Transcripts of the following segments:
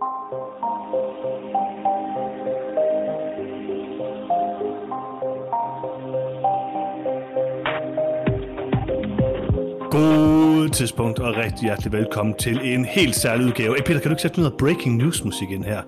God tidspunkt og rigtig hjertelig velkommen til en helt særlig udgave. Hey Peter, kan du ikke sætte noget breaking news musik ind her?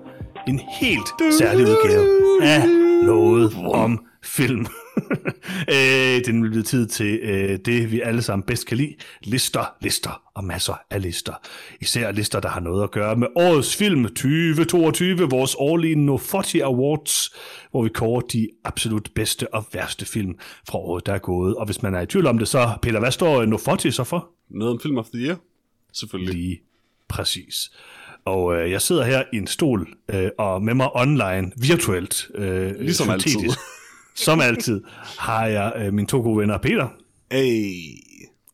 En helt særlig udgave af noget om film. øh, det er blevet tid til øh, det, vi alle sammen bedst kan lide. Lister, lister og masser af lister. Især lister, der har noget at gøre med årets film 2022, vores årlige Nofoti Awards, hvor vi kårer de absolut bedste og værste film fra året, der er gået. Og hvis man er i tvivl om det, så Peter, hvad står Nofoti så for? Noget om Film of the Year, selvfølgelig. Lige præcis. Og øh, jeg sidder her i en stol, øh, og med mig online, virtuelt, øh, Ligesom altid. som altid, har jeg øh, mine to gode venner, Peter Hey.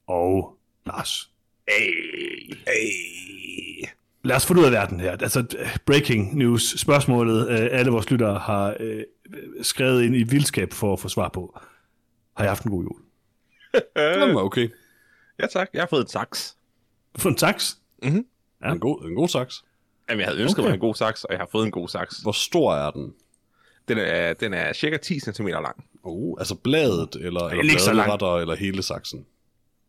og Lars. Hey. Hey. Lad os få det ud af verden her. Altså, breaking news, spørgsmålet, øh, alle vores lyttere har øh, skrevet ind i vildskab for at få svar på. Har jeg haft en god jul? Var okay. Ja tak, jeg har fået et saks. Få en tax? Ja. En, god, en god saks. Jamen, jeg havde ønsket okay. mig en god saks, og jeg har fået en god saks. Hvor stor er den? Den er, den er cirka 10 cm lang. Oh, altså bladet, eller, eller bladeretter, eller hele saksen.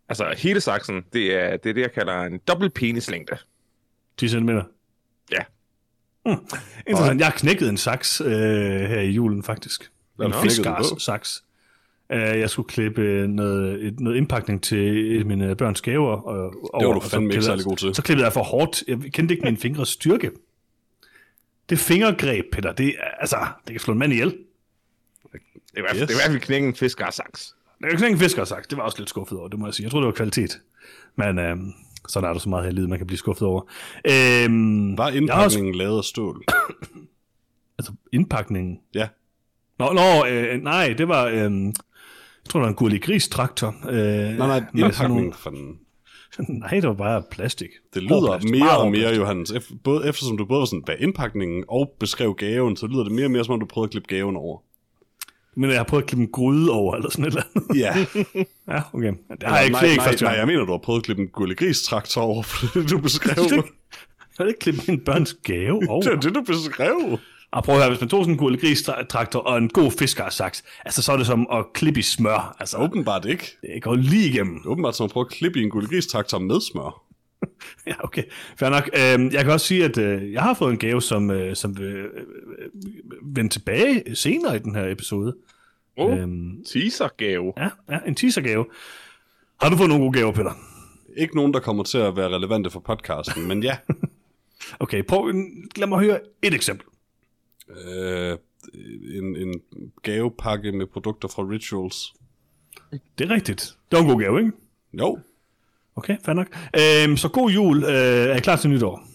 Altså, hele saksen, det er det, er det jeg kalder en dobbelt penislængde. 10 cm? Ja. Interessant. Jeg har knækket en saks øh, her i julen, faktisk. Hvad En du fiskars saks. Uh, jeg skulle klippe noget, et, noget indpakning til mine børns gaver. Og, Det var du og så fandme ikke klippede særlig jeg- god til. Så klippede jeg for hårdt. Jeg kendte ikke min fingres styrke. Det fingergreb, Peter, det, er- altså, det kan slå en mand ihjel. Det er i hvert fald, Yes. det er i hvert fald knække en fiskars saks. Det er jo ikke en fiskers Det var også lidt skuffet over, det må jeg sige. Jeg troede, det var kvalitet. Men øhm, sådan er der så meget her i livet, man kan blive skuffet over. Øhm, Var har også, indpakningen lavet af stål? altså indpakningen. Ja. Nå, nå øh, nej, det var... Øh, jeg tror, det var en gurlig gris traktor. Øh, Nej, nej, indpakningen for den. nej, det var bare plastik. Det lyder plastik. mere og mere. Johannes. Ef- både, eftersom du både var sådan, hvad indpakningen og beskrev gaven, så lyder det mere og mere, som om du prøvede at klippe gaven over. Men jeg har prøvet at klippe en gryde over, eller sådan et eller andet. Ja. ja, okay. Det har jeg ikke, nej, ikke nej, første nej, gang. jeg mener, du har prøvet at klippe en gurlig gris traktor over, for det du beskrev. Jeg har ikke klippet min børns gave over. det er det, du beskrev. Og prøv at høre, hvis man tog sådan en gurlig gris traktor og en god fiskersaks, altså så er det som at klippe i smør. Altså, Åbenbart ikke. det går lige igennem. Åbenbart som at prøve at klippe i en gurlig gris traktor med smør. Ja, okay. Fair nok. Øhm, jeg kan også sige, at øh, jeg har fået en gave, som, øh, som vil øh, vende tilbage senere i den her episode. Oh, Øhm, teasergave. ja, ja, en teasergave. Har du fået nogle gode gaver, Peter? Ikke nogen, der kommer til at være relevante for podcasten, men ja. Okay, prøv, lad mig høre et eksempel. Øh, en, en gavepakke med produkter fra Rituals. Det er rigtigt. Det var en god gave, ikke? Jo. Okay, fair nok. Øhm, så god jul. Øh, er I klar til nytår?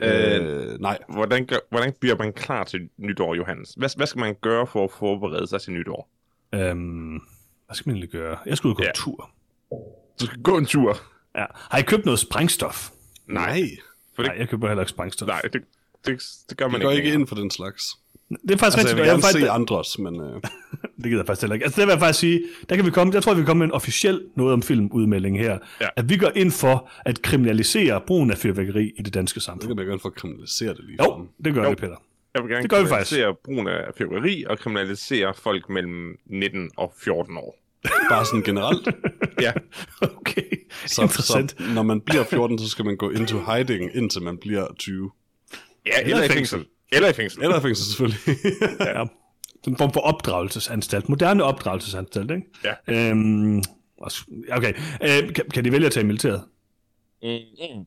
Øh, nej. Hvordan, gør, hvordan bliver man klar til nytår, Johannes? Hvad, hvad skal man gøre for at forberede sig til nytår? Øhm, hvad skal man egentlig gøre? Jeg skal ud og gå Ja. ja. tur. Du skal gå en tur. Ja. Har I købt noget sprængstof? Nej. For det, Nej, jeg køber heller ikke sprængstof. nej, det, det, det gør man Jeg går ikke længere. ind for den slags. Det er faktisk Altså, jeg vil gerne faktisk, se andres, men... Øh, Det gider jeg faktisk heller ikke. Altså, det vil jeg faktisk sige, der kan vi komme, jeg tror, vi kan komme med en officiel noget om filmudmelding her. Ja. At vi går ind for at kriminalisere brugen af fyrværkeri i det danske det samfund. kan man gerne for at kriminalisere det lige Jo, det gør Jo. vi, Peter. Jeg vil gerne Det gør vi faktisk. kriminalisere brugen af fyrværkeri og kriminalisere folk mellem 19 og 14 år. Bare sådan generelt. Ja, Okay, Så, interessant. så når man bliver 14, så skal man gå into hiding, indtil man bliver 20. ja eller, i fængsel. Eller i fængsel. Eller i fængsel selvfølgelig. Ja. Sådan en form for opdragelsesanstalt. Moderne opdragelsesanstalt, ikke? Ja. Øhm, okay, øh, kan, kan de vælge at tage militæret? Mm-hmm.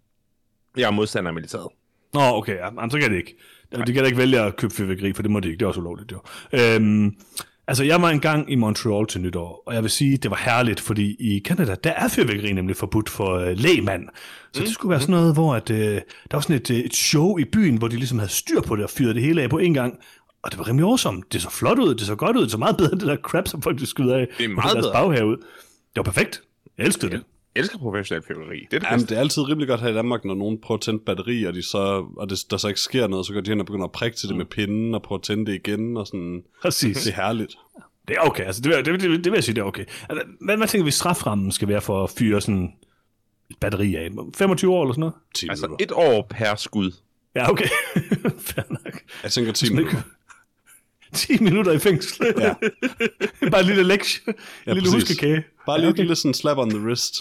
Jeg er modstander af militæret. Nå, okay, ja. Jamen, så kan det ikke. De kan da ikke vælge at købe fyrværkeri, for det må de ikke. Det er også ulovligt, jo. Øhm, altså, jeg var engang i Montreal til nytår, og jeg vil sige, det var herligt, fordi i Canada, der er fyrværkeri nemlig forbudt for øh, lægmand. Så det skulle være sådan noget, hvor at, øh, der var sådan et, øh, et show i byen, hvor de ligesom havde styr på det og fyrede det hele af på en gang. Og det var rimelig awesome. Det så flot ud, det så godt ud, det så meget bedre end det der crap, som folk de skyder af. Det er meget deres bedre. baghave. Det var perfekt. Jeg elskede det. Jeg elsker professionel fyrværkeri. Det er det Jamen, det er altid rimelig godt her i Danmark, når nogen prøver at tænde et batteri, og, de så, og det, der så ikke sker noget, så går de hen og begynder at prikke til det med pinden, og prøve at tænde det igen, og sådan. Præcis. Det er herligt. Det er okay, altså det vil, det, det, det vil jeg sige, det er okay. Altså, hvad, hvad tænker vi, straframmen skal være for at fyre sådan et batteri af? 25 år eller sådan noget? 10 Altså minutter. et år per skud. Ja, okay. Fair nok. Jeg tænker 10 Sådan minutter. ikke- 10 minutter i fængsel. Ja. Bare en lille lektie. En Ja, lille præcis. huskekage. Bare lige et lille sådan slap on the wrist.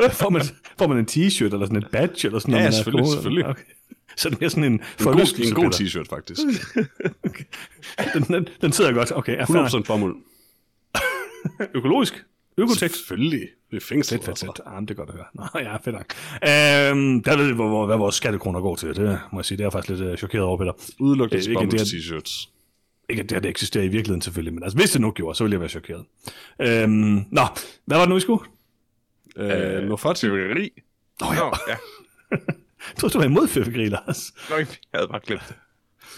Får man, får man en t-shirt eller sådan et badge? Eller sådan Ja, når man er selvfølgelig, ud? selvfølgelig. Okay. Så det er sådan en En god, en god t-shirt, faktisk. den, den, den sidder godt. Okay, ja, fair nok. 100% bomuld. Økologisk. Økotekst. Selvfølgelig. Det er fængsel. Fedt, fedt, fedt. Ah, det er godt at høre. Nå, ja, fedt nok. Øhm, der ved vi, hvor, hvor, hvad vores skattekroner går til. Det må jeg sige, det er jeg faktisk lidt uh, chokeret over, Peter. Udelukkende er det, t-shirts. Ikke at det, her, det eksisterer i virkeligheden selvfølgelig, men altså, hvis det nu gjorde, så ville jeg være chokeret. Øhm, nå, hvad var det nu, vi skulle? Øh, nu faktisk. Tyveri. Nå, Nå, ja. ja. Jeg troede, du var imod fyrværkeri, Lars. Nå, jeg havde bare glemt det.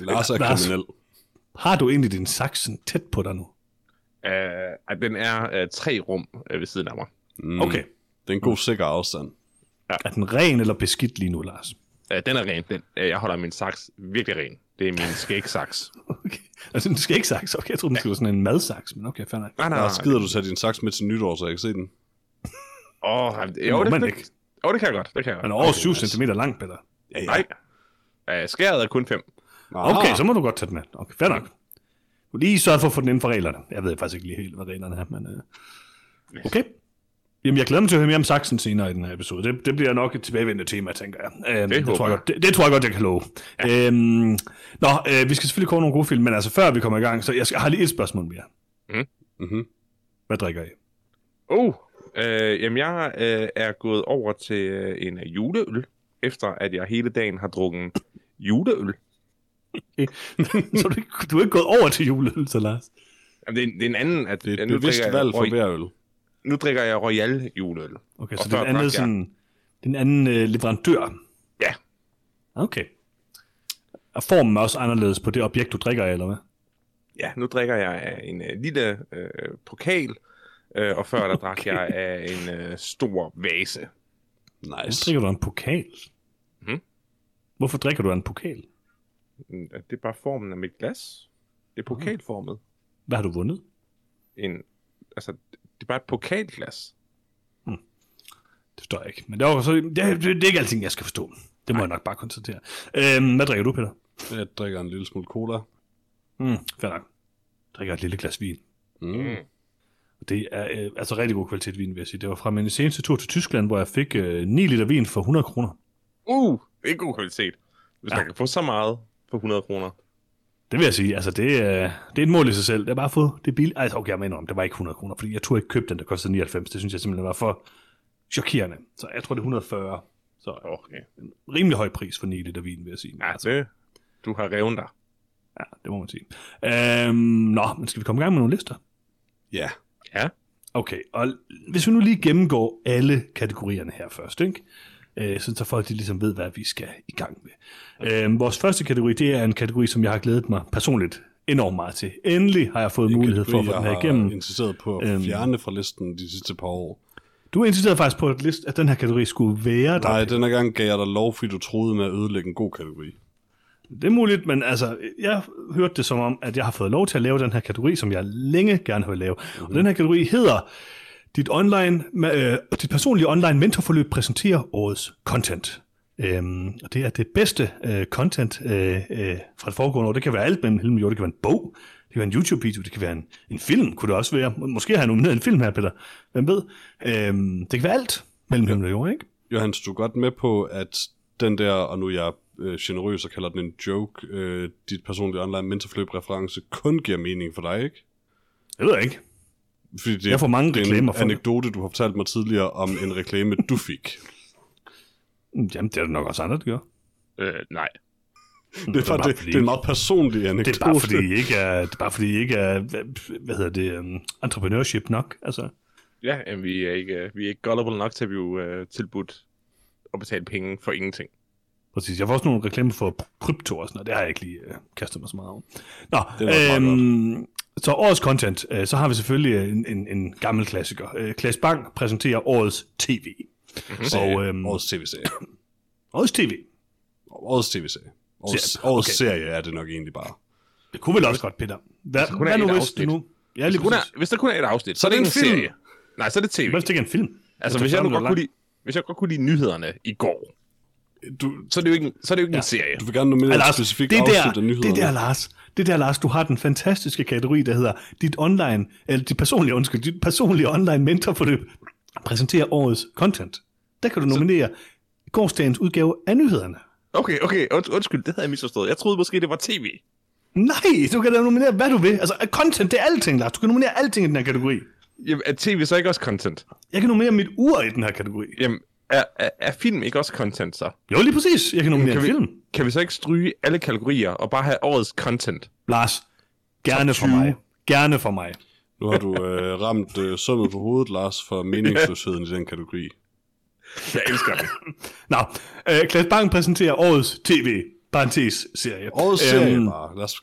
Lars er Lars. kriminel. Har du egentlig din saksen tæt på dig nu? Ej, den er uh, tre rum uh, ved siden af mig. Mm. Okay. Det er en god sikker afstand. Er den ren eller beskidt lige nu, Lars? Uh, den er ren. Den, uh, jeg holder min saks virkelig ren. Det er min skægsaks. Okay. Altså, den skal ikke saks. Okay, jeg troede, den skulle være sådan en madsaks, men okay, fair nok. Nej, nej, Lars, gider du tage din saks med til nytår, så jeg kan se den? Åh, oh, må jo, det, man det, ikke. oh, det kan jeg godt. Det kan jeg godt. er over 7 cm lang, Peter. Ja, ja. Nej. Uh, skæret er kun fem. Okay, så må du godt tage den med. Okay, fair nok. Du lige sørge for at få den inden for reglerne. Jeg ved faktisk ikke lige helt, hvad reglerne er, men... Uh... Okay. Jamen, jeg glæder mig til at høre mere om saksen senere i den her episode. Det, det bliver nok et tilbagevendende tema, tænker jeg. Øhm, det, det, tror jeg godt, det, det, tror jeg godt, jeg kan love. Ja. Øhm, nå, øh, vi skal selvfølgelig komme nogle gode film, men altså før vi kommer i gang, så jeg, skal, jeg har lige et spørgsmål mere. Mm-hmm. Hvad drikker I? Oh, øh, jamen jeg øh, er gået over til øh, en juleøl, efter at jeg hele dagen har drukket juleøl. så du, ikke- du er ikke gået over til juleøl, så Lars? Jamen, det, er, en- det er en anden... At, Det er et nu bevidst drikker jeg valg for hver øl. Nu drikker jeg Royal juleøl. Okay, så det er en anden, jeg- sådan, det er en anden øh, leverandør. Ja. Okay. Er formen også anderledes på det objekt, du drikker af, eller hvad? Ja, nu drikker jeg en øh, lille øh, pokal, øh, og før der drak Okay. jeg af en øh, stor vase. Hvorfor Nice. drikker du en pokal? Mhm. Hvorfor drikker du en pokal? Mm, Det er bare formen af mit glas. Det er pokalformet. Hvad har du vundet? En, altså, det er bare et pokalglas. Det forstår jeg ikke. Men det er, også, det, det, det er ikke alting, jeg skal forstå. Det må jeg nok bare konstatere. Øhm, hvad drikker du, Peter? Jeg drikker en lille smule cola. Mm, fair nok. Jeg drikker et lille glas vin. Mm. Det er øh, altså rigtig god kvalitet vin, vil jeg sige. Det var fra min seneste tur til Tyskland, hvor jeg fik øh, 9 liter vin for 100 kroner. Uh, det er god kvalitet. Hvis Ja. man kan få så meget for 100 kroner. Det vil jeg sige. Altså, det, er, det er et mål i sig selv. Det er bare at få det billigt. Altså, okay, jeg mener om, det var ikke 100 kroner, fordi jeg turde ikke købe den, der kostede 99. Det synes jeg simpelthen var for chokerende. Så jeg tror, det er 140. Så Okay. en rimelig høj pris for 9 liter vin, vil jeg sige. Ja, det, du har revet dig. Ja, det må man sige. Øhm, nå, men skal vi komme i gang med nogle lister? Ja. Ja. Okay, og hvis vi nu lige gennemgår alle kategorierne her først, ikke? Øh, så folk de ligesom ved, hvad vi skal i gang med. Øh, vores første kategori, det er en kategori, som jeg har glædet mig personligt enormt meget til. Endelig har jeg fået En mulighed for at få kategori, den her jeg igennem. har insisteret på at Øhm. fjerne fra listen de sidste par år. Du insisterede faktisk på, at, list, at den her kategori skulle være der. Nej, denne gang gav jeg dig lov, fordi du troede med at ødelægge en god kategori. Det er muligt, men altså, jeg hørte det som om, at jeg har fået lov til at lave den her kategori, som jeg længe gerne vil lave. Mm-hmm. Og den her kategori hedder, dit, online, øh, dit personlige online mentorforløb præsenterer årets content. Øhm, og det er det bedste øh, content øh, øh, fra det foregående år. Det kan være alt mellem himmel og jord. Det kan være en bog, det kan være en YouTube-video, det kan være en, en film, kunne det også være. Må- Måske har jeg nomineret en film her, Peter. Hvem ved? Øhm, det kan være alt mellem himmel og jord, ikke? Johannes, du er godt med på, at den der, og nu er jeg øh, generøs og kalder den en joke, øh, dit personlige online mentorforløb-reference kun giver mening for dig, ikke? Det ved jeg ikke. Fordi det, Jeg får mange det er reklamer en for det. anekdote, du har fortalt mig tidligere om en reklame, du fik. Jamen, det er der nok også andre, der gør. Øh, nej. Det er, bare, det, det er en meget personlig anekdote. Det er bare fordi, I ikke er, det er, bare fordi I ikke er hvad, hvad hedder det, um, entrepreneurship nok. Altså, Ja, jamen, vi er ikke, øh, vi er ikke gullible nok til at blive øh, tilbudt at betale penge for ingenting. Præcis. Jeg får også nogle reklamer for krypto og sådan noget. Det har jeg ikke lige uh, kastet mig så meget over. Nå, er øhm, så årets content, uh, så har vi selvfølgelig en, en, en gammel klassiker. Uh, Klaas Bang præsenterer årets tv. Serie. Og, øhm, Årets tv-serie. Årets tv. Årets tv-serie. Årets, Okay. serie er det nok egentlig bare. Det kunne vel også godt, Peter. Hvad, er hvad nu et hvis afsnit. det nu... Ja, Hvis lige der, kun præcis. er, hvis der kun er et afsnit, Så er det ikke en film. serie. Nej, så er det tv. Hvad hvis det ikke er en film? Altså, Hvis hvis jeg, nu godt er kunne lide, hvis jeg godt kunne lide nyhederne i går, du, så er det jo ikke så er det jo ikke ja. en serie. du vil gerne nominere Ja, et Lars, specifikt det afsnit der, af nyhederne. det er der, Lars. Det er der, Lars, du har den fantastiske kategori, der hedder dit online, eller dit personlige, undskyld, dit personlige online mentorforløb præsenterer årets content. Der kan du nominere gårdsdagens udgave af nyhederne. Okay, okay, und, undskyld, det havde jeg misforstået. Jeg troede måske, det var tv. Nej, du kan da nominere, hvad du vil. Altså, content, det er alting, Lars. Du kan nominere alting i den her kategori. Jamen, er tv så ikke også content? Jeg kan nominere mit ur i den her kategori. Jamen, er, er, er film ikke også content så? Jo, lige præcis. Jeg kan nominere Kan vi, film. kan vi så ikke stryge alle kategorier og bare have årets content? Lars, gerne for 20. mig. Gerne for mig. Nu har du øh, ramt øh, sømmet på hovedet, Lars, for meningsløsheden i den kategori. Jeg elsker det. Nå, øh, Klaas Bang præsenterer årets tv, parentes, serie. Årets serie Øhm, bare. Lad os...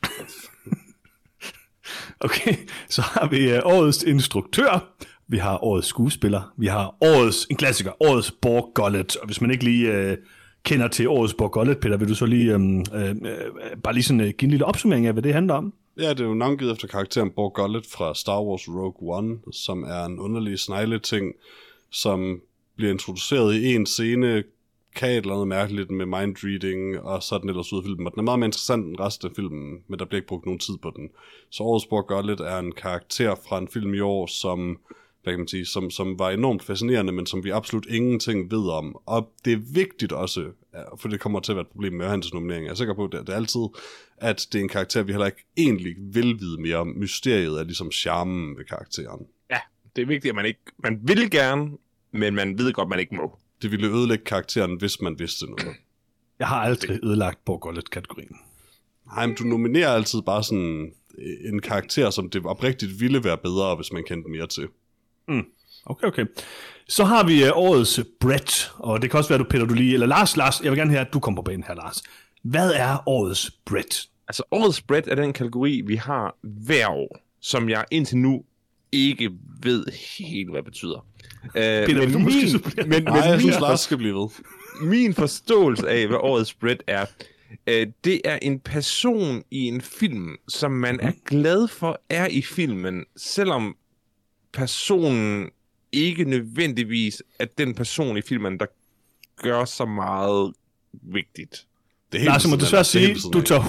Okay, så har vi øh, årets instruktør, vi har årets skuespiller, vi har årets, en klassiker, årets Borg Gullet. Og hvis man ikke lige øh, kender til årets Borg Gullet, Peter, vil du så lige, øh, øh, bare lige sådan, øh, give en lille opsummering af, hvad det handler om? Ja, det er jo navngivet efter karakteren Borg Gullet fra Star Wars Rogue One, som er en underlig snegleting, som bliver introduceret i en scene, kan et eller andet mærkeligt med mindreading, og så er den ellers ud af filmen. Og den er meget mere interessant end resten af filmen, men der bliver ikke brugt nogen tid på den. Så årets Borg Gullet er en karakter fra en film i år, som hvad kan man sige, som, som var enormt fascinerende, men som vi absolut ingenting ved om. Og det er vigtigt også, for det kommer til at være et problem med hans nominering. Jeg er sikker på, at det, det er altid, at det er en karakter, vi heller ikke egentlig vil vide mere om. Mysteriet er ligesom charmen ved karakteren. Ja, det er vigtigt, at man ikke... Man vil gerne, men man ved godt, man ikke må. Det ville ødelægge karakteren, hvis man vidste noget. Jeg har aldrig ødelagt Borg Gullet-kategorien. Nej, men du nominerer altid bare sådan en karakter, som det oprigtigt ville være bedre, hvis man kendte mere til. Okay, okay. Så har vi øh, årets Brett, og det kan også være, du Peter, du lige, eller Lars, Lars, jeg vil gerne have, at du kommer på banen her, Lars. Hvad er årets Brett? Altså, årets spread er den kategori, vi har hver år, som jeg indtil nu ikke ved helt, hvad det betyder. Uh, Peter, du men, måske min, supplere? men, Nej, jeg men min, synes, Lars skal blive ved. min forståelse af, hvad årets spread er, uh, det er en person i en film, som man er glad for er i filmen, selvom personen ikke nødvendigvis er den person i filmen, der gør så meget vigtigt. Det er Lars, jeg må. Det er sige, du tager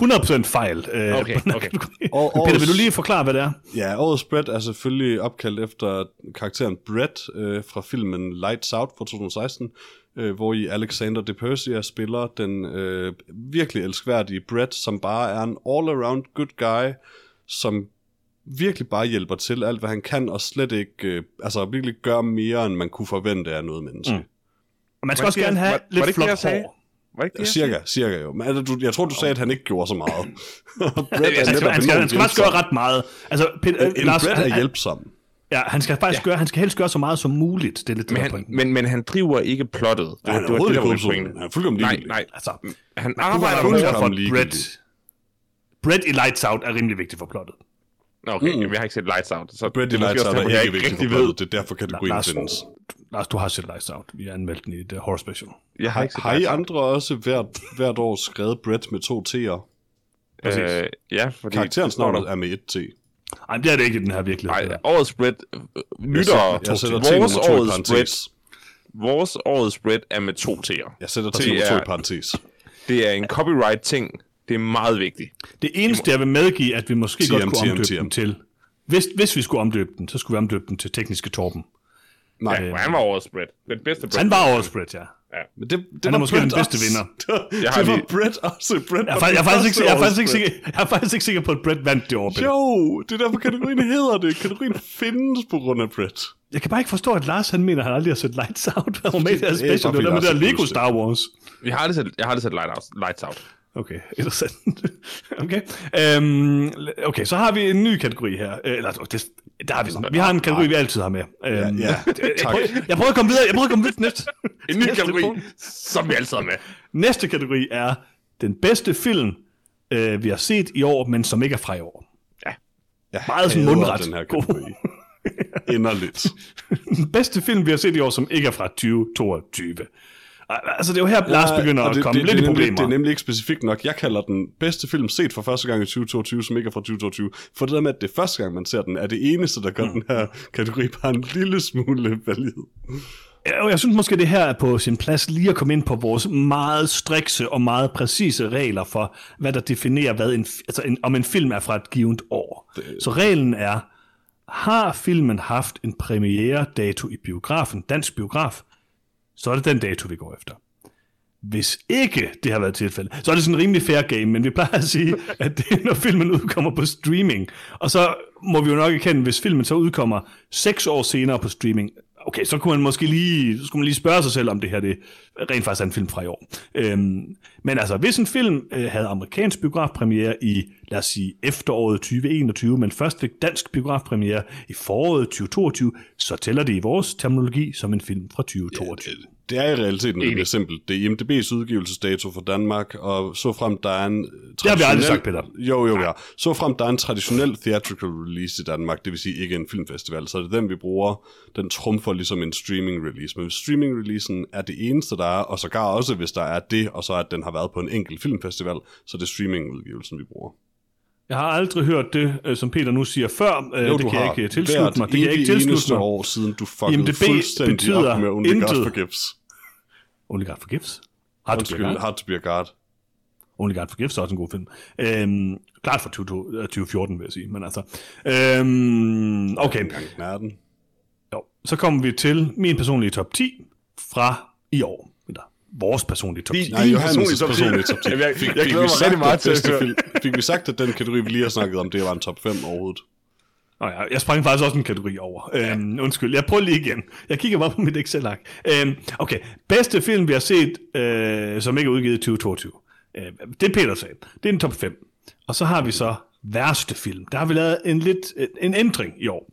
100% fejl. Øh, Okay, okay. Og Peter, vil du lige forklare, hvad det er? Ja, årets Brett er selvfølgelig opkaldt efter karakteren Brett øh, fra filmen Lights Out fra 2016, øh, hvor i Alexander de Persia spiller den øh, virkelig elskværdige Brett, som bare er en all-around good guy, som virkelig bare hjælper til alt, hvad han kan, og slet ikke, øh, altså virkelig gør mere, end man kunne forvente af noget menneske. Mm. Og man skal Var også det gerne have var- var lidt ikke det, flot sagde? hår. Var det ikke det, jeg Cirka, cirka jo. Men altså, du, jeg tror, du sagde, at han ikke gjorde så meget. Brett Han skal, han, skal, han skal faktisk gøre ret meget. Altså, Peter, En Lars, Brett er han, hjælpsom. ja, han skal faktisk gøre, han skal helst gøre så meget som muligt. Det er lidt Men han, men, men han driver ikke plottet. Det, Han er det var det, der var. Han er fuldkommen Nej, ligegyldig. nej. Altså, Han arbejder var med for. Brett. Brett i Lights Out er rimelig vigtigt for plottet. Nå, Okay, mm. jeg har ikke set Lights Out. Så Brett det Lights Out er derfor, jeg ikke rigtig ved. Det er derfor kategorien Lars, findes. Lars, du har set Lights Out. Vi har anmeldt den i et uh, horror special. Jeg har ikke set Har I andre også hvert, hvert år skrevet Brett med to T'er? Øh, ja, fordi... Karakterens navn er med et T. Nej, det er det ikke i den her virkelighed. Nej, årets spread... Lytter, Jeg sætter T'en vores med to i årets spread, parentes. vores årets spread er med to T'er. Jeg sætter Det T med to i parentes. Det er en copyright-ting. Det er meget vigtigt. Det eneste, jeg vil medgive, at vi måske TM, godt kunne TM, omdøbe TM. den til. Hvis, hvis vi skulle omdøbe den, så skulle vi omdøbe den til tekniske Torben. Nej, Ja, og han var årets spread. Den bedste spread. Han var årets Brett, ja. men det, det Han er måske Brett den bedste også. vinder. Det var, Jeg har det var lige- Brett også. Brett Jeg er, jeg, er faktisk ikke, jeg, er faktisk ikke sikker, jeg er faktisk ikke sikker på, at Brett vandt det år. Jo, det er derfor kategorien hedder det. Kategorien findes på grund af Brett. Jeg kan bare ikke forstå, at Lars han mener, at han aldrig har set Lights Out. Han var med det her Det er special. Det var med Lars der Lego Star Wars. Jeg har aldrig set, jeg har aldrig set Lights Out. Okay, interessant. okay. Øhm, okay, så har vi en ny kategori her. Øh, Eller, det, der har vi sådan. Vi har en kategori, vi altid har med. Øhm, Ja, ja, jeg, tak. prøver, jeg prøver at komme videre. Jeg prøver at komme videre til næste. En ny næste kategori, punkt. som vi altid har med. Næste kategori er den bedste film, øh, vi har set i år, men som ikke er fra i år. Jeg Meget sådan mundret. den her kategori. Inderligt. Den bedste film, vi har set i år, som ikke er fra 2022. Altså, det er jo her, Lars begynder og at det, komme det, lidt det, i er nemlig- problemer. Det er nemlig ikke specifikt nok. Jeg kalder den bedste film set for første gang i 2022, som ikke er fra 2022. For det der med, at det er første gang, man ser den, er det eneste, der gør mm. den her kategori bare en lille smule valid. jeg, jeg synes måske, det her er på sin plads lige at komme ind på vores meget strikse og meget præcise regler for, hvad der definerer, hvad en, altså en, om en film er fra et givet år. Det... Så reglen er, har filmen haft en premiere-dato i biografen, dansk biograf, så er det den dato, vi går efter. Hvis ikke det har været tilfældet, så er det sådan en rimelig fair game, men vi plejer at sige, at det er, når filmen udkommer på streaming. Og så må vi jo nok erkende, hvis filmen så udkommer seks år senere på streaming, okay, så kunne man måske lige, så skulle man lige spørge sig selv, om det her det rent faktisk er en film fra i år. Øhm, men altså, hvis en film øh, havde amerikansk biografpremiere i, lad os sige, efteråret 2021, men først fik dansk biografpremiere i foråret 2022, så tæller det i vores terminologi som en film fra 2022. Ja, det er i realiteten rimelig simpelt. Det er IMDb's udgivelsesdato for Danmark, og så frem der er en traditionel... Det har vi aldrig sagt, Peter. Jo, jo, ja. Så frem der er en traditionel theatrical release i Danmark, det vil sige ikke en filmfestival, så er det den, vi bruger. Den trumfer ligesom en streaming release. Men streaming releasen er det eneste, der er, og sågar også, hvis der er det, og så at den har været på en enkelt filmfestival, så det er streaming udgivelsen, vi bruger. Jeg har aldrig hørt det, øh, som Peter nu siger før. Øh, jo, det kan jeg ikke tilslutte mig. Det kan jeg ikke tilslutte mig. år siden, du fuckede IMDb fuldstændig betyder op med Only intet. God Forgives. Only God Forgives? Hard to, be hard to be a God. Only God Forgives er også en god film. Øhm, klart fra 2014, vil jeg sige. Men altså, øhm, okay. Jo. Så kommer vi til min personlige top 10 fra i år vores personlige top 10. Nej, Johannes' personlige top 10. jeg, fik, jeg fik, vi sagt, meget til bedste film, fik vi sagt, at den kategori, vi lige har snakket om, det var en top 5 overhovedet? Nå ja, jeg sprang faktisk også en kategori over. Ja. Øhm, undskyld, jeg prøver lige igen. Jeg kigger bare på mit Excel-ark. Øhm, okay, bedste film, vi har set, øh, som ikke er udgivet i 2022. Øh, det er Peter sagde. Det er en top 5. Og så har vi så værste film. Der har vi lavet en lidt en ændring i år.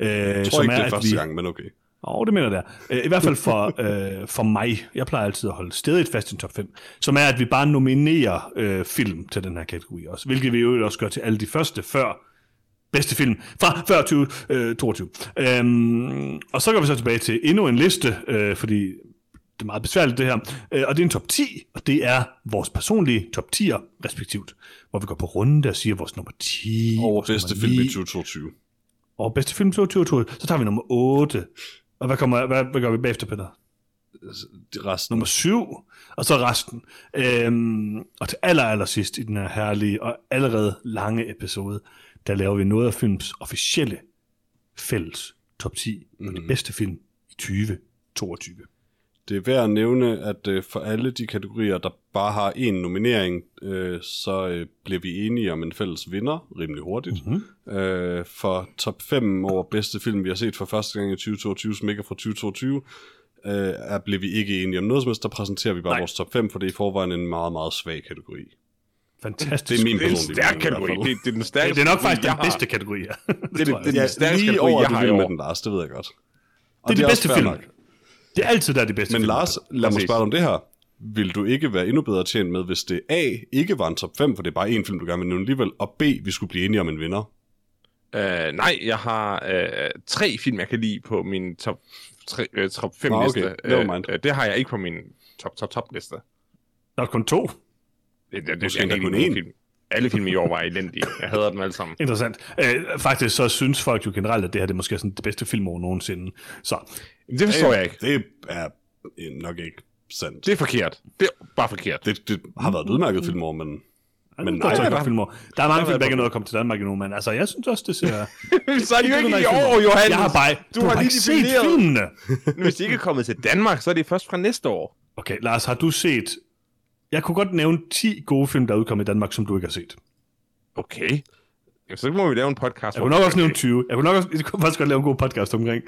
Øh, jeg tror som ikke, er, det er første vi, gang, men okay. Åh, oh, det mener jeg der. I hvert fald for, øh, for mig. Jeg plejer altid at holde stedet fast i en top 5. Som er, at vi bare nominerer øh, film til den her kategori også. Hvilket vi jo også gør til alle de første før bedste film fra før 2022. Øh, øhm, og så går vi så tilbage til endnu en liste, øh, fordi det er meget besværligt det her. Øh, og det er en top 10, og det er vores personlige top 10'er respektivt. Hvor vi går på runde og siger vores nummer 10. Over bedste film i 2022. Og bedste film i 2022. Så tager vi nummer 8. Og hvad, kommer, hvad, hvad gør vi bagefter, Peter? Resten. Nummer syv, og så resten. Øhm, og til aller, aller sidst i den her herlige og allerede lange episode, der laver vi noget af films officielle fælles top 10 mm. og de bedste film i 2022. Det er værd at nævne, at øh, for alle de kategorier, der bare har en nominering, øh, så øh, bliver vi enige om en fælles vinder rimelig hurtigt. Mm-hmm. Øh, for top 5 over bedste film, vi har set for første gang i 2022, som ikke er fra 2022, øh, er, bliver vi ikke enige om noget som helst. Der præsenterer vi bare Nej. vores top 5, for det er i forvejen en meget, meget svag kategori. Fantastisk. Det er min det er en stærk kategori. Det, det, er den stærkeste det er nok faktisk den bedste kategori, ja. det, det, det, det er den stærkeste kategori, jeg har i år. med den, Lars, det ved jeg godt. Og det er det, det bedste film. Nok. Det er altid der de bedste Men film. Lars, lad mig spørge om det her. Vil du ikke være endnu bedre tjent med, hvis det A ikke var en top 5, for det er bare en film, du gerne vil nævne alligevel, og B, vi skulle blive enige om en vinder? Uh, nej, jeg har uh, tre film, jeg kan lide på min top, tre, uh, top 5 ah, okay. liste. Uh, uh, det har jeg ikke på min top, top, top liste. Der er kun to. Det, det, det, Måske det, kun én. Film. Alle film i år var elendige. Jeg hader dem alle sammen. Interessant. Uh, faktisk så synes folk jo generelt, at det her det er måske sådan det bedste filmår nogensinde. Så det forstår det, jeg ikke. Det er nok ikke sandt. Det er forkert. Det er bare forkert. Det, det har været et udmærket filmår, men... Men nej, der, er filmer. der er mange film, der ikke er noget at komme til Danmark endnu, men altså, jeg synes også, det ser... så er det jo ikke i år, Johannes! Jeg har bare, du, du har, har lige set filmene! Hvis de ikke er kommet til Danmark, så er det først fra næste år. Okay, Lars, har du set... Jeg kunne godt nævne 10 gode film, der er udkommet i Danmark, som du ikke har set. Okay. Så må vi lave en podcast. Jeg kunne nok også nævne 20. Jeg kunne nok også, jeg kunne faktisk godt lave en god podcast omkring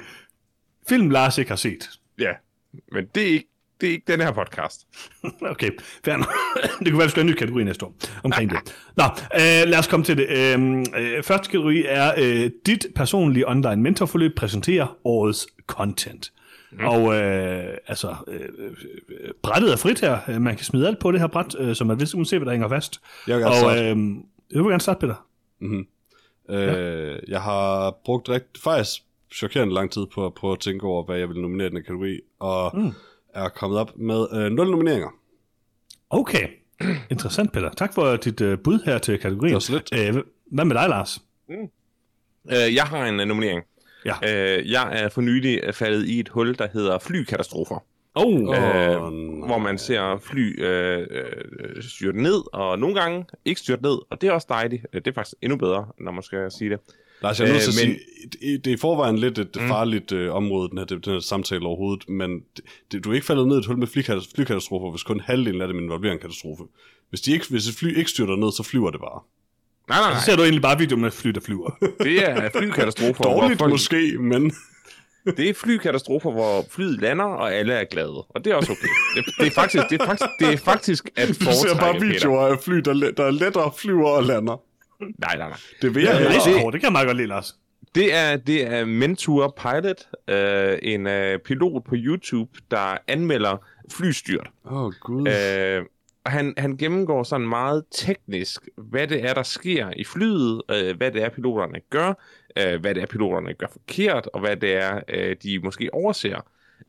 film, Lars ikke har set. Ja, men det er ikke, det er ikke den her podcast. okay, fair Det kunne være, vi skal have en ny kategori næste år omkring det. Nå, øh, lad os komme til det. Øh, øh, første kategori er, øh, dit personlige online mentorforløb præsenterer årets content. Mm. Og øh, altså, øh, øh, brættet er frit her. Man kan smide alt på det her bræt, øh, så man vil se, hvad der hænger fast. Jeg vil og, øh, jeg vil gerne starte, Peter. Mm-hmm. Øh, ja. Jeg har brugt rigtig, faktisk chokerende lang tid på at prøve at tænke over, hvad jeg vil nominere den kategori, og mm. er kommet op med øh, 0 nomineringer. Okay, interessant Peter. Tak for dit uh, bud her til kategorien. Det var så lidt. Æh, hvad med dig, Lars? Mm. Uh, jeg har en uh, nominering. Ja. Øh, jeg er for nylig faldet i et hul, der hedder flykatastrofer. Oh, Øh, nej. hvor man ser fly øh, øh, styrte ned, og nogle gange ikke styrte ned, og det er også dejligt. Øh, Det er faktisk endnu bedre, når man skal sige det. Lars, jeg er nødt til at Øh, men- sige, det- er i forvejen lidt et farligt øh, område, den her, den her samtale overhovedet, men det, du er ikke faldet ned i et hul med flykatas- flykatastrofer, hvis kun halvdelen af dem involverer en katastrofe. Hvis, de ikke, hvis et fly ikke styrter ned, så flyver det bare. Nej, nej, så nej. ser du egentlig bare video med fly, der flyver. Det er flykatastrofer, Dårligt folk, måske, men det er flykatastrofer, hvor flyet lander, og alle er glade. Og det er også okay. Det, det, er, faktisk, det, er, faktisk, det er faktisk at du ser foretrække, bare Peter. videoer af fly, der, der lettere flyver og lander. Nej, nej, nej. Det vil jeg Ja, det, det- det kan jeg meget godt lide, Lars. Det er, det er Mentor Pilot, øh, en øh, pilot på YouTube, der anmelder flystyrt. Åh, oh, gud. Øh, han, han gennemgår sådan meget teknisk, hvad det er, der sker i flyet, øh, hvad det er, piloterne gør, øh, hvad det er, piloterne gør forkert, og hvad det er, øh, de måske overser.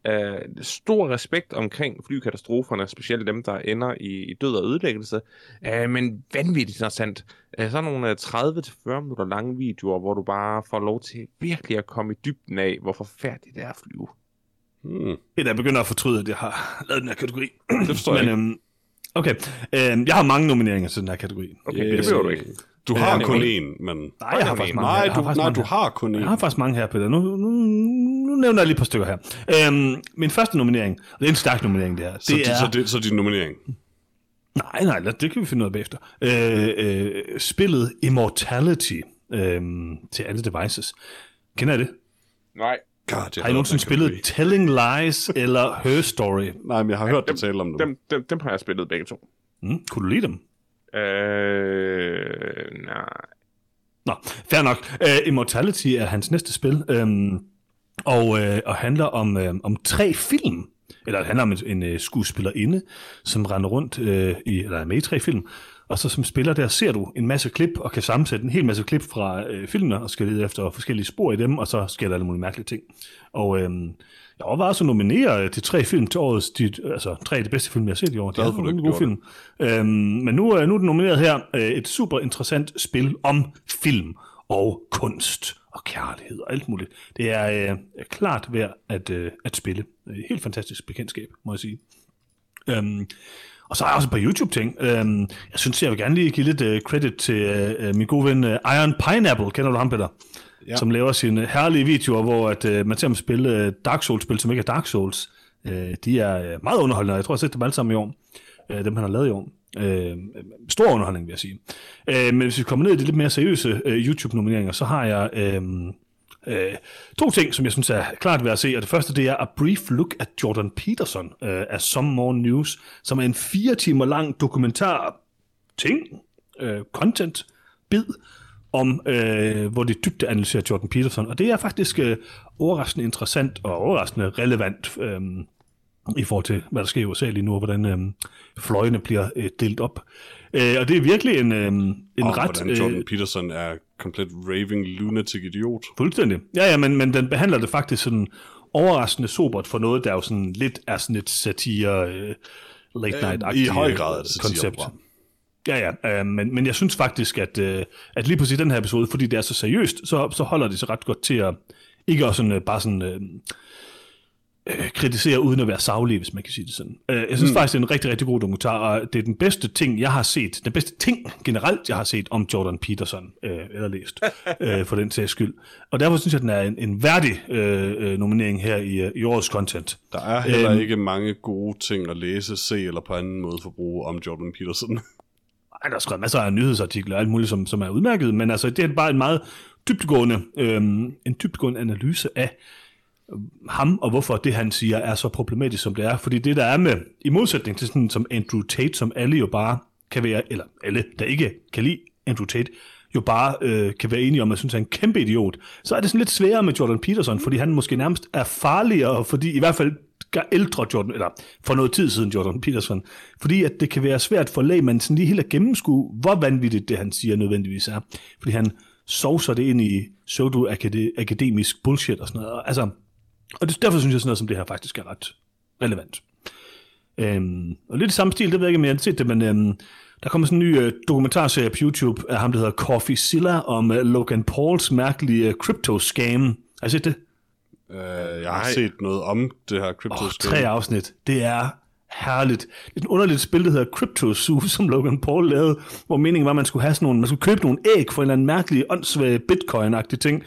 Øh, stor respekt omkring flykatastroferne, specielt dem, der ender i, i død og ødelæggelse. Øh, men vanvittigt interessant. Øh, sådan nogle øh, 30-40 minutter lange videoer, hvor du bare får lov til virkelig at komme i dybden af, hvor forfærdeligt det er at flyve. Hmm. Det er, jeg begynder at fortryde, at jeg har lavet den her kategori. Det forstår jeg Men, ikke. øhm, okay, øhm, jeg har mange nomineringer til den her kategori. Okay, det behøver du ikke. Du har Øh, kun én, men... Nej, jeg har faktisk mange Nej, du, faktisk nej, mange du har kun én. Jeg har faktisk mange her, Peter. Nu, nu, nu nævner jeg lige et par stykker her. Øhm, min første nominering, og det er en stærk nominering, det her. Så, det det er, så, det, så din nominering. Nej, nej, lad- det kan vi finde ud af bagefter. Øh, øh, spillet Immortality øh, til alle devices. Kender I det? Nej. God, jeg Har I nogensinde spillet kategori. Telling Lies eller Her Story? Nej, men jeg har hørt dig tale om dem. Dem, dem, dem har jeg spillet begge to. Mm, kunne du lide dem? Øh, nej. Nå, fair nok. Uh, Immortality er hans næste spil, øhm, og, uh, og handler om, uh, om tre film. Eller det handler om en, en uh, skuespillerinde, som render rundt uh, i, eller er med i tre film. Og så som spiller der ser du en masse klip, og kan sammensætte en hel masse klip fra uh, filmene, og skal lede efter forskellige spor i dem, og så sker der alle mulige mærkelige ting. Og øhm, jeg overvejer også at nominere øh, de tre film til årets, de, altså tre af de bedste film, jeg har set i år. De Glad er gode gjorde film. Øhm, men nu, er- nu er det nomineret her øh, et super interessant spil om film og kunst og kærlighed og alt muligt. Det er øh, klart værd at, øh, at spille. Øh, Helt fantastisk bekendtskab, må jeg sige. Øhm, og så er jeg også et par YouTube-ting. Øhm, jeg synes, jeg vil gerne lige give lidt øh, credit til øh, min gode ven øh, Iron Pineapple. Kender du ham, Peter? Ja. Som laver sine herlige videoer, hvor at, øh, man ser ham spille øh, Dark Souls-spil, som ikke er Dark Souls. Øh, de er øh, meget underholdende, jeg tror, jeg har set dem alle sammen i år. Øh, dem, han har lavet i år. Øh, stor underholdning, vil jeg sige. Øh, men hvis vi kommer ned i de lidt mere seriøse øh, YouTube-nomineringer, så har jeg... Øh, Øh, to ting, som jeg synes er klart værd at se, og det første, det er A Brief Look at Jordan Peterson øh, af Some More News, som er en fire timer lang dokumentar ting, øh, content, bid, om, øh, hvor det dybde analyserer Jordan Peterson, og det er faktisk øh, overraskende interessant og overraskende relevant øh, i forhold til, hvad der sker i USA lige nu, og hvordan øh, fløjene bliver øh, delt op. Øh, og det er virkelig en, øh, en Og ret... hvordan Jordan Peterson er komplet raving lunatic idiot. Fuldstændig. Ja, ja, men, men den behandler det faktisk sådan overraskende sobert for noget, der jo sådan lidt er sådan et satire, øh, late night Øh, I høj grad er det satireprogram. Ja, ja, øh, men, men jeg synes faktisk, at, øh, at lige præcis den her episode, fordi det er så seriøst, så, så holder det sig ret godt til at ikke også sådan, øh, bare sådan øh, øh, kritisere uden at være savlig, hvis man kan sige det sådan. Øh, jeg synes mm. faktisk, det er en rigtig, rigtig god dokumentar, og det er den bedste ting, jeg har set, den bedste ting generelt, jeg har set om Jordan Peterson, øh, eller læst, øh, for den sags skyld. Og derfor synes jeg, den er en, en værdig øh, øh, nominering her i, øh, i årets content. Der er heller Øhm. ikke mange gode ting at læse, se eller på anden måde forbruge om Jordan Peterson. Ej, der er skrevet masser af nyhedsartikler og alt muligt, som, som er udmærket, men altså, det er bare en meget dybdegående, øhm, en dybdegående analyse af øh, ham, og hvorfor det, han siger, er så problematisk, som det er. Fordi det, der er med, i modsætning til sådan som Andrew Tate, som alle jo bare kan være, eller alle, der ikke kan lide Andrew Tate, jo bare øh, kan være enige om, at synes, han er en kæmpe idiot, så er det sådan lidt sværere med Jordan Peterson, fordi han måske nærmest er farligere, fordi i hvert fald gør ældre Jordan, eller for noget tid siden Jordan Peterson, fordi at det kan være svært for lægmanden sådan lige helt at gennemskue, hvor vanvittigt det, han siger, nødvendigvis er. Fordi han sovser det ind i pseudo-akademisk bullshit og sådan noget. Altså, og det, derfor synes jeg, sådan noget som det her faktisk er ret relevant. Øhm, og lidt i samme stil, det ved jeg ikke, om jeg har set det, men øhm, der kommer sådan en ny øh, dokumentarserie på YouTube af ham, der hedder Coffee Silla, om øh, Logan Pauls mærkelige øh, crypto-scam. Har I set det? Uh, jeg har Nej. set noget om det her Crypto Oh, tre afsnit. Det er herligt. Det er et underligt spil, der hedder Crypto Zoo, som Logan Paul lavede, hvor meningen var, at man skulle, have sådan nogle, man skulle købe nogle æg for en eller anden mærkelig, åndssvag bitcoin-agtig ting.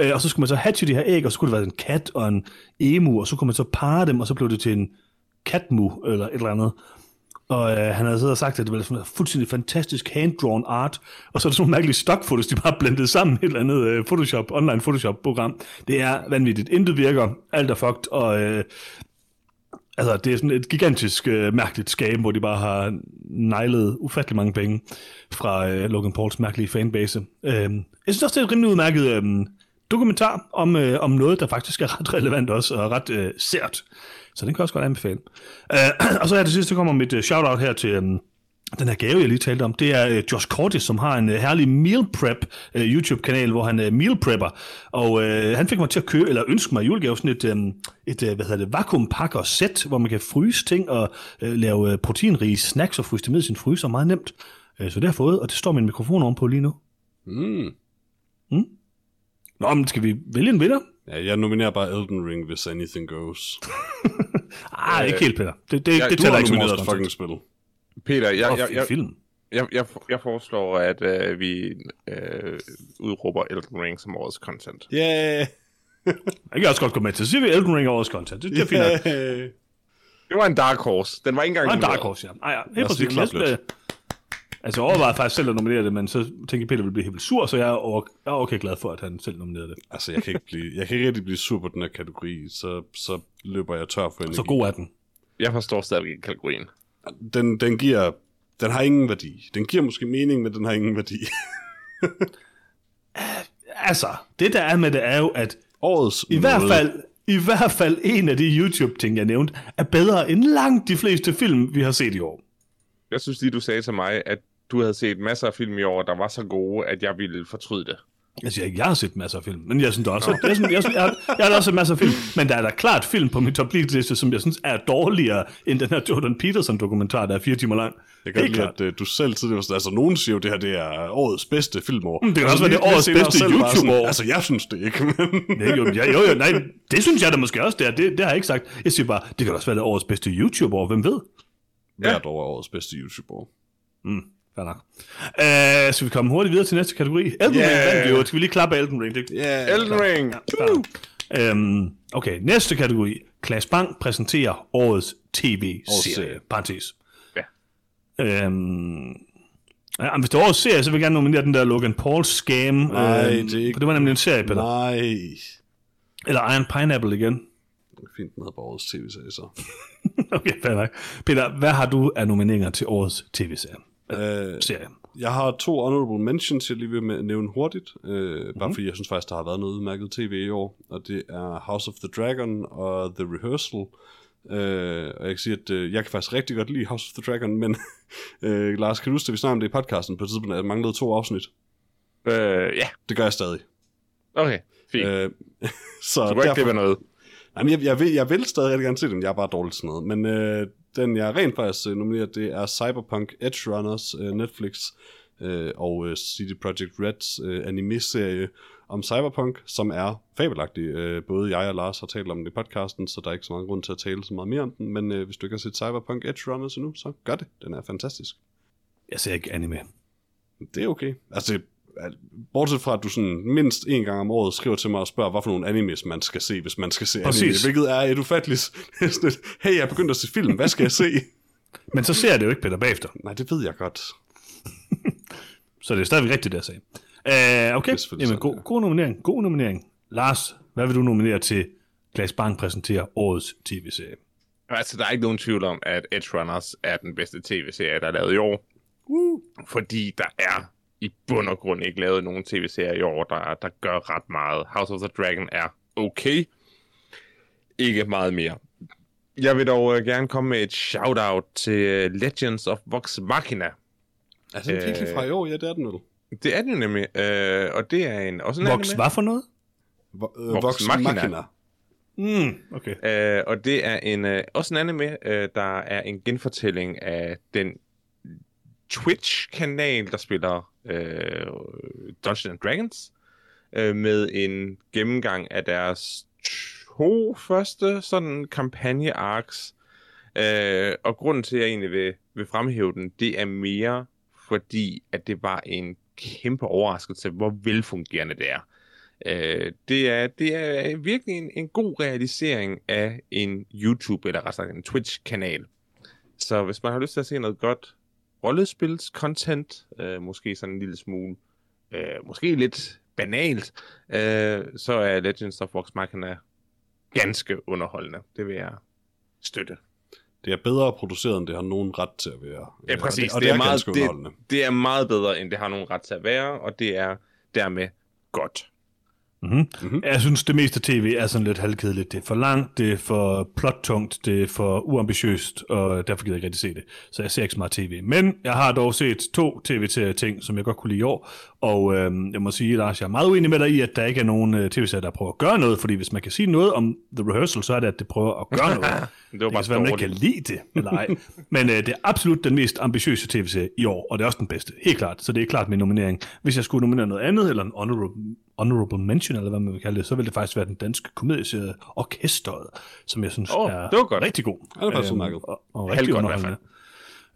Øh, og så skulle man så hatche de her æg, og så kunne det være en kat og en emu, og så kunne man så parre dem, og så blev det til en katmu, eller et eller andet. Og øh, han havde siddet og sagt, at det var sådan fuldstændig fantastisk hand-drawn art, og så er der sådan nogle mærkelige stockfotos, de bare blandet blendet sammen i et eller andet øh, Photoshop, online Photoshop-program. Det er vanvittigt. Intet virker, alt er fucked, og øh, altså, det er sådan et gigantisk øh, mærkeligt skab, hvor de bare har nejlet ufattelig mange penge fra øh, Logan Pauls mærkelige fanbase. Øh, jeg synes også, det er et rimelig udmærket øh, dokumentar om, øh, om noget, der faktisk er ret relevant også, og ret øh, sært. Så den kan jeg også godt anbefale. Øh, og så her til sidst, så kommer mit øh, shout-out her til... Øh, den her gave, jeg lige talte om, det er øh, Josh Cortis, som har en øh, herlig meal prep øh, YouTube-kanal, hvor han øh, meal prepper. Og øh, han fik mig til at købe, eller ønske mig i julegave, sådan et, øh, et øh, hvad hedder det, vakuumpakker sæt, hvor man kan fryse ting og øh, lave øh, proteinrige snacks og fryse det med i sin fryser meget nemt. Øh, så det har jeg fået, og det står min mikrofon ovenpå lige nu. Mm. Nå, men skal vi vælge en vinder? Ja, jeg nominerer bare Elden Ring, hvis anything goes. Ah, ikke helt, Peter. Det, det, ja, det tæller ikke som et fucking spil. Peter, jeg, jeg, jeg, film. jeg, jeg, jeg foreslår, at øh, vi øh, udråber Elden Ring som årets content. Yeah! Jeg kan også godt gå med til. Så siger vi Elden Ring årets content. Det, det er fint yeah. Det var en dark horse. Den var ikke engang Og en nomineret. Dark Horse, ja. Ej, ja, os helt præcis. lige klappe Men jeg- lidt. Altså, jeg overvejede faktisk selv at nominere det, men så tænkte jeg, Peter ville blive helt sur, så jeg er, over, jeg er okay glad for, at han selv nominerede det. Altså, jeg kan, ikke blive, jeg kan ikke rigtig blive sur på den her kategori, så, så løber jeg tør for energi. Så god er den. Jeg forstår stadig ikke kategorien. Den, den giver... Den har ingen værdi. Den giver måske mening, men den har ingen værdi. Altså, det der er med det er jo, at Årets i hvert fald, i hvert fald en af de YouTube-ting, jeg nævnte, er bedre end langt de fleste film, vi har set i år. Jeg synes lige, du sagde til mig, at du havde set masser af film i år, der var så gode, at jeg ville fortryde det. Jeg siger ikke, jeg har set masser af film, men jeg synes også, at, jeg, synes, jeg, synes, jeg, har, jeg har også set masser af film, men der er da klart film på min top liste, som jeg synes er dårligere end den her Jordan Peterson-dokumentar, der er fire timer lang. Jeg kan klart. lide, at uh, du selv tidligere var altså nogen siger jo, det her det er årets bedste filmår. Mm, det kan også Altså, være, det årets bedste YouTube-år. Altså, jeg synes det ikke, men... Nej, jo, ja, jo, jo, nej, det synes jeg da måske også, det er. Det, det har jeg ikke sagt. Jeg siger bare, det kan også være det årets bedste YouTube-år, hvem ved? Hvert år er årets bedste YouTube-år. Fair nok. Uh, skal vi komme hurtigt videre til næste kategori? Elden Ring Yeah. vandt vi jo. Skal vi lige klappe Elden Ring? Det, Yeah. Elden Ring! nok. Øhm, okay, næste kategori. Klaas Bang præsenterer årets tv-serie. serie. Parentes. Ja. Øhm, ja, hvis det er årets serie, så vil jeg gerne nominere den der Logan Paul scam. Nej, øhm, det er ikke- For det var nemlig en serie, Peter. Nej. Eller Iron Pineapple igen. Fint med på årets tv-serie, så. okay, fair nok. Peter, hvad har du af nomineringer til årets tv-serie? Øh, Serie. jeg har to honorable mentions, jeg lige vil nævne hurtigt. Øh, mm. Bare fordi jeg synes faktisk, der har været noget udmærket tv i år. Og det er House of the Dragon og The Rehearsal. Øh, og jeg kan sige, at øh, jeg kan faktisk rigtig godt lide House of the Dragon, men øh, Lars, kan du huske, at vi snakkede om det i podcasten på et tidspunkt, at jeg manglede to afsnit? Øh, ja, Det gør jeg stadig. okay. Fint. Øh, så du kan ikke noget. Jamen, jeg, jeg, vil, jeg vil stadig rigtig gerne se den, jeg er bare dårlig til sådan noget. Men øh, den, jeg rent faktisk øh, nominerer, det er Cyberpunk Edge Runners, øh, Netflix øh, og øh, CD Projekt Reds øh, anime-serie om Cyberpunk, som er fabelagtig. Øh, både jeg og Lars har talt om det i podcasten, så der er ikke så meget grund til at tale så meget mere om den. Men øh, hvis du ikke har set Cyberpunk Edge Runners endnu, så gør det. Den er fantastisk. Jeg ser ikke anime. Det er okay. Altså, bortset fra, at du sådan mindst en gang om året skriver til mig og spørger, hvad for nogle animes man skal se, hvis man skal se Præcis. anime, hvilket er et ufatteligt sådan hey, jeg er begyndt at se film, hvad skal jeg se? Men så ser jeg det jo ikke, Peter, bagefter. Nej, det ved jeg godt. Så det er stadigvæk rigtigt, det jeg sagde. Uh, okay, Jamen, god, sandt, god nominering. God nominering. Lars, hvad vil du nominere til Klaas Bang præsenterer årets tv-serie? Altså, der er ikke nogen tvivl om, at Edge Runners er den bedste tv-serie, der er lavet i år. Uh. Fordi der er i bund og grund ikke lavet nogen tv-serier i år, der, der gør ret meget. House of the Dragon er okay. Ikke meget mere. Jeg vil dog uh, gerne komme med et shout-out til uh, Legends of Vox Machina. Er den virkelig fra i år? Ja, det er den vel. Det er det jo nemlig, uh, og det er en, også en Vox, anime. hvad for noget? Vo- øh, Vox Vox Machina. Machina. Mm, okay. Uh, og det er en uh, også en anime, uh, der er en genfortælling af den Twitch-kanal, der spiller øh, Dungeons and Dragons. øh, med en gennemgang af deres to første sådan kampagne-arcs. Øh, og grunden til, at jeg egentlig vil, vil fremhæve den, det er mere fordi, at det var en kæmpe overraskelse, hvor velfungerende det er. Øh, det, er det er virkelig en, en god realisering af en YouTube, eller rettere en Twitch-kanal. Så hvis man har lyst til at se noget godt rollespils-content, øh, måske sådan en lille smule, øh, måske lidt banalt, øh, så er Legends of Vox Machina ganske underholdende. Det vil jeg støtte. Det er bedre produceret, end det har nogen ret til at være. Ja, præcis. Og det, og det, er, meget, ganske det, det er meget bedre, end det har nogen ret til at være, og det er dermed godt. Mm-hmm. Mm-hmm. Jeg synes, det meste tv er sådan lidt halvkedeligt. Det er for langt, det er for plottungt, det er for uambitiøst, og derfor gider jeg ikke rigtig se det. Så jeg ser ikke så meget tv. Men jeg har dog set to tv-ting, som jeg godt kunne lide i år, og øhm, jeg må sige, Lars, jeg er meget uenig med dig i, at der ikke er nogen øh, tv-serier, der prøver at gøre noget, fordi hvis man kan sige noget om The Rehearsal, så er det, at det prøver at gøre noget. Det var det bare kan være, man ikke kan lide det, eller ej. Men øh, det er absolut den mest ambitiøse tv-serie i år, og det er også den bedste. Helt klart. Så det er klart min nominering. Hvis jeg skulle nominere noget andet, eller en honorable, honorable mention, eller hvad man vil kalde det, så ville det faktisk være den danske komedieserie Orkestret, som jeg synes Åh, er det var godt. rigtig god. Ja, det er faktisk udmærket. og, og rigtig godt i hvert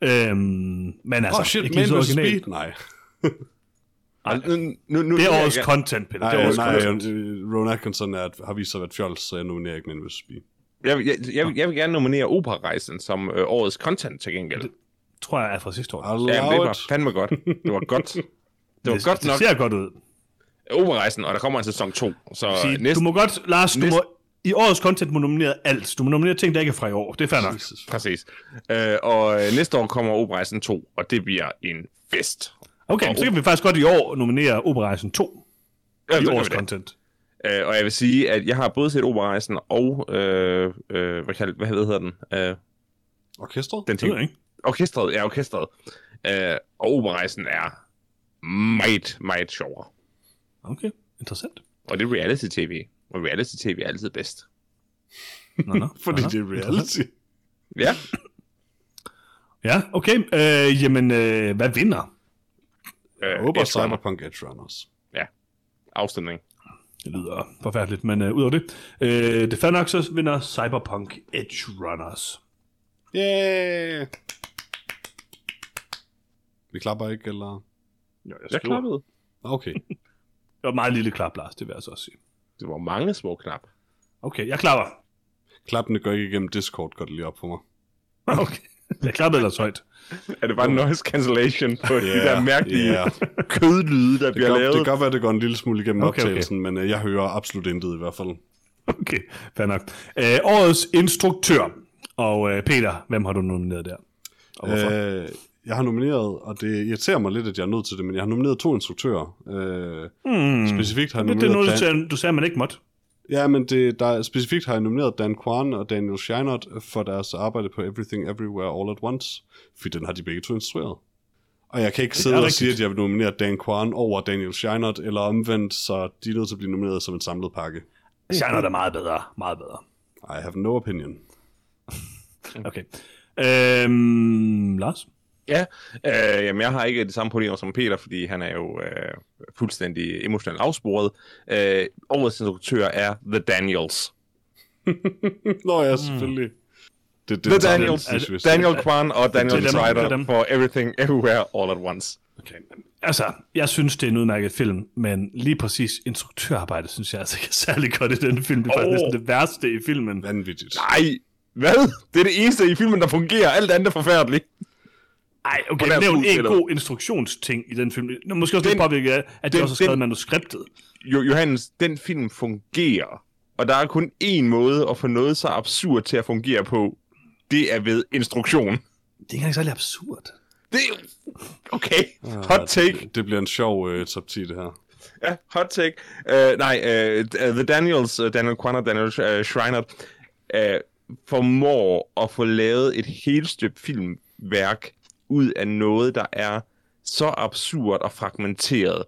underholdende. Øhm, men altså, oh, shit, Man kan vs. originalt. Speed? Nej. Nu, nu, nu, Det er årets jeg- content, Peter. Nej, det er nej, content. øh, Ron Atkinson er, har vist sig at være fjols, så jeg nominerer ikke Man vs. Speed. Jeg, jeg, jeg, vil- jeg vil gerne nominere Operarejsen som øh, årets content til gengæld. tror jeg er fra sidste år. Ja, det var fandme godt. Det var godt. Det var det, godt det nok. ser godt ud. Operarejsen, og der kommer en sæson 2. Så Sige, næste, Du må godt, Lars, du næste- må, i årets content må du nominere alt. Du må nominere ting, der ikke er fra i år. Det er fair nok. Jesus. Præcis. Øh, og øh, næste år kommer Operarejsen 2, og det bliver en fest. Okay, Og så kan vi faktisk godt i år nominere Operarejsen 2 Ja, i årets det. content. Øh, og jeg vil sige, at jeg har både set Operarejsen og, øh, øh, hvad, hvad hedder den? Øh, Orkestret? den Det ting. jeg ikke. Orkestret, ja, orkestret. Øh, og Operarejsen er meget, meget sjovere. Okay, interessant. Og det er reality-tv. Og reality-tv er altid bedst. Nå, nå. Fordi Aha. det er reality. Ja. Ja, okay. Øh, jamen, øh, hvad vinder? Øh, Jeg håber. Cyberpunk Edge Runners. Afstemning. Det lyder forfærdeligt, men øh, ud af det. Øh, det er fair nok, så vinder Cyberpunk Edge Runners. Yeah! Vi klapper ikke, eller? Ja, Jeg klappede. Okay. Det var et meget lille klap, Lars, det vil jeg så også sige. Det var mange små knap. Okay, jeg klapper. Klappene går ikke igennem Discord, går det lige op for mig. Okay. Jeg klappede ellers højt. Er det bare noise cancellation på yeah, de der mærkelige yeah. kødlyde, der Det bliver godt, lavet? det kan godt være, det går en lille smule igennem Okay, okay, okay. optagelsen, men øh, jeg hører absolut intet i hvert fald. Okay, fair nok. Øh, årets instruktør. Og øh, Peter, hvem har du nomineret der? Og hvorfor? Øh, jeg har nomineret, og det irriterer mig lidt, at jeg er nødt til det, men jeg har nomineret to instruktører. Øh, hmm. specifikt har jeg det, det er nomineret noget, du Dan, du sagde, man ikke måtte. ja, men det, der, er- specifikt har jeg nomineret Dan Kwan og Daniel Scheinert for deres arbejde på Everything Everywhere All at Once, fordi den har de begge to instrueret. Og jeg kan ikke sidde og rigtigt. sige, at jeg vil nominere Dan Kwan over Daniel Scheinert, eller omvendt, så de er nødt til at blive nomineret som en samlet pakke. Genre er meget bedre. Meget bedre. I have no opinion. Okay. Øhm, Lars? Ja, øh, jamen jeg har ikke de samme problemer som Peter, fordi han er jo øh, fuldstændig emotionelt afsporet. Øh, årets instruktør er The Daniels. Nå ja, selvfølgelig. Det, det The Daniels, vi- Daniel Kwan og Daniel det er dem. for Everything Everywhere All at Once. Okay. Altså, jeg synes, det er en udmærket film, men lige præcis instruktørarbejdet, synes jeg altså ikke er særlig godt i den film. Det er faktisk Åh. næsten det værste i filmen. Vanvittigt. Nej, hvad? Det er det eneste i filmen, der fungerer. Alt andet er forfærdeligt. Ej, okay, er nævn en skuespillet? god instruktionsting i den film. Nå, Måske også Den- lidt påvirket af, at de den- også har skrevet den- manuskriptet. Jo, Johannes, den film fungerer. Og der er kun én måde at få noget så absurd til at fungere på. Det er ved instruktion. Det er ikke engang særlig absurd. Det er Okay, hot take. Det, det bliver en sjov uh, top 10, det her. Ja, hot take. Uh, nej, uh, The Daniels, uh, Daniel Kwan og Daniel uh, Schreiner, uh, formår at få lavet et helstøbt filmværk ud af noget, der er så absurd og fragmenteret,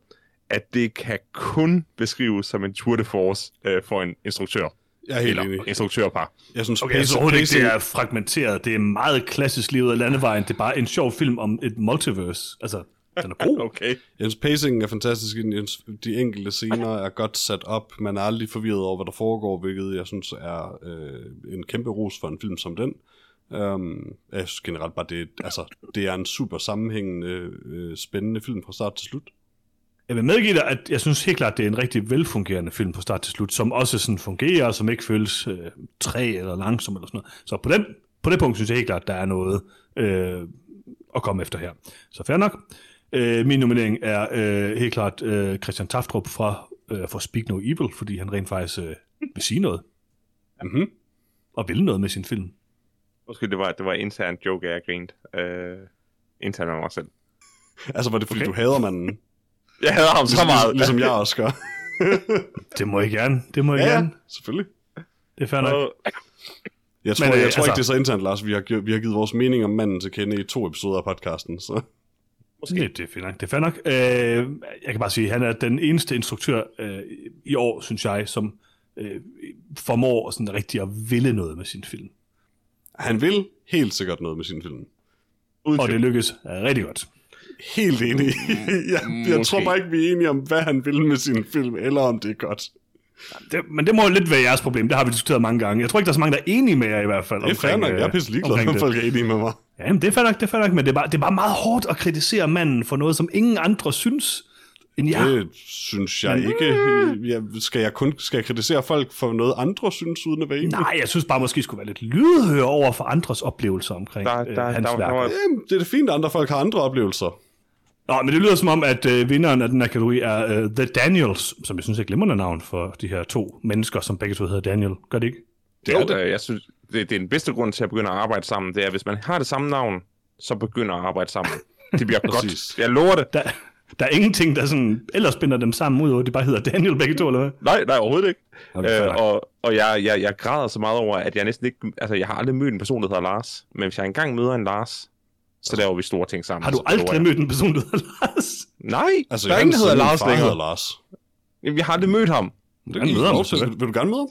at det kan kun beskrives som en tour de force uh, for en instruktør. Jeg er helt Eller enig. instruktørpar. Jeg synes, Okay, jeg synes pacing- overhovedet ikke, det pacing- er fragmenteret. Det er meget klassisk livet af landevejen. Det er bare en sjov film om et multiverse. Altså, Den er god. Okay. Jens pacingen er fantastisk, de enkelte scener er godt sat op, man er aldrig forvirret over, hvad der foregår, hvilket jeg synes er øh, en kæmpe ros for en film som den. Um, jeg synes generelt bare, det, altså, det er en super sammenhængende, øh, spændende film fra start til slut. Jeg vil medgive dig, at jeg synes helt klart, det er en rigtig velfungerende film fra start til slut, som også sådan fungerer, som ikke føles øh, træ eller langsom eller sådan noget. Så på, den, på det punkt synes jeg helt klart, der er noget øh, at komme efter her. Så fair nok. Øh, min nominering er øh, helt klart øh, Christian Taftrup fra øh, for Speak No Evil, fordi han rent faktisk øh, vil sige noget, Mm-hmm. og vil noget med sin film. Måske det var, det var intern joke, jeg grinte. Øh, internt med mig selv. Altså, var det fordi, Okay. du hader manden? Jeg hader ham så Ligesom, meget. ligesom jeg også gør. Det må jeg gerne. Det må jeg ja, gerne. selvfølgelig. Det er fair nok. Og- Jeg tror, Men, Men, øh, jeg tror altså- ikke, det er så internt, Lars. Vi har, vi har givet vores mening om manden til kende i to episoder af podcasten. Så. Måske. Det, det er fint nok. Det er fair nok. Øh, jeg kan bare sige, at han er den eneste instruktør øh, i år, synes jeg, som øh, formår sådan rigtig at ville noget med sin film. Han vil helt sikkert noget med sin film. Uden Og det lykkes øh, rigtig godt. Helt enig. jeg, jeg Måske. tror bare ikke, vi er enige om, hvad han vil med sin film, eller om det er godt. Det, men det må jo lidt være jeres problem. Det har vi diskuteret mange gange. Jeg tror ikke, der er så mange, der er enige med jer i hvert fald. Det er fair nok. Jeg er pisse ligeglad, om det. folk er enige med mig. Ja, men det er fair nok, det er fair nok, men det er, bare, det er bare meget hårdt at kritisere manden for noget, som ingen andre synes jer. Det synes jeg ikke. Jeg, skal, jeg kun, skal jeg kritisere folk for noget, andre synes, uden at være enige? Nej, jeg synes bare, måske skulle være lidt lydhør over for andres oplevelser omkring Der- øh, der- hans der- der værk. var- Jamen, det er det fint, at andre folk har andre oplevelser. Nå, men det lyder som om, at øh, vinderen af den her kategori er øh, The Daniels, som jeg synes er et glimrende navn for de her to mennesker, som begge to hedder Daniel. Gør det ikke? Det er Jo, det. øh, jeg synes, det, det er den bedste grund til at begynde at arbejde sammen, det er, hvis man har det samme navn, så begynder at arbejde sammen. Det bliver godt. Jeg lover det. Der, der er ingenting, der sådan, ellers binder dem sammen ud over, at de bare hedder Daniel begge to, eller hvad? Nej, nej, overhovedet ikke. Okay, øh, og og jeg, jeg, jeg græder så meget over, at jeg næsten ikke... Altså, jeg har aldrig mødt en person, der hedder Lars. Men hvis jeg engang møder en Lars, så laver vi store ting sammen. Har du aldrig jeg. mødt en person, der hedder Lars? Nej, Altså, der er ingen, der hedder Lars længere. hedder Lars. Jamen, Jeg har aldrig mødt ham. Det Han møder ham lov så til. vel. Vil, du gerne møde ham?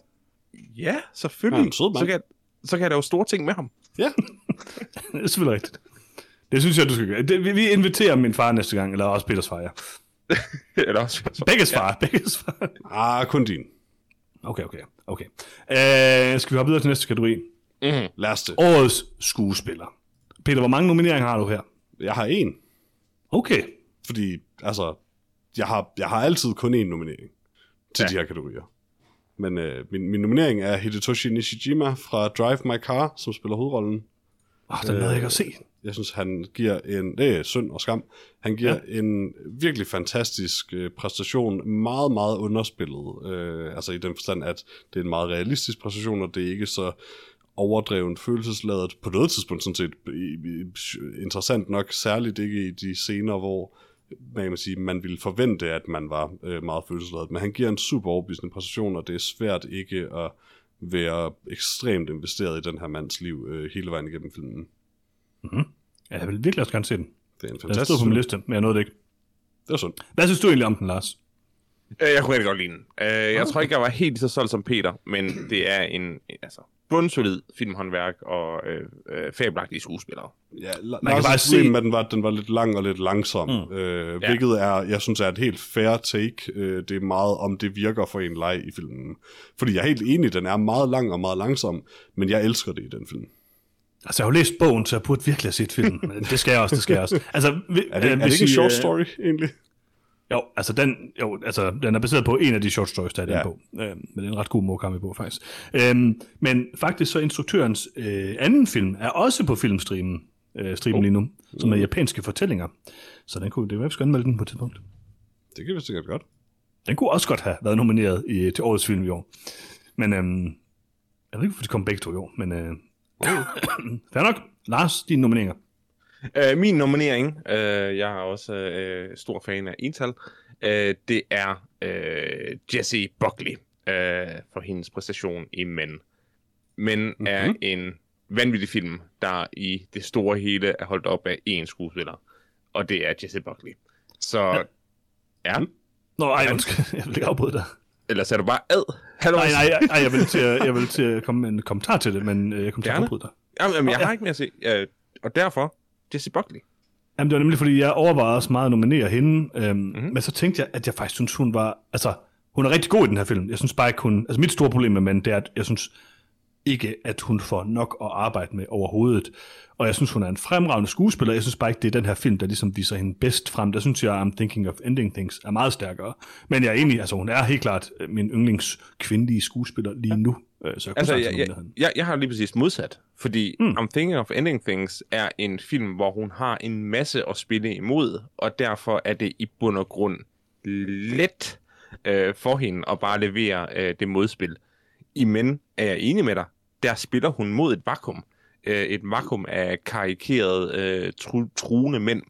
Ja, selvfølgelig. Ja, så, kan jeg, så kan jeg lave store ting med ham. Ja. Det er selvfølgelig rigtigt. Det synes jeg, du skal gøre. Det, vi, vi inviterer min far næste gang, eller også Peters far, ja. Eller også, så, Begges far, begges far. Ah, kun din. Okay, okay, okay. Øh, skal vi hoppe videre til næste kategori? mm, Lad os det. Årets skuespiller. Peter, hvor mange nomineringer har du her? Jeg har en. Okay. Fordi, altså, jeg har, jeg har altid kun én nominering til Ja. ja. de her kategorier. Men øh, min, min nominering er Hidetoshi Nishijima fra Drive My Car, som spiller hovedrollen. Oh, den havde jeg ikke at se. Jeg synes, han giver en... Det er synd og skam. Han giver ja. en virkelig fantastisk øh, præstation. Meget, meget underspillet. Øh, altså i den forstand, at det er en meget realistisk præstation, og det er ikke så overdrevet følelsesladet. På noget tidspunkt sådan set interessant nok, særligt ikke i de scener, hvor man kan sige, man ville forvente, at man var øh, meget følelsesladet. Men han giver en super overbevisende præstation, og det er svært ikke at være ekstremt investeret i den her mands liv øh, hele vejen igennem filmen. Ja, jeg vil virkelig også gerne se den. Det er en Den fantastisk stod på min liste, men jeg nåede det ikke. Det er sundt. Hvad synes du egentlig om den, Lars? Øh, Jeg kunne rigtig godt lide den. Øh, Jeg tror ikke, jeg var helt så solgt som Peter, men det er en altså, bundsolid filmhåndværk og øh, øh, fabelagtige skuespillere. Ja, la- Man kan bare se- med den var, den var lidt lang og lidt langsom, mm. øh, Ja. hvilket er, jeg synes er et helt fair take. Øh, det er meget om det virker for en leg i filmen. Fordi jeg er helt enig, den er meget lang og meget langsom, men jeg elsker det i den film. Altså, jeg har jo læst bogen, så jeg burde virkelig have set filmen. Men det skal jeg også, det skal jeg også. Altså, vi, Er det, øh, er det ikke en short øh, story, egentlig? Jo, altså den, jo, altså den er baseret på en af de short stories, der er i den Ja. bog. Øh, men det er en ret god Murakami bog, faktisk. Øhm, men faktisk så instruktørens øh, anden film er også på filmstreamen øh, streamen oh. lige nu, som er japanske fortællinger. Så den kunne, det var skulle anmelde den på et tidspunkt. Det kan vi sikkert godt. Den kunne også godt have været nomineret i, til årets film i år. Men øhm, jeg ved ikke, hvorfor de kom begge to i år, men øh, fair nok. Lars, dine nomineringer. Øh, min nominering, øh, jeg er også øh, stor fan af Ental, øh, det er øh, Jessie Buckley øh, for hendes præstation i Men. Men mm-hmm. er en vanvittig film, der i det store hele er holdt op af én skuespiller, og det er Jessie Buckley. Så, ja. ja. Nå, ej, undskyld, jeg vil ikke afbryde dig. Eller er du bare ad. Hallo. Nej, nej, nej, jeg vil til, jeg vil til at komme med en kommentar til det, men øh, jeg kommer til at dig. Jamen, jamen, jeg har ikke mere at se. Øh, og derfor, Jessie Buckley. Jamen, det var nemlig, fordi jeg overvejede også meget at nominere hende, øhm, mm-hmm. men så tænkte jeg, at jeg faktisk synes, hun var, altså, hun er rigtig god i den her film. Jeg synes bare ikke, hun, altså mit store problem med mænd, det er, at jeg synes ikke, at hun får nok at arbejde med overhovedet. Og jeg synes, hun er en fremragende skuespiller. Jeg synes bare ikke, det er den her film, der ligesom viser hende bedst frem. Der synes jeg, I'm Thinking of Ending Things er meget stærkere. Men jeg er enig, altså hun er helt klart øh, min yndlings kvindelige skuespiller lige nu. Øh, Så jeg kunne Altså, jeg, jeg, jeg, jeg har lige præcis modsat, fordi mm. I'm Thinking of Ending Things er en film, hvor hun har en masse at spille imod, og derfor er det i bund og grund let øh, for hende at bare levere øh, det modspil. I Men er jeg enig med dig, der spiller hun mod et vakuum. Øh, et vakuum af karikerede, øh, tru, truende mænd.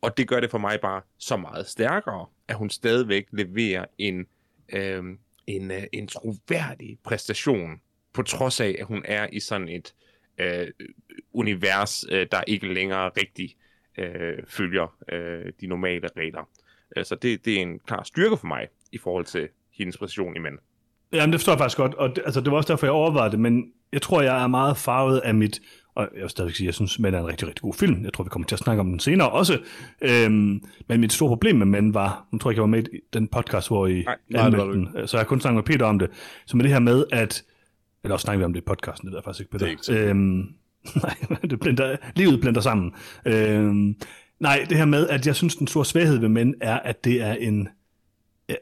Og det gør det for mig bare så meget stærkere, at hun stadigvæk leverer en, øh, en, øh, en troværdig præstation, på trods af, at hun er i sådan et øh, univers, øh, der ikke længere rigtig øh, følger øh, de normale regler. Øh, så det, det er en klar styrke for mig i forhold til hendes præstation i mænd. Jamen, det forstår jeg faktisk godt, og det, altså, det var også derfor, jeg overvejede det, men jeg tror, jeg er meget farvet af mit, og jeg vil stadigvæk sige, jeg synes, Men er en rigtig, rigtig god film. Jeg tror, vi kommer til at snakke om den senere også. Øhm, men mit store problem med Men var, nu tror jeg ikke, jeg var med i den podcast, hvor I Nej, nej, den, så jeg kun snakket med Peter om det. Så med det her med, at, eller også snakker vi om det i podcasten, det jeg faktisk ikke, Peter. Det er ikke øhm, nej, det blender, livet blender sammen. Øhm, nej, det her med, at jeg synes, den store svaghed ved Men er, at det er en,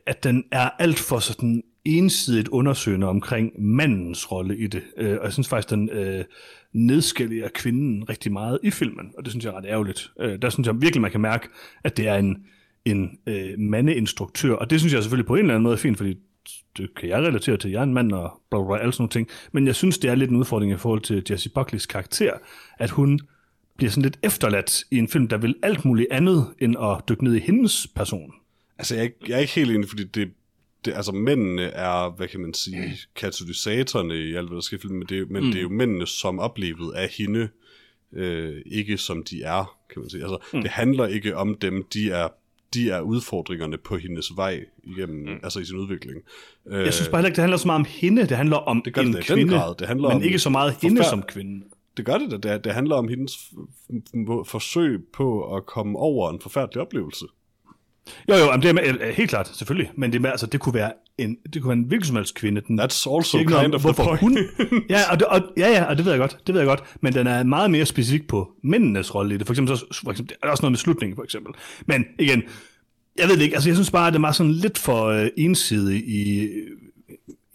at den er alt for sådan ensidigt undersøgende omkring mandens rolle i det. Øh, og jeg synes faktisk, den øh, nedskælder kvinden rigtig meget i filmen, og det synes jeg er ret ærgerligt. Øh, der synes jeg virkelig, man kan mærke, at det er en, en øh, mandeinstruktør, og det synes jeg selvfølgelig på en eller anden måde er fint, fordi det kan jeg relatere til, jeg er en mand og bla bla, bla alle sådan nogle ting, men jeg synes, det er lidt en udfordring i forhold til Jessie Buckleys karakter, at hun bliver sådan lidt efterladt i en film, der vil alt muligt andet, end at dykke ned i hendes person. Altså, jeg er, ikke, jeg er ikke helt enig, fordi det, det, altså mændene er, hvad kan man sige, katalysatorerne i alt, hvad der sker men, det, men mm. det er jo mændene, som oplevet af hende, øh, ikke som de er, kan man sige. Altså, mm. det handler ikke om dem, de er de er udfordringerne på hendes vej igennem, mm. altså i sin udvikling. Øh, Jeg synes bare ikke, det handler så meget om hende, det handler om Det gør en det i den kvinde, grad. Det handler men om ikke så meget hende forfærd- som kvinde. det gør det da. Det, det handler om hendes forsøg på at komme over en forfærdelig oplevelse. Jo, jo, jamen, det er øh, helt klart, selvfølgelig, men det, er altså, det kunne være en, det kunne være en hvilken som helst kvinde. Den, That's also ikke kind of the point. hun, ja, og det, og, ja, ja, og det ved jeg godt, det ved jeg godt, men den er meget mere specifik på mændenes rolle i det. For eksempel, så, for eksempel, der er også noget med slutningen, for eksempel. Men igen, jeg ved det ikke, altså jeg synes bare, at det var sådan lidt for øh, ensidig i,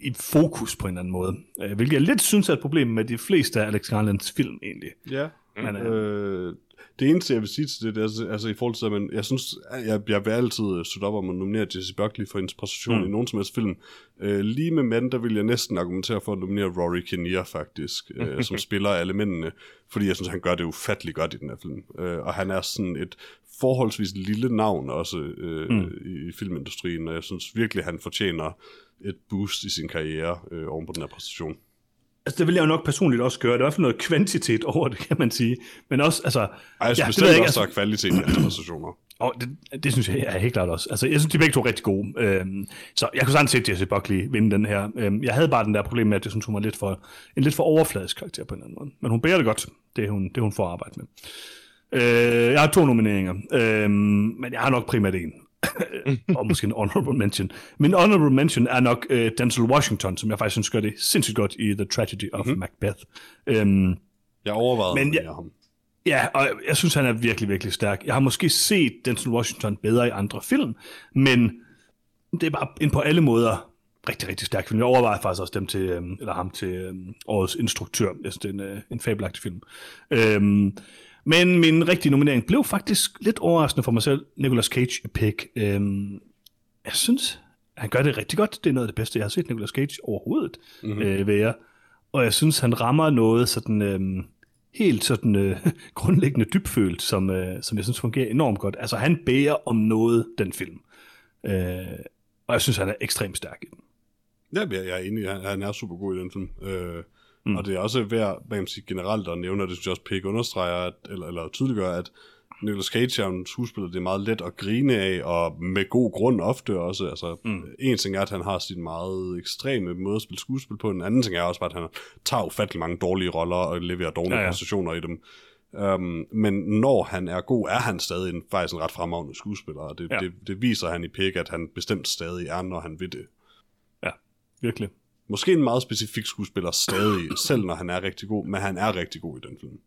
i fokus på en eller anden måde. Øh, hvilket jeg lidt synes er et problem med de fleste af Alex Garlands film, egentlig. Ja. Men, øh, det eneste, jeg vil sige til det, det er, altså, altså i forhold til, at man, jeg synes, jeg, jeg vil altid støtte op om at nominere Jesse Buckley for hendes præstation mm. i nogen som helst film. Øh, lige med mænd, der vil jeg næsten argumentere for at nominere Rory Kinnear faktisk, øh, som spiller alle mændene, fordi jeg synes, han gør det ufattelig godt i den her film. Øh, og han er sådan et forholdsvis lille navn også øh, mm. i, i filmindustrien, og jeg synes virkelig, han fortjener et boost i sin karriere øh, oven på den her præstation. Altså, det vil jeg jo nok personligt også gøre. Der er i hvert fald noget kvantitet over det, kan man sige. Men også, altså... Ej, jeg synes ja, det bestemt jeg ikke, også, der er kvalitet i hans præstationer. Og det, det synes jeg er helt klart også. Altså, jeg synes, de begge to er rigtig gode. Øhm, så jeg kunne sagtens se Jesse Buckley vinde den her. Øhm, jeg havde bare den der problem med, at jeg synes, hun var lidt for, en lidt for overfladisk karakter på en eller anden måde. Men hun bærer det godt. Det hun, det hun får arbejde med. Øh, jeg har to nomineringer, øhm, men jeg har nok primært en. og måske en honorable mention. Min honorable mention er nok øh, Denzel Washington, som jeg faktisk synes gør det sindssygt godt i The Tragedy of mm-hmm. Macbeth. Øhm, Jeg overvejede Men jeg- ham. Ja, og jeg synes, han er virkelig, virkelig stærk. Jeg har måske set Denzel Washington bedre i andre film, men det er bare en på alle måder rigtig, rigtig stærk film. Jeg overvejer faktisk også dem til, øhm, eller ham til øhm, årets instruktør. Jeg synes, det er en, øh, en fabelagtig film. Øhm, men min rigtige nominering blev faktisk lidt overraskende for mig selv. Nicolas Cage i Pig. Øhm, jeg synes, han gør det rigtig godt. Det er noget af det bedste, jeg har set Nicolas Cage overhovedet mm-hmm. øh, være. Og jeg synes, han rammer noget sådan... Øhm, helt sådan øh, grundlæggende dybfølt, som, øh, som jeg synes fungerer enormt godt. Altså han bærer om noget, den film. Øh, og jeg synes, han er ekstremt stærk i den. Ja, jeg jeg er enig. Han, han er super god i den film. Øh, mm. Og det er også værd, hvad man sige, generelt at nævne, og det synes jeg også Pig understreger, at, eller, eller tydeliggør, at Nicolas Cage er en skuespiller, det er meget let at grine af, og med god grund ofte også. Altså, mm. En ting er, at han har sin meget ekstreme måde at spille skuespil på, en anden ting er også bare, at han tager ufattelig mange dårlige roller og leverer dårlige Ja, ja, præstationer i dem. Um, men når han er god, er han stadig en, faktisk en ret fremragende skuespiller, og det, ja. det, det viser han i Pig, at han bestemt stadig er, når han vil det. Ja, virkelig. Måske en meget specifik skuespiller stadig, selv når han er rigtig god, men han er rigtig god i den film.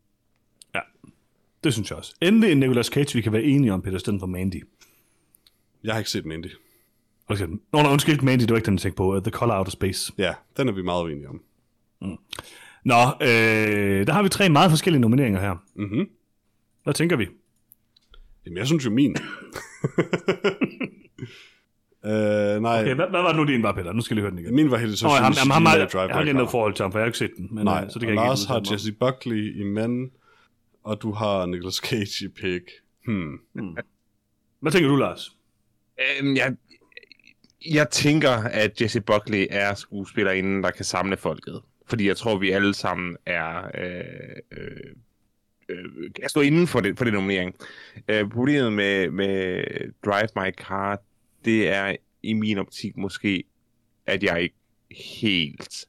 Ja, det synes jeg også. Endelig en Nicolas Cage, vi kan være enige om, Peter, stedet for Mandy. Jeg har ikke set Mandy. Okay. Nå, nej, undskyld, Mandy, det var ikke den, jeg tænkte på. Uh, The Color Out of Space. Ja, den er vi meget enige om. Nå, øh, der har vi tre meget forskellige nomineringer her. Mhm. Hvad tænker vi? Jamen, jeg synes jo min. øh, nej, Okay, hvad, hvad var det nu din var, Peter? Nu skal jeg lige høre den igen. min var helt Nå, ham, ham, ham, har, jeg, Drive jeg har ikke My noget forhold til ham, for jeg har ikke set den. Men, Nej, øh, så det og kan jeg Lars ikke har. Jesse Buckley i Men, og du har Nicolas Cage i Pig. Hmm. Hvad tænker du, Lars? Øhm, jeg, jeg tænker, at Jesse Buckley er skuespillerinden, der kan samle folket. Fordi jeg tror, vi alle sammen er... Øh, øh, øh, kan stå inden for det, for det nominering. Øh, problemet med, med Drive My Car, det er i min optik måske, at jeg ikke helt...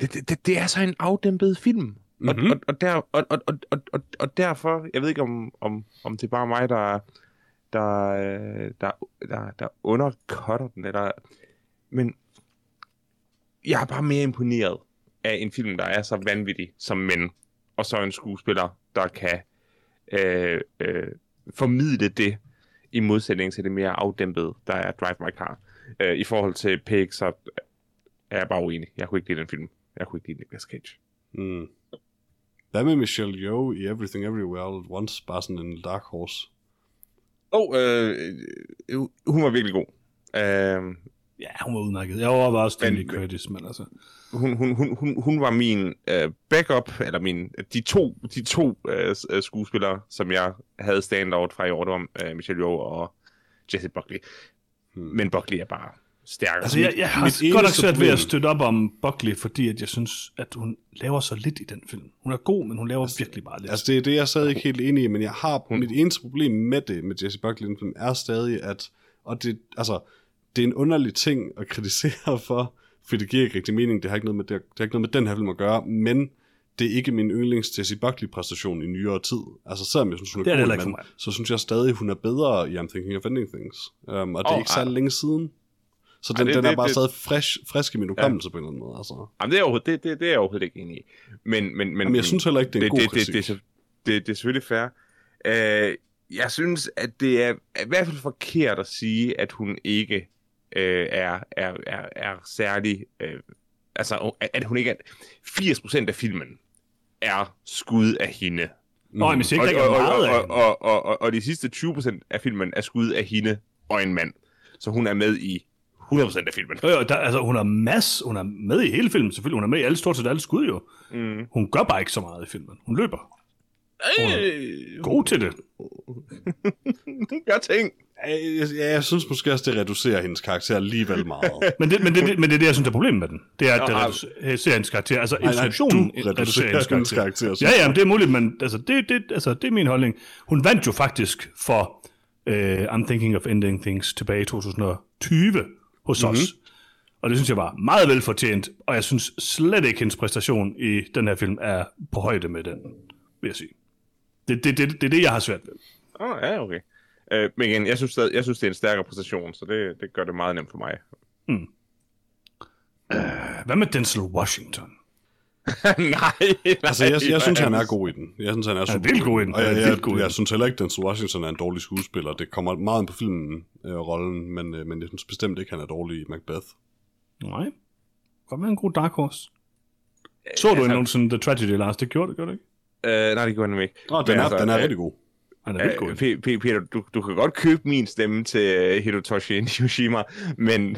Det, det, det, det er så en afdæmpet film. Mm-hmm. Mhm. Og, og, og, der, og, og, og, og, og, derfor, jeg ved ikke om, om, om det er bare mig, der, der, der, der, der undercutter den, eller, men jeg er bare mere imponeret af en film, der er så vanvittig som mænd, og så en skuespiller, der kan øh, øh, formidle det i modsætning til det mere afdæmpede, der er Drive My Car. Øh, I forhold til Pig, så er jeg bare uenig. Jeg kunne ikke lide den film. Jeg kunne ikke lide Nicolas Cage. Mm. Hvad med Michelle Yeoh i Everything Everywhere All at Once? Bare sådan en dark horse. Åh, oh, øh, hun var virkelig god. Øh, Ja, hun var udmærket. Jeg overvejede også Men- Curtis, men altså... hun, hun, hun, hun, hun var min øh, backup, eller min, de to, de to øh, øh, skuespillere, som jeg havde standout fra i år, var øh, Michelle Yeoh og Jesse Buckley. Hmm. Men Buckley er bare stærkere. Altså, jeg, jeg har mit godt nok svært ved at støtte op om Buckley, fordi at jeg synes, at hun laver så lidt i den film. Hun er god, men hun laver virkelig bare lidt. Altså, det er det, jeg stadig ikke helt enig i, men jeg har, hmm. mit eneste problem med det, med Jesse Buckley den film, er stadig, at, og det, altså, det er en underlig ting at kritisere for, for det giver ikke rigtig mening, det har ikke noget med, det, det har ikke noget med den her film at gøre, men det er ikke min yndlings Jesse Buckley-præstation i nyere tid. Altså, selvom jeg synes, hun er, Det er god, men, så synes jeg stadig, hun er bedre i I'm Thinking of Ending Things. Um, og det er ikke særlig ej. længe siden. Så Ej, den, det- den er det- bare det- stadig frisk, frisk i min hukommelse ja. på en eller anden måde. Altså. Jamen, det, er overhovedet, det, det, det er jeg overhovedet ikke enig i. Men, men, men, Jamen, jeg synes heller ikke, det er en det, god det, det, det, kritik. det, det, det er selvfølgelig fair. Uh, jeg synes, at det er i hvert fald forkert at sige, at hun ikke uh, er, er, er, er særlig... Uh, altså, at hun ikke er... 80% af filmen er skud af hende. Nå, men Og, ikke, er meget og, og, og, og, og de sidste 20% af filmen er skud af hende og en mand. Så hun er med i 100% af filmen. Øh, der, altså, hun er mass, hun er med i hele filmen, selvfølgelig. Hun er med i alle, stort set alle skud jo. Mm. Hun gør bare ikke så meget i filmen. Hun løber. Øh, God til det. hun gør ting. Jeg, jeg, synes måske også, det reducerer hendes karakter alligevel meget. Men det, men, det, det, men det er det, jeg synes er problemet med den. Det er, at det reducerer hendes karakter. Altså, nej, instruktionen du reducerer hendes karakter, synes Ja, ja, men det er muligt, men altså, det, det, altså, det er min holdning. Hun vandt jo faktisk for uh, I'm Thinking of Ending Things tilbage i 2020 hos mm-hmm. os. Og det synes jeg var meget velfortjent, og jeg synes slet ikke, hendes præstation i den her film er på højde med den, vil jeg sige. Det, det, det, det er det, jeg har svært ved. Åh, oh, ja, okay. Øh, men igen, jeg synes, stadig, jeg synes, det er en stærkere præstation, så det, det gør det meget nemt for mig. Hvad med Denzel Washington? nej, nej. Altså, jeg, jeg synes, han er god i den. Jeg synes, han er super vildt god i den. Og jeg, er jeg, vildt god i jeg, den. jeg synes heller ikke, at Denzel Washington er en dårlig skuespiller. Det kommer meget ind på filmen, øh, rollen, men, øh, men jeg synes bestemt ikke, han er dårlig i Macbeth. Nej. Godt være en god dark horse. Så du altså- nogensinde The Tragedy, Lars? Det gjorde det, gjorde det ikke? Øh, nej, det gør han ikke. Nå, den, er, altså, den er øh, rigtig god. Han er vildt god. Øh, P- P- Peter, du, du kan godt købe min stemme til uh, Hirotoshi Nishima, men...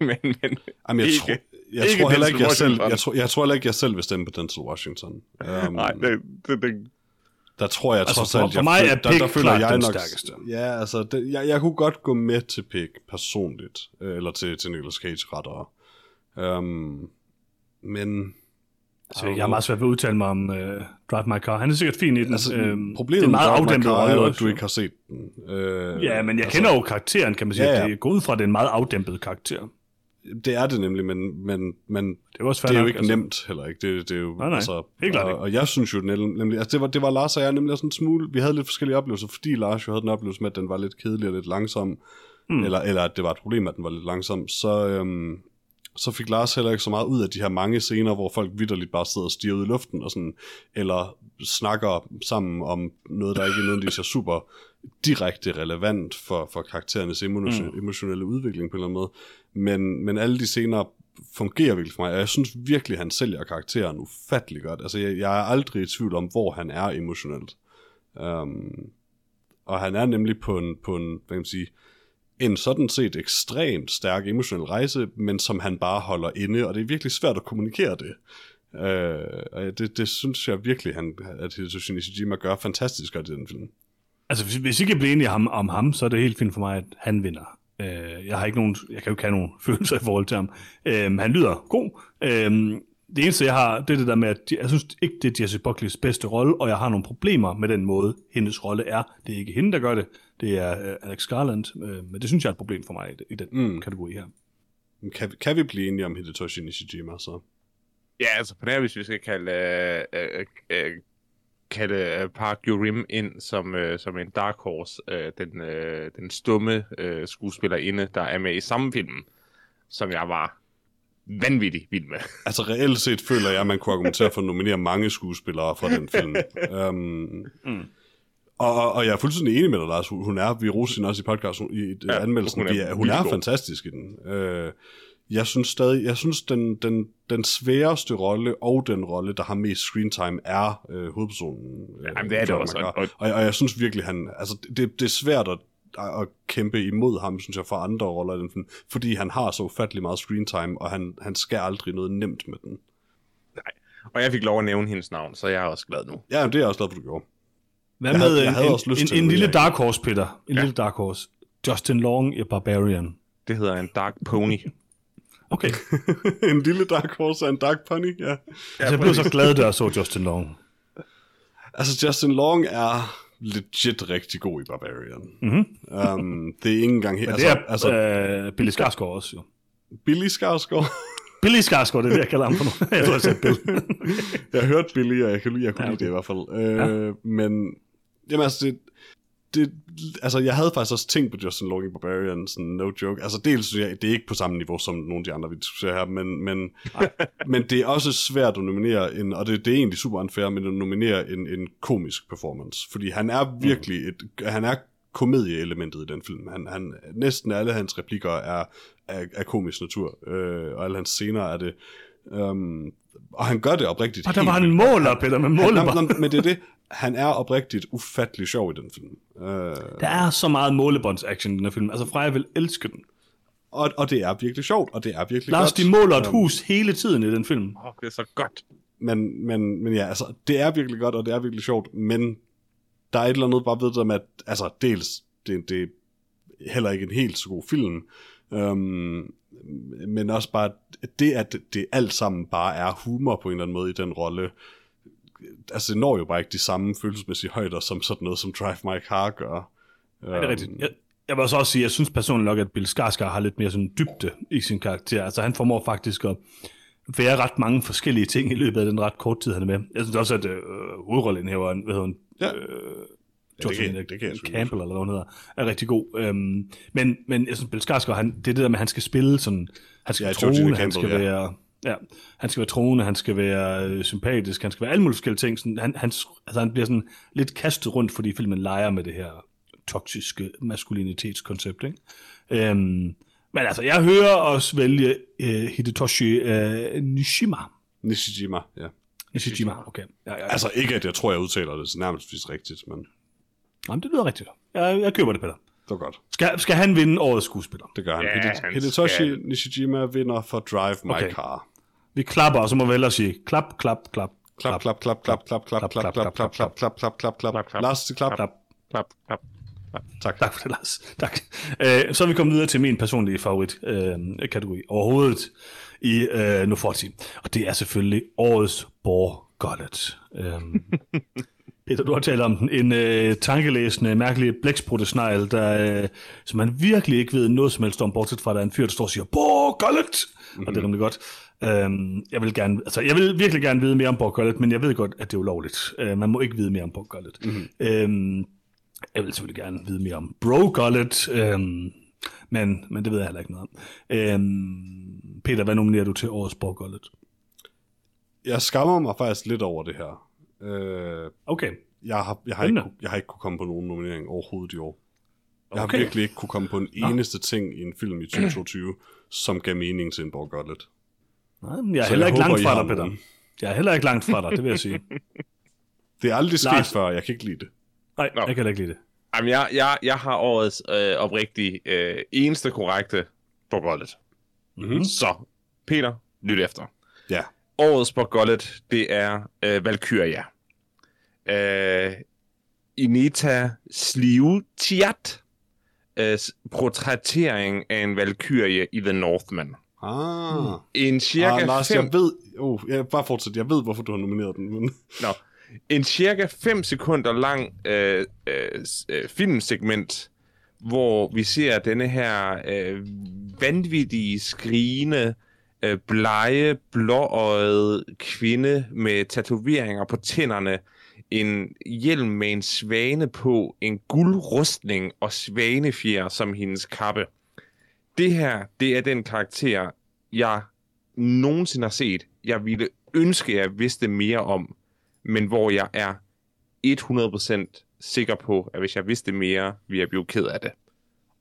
men, men Jamen, jeg, ikke- tror, jeg, ikke tror heller ikke, jeg, selv, jeg, tror, jeg tror heller ikke, jeg selv vil stemme på Denzel Washington. Um, nej, det, det, det, Der tror jeg Altså, trods for- alt, for jeg mig er der, Pig der føler klart jeg den nok, stærkeste. Ja, altså, det, jeg, jeg kunne godt gå med til Pig personligt, øh, eller til, til Nicolas Cage rettere. Um, men... Så jeg har meget svært ved at udtale mig om uh, Drive My Car. Han er sikkert fin i den. Altså, Øhm, problemet det er meget afdæmpet er rolle jo, at du ikke har set den. Øh, Ja, men jeg altså, kender jo karakteren, kan man sige. Ja, Ja. Det er gået ud fra, at det er en meget afdæmpet karakter. Det er det nemlig, men, men, men Det er også det er jo nok, ikke altså. nemt heller ikke. Det, det er jo, Nej, nej. Altså, Helt klart og, og, jeg synes jo nem- nemlig, altså det var, det var Lars og jeg nemlig sådan en smule, vi havde lidt forskellige oplevelser, fordi Lars jo havde den oplevelse med, at den var lidt kedelig og lidt langsom, mm. eller, eller at det var et problem, at den var lidt langsom, så, øhm, så fik Lars heller ikke så meget ud af de her mange scener, hvor folk vidderligt bare sidder og stiger ud i luften, og sådan, eller snakker sammen om noget, der ikke nødvendigvis er super direkte relevant for, for karakterernes emotion, mm. emotionelle udvikling på en eller anden måde. Men, men alle de scener fungerer virkelig for mig, og jeg synes virkelig, han sælger karakteren ufattelig godt. Altså, jeg, jeg er aldrig i tvivl om, hvor han er emotionelt. Um, og han er nemlig på en, på en hvad kan man sige, en sådan set ekstremt stærk emotionel rejse, men som han bare holder inde, og det er virkelig svært at kommunikere det. Øh, og det, det synes jeg virkelig, han, at Hitoshi Nishijima gør fantastisk godt i den film. Altså, hvis, hvis I kan blive enige om, om ham, så er det helt fint for mig, at han vinder. Øh, jeg har ikke nogen, jeg kan jo ikke have nogen følelser i forhold til ham. Øh, han lyder god. Øh, det eneste, jeg har, det er det der med, at jeg synes ikke, det er Jesse Buckleys bedste rolle, og jeg har nogle problemer med den måde, hendes rolle er. Det er ikke hende, der gør det. Det er øh, Alex Garland, øh, men det synes jeg er et problem for mig i, i den mm. kategori her. Kan, kan vi blive enige om Hidetoshi Nishijima så? Ja, altså på nær, hvis vi skal kalde, øh, øh, øh, kalde øh, Park Yurim ind som, øh, som en dark horse, øh, den, øh, den stumme øh, skuespillerinde, der er med i samme film, som jeg var vanvittig vild med. Altså reelt set føler jeg, at man kunne argumentere for at nominere mange skuespillere fra den film. um, mm. og, og, jeg er fuldstændig enig med dig, Lars. Hun er, vi roser hende også i podcast, hun, i ja, anmeldelsen, hun er er, hun er god. fantastisk i den. Uh, jeg synes stadig, jeg synes den, den, den sværeste rolle og den rolle, der har mest screen time, er øh, hovedpersonen. Øh, Jamen, det er det også, og- Og, og jeg synes virkelig, han, altså det, det er svært at, at kæmpe imod ham, synes jeg, for andre roller i den film, fordi han har så ufattelig meget screen time, og han, han skal aldrig noget nemt med den. Og jeg fik lov at nævne hendes navn, så jeg er også glad nu. Ja, det er jeg også glad for, du gjorde. Hvad Jeg med havde- jeg en, havde en, en, en det, lille dark horse, Peter? En Ja. lille dark horse. Justin Long i Barbarian. Det hedder en dark pony. Okay. en lille dark horse og en dark pony, ja. altså, jeg blev så glad, da jeg så Justin Long. Altså, Justin Long er legit rigtig god i Barbarian. Mm-hmm. Um, det er ikke engang. Mhm. Men Altså, det er altså øh, Billy Skarsgård også, jo. Billy Skarsgård. Billy Skarsgård, det er det, jeg kalder ham for nu. jeg tror, jeg sagde Bill. jeg har hørt Billy, og jeg kan lide, jeg kunne Ja, okay. lide det i hvert fald. Øh, ja. Men, jamen altså, det, det, altså, jeg havde faktisk også tænkt på Justin Long i Barbarian, sådan no joke. Altså, dels synes jeg, det er ikke på samme niveau som nogle af de andre, vi diskuterer her, men, men, men det er også svært at nominere en, og det, det er egentlig super unfair, men at nominere en, en komisk performance, fordi han er virkelig et, han er komedieelementet i den film. Han, han, næsten alle hans replikker er af, af komisk natur, øh, og alle hans scener er det. Um, og han gør det oprigtigt. Og der var han vildt. måler, Peter, med Han, måler. nå, nå, men det er det. Han er oprigtigt ufattelig sjov i den film. Uh, Der er så meget målebånds-action i den her film. Altså, Freja vil elske den. og, og det er virkelig sjovt, og det er virkelig Lars, godt. de måler et hus hele tiden i den film. Åh, oh, det er så godt. Men, men, men ja, altså, det er virkelig godt, og det er virkelig sjovt, men der er et eller andet bare ved det med, at altså, dels, det, det er heller ikke en helt så god film, øhm, men også bare det, at det alt sammen bare er humor på en eller anden måde i den rolle, altså det når jo bare ikke de samme følelsesmæssige højder, som sådan noget som Drive My Car gør. Ja, det er rigtigt. Jeg, jeg vil også også sige, at jeg synes personligt nok, at Bill Skarsgård har lidt mere sådan dybde i sin karakter. Altså han formår faktisk at være ret mange forskellige ting i løbet af den ret kort tid, han er med. Jeg synes også, at øh, hovedrollenhæveren, hvad hedder hun, Ja. øh, det kan- Georgina det kan jeg Campbell, eller hvad hun hedder, er rigtig god. Øhm, men, men jeg synes, Bill Skarsgård, han, det er det der med, at han skal spille sådan, han skal Ja, ja, trone, han skal ja. være, ja, han skal være troende, han skal være øh, sympatisk, han skal være alle mulige forskellige ting. Sådan, han, han, altså, han bliver sådan lidt kastet rundt, fordi filmen leger med det her toksiske maskulinitetskoncept. Ikke? Øhm, men altså, jeg hører os vælge uh, Hidetoshi uh, Nishima. Nishijima, ja. Nishijima, okay. Ja, ja, ja. Altså ikke, at jeg tror, jeg udtaler det nærmest vist rigtigt, men Jamen, det lyder rigtigt. Jeg, jeg køber det, Peter. Det var godt. Skal, skal han vinde årets skuespiller? Det gør han. Ja, Hide- han Hidetoshi skal. Nishijima vinder for Drive My Okay. Car. Vi klapper, og så må vi ellers sige klap, klap, klap. Klap, klap, klap, klap, klap, klap, klap, klap, klap, klap, klap, klap, klap, klap. klap. Lars, klap. klap. Klap, klap. Tak. Tak for det, Lars. Tak. Øh, så er vi kommet videre til min personlige favorit øh, kategori overhovedet i øh, Noforti. Og det er selvfølgelig årets Borgollet. Øh, Peter, du har talt om den. En øh, tankelæsende, mærkelig blækspruttesnegl, der, øh, som man virkelig ikke ved noget som helst om, bortset fra, at der er en fyr, der står og siger, Borg Gullet! Mm-hmm. Og det er rimelig godt. Øhm, jeg vil gerne, altså, jeg vil virkelig gerne vide mere om Borg Gullet, men jeg ved godt, at det er ulovligt. Øh, man må ikke vide mere om Borg Gullet. Mm-hmm. Øhm, jeg vil selvfølgelig gerne vide mere om Bro Gullet, øhm, men, men det ved jeg heller ikke noget om. Øhm, Peter, hvad nominerer du til årets Borg Gullet? Jeg skammer mig faktisk lidt over det her. Øh, Okay. jeg, har, jeg, har Spændende. ikke, jeg har ikke kunne komme på nogen nominering overhovedet i år. Jeg Okay. har virkelig ikke kunne komme på en eneste ting i en film i 2022, som gav mening til en Borg Gotlet. Nej, men jeg er Så heller jeg ikke håber, langt fra har dig, Peter. nogen. Jeg er heller ikke langt fra dig, det vil jeg sige. Det er aldrig sket Lars. før, jeg kan ikke lide det. Nej, Nå. jeg kan heller ikke lide det. Jamen, jeg, jeg, jeg har årets øh, oprigtig øh, eneste korrekte på Gullet. Mm-hmm. Så, Peter, lyt efter. Ja. Årets på Gullet, det er øh, Valkyria. Øh, Ineta Sliutiat øh, portrættering af en Valkyrie i The Northman. Ah. En cirka ah, Lars, fem... jeg ved... Oh, jeg, bare fortsæt. Jeg ved, hvorfor du har nomineret den. Men... Nå. En cirka 5 sekunder lang øh, øh, øh, filmsegment, hvor vi ser denne her øh, vanvittige, skrigende, øh, blege, blåøjet kvinde med tatoveringer på tænderne, en hjelm med en svane på, en guldrustning og svanefjer som hendes kappe. Det her, det er den karakter, jeg nogensinde har set. Jeg ville ønske, at jeg vidste mere om, men hvor jeg er 100% sikker på, at hvis jeg vidste mere, ville jeg blive ked af det.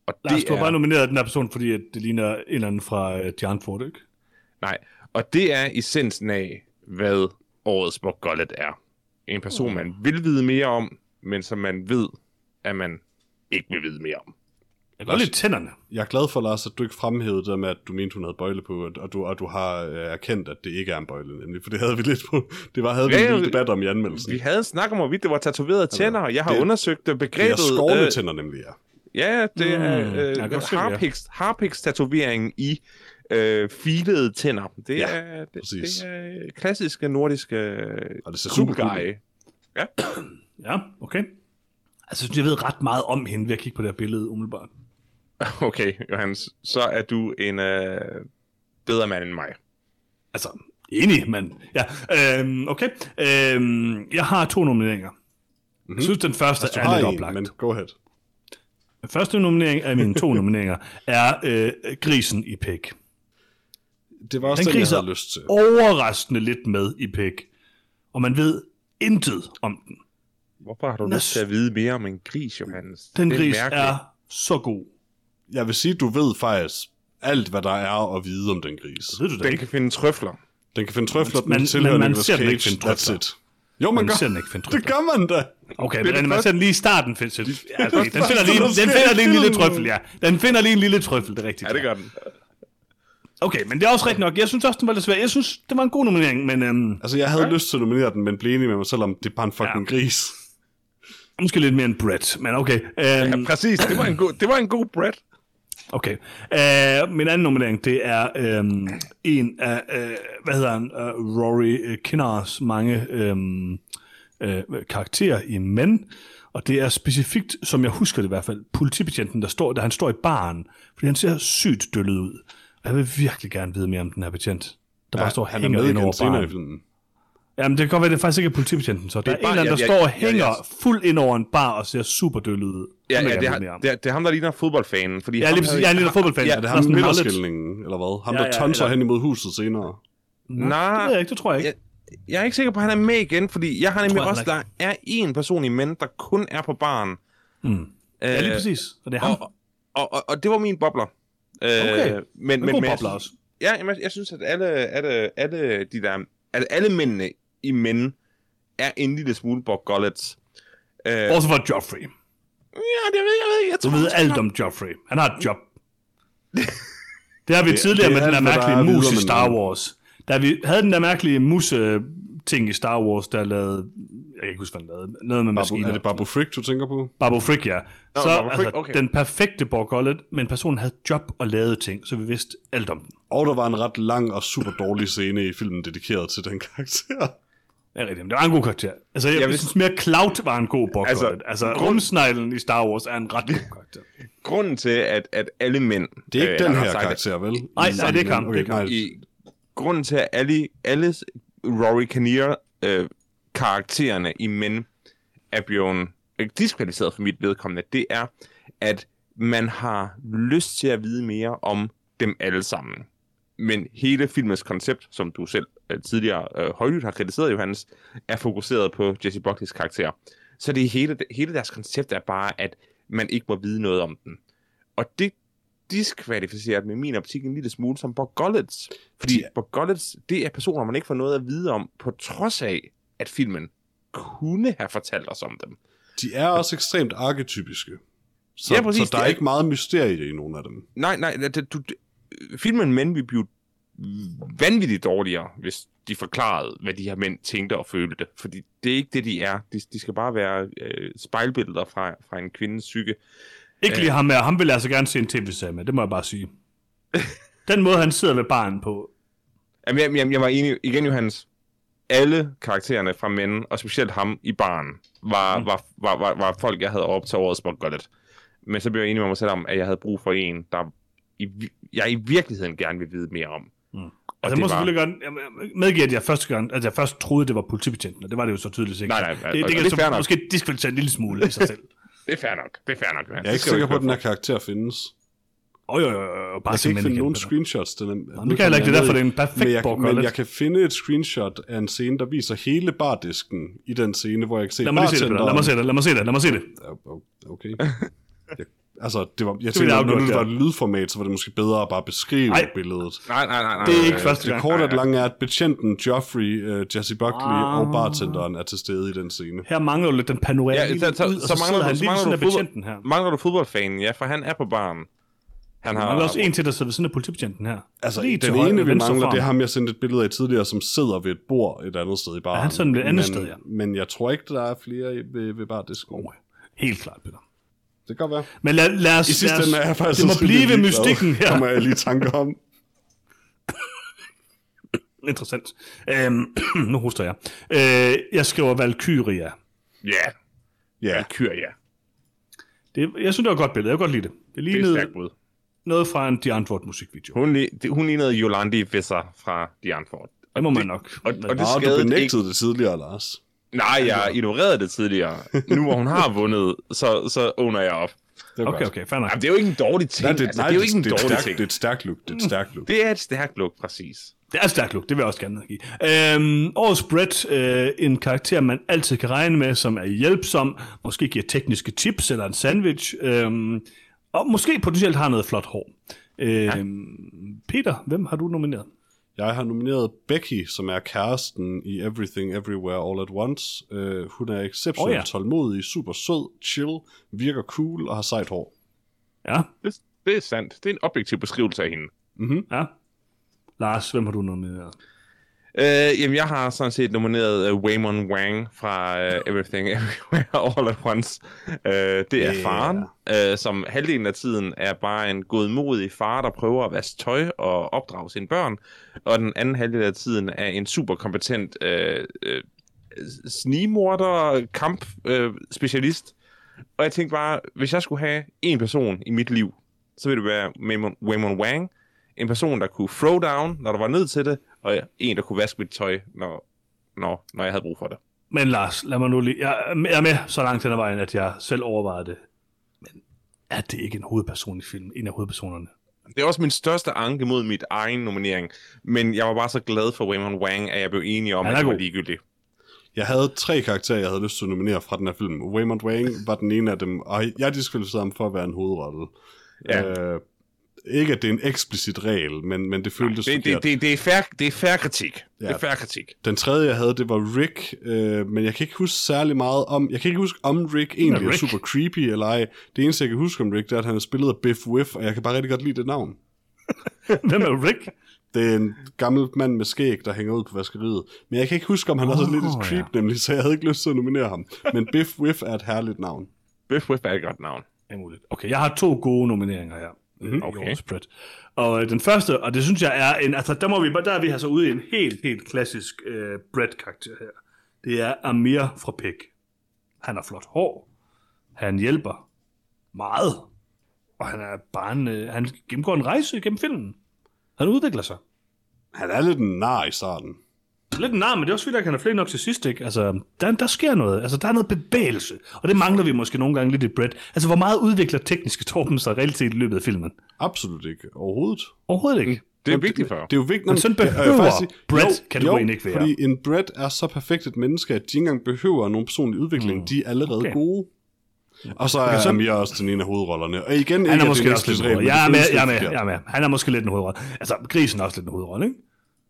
Og Lars, det du har er, bare nomineret den her person, fordi det ligner en eller anden fra uh, John Ford, ikke? Nej, og det er essensen af, hvad årets Gullet er. En person, man vil vide mere om, men som man ved, at man ikke vil vide mere om. Jeg godt lide tænderne. Jeg er glad for, Lars, at du ikke fremhævede det med, at du mente, hun havde bøjle på, og- du, og du har øh, erkendt, at det ikke er en bøjle, nemlig. For det havde vi lidt på. Det var, havde vi Ja, en lille debat om i anmeldelsen. Vi havde en snak om, hvorvidt det var tatoverede tænder, og jeg har det- undersøgt det Det begrebet. er skovle øh, tænder, nemlig, ja. Ja, det er Mm, kan øh, det, harpix, harpix-tatoveringen i øh, filede tænder. Det, Ja, er, det, præcis. det er klassiske nordiske Og det ser cool super ud. Ja, okay. Altså, jeg ved ret meget om hende ved at kigge på det her billede, umiddelbart. Okay, Johannes, så er du en øh, bedre mand end mig. Altså, enig, men... Ja, øhm, okay. Øhm, jeg har to nomineringer. Mm-hmm. Jeg synes, den første Altså, er lidt en, oplagt. men go ahead. Den første nominering af mine to nomineringer er øh, Grisen i Pæk. Det var også Den den, jeg havde lyst til. overraskende lidt med i Pæk. Og man ved intet om den. Hvorfor har du Nå, lyst til at vide mere om en gris, Johannes? Den Det gris mærkeligt. er så god. Jeg vil sige, du ved faktisk alt, hvad der er at vide om den gris. Ved du det Den ikke? kan finde trøfler. Den kan finde trøfler, Men- den tilhører man Nicolas ser den Cage. ikke finde That's trøfler. it. Jo, man, Man gør. ser den ikke finde Det trøfler. gør man da. Okay, Det men det man ser den lige i starten. Find, ja, okay, den, finder lige, den finder lige en lille trøffel, ja. Den finder lige en lille trøffel, det er rigtigt. Ja, det gør den. Okay, men det er også rigtigt nok. Jeg synes også, den var lidt svær. Jeg synes, det var en god nominering, men øhm, Altså, jeg havde ja. lyst til at nominere den, men blev enig med mig selv om, det er bare en fucking Ja. gris. måske lidt mere en Brett, men okay. Øhm, Ja, præcis. Det var en god, det var en god bread. Okay. Uh, min anden nominering, det er um, en af, uh, hvad hedder han, uh, Rory Kinnars mange um, uh, karakterer i Men. Og det er specifikt, som jeg husker det i hvert fald, politibetjenten, der står, der han står i baren, fordi han ser sygt døllet ud. Og jeg vil virkelig gerne vide mere om den her betjent, der ja, bare står han er hænger med ind over senere i filmen. Jamen, det kan godt være, det er faktisk ikke er politibetjenten, så. Der er, er en bare- eller anden, der ja, står og hænger ja. fuld ind over en bar og ser super døllet ud. Ja, ja jeg det, er, om. det, er, det er ham, der ligner fodboldfanen. Fordi Ja, lige præcis. han ligner fodboldfan. Ja, Er det Der ham en midterskilningen, eller hvad? Ham, Ja, der ja, tonser eller- hen imod huset senere. Nej, Det ved jeg ikke, det tror jeg ikke. jeg, jeg er ikke sikker på, at han er med igen, fordi jeg har nemlig jeg også, der er en person i mænd, der kun er på baren. Mm. Ja, lige præcis. Og det er ham. Og, og, og, og det var min bobler. Øh, Okay. Men, En god jeg synes-. Ja, jamen, jeg synes, at alle, alle, alle de der... At alle mændene i mænd er en lille smule Bob Gullets. Øh, Også for Joffrey. ja, det ved jeg, ved, jeg Du tror, ved jeg alt om Joffrey. Han har et job. Det har vi tidligere det med den der mærkelige mus i Star. Wars. Da vi havde den der mærkelige mus ting i Star Wars, der lavede... Jeg kan ikke huske, hvad han lavede. Noget med Babu, maskiner. er det Babu Frick, du tænker på? Babu Frick, ja. Nå, Så Babu Frick, altså, okay. den perfekte Borgollet, men personen havde job og lavede ting, så vi vidste alt om den. Og der var en ret lang og super dårlig scene i filmen dedikeret til den karakter. Det er rigtigt, men det var en god karakter. Altså, jeg, jeg synes mere, Cloud var en god Bog Altså, altså, grund- rumsneglen i Star Wars er en ret god karakter. Grunden til, at, at alle mænd... Det er ikke øh, den her karakter, vel? Nej, nej, det er det er Okay, ikke ham. nej. I, grunden til, at alle, alle Rory Kinnear øh, karaktererne i Men er blevet diskvalificeret for mit vedkommende, det er, at man har lyst til at vide mere om dem alle sammen. Men hele filmens koncept, som du selv øh, tidligere øh, højlydt har kritiseret, Johannes, er fokuseret på Jesse Buckleys karakter. Så det hele, hele deres koncept er bare, at man ikke må vide noget om den. Og det diskvalificeret med min optik en lille smule som Borgollets. Fordi De- Borgollets, det er personer, man ikke får noget at vide om, på trods af, at filmen kunne have fortalt os om dem. De er også ekstremt arketypiske. Så, Ja, præcis. så der er er- ikke meget mysterie i nogen af dem. Nej, nej, det, du, filmen Men vil blive vanvittigt dårligere, hvis de forklarede, hvad de her mænd tænkte og følte. Fordi det er ikke det, de er. De, de skal bare være øh, spejlbilleder fra, fra en kvindes psyke. Ikke lige ham her. Ham vil jeg altså gerne se en tv-serie med, det må jeg bare sige. Den måde, han sidder ved barn på. Jamen, jeg, jeg, jeg var enig, igen Johannes, alle karaktererne fra mænd, og specielt ham i barn, var, mm. var, var, var, var folk, jeg havde op til årets Borgollet. Men så blev jeg enig med mig selv om, at jeg havde brug for en, der i, jeg i virkeligheden gerne vil vide mere om. Mm. Og Altså, det jeg må var- selvfølgelig godt medgive, at jeg første gang, at jeg først troede, det var politibetjenten, og det var det jo så tydeligt ikke. Nej, nej, det, det, det, det så nok. måske diskvalificere en lille smule i sig selv. Det er fair nok, det er fair nok. Johannes. Jeg er ikke sikker på, at den her karakter findes. Åh, jo, jo, jo, bare Jeg kan ikke finde nogen screenshots. Den er, Jamen, det kan jeg ikke, det er derfor, det er en perfekt men jeg, Borgollet. men jeg kan finde et screenshot af en scene, der viser hele bardisken i den scene, hvor jeg kan se Lad mig se det, lad mig se det, lad mig se det, lad mig se det. det. Okay. Jeg, altså, det var, jeg tænkte, afgjort, det var et lydformat, så var det måske bedre at bare beskrive Nej. billedet. Nej, nej, nej, nej. Det er ikke øh, første Det gang. korte og det lange er, at betjenten Joffrey, uh, Jesse Buckley Ah. og bartenderen er til stede i den scene. Her mangler jo lidt den panorama Ja, så, så, ud, så, så, mangler du, så mangler du, betjenten her. mangler du fodboldfanen, ja, for han er på baren. Han Der har mangler også en til, der sidder ved siden af politibetjenten her. Altså, Lige den ene, vi mangler, det er ham, jeg sendte et billede af tidligere, som sidder ved et bord et andet sted i baren. Ja, han sidder et andet men, sted, ja. Men jeg tror ikke, der er flere ved, ved bardisken. Oh, helt klart, Peter. Det kan godt være. Men lad, lad os... I sidste ende er jeg faktisk det må blive ved mystikken her. Kommer jeg lige tanke om. Interessant. Øhm, nu hoster jeg. Øh, jeg skriver Valkyria. Ja, Ja, Valkyria. Det, jeg synes, det var et godt billede. Jeg kan godt lide det. Det Det er lignede stærkt bud. noget fra en Deantwort musikvideo. Hun, det- hun lignede Yolandi Visser fra The Antwoord. Det må man nok. Og, og det Nå, du skadede ikke. benægtede det tidligere, Lars. Nej, jeg ignorerede det tidligere. Nu hvor hun har vundet, så, så owner jeg op. Det er Okay, okay, fair nok. Jamen, det er jo ikke en dårlig ting. Nej, det, altså, nej, det er jo ikke en dårlig stærkt, ting. det er et stærkt look. Det er et stærkt look. Det er et stærkt look, præcis. Det er et stærkt look, det vil jeg også gerne give. Øhm, årets Brett, øh, en karakter, man altid kan regne med, som er hjælpsom, måske giver tekniske tips eller en sandwich, øhm, og måske potentielt har noget flot hår. Øhm, Peter, hvem har du nomineret? Jeg har nomineret Becky, som er kæresten i Everything Everywhere All at Once. Uh, hun er exceptionelt Oh, ja. tålmodig, super sød, chill, virker cool og har sejt hår. Ja, Det, det er sandt. Det er en objektiv beskrivelse af hende. ja. Lars, hvem har du nomineret? Øh, jamen, jeg har sådan set nomineret uh, Waymon Wang fra uh, Everything Everywhere All at Once. Uh, det er Yeah. faren, uh, som halvdelen af tiden er bare en godmodig far, der prøver at vaske tøj og opdrage sine børn. Og den anden halvdel af tiden er en super kompetent uh, uh, snigmorder, kamp uh, specialist. Og jeg tænkte bare, hvis jeg skulle have en person i mit liv, så ville det være Waymon, Waymon Wang. En person, der kunne throw down, når der var nødt til det, og en, der kunne vaske mit tøj, når, når, når jeg havde brug for det. Men Lars, lad mig nu lige... Jeg er med- så langt hen ad vejen, at jeg selv overvejede det. Men er det ikke en hovedperson i filmen? En af hovedpersonerne? Det er også min største anke mod mit egen nominering, men jeg var bare så glad for Waymon Wang, at jeg blev enig om, Han at det var ligegyldigt. Jeg havde tre karakterer, jeg havde lyst til at nominere fra den her film. Waymond Wang var den ene af dem, og jeg diskvalificerede ham for at være en hovedrolle. Ja. Øh, ikke, at det er en eksplicit regel, men, men det føltes Det, forkert. det, det, det, er fair, det er fair kritik. Ja. Det Ja. er fair kritik. Den tredje, jeg havde, det var Rick, øh, men jeg kan ikke huske særlig meget om... Jeg kan ikke huske, om Rick egentlig er, Rick? super creepy eller ej. Det eneste, jeg kan huske om Rick, det er, at han er spillet af Biff Whiff, og jeg kan bare rigtig godt lide det navn. Hvem er Rick? Det er en gammel mand med skæg, der hænger ud på vaskeriet. Men jeg kan ikke huske, om han oh, også er lidt et creep, ja. nemlig, så jeg havde ikke lyst til at nominere ham. Men Biff Whiff er et herligt navn. Biff Whiff er et godt navn. Ja, muligt. Okay, jeg har to gode nomineringer her. Mm-hmm. Okay. Spread. Og øh, den første, og det synes jeg er en, altså der, må vi, der er vi altså ude i en helt, helt klassisk øh, Brett-karakter her. det er Amir fra Pig. Han har flot hår. Han hjælper meget. Og han er bare en, øh, han gennemgår en rejse gennem filmen. Han udvikler sig. Han er lidt en nar i starten. Lidt nar, men det er også fordi, at han er flere nok til sidst, ikke? Altså, der, der sker noget. Altså, der er noget bevægelse. Og det mangler vi måske nogle gange lidt i Brett. Altså, hvor meget udvikler tekniske Torben sig reelt set i løbet af filmen? Absolut ikke. Overhovedet. Overhovedet ikke. Det er vigtigt for. Det er jo vigtigt. Men sådan øh, behøver faktisk sige- Brett kategorien ikke være. fordi en Brett er så perfekt et menneske, at de ikke engang behøver nogen personlig udvikling. Mm. De er allerede Okay. gode. Og så er så- Amir også den ene af hovedrollerne. Og igen, Han ikke, er det måske også lidt en hovedrolle. Jeg er med, jeg er med, jeg er med. Han er måske lidt en hovedrolle. Altså, grisen er også lidt en hovedrolle, ikke?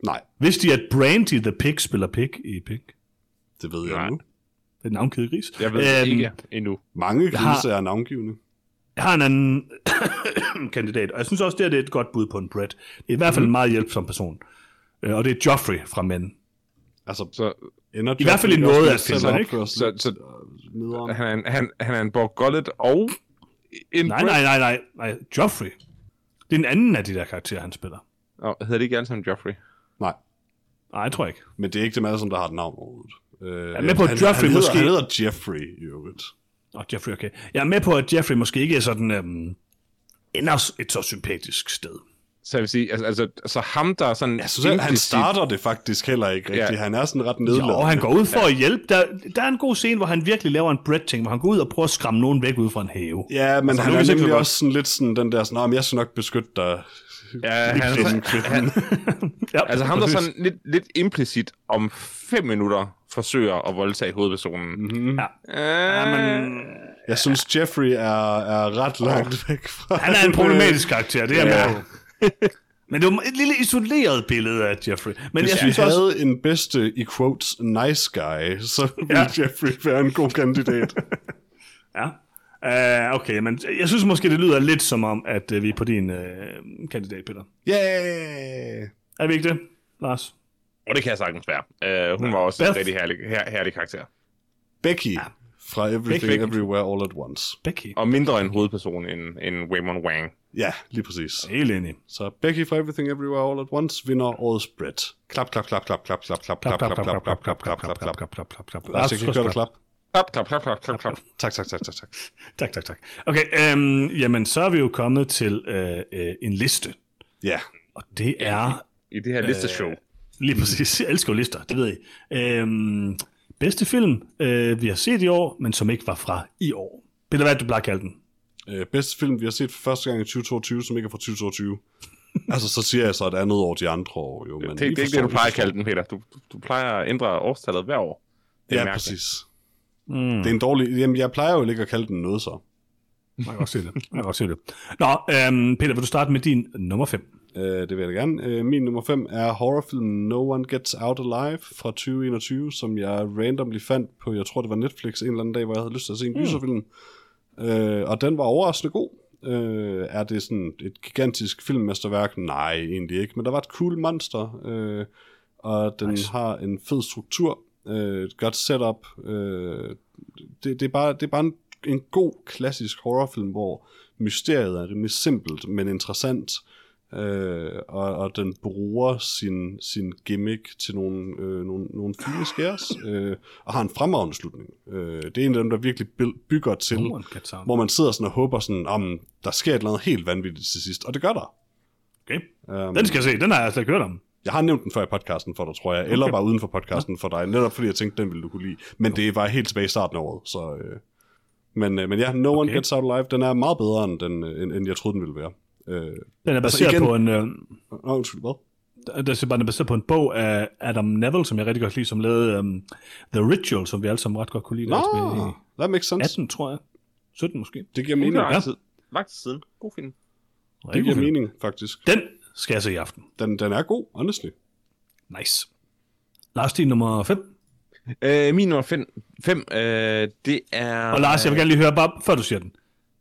Nej, Vidste de, at Brandy the Pig spiller Pig i Pig? det ved jeg Nej. nu. Det er en navngivet gris. Jeg ved Øhm, ikke endnu. Mange har- grise er navngivende. Jeg har en anden kandidat, og jeg synes også, det, her, det er et godt bud på en Brett. Det er i hvert fald en meget hjælpsom person. Øh, Og det er Joffrey fra Men. Altså, Så ender I hvert fald i noget af filmen, ikke? Så- så- nederen? han er han, han er en Borg Gullet og en Nej, nej, nej, nej, nej. Joffrey. Det er en anden af de der karakterer, han spiller. Nå, hedder det ikke alle sammen Joffrey? Nej, jeg tror ikke. men det er ikke dem alle, som der har et navn overhovedet. Øh, er med på, at han, Joffrey han hedder, måske- Han hedder Jeffrey, i øvrigt. Og Jeffrey, okay. Jeg er med på, at Jeffrey måske ikke er sådan... Øhm, ender et så sympatisk sted. Så jeg vil sige, altså, altså så ham, der er sådan... Jeg synes, at han implicit- starter det faktisk heller ikke rigtigt. Ja. Han er sådan ret Jo, nedladende. og han går ud for at hjælpe. Der, der er en god scene, hvor han virkelig laver en Brett-ting, hvor han går ud og prøver at skræmme nogen væk ud fra en have. Ja, men Altså, han nu er nemlig også sådan lidt sådan den der sådan, "Nå, men jeg skal nok beskytte dig. Ja, han sådan, kvitten. Ja, altså ham, der sådan lidt, lidt implicit om fem minutter forsøger at voldtage hovedpersonen. Mm-hmm. Ja. Ja, men, Jeg synes, Jeffrey er, er ret langt væk fra... han er en problematisk karakter, det er Ja. med. Men det var et lille isoleret billede af Jeffrey. Men Hvis jeg synes havde også... en bedste, i quotes, nice guy, så ville Ja. Jeffrey være en god kandidat. Ja. Uh, okay, men jeg synes måske, det lyder lidt som om, at uh, vi er på din uh, kandidat, Peter. Yeah! Er vi ikke det, Lars? Og det kan jeg sagtens være. Uh, hun var også en Beth. rigtig herlig, her, herlig karakter. Becky fra Everything Becky. Everywhere All at Once. Becky. Og mindre en hovedperson end, end Waymond Wang. Ja, lige præcis. Helt enig. Så Becky fra Everything Everywhere All at Once vinder årets Brett. Klap, klap, klap, klap, klap, klap, klap, klap, klap, klap, klap, klap, klap, klap, klap. klap, klap, klap, klap. Lars, jeg kan ikke høre dig klap. Klap, klap, klap, klap, klap, klap. Tak, tak, tak, tak, tak. Tak, tak, tak. Okay, øhm, jamen så er vi jo kommet til øh, øh, en liste. Ja, Og det er I det her listeshow. lige præcis, jeg elsker jo lister, det ved I. Øhm, bedste film, øh, vi har set i år, men som ikke var fra i år. Peter, hvad er det, du plejer at kalde den? øh, bedste film, vi har set for første gang i 2022, som ikke er fra 2022. altså, så siger jeg så et andet år de andre år, jo. Men Det, det er ikke det, du plejer at kalde den, Peter. Du, du, du plejer at ændre årstallet hver år. Det er Ja, mærkeligt. præcis. Mm. Det er en dårlig... Jamen, jeg plejer jo ikke at kalde den noget så. Jeg kan godt se det. Jeg kan godt se det. Nå, øhm, Peter, vil du starte med din nummer 5? Øh, det vil jeg da gerne. Øh, min nummer 5 er horrorfilmen No One Gets Out Alive fra 2021, som jeg randomly fandt på, jeg tror det var Netflix en eller anden dag, hvor jeg havde lyst til at se en gyserfilm. Øh, og den var overraskende god. Øh, er det sådan et gigantisk filmmesterværk? Nej, egentlig ikke. Men der var et cool monster, øh, og den nice. har en fed struktur, øh, et godt setup. Øh, det, det er bare, det er bare en, en god, klassisk horrorfilm, hvor mysteriet er rimelig simpelt, men interessant. Øh, og, og den bruger sin, sin gimmick til nogle, øh, nogle, nogle fine skærs, øh, og har en fremragende slutning. Øh, det er en af dem, der virkelig by- bygger til, No hvor man sidder sådan og håber sådan, om der sker et eller andet helt vanvittigt til sidst, og det gør der. Okay. Um, Den skal jeg se, den har jeg slet ikke hørt om. Jeg har nævnt den før i podcasten for dig, tror jeg, eller Okay. bare uden for podcasten for dig, netop fordi jeg tænkte, den ville du kunne lide. Men det var helt tilbage i starten af året, så... Øh, men, øh, men ja, No One Okay. Gets Out Alive, den er meget bedre, end, den, øh, end, end jeg troede, den ville være. Øh, Den er Altså baseret igen- på en... Øh, Nå, undskyld, hvad? der er bare baseret på en bog af Adam Neville, som jeg rigtig godt lide, som lavede um, The Ritual, som vi alle sammen ret godt kunne lide. Nå, i that makes sense. 18, tror jeg. 17 måske. Det giver Det mening. Ja. lang tid. Lang tid siden. God film. Det giver mening, faktisk. Den skal jeg se i aften. Den, den er god, honestly. Nice. Lars, din nummer 5. Øh, min nummer 5, fem, øh, det er... Og Lars, jeg vil gerne lige høre, bare før du siger den.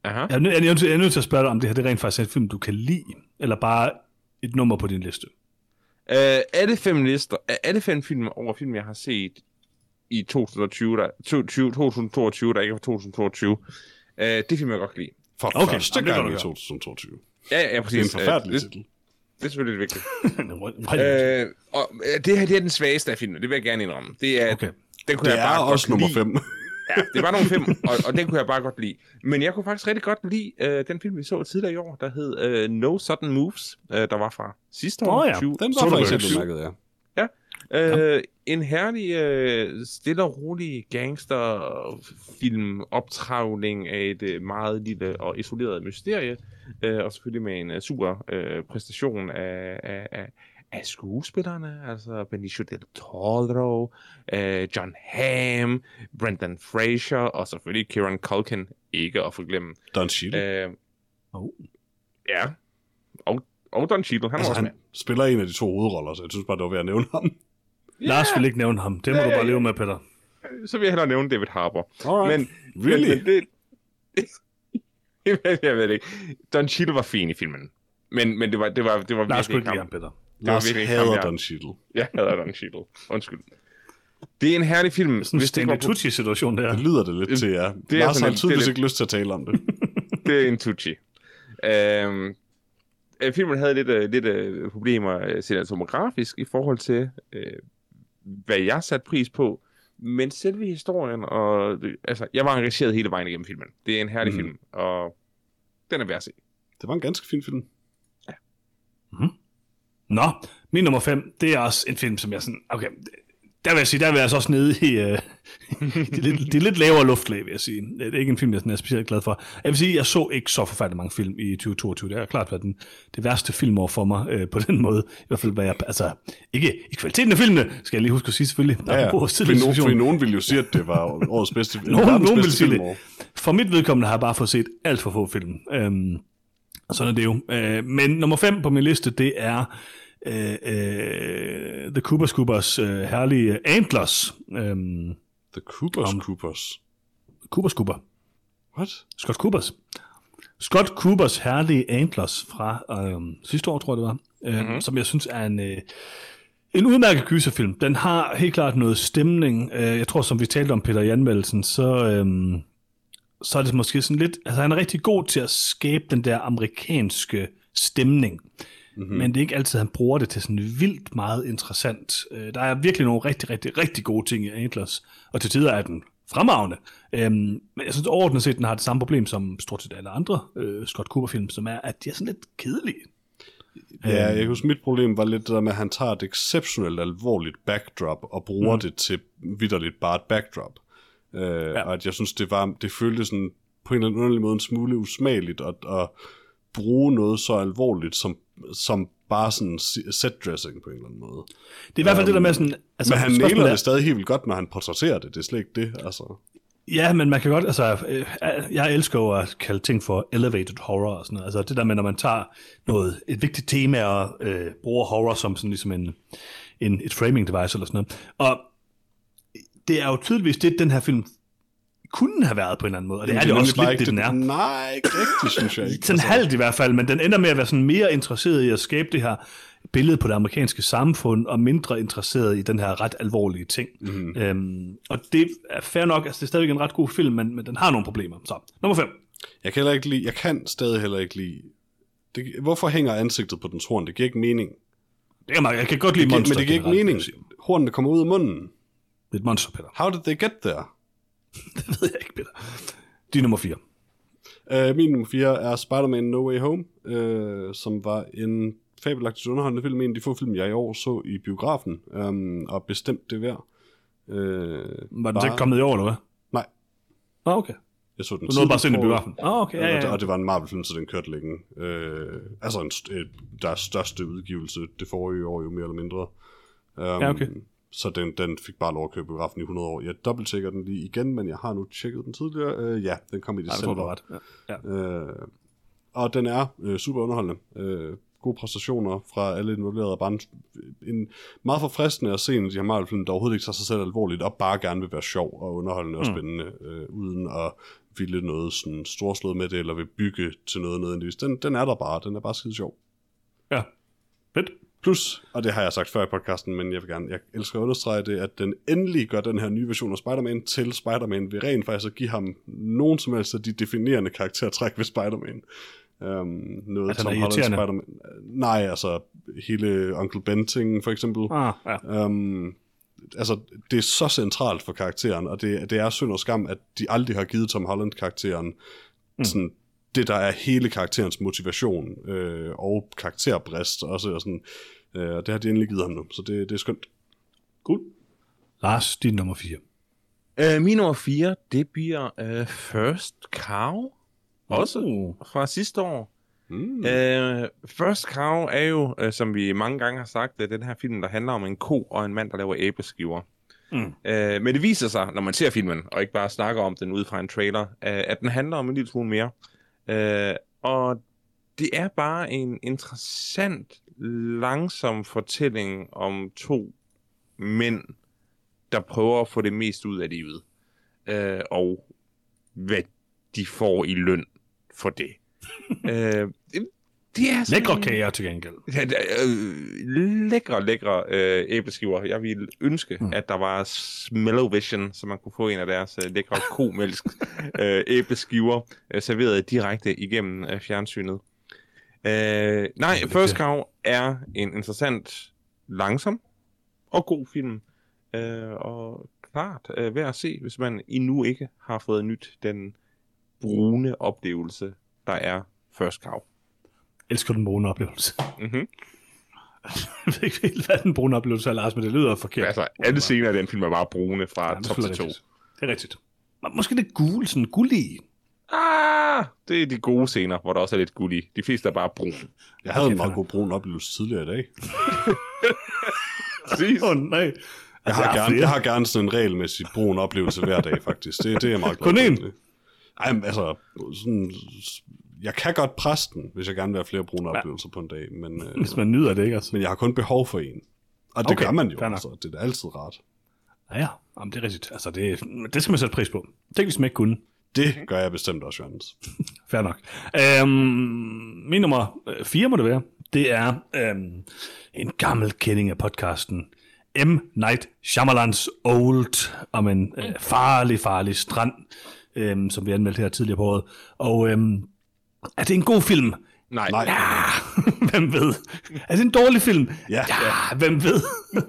Aha. Jeg er, nø- jeg, er nødt til, jeg er nødt til at spørge dig, om det her det rent faktisk er en film, du kan lide, eller bare et nummer på din liste. Øh, er det fem lister, er det fem film over film, jeg har set i 2020, der, 2020, 2022, der ikke er fra 2022? Øh, det film, jeg godt kan lide. For Okay, første gang du i gøre. 2022. Ja, ja, Det er præcis. en forfærdelig Øh, titel. Det, er selvfølgelig lidt vigtigt. øh, og øh, det her, det er den svageste af filmen, det vil jeg gerne indrømme. Det er, Okay. Den kunne Det jeg er bare også godt nummer lide. 5. Ja, det var nummer 5, og, og den kunne jeg bare godt lide. Men jeg kunne faktisk rigtig godt lide øh, den film, vi så tidligere i år, der hed øh, No Sudden Moves, øh, der var fra sidste år. Åh ja, 20, Den var faktisk udmærket, ja. Øh, en herlig, øh, stille og rolig gangsterfilm, optravling af et øh, meget lille og isoleret mysterie, øh, og selvfølgelig med en øh, super øh, præstation af, af, af, af skuespillerne, altså Benicio del Toro, øh, John Hamm, Brendan Fraser, og selvfølgelig Kieran Culkin, ikke at forglemme. Don Cheadle. Øh, Oh. ja, og, og Don Cheadle, han Altså, også han med. spiller en af de to hovedroller, så jeg synes bare, det var ved at nævne ham. Lars vil ikke nævne ham. Det må Ja, du bare ja. leve med, Peter. Så vil jeg hellere nævne David Harbour. Alright. Men, Really? Men, men det... jeg ved det ikke. Don Cheadle var fin i filmen. Men, men det var, det var, det var Lars virkelig kunne ikke ham. ham, Peter. var Lars ham, hader jeg- Don Cheadle. Jeg hader Don Cheadle. Undskyld. Det er en herlig film. Sådan en Hvis det, var på, Tucci-situation der. Det lyder det lidt til, ja. det er Lars har en- tydeligvis det er ikke lyst til at tale om det. det er en Tucci. Øhm, øh, filmen havde lidt, øh, lidt øh, problemer øh, cinematografisk i forhold til, øh, hvad jeg satte pris på. Men selve historien, og altså, jeg var engageret hele vejen igennem filmen. Det er en herlig Mhm. film, og den er værd at se. Det var en ganske fin film. Nå, min nummer 5, det er også en film, som jeg sådan... Okay, der vil jeg sige, der vil jeg altså også nede i... Øh, det, er lidt, det er lidt lavere luftlag, vil jeg sige. Det er ikke en film, jeg sådan er specielt glad for. Jeg vil sige, jeg så ikke så forfærdeligt mange film i 2022. Det har klart været den, det værste filmår for mig øh, på den måde. I hvert fald, hvad jeg... Altså, ikke i kvaliteten af filmene, skal jeg lige huske at sige selvfølgelig. Ja, ja. Fordi, nogen, fordi nogen ville jo sige, at det var årets bedste film. Nogen, nogen bedste sige det. filmår. For mit vedkommende har jeg bare fået set alt for få film. Øhm, sådan er det jo. Øh, men nummer 5 på min liste, det er øh, øh, The Cooper Scoopers øh, herlige Antlers. Øhm, The Coopers Om- Coopers. Cooper Scooper. What? Scott Coopers. Scott Coopers herlige Antlers fra øhm, sidste år, tror jeg det var. Øh, mm-hmm. Som jeg synes er en... Øh, en udmærket gyserfilm. Den har helt klart noget stemning. Øh, Jeg tror, som vi talte om Peter i anmeldelsen, så, øhm, så er det måske sådan lidt... Altså, han er rigtig god til at skabe den der amerikanske stemning. Mm-hmm. Men det er ikke altid, han bruger det til sådan vildt meget interessant. Øh, Der er virkelig nogle rigtig, rigtig, rigtig gode ting i Antlers, og til tider er den fremragende. Øhm, men jeg synes overordnet set, den har det samme problem som stort set alle andre øh, Scott Cooper-film, som er, at de er sådan lidt kedelige. Ja, jeg kan huske, mit problem var lidt det der med, at han tager et exceptionelt alvorligt backdrop og bruger mm. det til vidderligt bare et backdrop. Uh, ja. Og at jeg synes, det var det føltes sådan på en eller anden underlig måde en smule usmageligt at, at bruge noget så alvorligt som, som bare sådan set dressing på en eller anden måde. Det er i hvert fald um, det der med sådan... Altså, Men han spørgsmålet nailer er- det stadig helt vildt godt, når han portrætterer det. Det er slet ikke det, altså. Ja, men man kan godt, altså, øh, jeg elsker jo at kalde ting for elevated horror og sådan noget. Altså det der med, når man tager noget, et vigtigt tema og øh, bruger horror som sådan ligesom en, en, et framing device eller sådan noget. Og det er jo tydeligvis det, den her film kunne have været på en eller anden måde, og det er det, nemlig også bare lidt, det, den er. Nej, ikke rigtigt, synes jeg ikke. Sådan halvt i hvert fald, men den ender med at være sådan mere interesseret i at skabe det her billede på det amerikanske samfund, og mindre interesseret i den her ret alvorlige ting. Mm-hmm. Øhm, og det er fair nok, altså det er stadigvæk en ret god film, men, men den har nogle problemer. Så, nummer 5. Jeg kan, heller ikke lide, jeg kan stadig heller ikke lide... Det, hvorfor hænger ansigtet på dens horn? Det giver ikke mening. Det man, jeg kan godt lide Det monster. men det giver ikke mening. Hornene kommer ud af munden. Det er et monster, Peter. How did they get there? Det ved jeg ikke, Peter. Er nummer 4. Uh, min nummer 4 er Spider-Man No Way Home, uh, som var en fabelagtigt underholdende film. En af de få film, jeg i år så i biografen, um, og bestemt det værd. Uh, Var den så ikke kommet i år, eller hvad? Nej, Ah, okay. jeg så den Du nåede bare se den i biografen. Ah, okay, ja, Og, ja, det, ja. og det var en Marvel-film, så den kørte længe. Øh, altså en, øh, deres største udgivelse det forrige år, jo mere eller mindre. Um, Ja, okay. Så den, den fik bare lov at køre biografen i 100 år. Jeg dobbelttjekker den lige igen, men jeg har nu tjekket den tidligere. Øh, ja, den kom i Nej, december. har ret. Ja. Ja. Øh, og den er øh, super underholdende. Øh, gode præstationer fra alle involverede. Bare en, meget forfriskende at se en her Marvel-film, der overhovedet ikke tager sig selv alvorligt, og bare gerne vil være sjov og underholdende og spændende, øh, uden at ville noget sådan storslået med det, eller vil bygge til noget nødvendigvis. Den, den er der bare. Den er bare skide sjov. ja. Plus, og det har jeg sagt før i podcasten, men jeg vil gerne, jeg elsker at understrege det, at den endelig gør den her nye version af Spider-Man til Spider-Man ved rent faktisk at give ham nogen som helst af de definerende karaktertræk ved Spider-Man. Um, noget er Tom Holland? Spider-Man. Nej, altså hele Uncle Ben for eksempel. Ah, ja. Um, altså, det er så centralt for karakteren, og det, det er synd og skam, at de aldrig har givet Tom Holland-karakteren mm. sådan, det, der er hele karakterens motivation øh, og karakterbrist også, og sådan, øh, og det har de endelig givet ham nu, så det, det er skønt. Cool. Lars, din nummer 4. Uh, min nummer 4, det bliver uh, First Cow. Også Uh. fra sidste år. Mm. Uh, First Cow er jo, uh, som vi mange gange har sagt, uh, den her film, der handler om en ko og en mand, der laver æbleskiver. Mm. Uh, men det viser sig, når man ser filmen, og ikke bare snakker om den ud fra en trailer, uh, at den handler om en lille smule mere. Uh, og det er bare en interessant, langsom fortælling om to mænd, der prøver at få det mest ud af livet. Uh, og hvad de får i løn for det. uh, det, er sådan... Lækre kager til gengæld. Ja, det øh, lækre, lækre øh, æbleskiver. Jeg ville ønske, mm. at der var Smellovision, så man kunne få en af deres øh, lækre komælsk øh, æbleskiver øh, serveret direkte igennem øh, fjernsynet. Øh, nej, det First det. Cow er en interessant, langsom og god film. Øh, og klart øh, værd at se, hvis man endnu ikke har fået nyt den brune oplevelse, der er First Cow. elsker den brune oplevelse. Mm-hmm. Jeg ved ikke helt, hvad den brune oplevelse er, Lars, men det lyder forkert. Altså, alle scener i den film er bare brune fra Ja, det top til to. Det er rigtigt. Men Måske lidt gul, sådan gullig. Ah, det er de gode scener, hvor der også er lidt guld i. De fleste er bare brune. Jeg havde en meget god brun oplevelse tidligere i dag. Præcis. Åh, oh, nej. Jeg Altså, har, jeg gerne, jeg har gerne sådan en regelmæssig brun oplevelse hver dag, faktisk. Det, det er jeg meget Kun én? Ej, men altså, sådan, jeg kan godt presse den, hvis jeg gerne vil have flere brune oplevelser på en dag, men, øh, Hvis man nyder det, ikke? Altså. men jeg har kun behov for en. Og det Okay, gør man jo, altså. Det er altid rart. Ja, ja. Jamen, det er rigtigt. Altså, det, det skal man sætte pris på. Tænk, hvis man ikke kunne. Det gør jeg bestemt også, Johannes. Fair nok. Øhm, min nummer 4 må det være. Det er øhm, en gammel kending af podcasten. M. Night Shyamalans Old om en øh, farlig, farlig strand, øhm, som vi anmeldte her tidligere på året. Og øhm, er det en god film? Nej. Nej, hvem ved? Er det en dårlig film? Ja. ja hvem ved?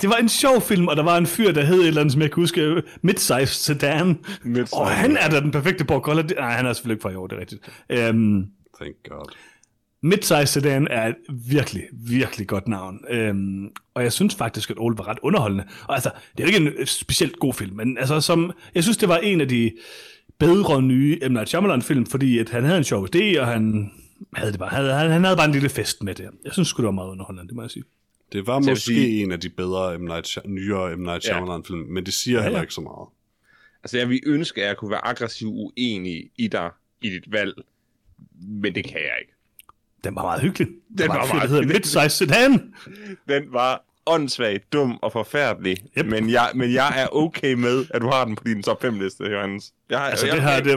det var en sjov film, og der var en fyr, der hed et eller andet, som jeg kan huske, Midsize Sedan. Midsize. Og han er da den perfekte Paul Collard. Nej, han er selvfølgelig ikke fra i år, det er rigtigt. Øhm, thank god. Midsize Sedan er et virkelig, virkelig godt navn. Øhm, og jeg synes faktisk, at Ole var ret underholdende. Og altså, det er jo ikke en øh, specielt god film, men altså, som, jeg synes, det var en af de bedre nye M. Night Shyamalan-film, fordi at han havde en sjov idé, og han havde, det bare, havde, han, han havde bare en lille fest med det. Jeg synes det var meget underholdende, det må jeg sige. Det var vil måske sige- en af de bedre M. Night, nyere M. Night Ja. Shyamalan-film, men det siger Ja, heller ja. ikke så meget. Altså, jeg ville ønske, at jeg kunne være aggressiv uenig i dig i dit valg. Men det kan jeg ikke. Den var meget hyggelig. Den Der var en fyr, meget hyggelig. Midsize Sedan. Den var åndssvagt, dum og forfærdelig. Yep. Men, jeg, men jeg er okay med, at du har den på din top 5 liste, Johannes. Jeg, Altså, jeg, det her, jeg, det,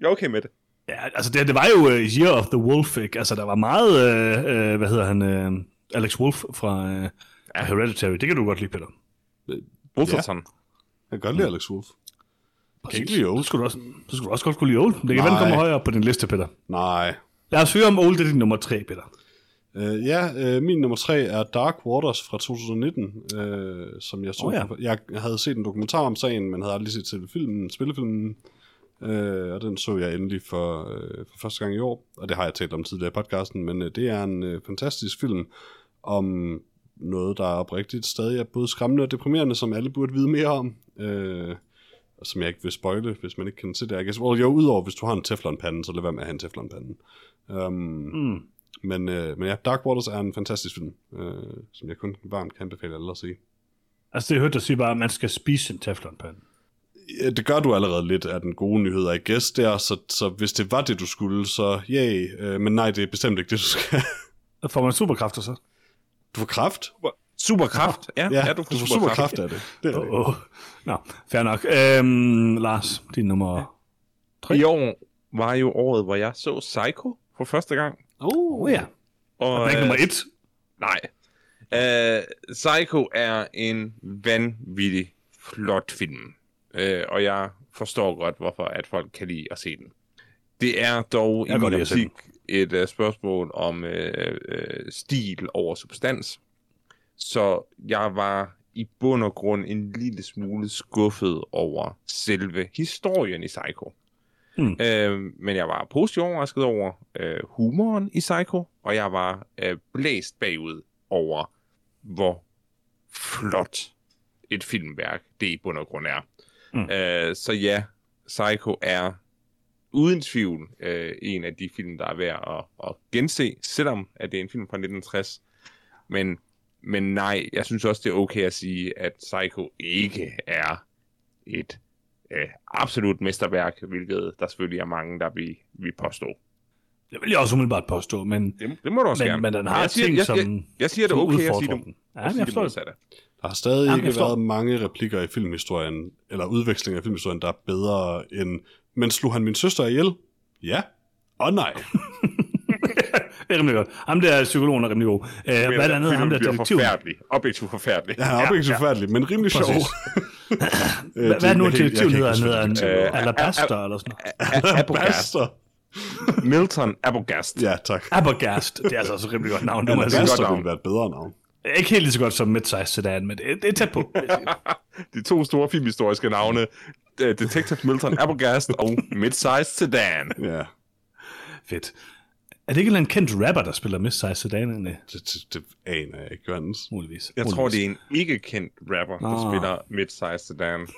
jeg er okay med det. ja, altså det, det var jo uh, Year of the Wolf, ikke? Altså, der var meget, uh, uh, hvad hedder han, uh, Alex Wolf fra uh, ja. Hereditary. Det kan du godt lide, Peter. Wolferson. Jeg kan godt lide Alex Wolf. kan ikke lide Old. Så skulle du også, så skulle du også godt kunne lide Old. Det kan Nej. kommer højere op på din liste, Peter. Nej. Lad os høre om Old, det er din nummer tre, Peter. Uh, ja, uh, min nummer tre er Dark Waters fra 2019, uh, som jeg så. Åh, ja. Jeg havde set en dokumentar om sagen, men havde aldrig set til filmen, spillefilmen. Uh, og den så jeg endelig for, uh, for første gang i år, og det har jeg talt om tidligere i podcasten, men uh, det er en uh, fantastisk film om noget, der er oprigtigt stadig er både skræmmende og deprimerende, som alle burde vide mere om. Uh, og som jeg ikke vil spoile, hvis man ikke kan se det. Jeg kan, well, jo, udover hvis du har en teflonpande, så lad være med at have en teflonpande. Um, Mm. men, øh, men ja, Dark Waters er en fantastisk film, øh, som jeg kun varmt kan anbefale alle at se. Altså, det jeg hørte dig sige bare, at man skal spise en teflonpande. Ja, det gør du allerede lidt af den gode nyhed, I guess, der, så, så hvis det var det, du skulle, så yay. Øh, men nej, det er bestemt ikke det, du skal. Får man superkræfter så? Du får kraft? Superkraft. Ja, Ja, ja du, du får super kraft af det. det er det. oh, oh. Nå, fair nok. Øhm, Lars, din nummer... I år var jo året, hvor jeg så Psycho for første gang. Åh oh, ja. Og, Og ikke øh, nummer et. Nej. Uh, Psycho er en vanvittig flot film. Uh, og jeg forstår godt, hvorfor at folk kan lide at se den. Det er dog Jeg i min optik et uh, spørgsmål om uh, uh, stil over substans. Så jeg var i bund og grund en lille smule skuffet over selve historien i Psycho. Hmm. Øh, men jeg var positivt overrasket over øh, humoren i Psycho, og jeg var øh, blæst bagud over, hvor flot et filmværk det i bund og grund er. Hmm. Øh, så ja, Psycho er uden tvivl øh, en af de film, der er værd at, at gense, selvom at det er en film fra 1960. Men, men nej, jeg synes også, det er okay at sige, at Psycho ikke er et øh, absolut mesterværk, hvilket der selvfølgelig er mange, der vil, vil påstå. Det vil jeg også umiddelbart påstå, men, Det, det må du også men, gerne. men den har jeg siger, ting, jeg, som... jeg, jeg siger, det er okay at sige den. Ja, jeg det forstår det. Der har stadig Jamen, ikke forstår. været mange replikker i filmhistorien, eller udvekslinger i filmhistorien, der er bedre end, men slog han min søster ihjel? Ja. Og nej. Det er rimelig godt. Ham der psykologen er rimelig god. Uh, hvad er det andet? Ham der bliver detektiven. forfærdelig. Objektivt forfærdelig. Ja, er objektivt forfærdelig, men rimelig sjov. Præcis. Øh, Hvad, hvad er nu detektiven hedder? Han huske, hedder Øh, Alabaster eller sådan noget. A- Abogast. Baster. Milton Abogast. Ja, tak. Abergast. Det er altså også et rimelig godt navn. Det må jeg sige. godt Baster navn. ville være et bedre navn. Ikke helt lige så godt som Midsize Sedan, men det, det er tæt på. De to store filmhistoriske navne, uh, Detective Milton Abogast og Midsize Sedan. Ja, Fedt. Er det ikke en kendt rapper, der spiller Midsize Sedan? Det, det, det aner jeg ikke, Johannes. muligvis. Jeg tror, det er en ikke-kendt rapper, der Ah. spiller Midsize Sedan.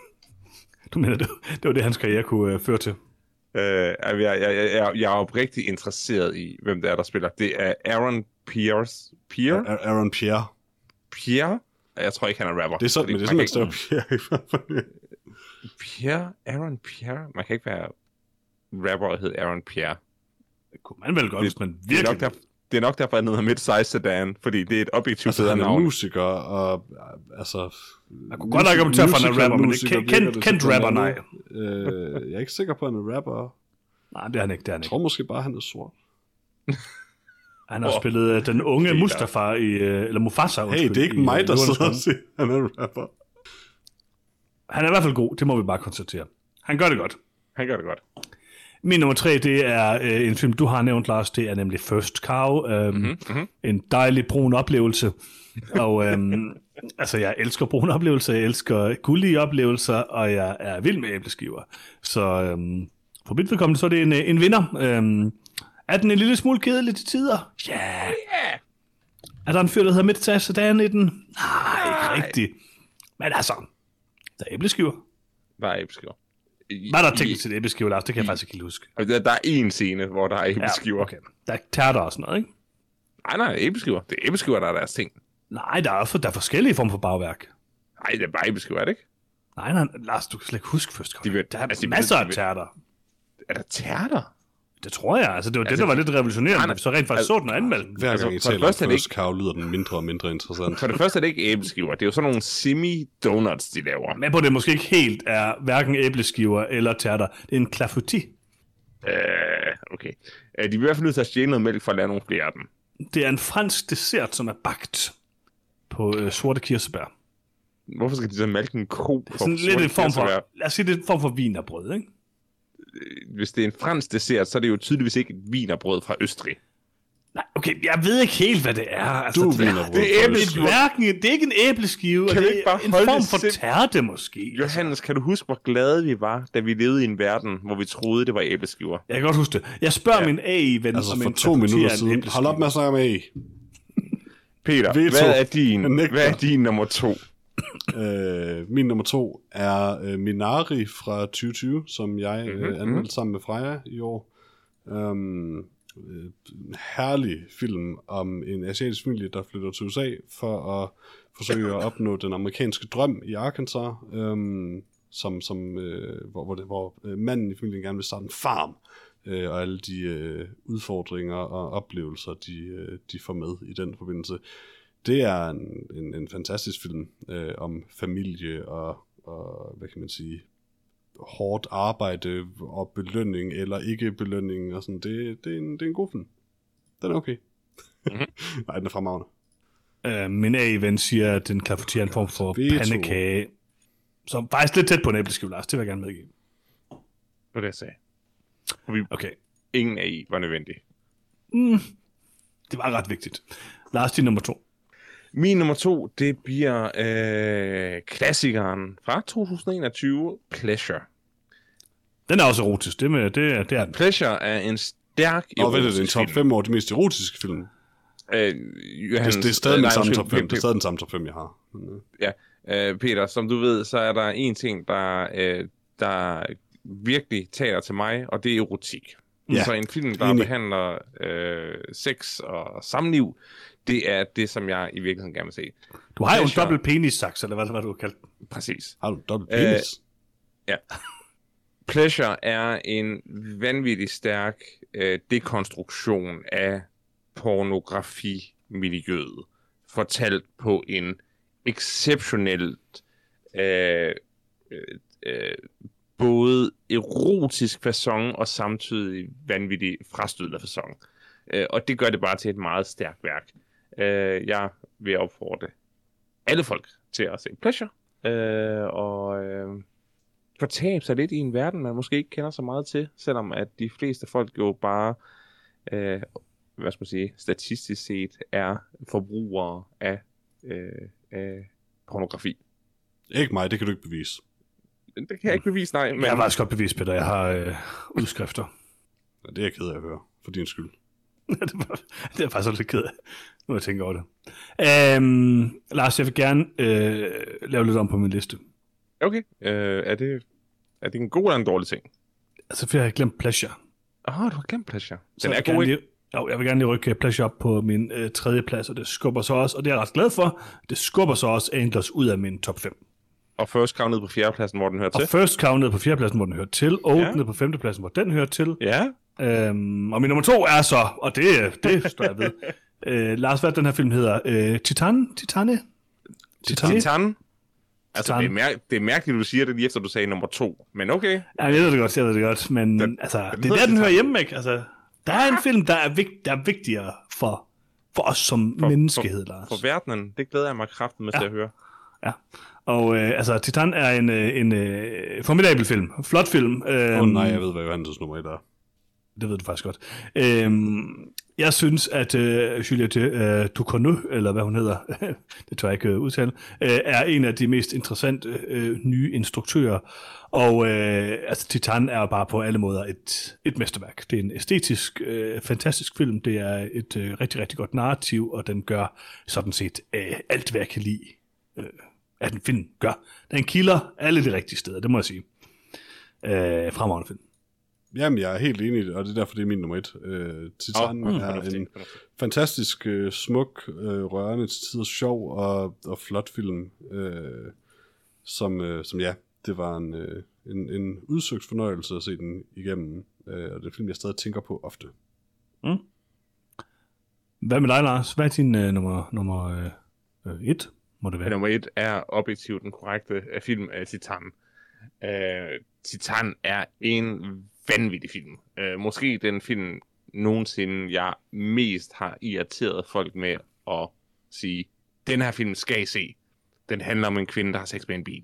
Du mener, det, det var det, hans karriere kunne uh, føre til. Uh, jeg, jeg, jeg, jeg, jeg er oprigtig interesseret i, hvem det er, der spiller. Det er Aaron Pierce. Pierre? Aaron Pierre. Pierre? Jeg tror ikke, han er rapper. Det er så, Fordi men det er sådan, staver Pierre ikke- Pierre? Aaron Pierre? Man kan ikke være rapper og hedde Aaron Pierre. Det kunne man vel godt, Det- hvis man Det er, virkelig... nok derfor, det er nok derfor, han hedder Midsize Sedan, fordi det er et objektivt Altså, bedre han er navn. musiker, og altså... Man kunne godt argumentere for, at han er rapper, men det kendt- kendt- kendt rapper, nej. Øh, jeg er ikke sikker på, at han er rapper. Nej, det er han ikke, det er han Jeg ikke. tror måske bare, han er sort. Han har Åh. spillet uh, den unge Peter. Mustafa i... Uh, eller Mufasa, Hey, undskyld, det er ikke i, mig, øh, der sidder og siger, han er rapper. Han er i hvert fald god, det må vi bare konstatere. Han gør det godt. Han gør det godt. Min nummer tre, det er øh, en film, du har nævnt, Lars. Det er nemlig First Cow. Øhm, Mhm, mm-hmm. En dejlig brun oplevelse. Og øhm, altså, jeg elsker brune oplevelser, jeg elsker gullige oplevelser, og jeg er vild med æbleskiver. Så øhm, for mit vedkommende, så er det en, øh, en vinder. Øhm, er den en lille smule kedelig til tider? Ja. Yeah. Er der en fyr, der hedder Midtage Sedan i den? Nej, ikke rigtigt. Men altså, der er æbleskiver. Der er æbleskiver. Hvad er der tænkt til æbleskiver, Lars? Det kan jeg faktisk ikke huske. Der, der er en scene, hvor der er æbleskiver. okay. Der er tærter og sådan noget, ikke? Nej, nej, æbleskiver. Det er æbleskiver, der er deres ting. Nej, der er, for, der er forskellige former for bagværk. Nej, det er bare æbleskiver, er det ikke? Nej, nej, Lars, du kan slet ikke huske først. De vil- der er altså, altså, de vil- masser af tærter. Er der tærter? Det tror jeg. Altså, det var altså, Altså, det, der var lidt revolutionerende, nej, vi så rent faktisk altså- så den og anmeldte den. Hver Altså, gang I for det taler om første er det First Cow, lyder den mindre og mindre interessant. For det første er det ikke æbleskiver. Det er jo sådan nogle semi-donuts, de laver. Men på det måske ikke helt er hverken æbleskiver eller tærter. Det er en clafouti. Øh, okay. Øh, de er i hvert fald nødt til at stjæle noget mælk for at lave nogle flere af dem. Det er en fransk dessert, som er bagt på øh, sorte kirsebær. Hvorfor skal de så malke en ko? For Sådan lidt en form for, lad os sige, det er en form for vinerbrød, ikke? Hvis det er en fransk dessert, så er det jo tydeligvis ikke et vinerbrød fra Østrig. Nej, okay, jeg ved ikke helt, hvad det er. Altså, Du det, det, er æble- det, er hverken, det er ikke en æbleskive, Kan det ikke er bare en form det for sim- tærte måske. Johannes, kan du huske, hvor glade vi var, da vi levede i en verden, hvor vi troede, det var æbleskiver? Jeg kan godt huske det. Jeg spørger ja. Min AI-ven, Altså om for en to minutter er en siden. æbleskive. Hold op med at snakke med A. Peter, Veto. hvad er din, hvad er din nummer to? Øh, min nummer to er øh, Minari fra 2020, som jeg mm-hmm, øh, anmeldte sammen med Freja i år. Um, øh, herlig film om en asiatisk familie, der flytter til USA for at forsøge at opnå den amerikanske drøm i Arkansas, um, som, som, øh, hvor, hvor, det, hvor øh, manden i familien gerne vil starte en farm, øh, og alle de øh, udfordringer og oplevelser, de, øh, de får med i den forbindelse. Det er en, en, en fantastisk film øh, om familie og, og, hvad kan man sige, hårdt arbejde og belønning eller ikke belønning og sådan. Det, det, er, en, det er en god film. Den er okay. Mhm. Nej, den er fremragende. Øh, min AI-ven siger, at den clafouti er en form for Veto. pandekage. Så faktisk lidt tæt på en æbleskive, Lars. Det vil jeg gerne medgive. Det var det, jeg sagde. Og vi, Okay. ingen af I var nødvendig. Det var ret vigtigt. Lars, din nummer to. Min nummer to, det bliver øh, klassikeren fra 2021, Pleasure. Den er også erotisk. Det, med, det, er- det er den. Pleasure er en stærk Og ved du, det er en erotisk top film. 5 over de mest erotiske film. Øh, Det, Johannes, det er stadig øh, den samme top 5. Det er stadig den samme top 5, jeg har. Men, Ja, øh, Peter, som du ved, så er der en ting, der, øh, der virkelig taler til mig, og det er erotik. Ja, så en film, der enig. behandler øh, sex og samliv, det er det, som jeg i virkeligheden gerne vil se. Du har jo en dobbelt penis-saks, eller hvad, hvad du har kaldt den. Præcis. Har du dobbelt Øh, penis? Ja. Pleasure er en vanvittig stærk øh, dekonstruktion af pornografimiljøet, fortalt på en exceptionelt øh, øh, øh, både erotisk façon og samtidig vanvittig frastødende façon. Øh, og det gør det bare til et meget stærkt værk. Øh, jeg vil opfordre alle folk til at se Pleasure, øh, og øh, fortabe sig lidt i en verden, man måske ikke kender så meget til, selvom at de fleste folk jo bare, øh, hvad skal man sige, statistisk set er forbrugere af, øh, af pornografi. Ikke mig, det kan du ikke bevise. Det kan jeg ikke bevise, nej, men Jeg har faktisk godt bevist, Peter. Jeg har øh, udskrifter. Ja, det er jeg ked af at høre, for din skyld. det, var, det er faktisk lidt ked af, nu jeg tænker over det. Øhm, Lars, jeg vil gerne øh, lave lidt om på min liste. okay, øh, er, det, er det en god eller en dårlig ting? Altså, for jeg har glemt Pleasure. Åh, oh, du har glemt Pleasure. Så Den er jeg vil god, ikke? jo, jeg vil gerne lige rykke Pleasure op på min øh, tredje plads, og det skubber så også, og det er jeg ret glad for, det skubber så også Anglers ud af min top 5. Og First Cow ned på fjerdepladsen, hvor den hører Og til. First Cow ned på fjerdepladsen, hvor den hører til, og Ja. på femtepladsen, hvor den hører til. Ja, Øhm, og min nummer to er så, og det, det står jeg ved, øh, Lars, hvad den her film hedder? Øh, Titan? Titane? Titan? Titan. Altså, Titan. det er, mær- det er mærkeligt, du siger det lige efter, du sagde nummer to. Men okay. Ja, jeg ved det godt, jeg ved det godt, men Den- altså, den det er der, den hører hjemme, ikke? Altså, der er en film, der er, vigt, der er vigtigere for, for os som For- menneskehed, Lars. For verdenen, det glæder jeg mig kraften med Ja. til at høre. Ja. Og øh, altså, Titan er en, øh, en øh, formidabel film. Flot film. Åh Øh, oh, nej, jeg ved, hvad Johannes nummer 1 er. Det ved du faktisk godt. Øhm, jeg synes, at øh, Juliette øh, Ducournau, eller hvad hun hedder, det tør jeg ikke øh, udtale, øh, er en af de mest interessante øh, nye instruktører. Og øh, altså, Titan er bare på alle måder et, et mesterværk. Det er en æstetisk, øh, fantastisk film. Det er et øh, rigtig, rigtig godt narrativ, og den gør sådan set øh, alt, hvad jeg kan lide, øh, at en film gør. Den kilder alle de rigtige steder, det må jeg sige. Øh, fremragende film. Jamen, jeg er helt enig, i det, og det er derfor, det er min nummer 1. Øh, Titan oh, er fornuftigt, en fantastisk, øh, smuk, øh, rørende, til tider sjov og, og flot film, øh, som, øh, som ja, det var en, øh, en, en udsøgt fornøjelse at se den igennem, øh, og det er en film, jeg stadig tænker på ofte. Hvad med dig, Lars? Hvad er din øh, nummer, nummer øh, øh, et, må det være? Nummer et er objektivt den korrekte øh, film af Titan. Øh, Titan er en vanvittig film. Øh, måske den film nogensinde, jeg mest har irriteret folk med at sige, den her film skal I se. Den handler om en kvinde, der har sex med en bil.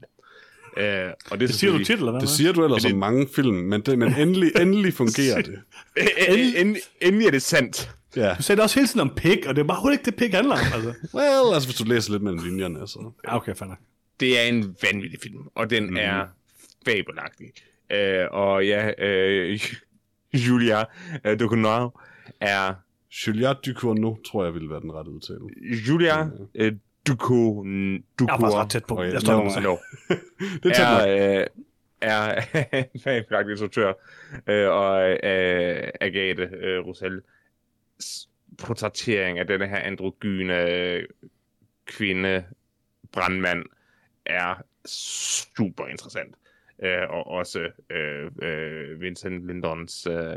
Øh, og det, er Det siger du tit, eller hvad? Det siger du ellers om mange film, men, det, men endelig, endelig fungerer det. Endelig, endelig, endelig er det sandt. Ja, Du sagde det også hele tiden om pik, og det er bare ikke det, pik handler om. Altså. well, altså hvis du læser lidt mellem linjerne, altså. Ja, okay, nok. Det er en vanvittig film, og den mm. er fabelagtig. Øh, og ja, øh, Julia øh, Ducournau er Juliette Ducournau, tror jeg, ville være den rette udtale. Julia øh, Ducou Jeg er faktisk ret tæt på. Okay, Jeg står no, no, Det er tæt er, øh, er en fabelagtig instruktør, øh, og øh, Agathe øh, Roussel portrættering af denne her androgyne øh, kvinde, brandmand, er super interessant. Øh, og også øh, øh, Vincent Lindons øh,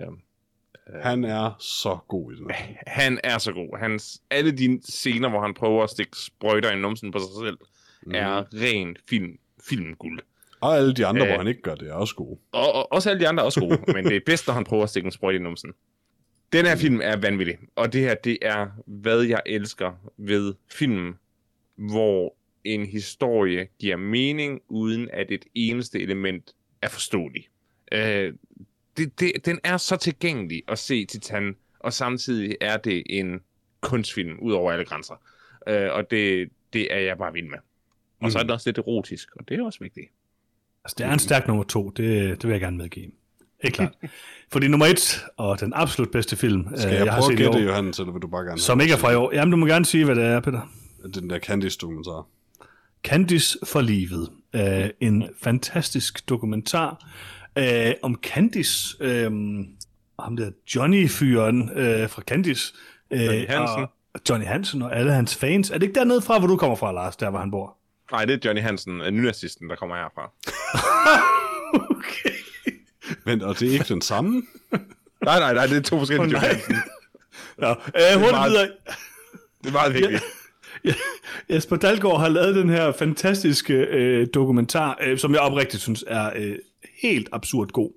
Han er så god i den. han er så god. Hans, alle de scener, hvor han prøver at stikke sprøjter i numsen på sig selv, mm. er ren film, filmguld. Og alle de andre, Øh. hvor han ikke gør det, er også gode. Og, og også alle de andre er også gode, men det er bedst, når han prøver at stikke en sprøjte i numsen. Den her film er vanvittig, og det her, det er, hvad jeg elsker ved film, hvor en historie giver mening, uden at et eneste element er forståeligt. Øh, det, det, den er så tilgængelig at se Titan, og samtidig er det en kunstfilm ud over alle grænser. øh, og det, det er jeg bare vild med. Og så er det også lidt erotisk, og det er også vigtigt. Altså, det er en stærk nummer to, det, det vil jeg gerne medgive. Helt klart. Fordi nummer et, og den absolut bedste film, Skal øh, jeg, jeg har prøve at set i gætte, Johannes, eller vil du bare gerne som ikke er fra i år. Jamen, du må gerne sige, hvad det er, Peter. have Den der Candice-dokumentar. Candice for livet. Øh, en fantastisk dokumentar øh, om Candice, øh, ham der Johnny-fyren øh, fra Candice. Øh, Johnny Hansen. Og Johnny Hansen og alle hans fans. Er det ikke dernede fra, hvor du kommer fra, Lars, der hvor han bor? Nej, det er Johnny Hansen, nynazisten, der kommer herfra. okay. Men, og det er ikke den samme? Nej, nej, nej, det er to forskellige Johnny nej. Hansen. Nå, øh, hurtigt meget- videre. Det er meget vigtigt. Ja, Jesper Dalgaard har lavet den her fantastiske øh, dokumentar, øh, som jeg oprigtigt synes er øh, helt absurd god.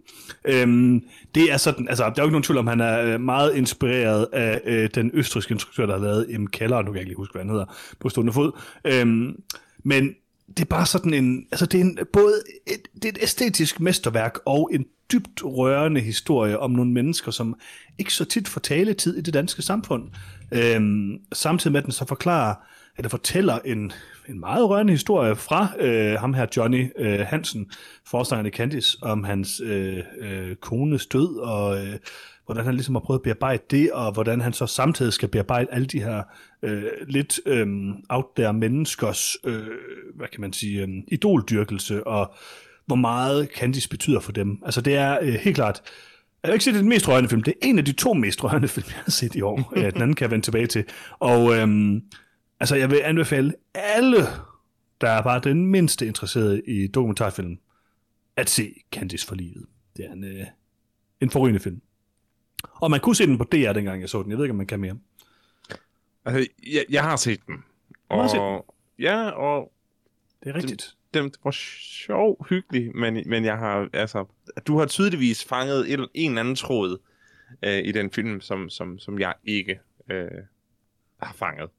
Øhm, det er sådan, altså, der er jo ikke nogen tvivl om, han er øh, meget inspireret af øh, den østrigske instruktør, der har lavet M. Keller, nu kan jeg ikke lige huske, hvad han hedder, på stående fod. Øhm, men det er bare sådan en, altså det er en, både et, det er et æstetisk mesterværk og en dybt rørende historie om nogle mennesker, som ikke så tit får taletid i det danske samfund. Øhm, samtidig med at den så forklarer, eller fortæller en, en meget rørende historie fra øh, ham her Johnny øh, Hansen, forstanderen i Candice, om hans øh, øh, kones død, og øh, hvordan han ligesom har prøvet at bearbejde det, og hvordan han så samtidig skal bearbejde alle de her øh, lidt øh, out there menneskers, øh, hvad kan man sige, øh, idoldyrkelse, og hvor meget Candice betyder for dem. Altså det er øh, helt klart, jeg vil ikke er den mest rørende film. Det er en af de to mest rørende film, jeg har set i år. Ja, den anden kan jeg vende tilbage til. Og øhm, altså, jeg vil anbefale alle, der er bare den mindste interesseret i dokumentarfilm, at se Candice for livet. Det er en, øh, en forrygende film. Og man kunne se den på DR, dengang jeg så den. Jeg ved ikke, om man kan mere. Altså, jeg, jeg har set den. Og, har set Ja, og Det er rigtigt. Den var sjov, hyggelig, men, men jeg har, altså, du har tydeligvis fanget en, en eller anden tråd øh, i den film, som, som, som jeg ikke øh, har fanget.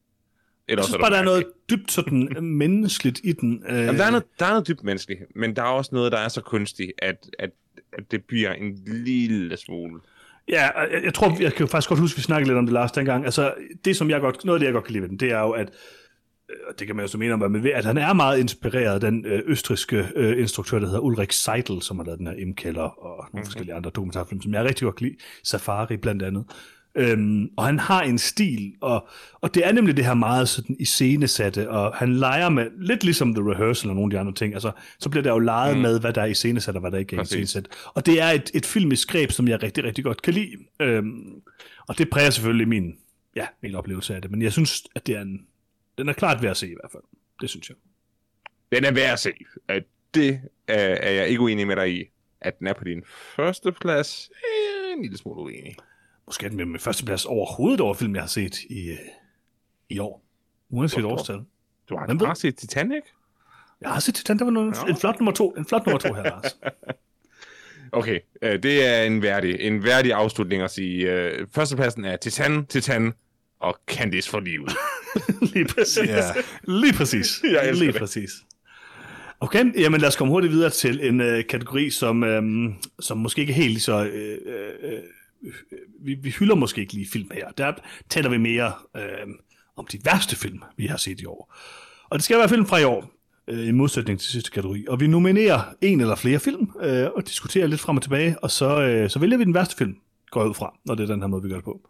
Eller Jeg synes bare, der er noget dybt sådan menneskeligt i den. Øh, Jamen, der, er noget, der er noget dybt menneskeligt, men der er også noget, der er så kunstigt, at, at, at det bliver en lille smule. Ja, jeg, jeg tror, jeg kan faktisk godt huske, at vi snakkede lidt om det last dengang. Altså, det som jeg godt, noget af det, jeg godt kan lide ved den, det er jo, at og det kan man jo så mene om, hvad man vil, at han er meget inspireret af den øh, østriske øh, instruktør, der hedder Ulrik Seidel, som har lavet den her M. Keller og nogle mm-hmm. forskellige andre dokumentarfilm, som jeg rigtig godt kan lide. Safari blandt andet. Øhm, og han har en stil, og, og det er nemlig det her meget sådan iscenesatte, og han leger med, lidt ligesom The Rehearsal og nogle af de andre ting, altså, så bliver der jo leget mm. med, hvad der er iscenesat, og hvad der ikke er iscenesat. Og det er et, et filmisk greb, som jeg rigtig, rigtig godt kan lide. Øhm, og det præger selvfølgelig min, ja, min oplevelse af det, men jeg synes, at det er en, den er klart værd at se i hvert fald. Det synes jeg. Den er værd at se. Øh, Det er, er jeg ikke uenig med dig i. At den er på din første plads, øh, en lille smule uenig. Måske er den med min første plads overhovedet over film, jeg har set i, øh, i år. Uanset årstal. Du har ved? bare set Titanic? Jeg har set Titan, det var noget, en flot nummer to. En flot nummer to her, Lars. Okay, øh, det er en værdig, en værdig afslutning at sige. Øh, førstepladsen er Titan, Titan og Candice for livet. Lige præcis. Ja. Lige præcis. Jeg elsker Lige det. præcis. Okay, jamen lad os komme hurtigt videre til en øh, kategori, som, øh, som måske ikke er helt så... Øh, øh, øh, vi, vi hylder måske ikke lige film her. Der taler vi mere øh, om de værste film, vi har set i år. Og det skal være film fra i år, øh, i modsætning til sidste kategori. Og vi nominerer en eller flere film, øh, og diskuterer lidt frem og tilbage, og så, øh, så vælger vi den værste film, går jeg ud fra, når det er den her måde, vi gør det på.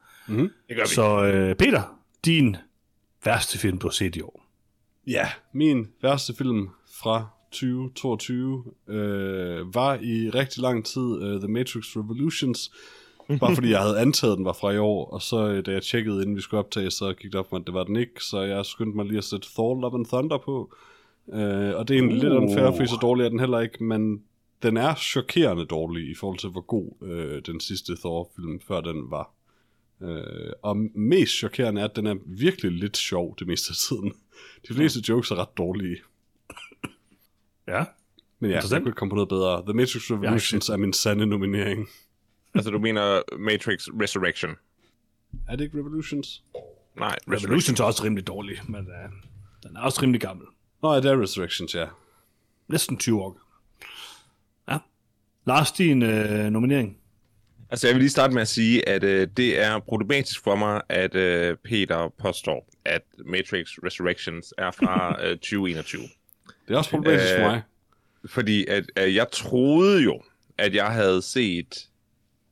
Det gør vi. Så øh, Peter, din værste film, du har set i år. Ja, min værste film fra 2022 øh, var i rigtig lang tid uh, The Matrix Revolutions, bare fordi jeg havde antaget, den var fra i år, og så øh, da jeg tjekkede, inden vi skulle optage, så gik det op for mig, at det var den ikke, så jeg skyndte mig lige at sætte Thor Love and Thunder på, øh, og det er egentlig uh. lidt unfair, fordi så dårlig er den heller ikke, men den er chokerende dårlig i forhold til, hvor god øh, den sidste Thor-film før den var. Øh, og mest chokerende er, at den er virkelig lidt sjov det meste af tiden. De fleste jokes er ret dårlige. Ja. Men ja, jeg kunne komme på noget bedre. The Matrix Revolutions er min sande nominering. Altså, du mener Matrix Resurrection? Er det ikke Revolutions? Nej, Resurrection. Revolution er også rimelig dårlig, men uh, den er også rimelig gammel. Nå, det er Resurrections, ja. Næsten 20 år. Ja. Lars, din øh, nominering. Altså, jeg vil lige starte med at sige, at øh, det er problematisk for mig, at øh, Peter påstår, at Matrix Resurrections er fra øh, 2021. Det er også problematisk for Øh, mig. Fordi at, at jeg troede jo, at jeg havde set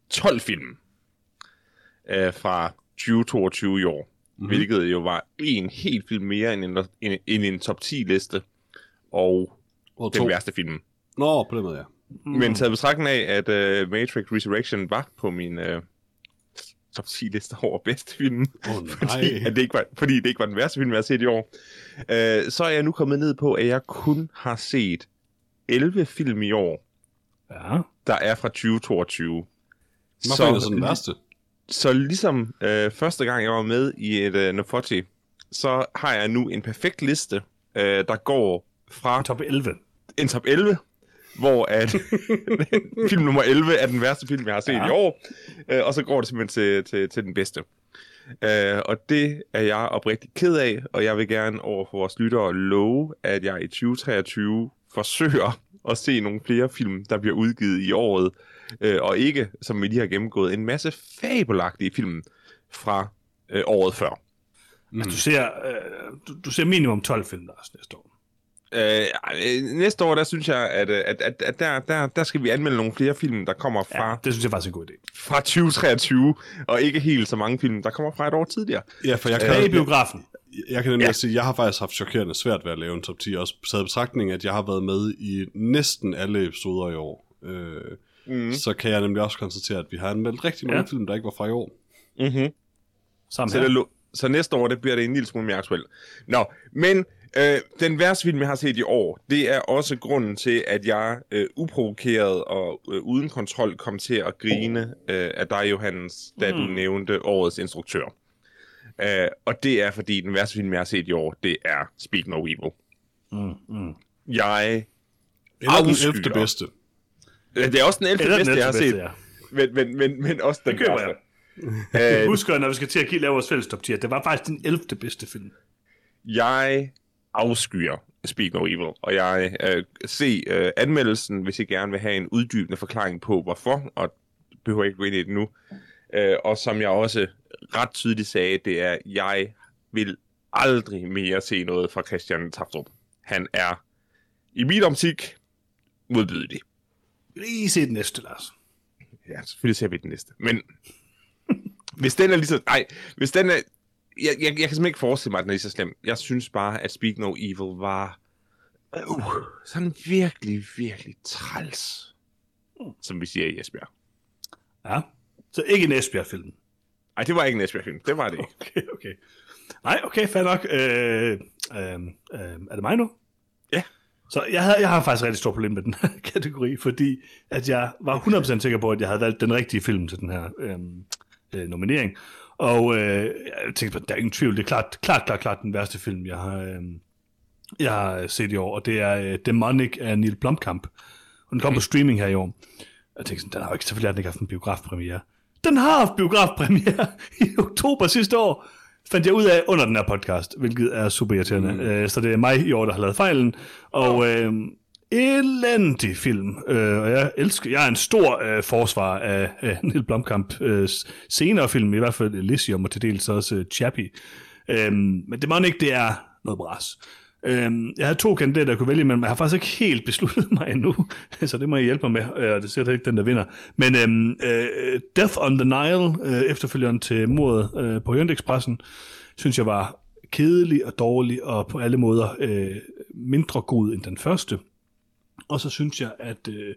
12 film øh, fra 2022 i år. Mm-hmm. Hvilket jo var en helt film mere end en, en, end en top 10 liste. Og Og den to. værste film. Nå, på den måde, ja. Mm. Men taget betragtning af, at uh, Matrix Resurrection var på min uh, top 10 liste over bedste film, oh, fordi, nej. at det ikke var, fordi det ikke var den værste film, jeg har set i år, uh, så er jeg nu kommet ned på, at jeg kun har set 11 film i år, Ja. der er fra 2022. Hvorfor er det så den værste? så ligesom øh, første gang, jeg var med i et øh, Nofoti, så har jeg nu en perfekt liste, øh, der går fra Top 11. en top 11, hvor at film nummer 11 er den værste film, jeg har set ja. I år, øh, og så går det simpelthen til, til, til den bedste. Øh, og det er jeg oprigtigt ked af, og jeg vil gerne over for vores lyttere love, at jeg i 2023 forsøger at se nogle flere film, der bliver udgivet i året, øh, og ikke, som vi lige har gennemgået, en masse fabelagtige film fra øh, året før. Mm. Altså, du ser, øh, du, du ser minimum 12 film, der næste år. Øh, øh, næste år, der synes jeg, at, øh, at, at, at der, der, der skal vi anmelde nogle flere film, der kommer fra, Ja, det synes jeg faktisk er en god idé. fra 2023, og ikke helt så mange film, der kommer fra et år tidligere. Ja, for jeg kan, Tilbage i jeg, biografen. jeg kan nemlig Ja. sige, at jeg har faktisk haft chokerende svært ved at lave en top 10, også taget i betragtning, at jeg har været med i næsten alle episoder i år. Øh, Mm. Så kan jeg nemlig også konstatere, at vi har anmeldt rigtig mange Ja. film, der ikke var fra i år. Mm-hmm. Sammen Så, her. det, så næste år, det bliver det en lille smule mere aktuelt. Nå, men øh, den værste film, jeg har set i år, det er også grunden til, at jeg øh, uprovokeret og øh, uden kontrol kom til at grine øh, af dig, Johannes, da du nævnte årets instruktør. Øh, og det er, fordi den værste film, jeg har set i år, det er Speak No Evil. Mm, mm. Jeg... Eller den Afskyer. 11. bedste. Øh, Det er også den 11. Eller den bedste, jeg har set, bedste, men, men, men, men også den Det køber værste. jeg. Øh, Husk, når vi skal til at lave vores fælles top 10, at det var faktisk den 11. bedste film. Jeg afskyer Speak No Evil, og jeg øh, se øh, anmeldelsen, hvis I gerne vil have en uddybende forklaring på, hvorfor, og behøver ikke gå ind i det nu. Øh, og som jeg også ret tydeligt sagde, det er, jeg vil aldrig mere se noget fra Christian Taftrup. Han er i min optik modbydelig. Lige se den næste, Lars. Ja, selvfølgelig ser vi den næste. Men hvis den er lige så... Nej, hvis den er... Jeg, jeg, jeg kan simpelthen ikke forestille mig, at den er lige så slem. Jeg synes bare, at Speak No Evil var... Uh, sådan virkelig, virkelig træls. Som vi siger i Esbjerg. Ja. Så ikke en Esbjerg-film. Nej, det var ikke en Esbjerg-film. Det var det ikke. Okay, okay. Nej, okay, fair nok. Øh, øh, øh, er det mig nu? Ja. Så jeg, havde, jeg har faktisk rigtig stort problem med den her kategori, fordi at jeg var 100% sikker på, at jeg havde valgt den rigtige film til den her øh, øh, nominering. Og øh, jeg tænkte på, der er ingen tvivl, det er klart, klart, klart, klart den værste film, jeg har, øh, jeg har set i år, og det er øh, Demonic af Neil Blomkamp. Og den kom på streaming her i år. Jeg tænkte sådan, den har jo ikke, selvfølgelig har den ikke haft en biografpremiere. Den har haft biografpremiere i oktober sidste år, fandt jeg ud af under den her podcast, hvilket er super irriterende. Mm. Øh, så det er mig i år, der har lavet fejlen. Og øh, elendig film. Øh, og jeg elsker, jeg er en stor øh, forsvar af af Neil Blomkamp øh, senere film, i hvert fald Elysium og til dels også øh, Chappie. Øh, men det må ikke, det er noget bras. Øh, jeg har to kandidater, jeg kunne vælge, men jeg har faktisk ikke helt besluttet mig endnu, så det må jeg hjælpe mig med, øh, og det er sikkert ikke den, der vinder. Men øhm, øh, Death on the Nile, øh, efterfølgeren til mordet øh, på Hyundai-expressen, synes jeg var kedelig og dårlig, og på alle måder øh, mindre god end den første. Og så synes jeg, at øh,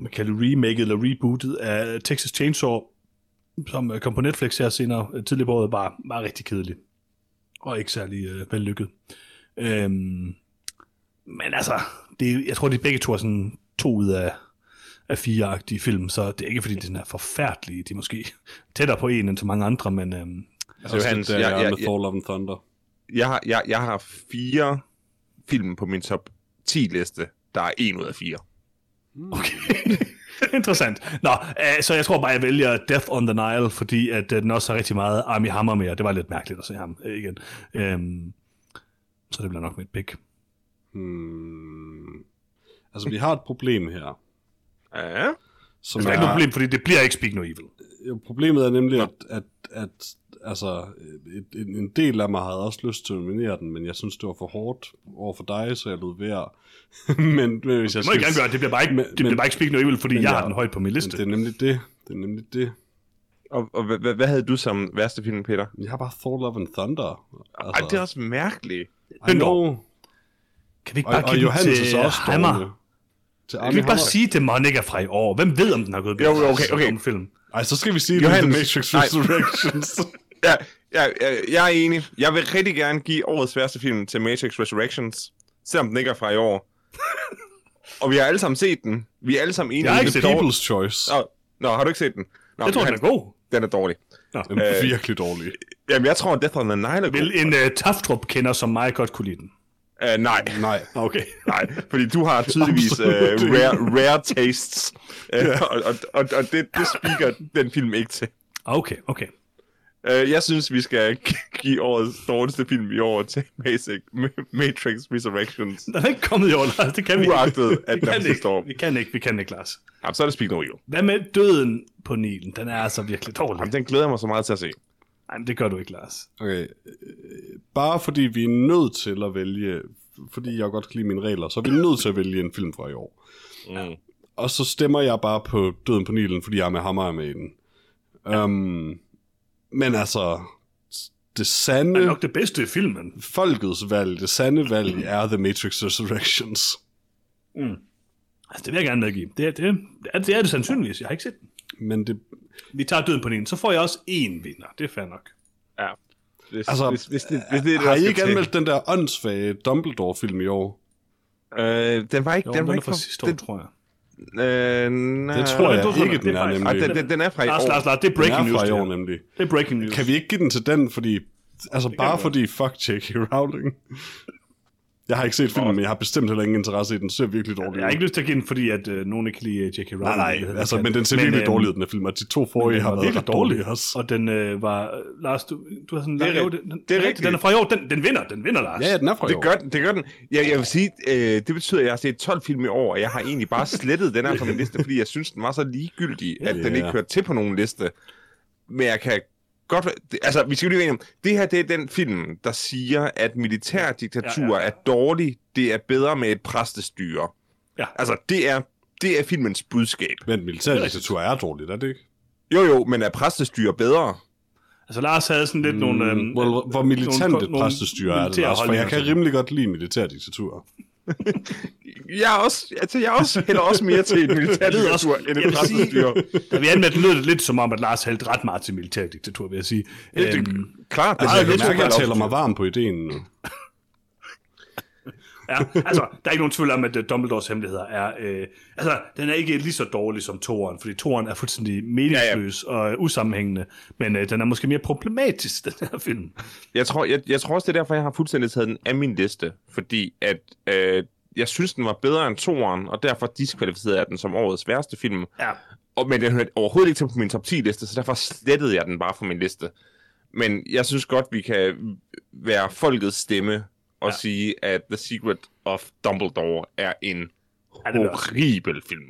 man kalder det remaket eller rebootet af Texas Chainsaw, som øh, kom på Netflix her senere øh, tidligere på året, var, var rigtig kedelig. Og ikke særlig øh, vellykket. Øhm, men altså, det, jeg tror, de begge to er sådan to ud af, af fire-agtige film, så det er ikke, fordi den er forfærdelige. De er måske tættere på en end så mange andre, men øhm, Altså, Johannes, jeg, jeg, jeg, med Thor Love and Thunder. jeg, har, jeg, jeg har fire film på min top 10 liste, der er en ud af fire. okay. Interessant. Nå, øh, så jeg tror bare, jeg vælger Death on the Nile, fordi at øh, den også har rigtig meget Army Hammer med, og det var lidt mærkeligt at se ham øh, igen. Øhm, så det bliver nok mit pick. Hmm. Altså, vi har et problem her. Ja. Som Altså, der er ikke noget problem, fordi det bliver ikke Speak No Evil. Problemet er nemlig, at, at, at altså, et, en, en del af mig havde også lyst til at nominere den, men jeg synes, det var for hårdt over for dig, så jeg lod være. men, men hvis jeg Det må jeg gerne gøre, det bliver bare ikke, Men- det bliver bare ikke Speak No Evil, fordi jeg jeg- har den højt på min liste. det er nemlig det. Det er nemlig det. Og, og hvad, hvad, havde du som værste film, Peter? Jeg har bare Thor Love and Thunder. Altså, Ej, det er også mærkeligt. I know. Kan vi ikke Og, bare og give den Johannes til også Hammer? Til Kan vi ikke bare sige, at Demon ikke er fra i år? Hvem ved, om den har gået Jo, bedre? okay, okay. Som film. Ej, så skal vi sige, at Johannes. The Matrix. Resurrections. Ja, ja, ja, jeg er enig. Jeg vil rigtig gerne give årets værste film til Matrix Resurrections, selvom den ikke er fra i år. og vi har alle sammen set den. Vi er alle sammen enige. Jeg har ikke set er den. People's Choice. Nå, nå, har du ikke set den? Nå, Jeg tror, den Johan, er god. Den er dårlig. Den er virkelig dårlig. Jamen, jeg tror, Death on the Nile er god. Vil en uh, Taftrup kender som mig godt kunne lide den? Uh, nej, Nej. Okay. nej, fordi du har tydeligvis uh, rare, rare tastes. Uh, og og, og, og det, det speaker den film ikke til. Okay, okay. Uh, jeg synes, vi skal give årets dårligste film i år til Matrix, Matrix Resurrections. Den er ikke kommet i år, Lars. Det kan vi ikke. Uagtet, at vi den er kan ikke. år. Vi kan ikke, vi kan ikke, Lars. Jamen, så er det Speak No Evil. Hvad med døden på Nilen? Den er altså virkelig dårlig. Jamen, den glæder mig så meget til at se. Nej, det gør du ikke, Lars. Okay. øh, Bare fordi vi er nødt til at vælge, fordi jeg godt kan lide mine regler, så er vi nødt til at vælge en film fra i år. Mm. Og så stemmer jeg bare på Døden på Nilen, fordi jeg er med hammer med i den. Um, men altså, det Det er sande, nok det bedste i filmen. folkets valg, det sande valg er The Matrix Resurrections. Altså, det vil jeg gerne medgive. Det er det, er, det, er det sandsynligvis. Jeg har ikke set den. Men det, Vi tager døden på Nilen. Så får jeg også én vinder. Det er fair nok. Ja. Hvis, Altså, hvis, hvis, det, hvis det er har der I ikke anmeldt den der åndssvage Dumbledore-film i år? Øh, den var ikke... Jo, den den, var er ikke for, sidste år, den, tror jeg. Øh, nej, Det tror jeg tror ikke, jeg, den er er Ej, nemlig. den, den, den er fra i Lars, år. Lars, Lars, det er Den breaking er news. fra i år nemlig. Det er breaking news. Kan vi ikke give den til den, fordi... Altså bare fordi, fuck J.K. Rowling. Jeg har ikke set filmen, men jeg har bestemt heller ingen interesse i den. Den ser virkelig dårlig Jeg har ud. ikke lyst til at give den, fordi at, øh, nogen ikke kan lide øh, J.K. Rowling. Nej, nej, altså, men den ser virkelig øhm, dårlig ud, den her film, og de to forrige har Den været ret dårlige dårlig. også. Og den øh, var... Lars, du, du har sådan... Det er jo, rigtigt. den, Det er den, rigtigt. Den er fra i år. Den, den vinder. Den vinder, Lars. Ja, ja, den er fra i Det år. gør den, det gør den. Jeg, jeg vil sige, øh, det betyder, at jeg har set 12 film i år, og jeg har egentlig bare slettet den her fra min liste, fordi jeg synes, den var så ligegyldig, at den Ja. ikke hørte til på nogen liste. Men jeg kan godt... det- Altså, vi skal jo lige være det her det er den film, der siger, at militærdiktatur Ja, ja, ja. er dårlig, det er bedre med et præstestyre. Ja. Altså, det er, det er filmens budskab. Men militærdiktatur er dårligt, er det ikke? Jo jo, men er præstestyre bedre? Altså, Lars havde sådan lidt nogle... Øhm, Hvor, hvor, militant nogle- et nogle præstestyre er det, Lars? For jeg kan rimelig godt lide militærdiktatur. Jeg er også, altså, jeg også hælder også mere til Jeg også, militærdiktatur end jeg et præstestyre. da vi anmeldte, lød det lidt som om, at Lars hældte ret meget til militærdiktatur, vil jeg sige. Det- Øhm, Klart, Altså, jeg mærke, at jeg taler mig varm på ideen nu. Ja, altså, der er ikke nogen tvivl om, at uh, Dumbledores hemmeligheder er... Øh, altså, den er ikke lige så dårlig som toren, fordi toren er fuldstændig meningsløs ja, ja. og usammenhængende, men øh, den er måske mere problematisk, den her film. Jeg tror, jeg, jeg tror også, det er derfor, jeg har fuldstændig taget den af min liste. Fordi at øh, jeg synes, den var bedre end toeren, og derfor diskvalificerede jeg den som årets værste film. Ja, Og, men den hørte overhovedet ikke til på min top 10-liste, så derfor slettede jeg den bare fra min liste. Men jeg synes godt, vi kan være folkets stemme og ja. sige, at The Secret of Dumbledore er en Ja, det det også. horribel film.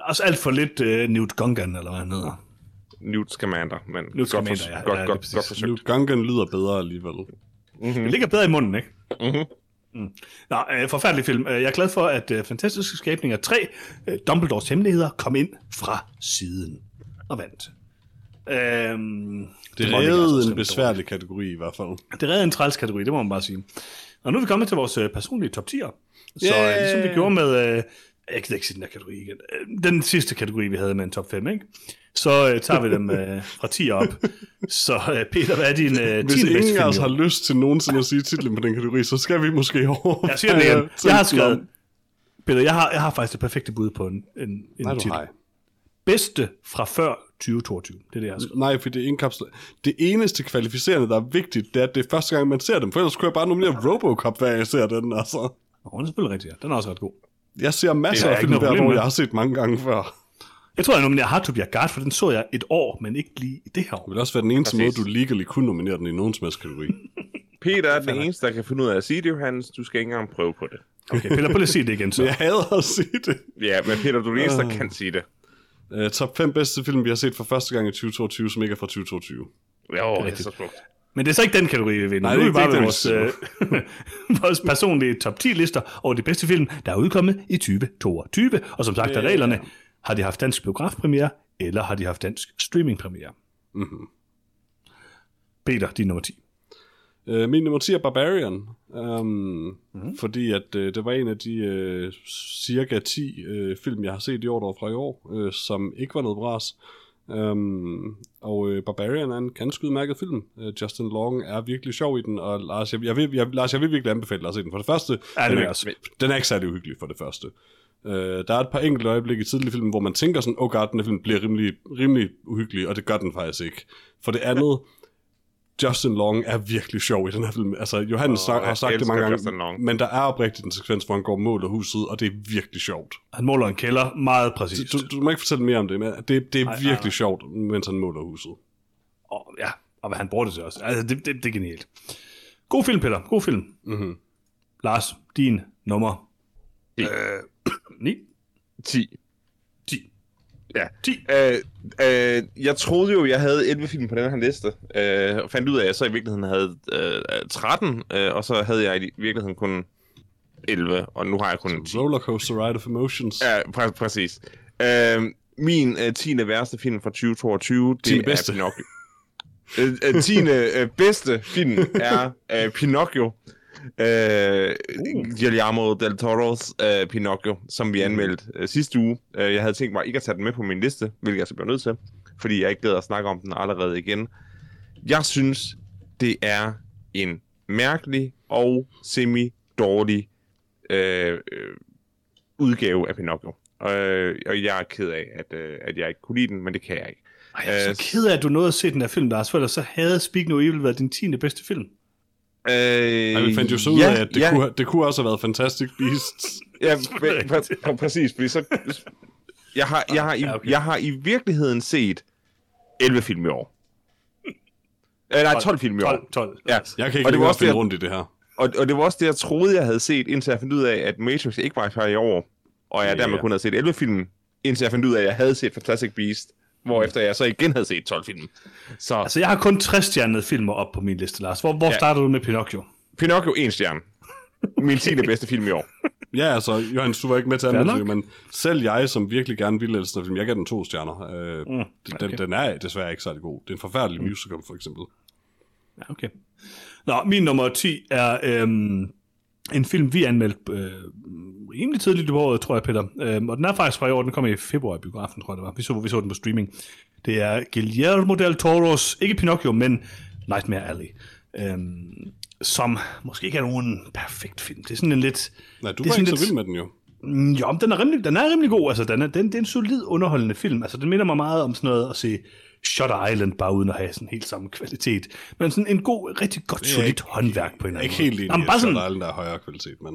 også alt for lidt øh, Newt Gungan, eller hvad han hedder. Newt Scamander, men Newt godt, Scamander, for, ja. godt, Ja, godt, lige godt forsøgt. Luke Gungan lyder bedre alligevel. Det ligger bedre i munden, ikke? Mhm. Mm. Nå, øh, forfærdelig film. Øh, Jeg er glad for, at øh, Fantastiske Skabninger 3, øh, Dumbledores Hemmeligheder, kom ind fra siden og vandt. Øhm, Det altså reddede en besværlig kategori i hvert fald. Det redder en træls kategori, det må man bare sige. Og nu er vi kommet til vores øh, personlige top 10'er. Så Yeah! øh, ligesom vi gjorde med... Øh, jeg kan ikke sige den her kategori igen. Øh, Den sidste kategori, vi havde med en top 5, ikke? Så øh, tager vi dem øh, fra 10 op. Så øh, Peter, hvad er din øh, 10. Hvis bedste ingen film af os har lyst til nogensinde at sige titlen på den kategori, så skal vi måske over. Jeg siger det igen. Jeg har skrevet... Peter, jeg har, jeg har faktisk det perfekte bud på en, en, en Nej, du titel. har. Bedste fra før 2022. Det er det, jeg har. Nej, for det er indkapslet. Det eneste kvalificerende, der er vigtigt, det er, at det er første gang, man ser dem. For ellers kunne jeg bare nominere Robocop, hver jeg ser den. Altså. Og hun er selvfølgelig rigtig, ja. Den er også ret god. Jeg ser masser Det er af film år, med. jeg har set mange gange før. Jeg tror, jeg nominerer Hartubia Gard, for den så jeg et år, men ikke lige i det her Det år. vil også være den eneste Præcis. måde, du legally kunne nominere den i nogen som helst kategori. Peter er den eneste, der kan finde ud af at sige det, Johannes. Du skal ikke engang prøve på det. Okay, Peter, prøv lige at sige det igen så. Jeg hader at sige det. Ja, men Peter, du er den eneste, der kan sige det. Uh, top 5 bedste film, vi har set for første gang i 2022, som ikke er fra 2022. Jo, det er så smukt. Men det er så ikke den kategori, vi vinder. Nej, nu det er er vi bare vores, øh, vores personlige top 10 lister over de bedste film, der er udkommet i 2022. Og som sagt, af Ja. reglerne, har de haft dansk biografpremiere, eller har de haft dansk streamingpremiere. Mm-hmm. Peter, din nummer 10. Uh, min nummer 10 er Barbarian, um, mm. fordi at uh, det var en af de uh, cirka 10 uh, film, jeg har set i år var fra i år, uh, som ikke var noget bras. Um, og uh, Barbarian er en ganske udmærket film. Uh, Justin Long er virkelig sjov i den, og Lars, jeg, jeg, vil, jeg, Lars, jeg vil virkelig anbefale dig at se den. For det første, Ja, den, er, også. den er ikke særlig uhyggelig for det første. Uh, der er et par enkelte øjeblikke i tidlig film, hvor man tænker sådan, oh god, den her film bliver rimelig, rimelig uhyggelig, og det gør den faktisk ikke. For det andet, Justin Long er virkelig sjov i den her film. Altså, Johannes oh, har sagt det mange Justin gange, Long. men der er oprigtigt en sekvens, hvor han går mål af huset, og det er virkelig sjovt. Han måler en kælder meget præcist. Du, du må ikke fortælle mere om det, men det, det er Nej, nej, virkelig nej. sjovt, mens han måler huset. Og, ja, og hvad han bruger det til også. Altså, det, det, det er genialt. God film, Peter. God film. Mm-hmm. Lars, din nummer Ti. øh, 9. 10. 10. Ja. 10. Øh, øh, jeg troede jo, jeg havde 11 film på den her liste, øh, og fandt ud af, at jeg så i virkeligheden havde øh, 13, øh, og så havde jeg i virkeligheden kun 11, og nu har jeg kun 10. Rollercoaster Ride of Emotions. Ja, præ- præcis. Øh, min øh, 10. værste film fra 2022, det 10. er bedste. Pinocchio. Øh, øh, 10. øh, bedste film er øh, Pinocchio. Øh, Guillermo del Toro's øh, Pinocchio, som vi anmeldte øh, sidste uge. Øh, jeg havde tænkt mig ikke at tage den med på min liste, hvilket jeg så bliver nødt til, fordi jeg ikke gad at snakke om den allerede igen. Jeg synes, det er en mærkelig og semi-dårlig øh, øh, udgave af Pinocchio. Øh, og jeg er ked af, at, øh, at jeg ikke kunne lide den, men det kan jeg ikke. Ej, jeg er Øh, så ked af, at du nåede at se den her film, Lars, for ellers så havde Speak No Evil været din 10. bedste film. Øh, Ej, vi fandt jo så ud ja, af, at det, ja, kunne, det kunne også have været Fantastic Beasts. Ja, præ- præ- præ- præcis, fordi så... Jeg har, jeg, har i, Ja, okay. jeg har i virkeligheden set 11 film i år. Øh, nej, 12 film i år. 12. 12. Ja. Jeg kan ikke Og det var også finde det- rundt i det her. Og, og det var også det, jeg troede, jeg havde set, indtil jeg fandt ud af, at Matrix ikke var her i år. Og jeg Ja. dermed kun havde set 11 film, indtil jeg fandt ud af, at jeg havde set Fantastic Beast. Hvorefter jeg så igen havde set 12 film. Så Altså, jeg har kun 60 stjernede filmer op på min liste, Lars. Hvor, hvor Ja. starter du med Pinocchio? Pinocchio, en stjerne. Min 10. bedste film i år. Ja, altså, Johannes, du var ikke med til anmeldelsen, men selv jeg, som virkelig gerne ville elske den film, jeg gav den to stjerner. Øh, mm, okay. den, den er desværre ikke særlig god. Det er en forfærdelig mm. musical, for eksempel. Ja, okay. Nå, min nummer 10 er øhm, en film, vi anmeldte øh, rimelig tidligt i året, tror jeg, Peter. Øhm, og den er faktisk fra i år, den kom i februar i biografen, tror jeg det var. Vi så, vi så den på streaming. Det er Guillermo del Toro's, ikke Pinocchio, men Nightmare Alley. Øhm, som måske ikke er nogen perfekt film. Det er sådan en lidt... Nej, du det var ikke så lidt- vild med den jo. Mm, Jo, men den er rimelig, den er rimelig god. Altså, den er, den, det er en solid underholdende film. Altså, den minder mig meget om sådan noget at se Shutter Island, bare uden at have sådan helt samme kvalitet. Men sådan en god, rigtig godt, solidt håndværk på en eller er anden ikke helt enig Jamen, bare sådan, Shutter Island er højere kvalitet, men...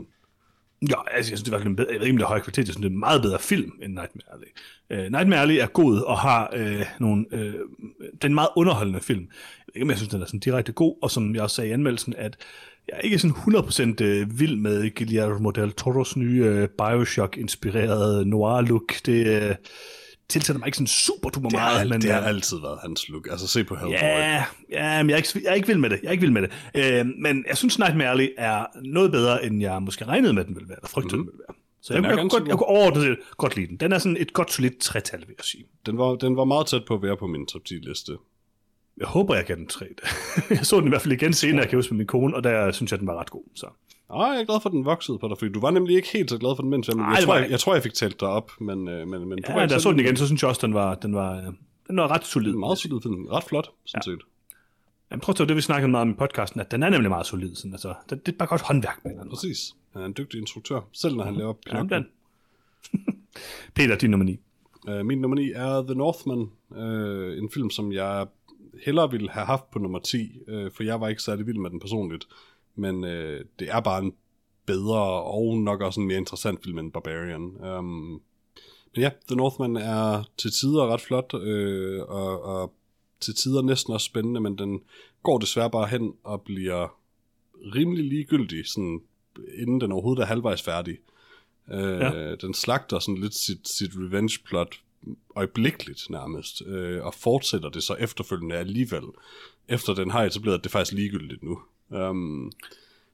Ja, altså, jeg synes, det var en bedre, rimelig høj kvalitet. Jeg synes, det er en meget bedre film end Nightmare Alley. Uh, Nightmare Alley er god og har uh, nogle... Øh, uh, den er en meget underholdende film. Jeg ved ikke, om jeg synes, den er sådan direkte god, og som jeg også sagde i anmeldelsen, at jeg er ikke sådan 100% vild med Guillermo del Toro's nye uh, Bioshock-inspirerede noir-look. Det uh, tilsætter mig ikke sådan super duper Det, meget. har, men, det har øh, altid været hans look. Altså, se på Hellboy. Ja, ja men jeg er, ikke, jeg er ikke vild med det. Jeg er ikke vild med det. Øh, men jeg synes, Nightmare Alley er noget bedre, end jeg måske regnede med, den ville være, eller frygtede, mm-hmm. den ville være. Så jeg, Den jeg, jeg, kunne godt, jeg kunne overordnet godt lide den. Den er sådan et godt solidt tretal, vil jeg sige. Den var, den var meget tæt på at være på min top 10 liste. Jeg håber, jeg kan den tre. jeg så den i hvert fald igen senere, jeg kan huske med min kone, og der synes jeg, den var ret god. Så. Ej, jeg er glad for, at den voksede på dig, fordi du var nemlig ikke helt så glad for den, mens jeg, Ej, jeg, tror, jeg, jeg tror, jeg fik talt dig op, men, øh, men, men du Ja, var ikke da jeg så den igen, så synes jeg også, den var, den var, øh, den var ret solid. Meget solid film. Ret flot, sådan ja. set. Jeg tror, det var det, vi snakkede meget om i podcasten, at den er nemlig meget solid. Sådan, altså, det, det er bare godt håndværk med den. Præcis. Han er en dygtig instruktør, selv når han laver Ja, Pinocchio. den. Peter, din nummer 9. Uh, min nummer 9 er The Northman, uh, en film, som jeg hellere ville have haft på nummer 10, uh, for jeg var ikke særlig vild med den personligt. Men uh, det er bare en bedre og nok også en mere interessant film end Barbarian. Um, men ja, The Northman er til tider ret flot, uh, og, og til tider næsten også spændende, men den går desværre bare hen og bliver rimelig ligegyldig, sådan, inden den overhovedet er halvvejs færdig. Øh, Ja. Den slagter sådan lidt sit, sit revenge plot øjeblikkeligt nærmest, øh, og fortsætter det så efterfølgende alligevel. Efter den har etableret, at det er faktisk ligegyldigt nu. Um,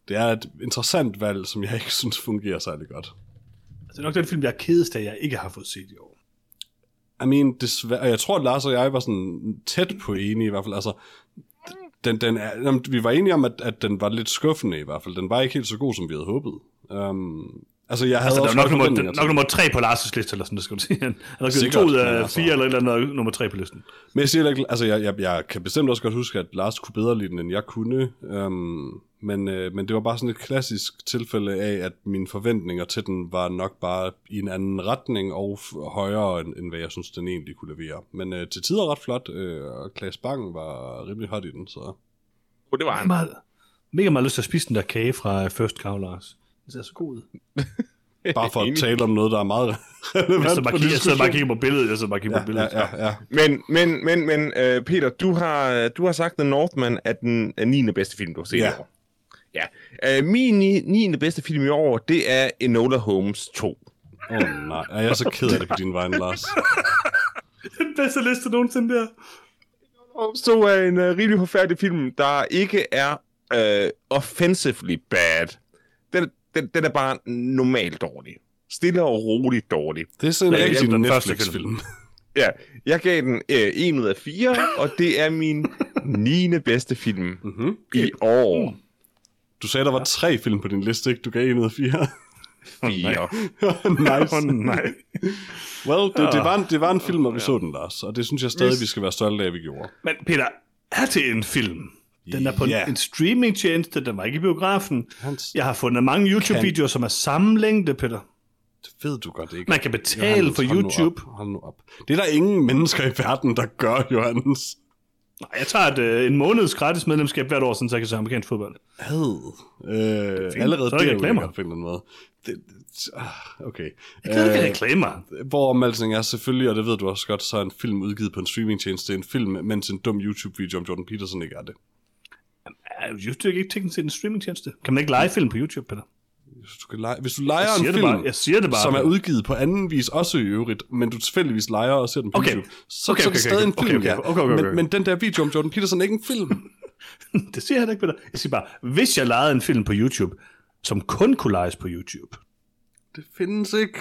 det er et interessant valg, som jeg ikke synes fungerer særlig godt. Altså, det er nok den film, jeg er kedest af, jeg ikke har fået set i år. I mean, desværre, jeg tror, at Lars og jeg var sådan tæt på enige i hvert fald. Altså, den, den er, jamen, vi var enige om, at, at den var lidt skuffende i hvert fald. Den var ikke helt så god, som vi havde håbet. Um, altså, jeg havde Altså, der er nok nummer, nok nummer tre på Lars' liste, eller sådan, det skal du sige. Han har givet to ud af altså- fire, eller et eller andet, nummer tre på listen. Men jeg siger altså jeg, jeg, jeg kan bestemt også godt huske, at Lars kunne bedre lide den, end jeg kunne. Um, men, øh, men det var bare sådan et klassisk tilfælde af, at mine forventninger til den var nok bare i en anden retning og højere, end, end hvad jeg synes, den egentlig kunne levere. Men øh, til tider ret flot, øh, og Klaas Bang var rimelig hot i den, så... Oh, det var han. meget, mega meget lyst til at spise den der kage fra First Cow, Lars. Den ser så god ud. Bare for at tale om noget, der er meget Jeg relevant sidder bare, på kigger, jeg sidder bare kigger på billedet, jeg sidder bare kigger på Ja, billedet. ja, ja, ja. Men, men, men, men uh, Peter, du har, du har sagt, at Northman er den er 9. bedste film, du har set Ja. i år. Ja. Uh, min 9. 9. bedste film i år, det er Enola Holmes 2. Åh oh, nej, jeg er så ked af det på din vej, Lars. Den bedste liste nogensinde der. Holmes 2 er en uh, rimelig forfærdelig film, der ikke er uh, offensively bad. Den, den, er bare normalt dårlig. Stille og roligt dårlig. Det er sådan en Ja, rigtig den første Netflix-film. Ja, jeg gav den uh, 1 ud af 4, og det er min 9. bedste film Mm-hmm. i år. Du sagde, der var tre film på din liste, ikke? Du gav en ud af fire. 4. nice. Åh, nej. Well, det, det, var en, det var en film, og vi så den, Lars. Og det synes jeg stadig, vi skal være stolte af, at vi gjorde. Men Peter, er det en film? Den er på Ja. en, en streamingtjeneste, den var ikke i biografen. Hans, Jeg har fundet mange YouTube-videoer, som er sammenlængde, Peter. det ved du godt ikke. Man kan betale Johannes, for hold nu YouTube. Op, hold nu op. Det er der ingen mennesker i verden, der gør, Johannes. Nej, jeg tager et, øh, en måneds gratis medlemskab hvert år, sådan, så jeg kan se amerikansk fodbold. Had. Øh, allerede Så er der det er ikke reklamer. på en eller anden måde. Det, det, ah, okay. Jeg kan ikke Øh, reklamer. hvor omvalgning er selvfølgelig, og det ved du også godt, så er en film udgivet på en streamingtjeneste en film, mens en dum YouTube-video om Jordan Peterson ikke er det. Er YouTube ikke teknisk set en streamingtjeneste? Kan man ikke lege film på YouTube, Peter? Hvis du, kan lege, hvis du leger en film, bare. Jeg siger det bare. som er udgivet på anden vis også i øvrigt, men du tilfældigvis leger og ser den på Okay. YouTube, så, Okay, så er okay, det stadig okay, en okay, film, okay, ja. okay, okay, okay. Men, men den der video om Jordan Peterson er ikke en film. det siger jeg ikke, Peter. Jeg siger bare, hvis jeg lejede en film på YouTube, som kun kunne lejes på YouTube, Det findes ikke.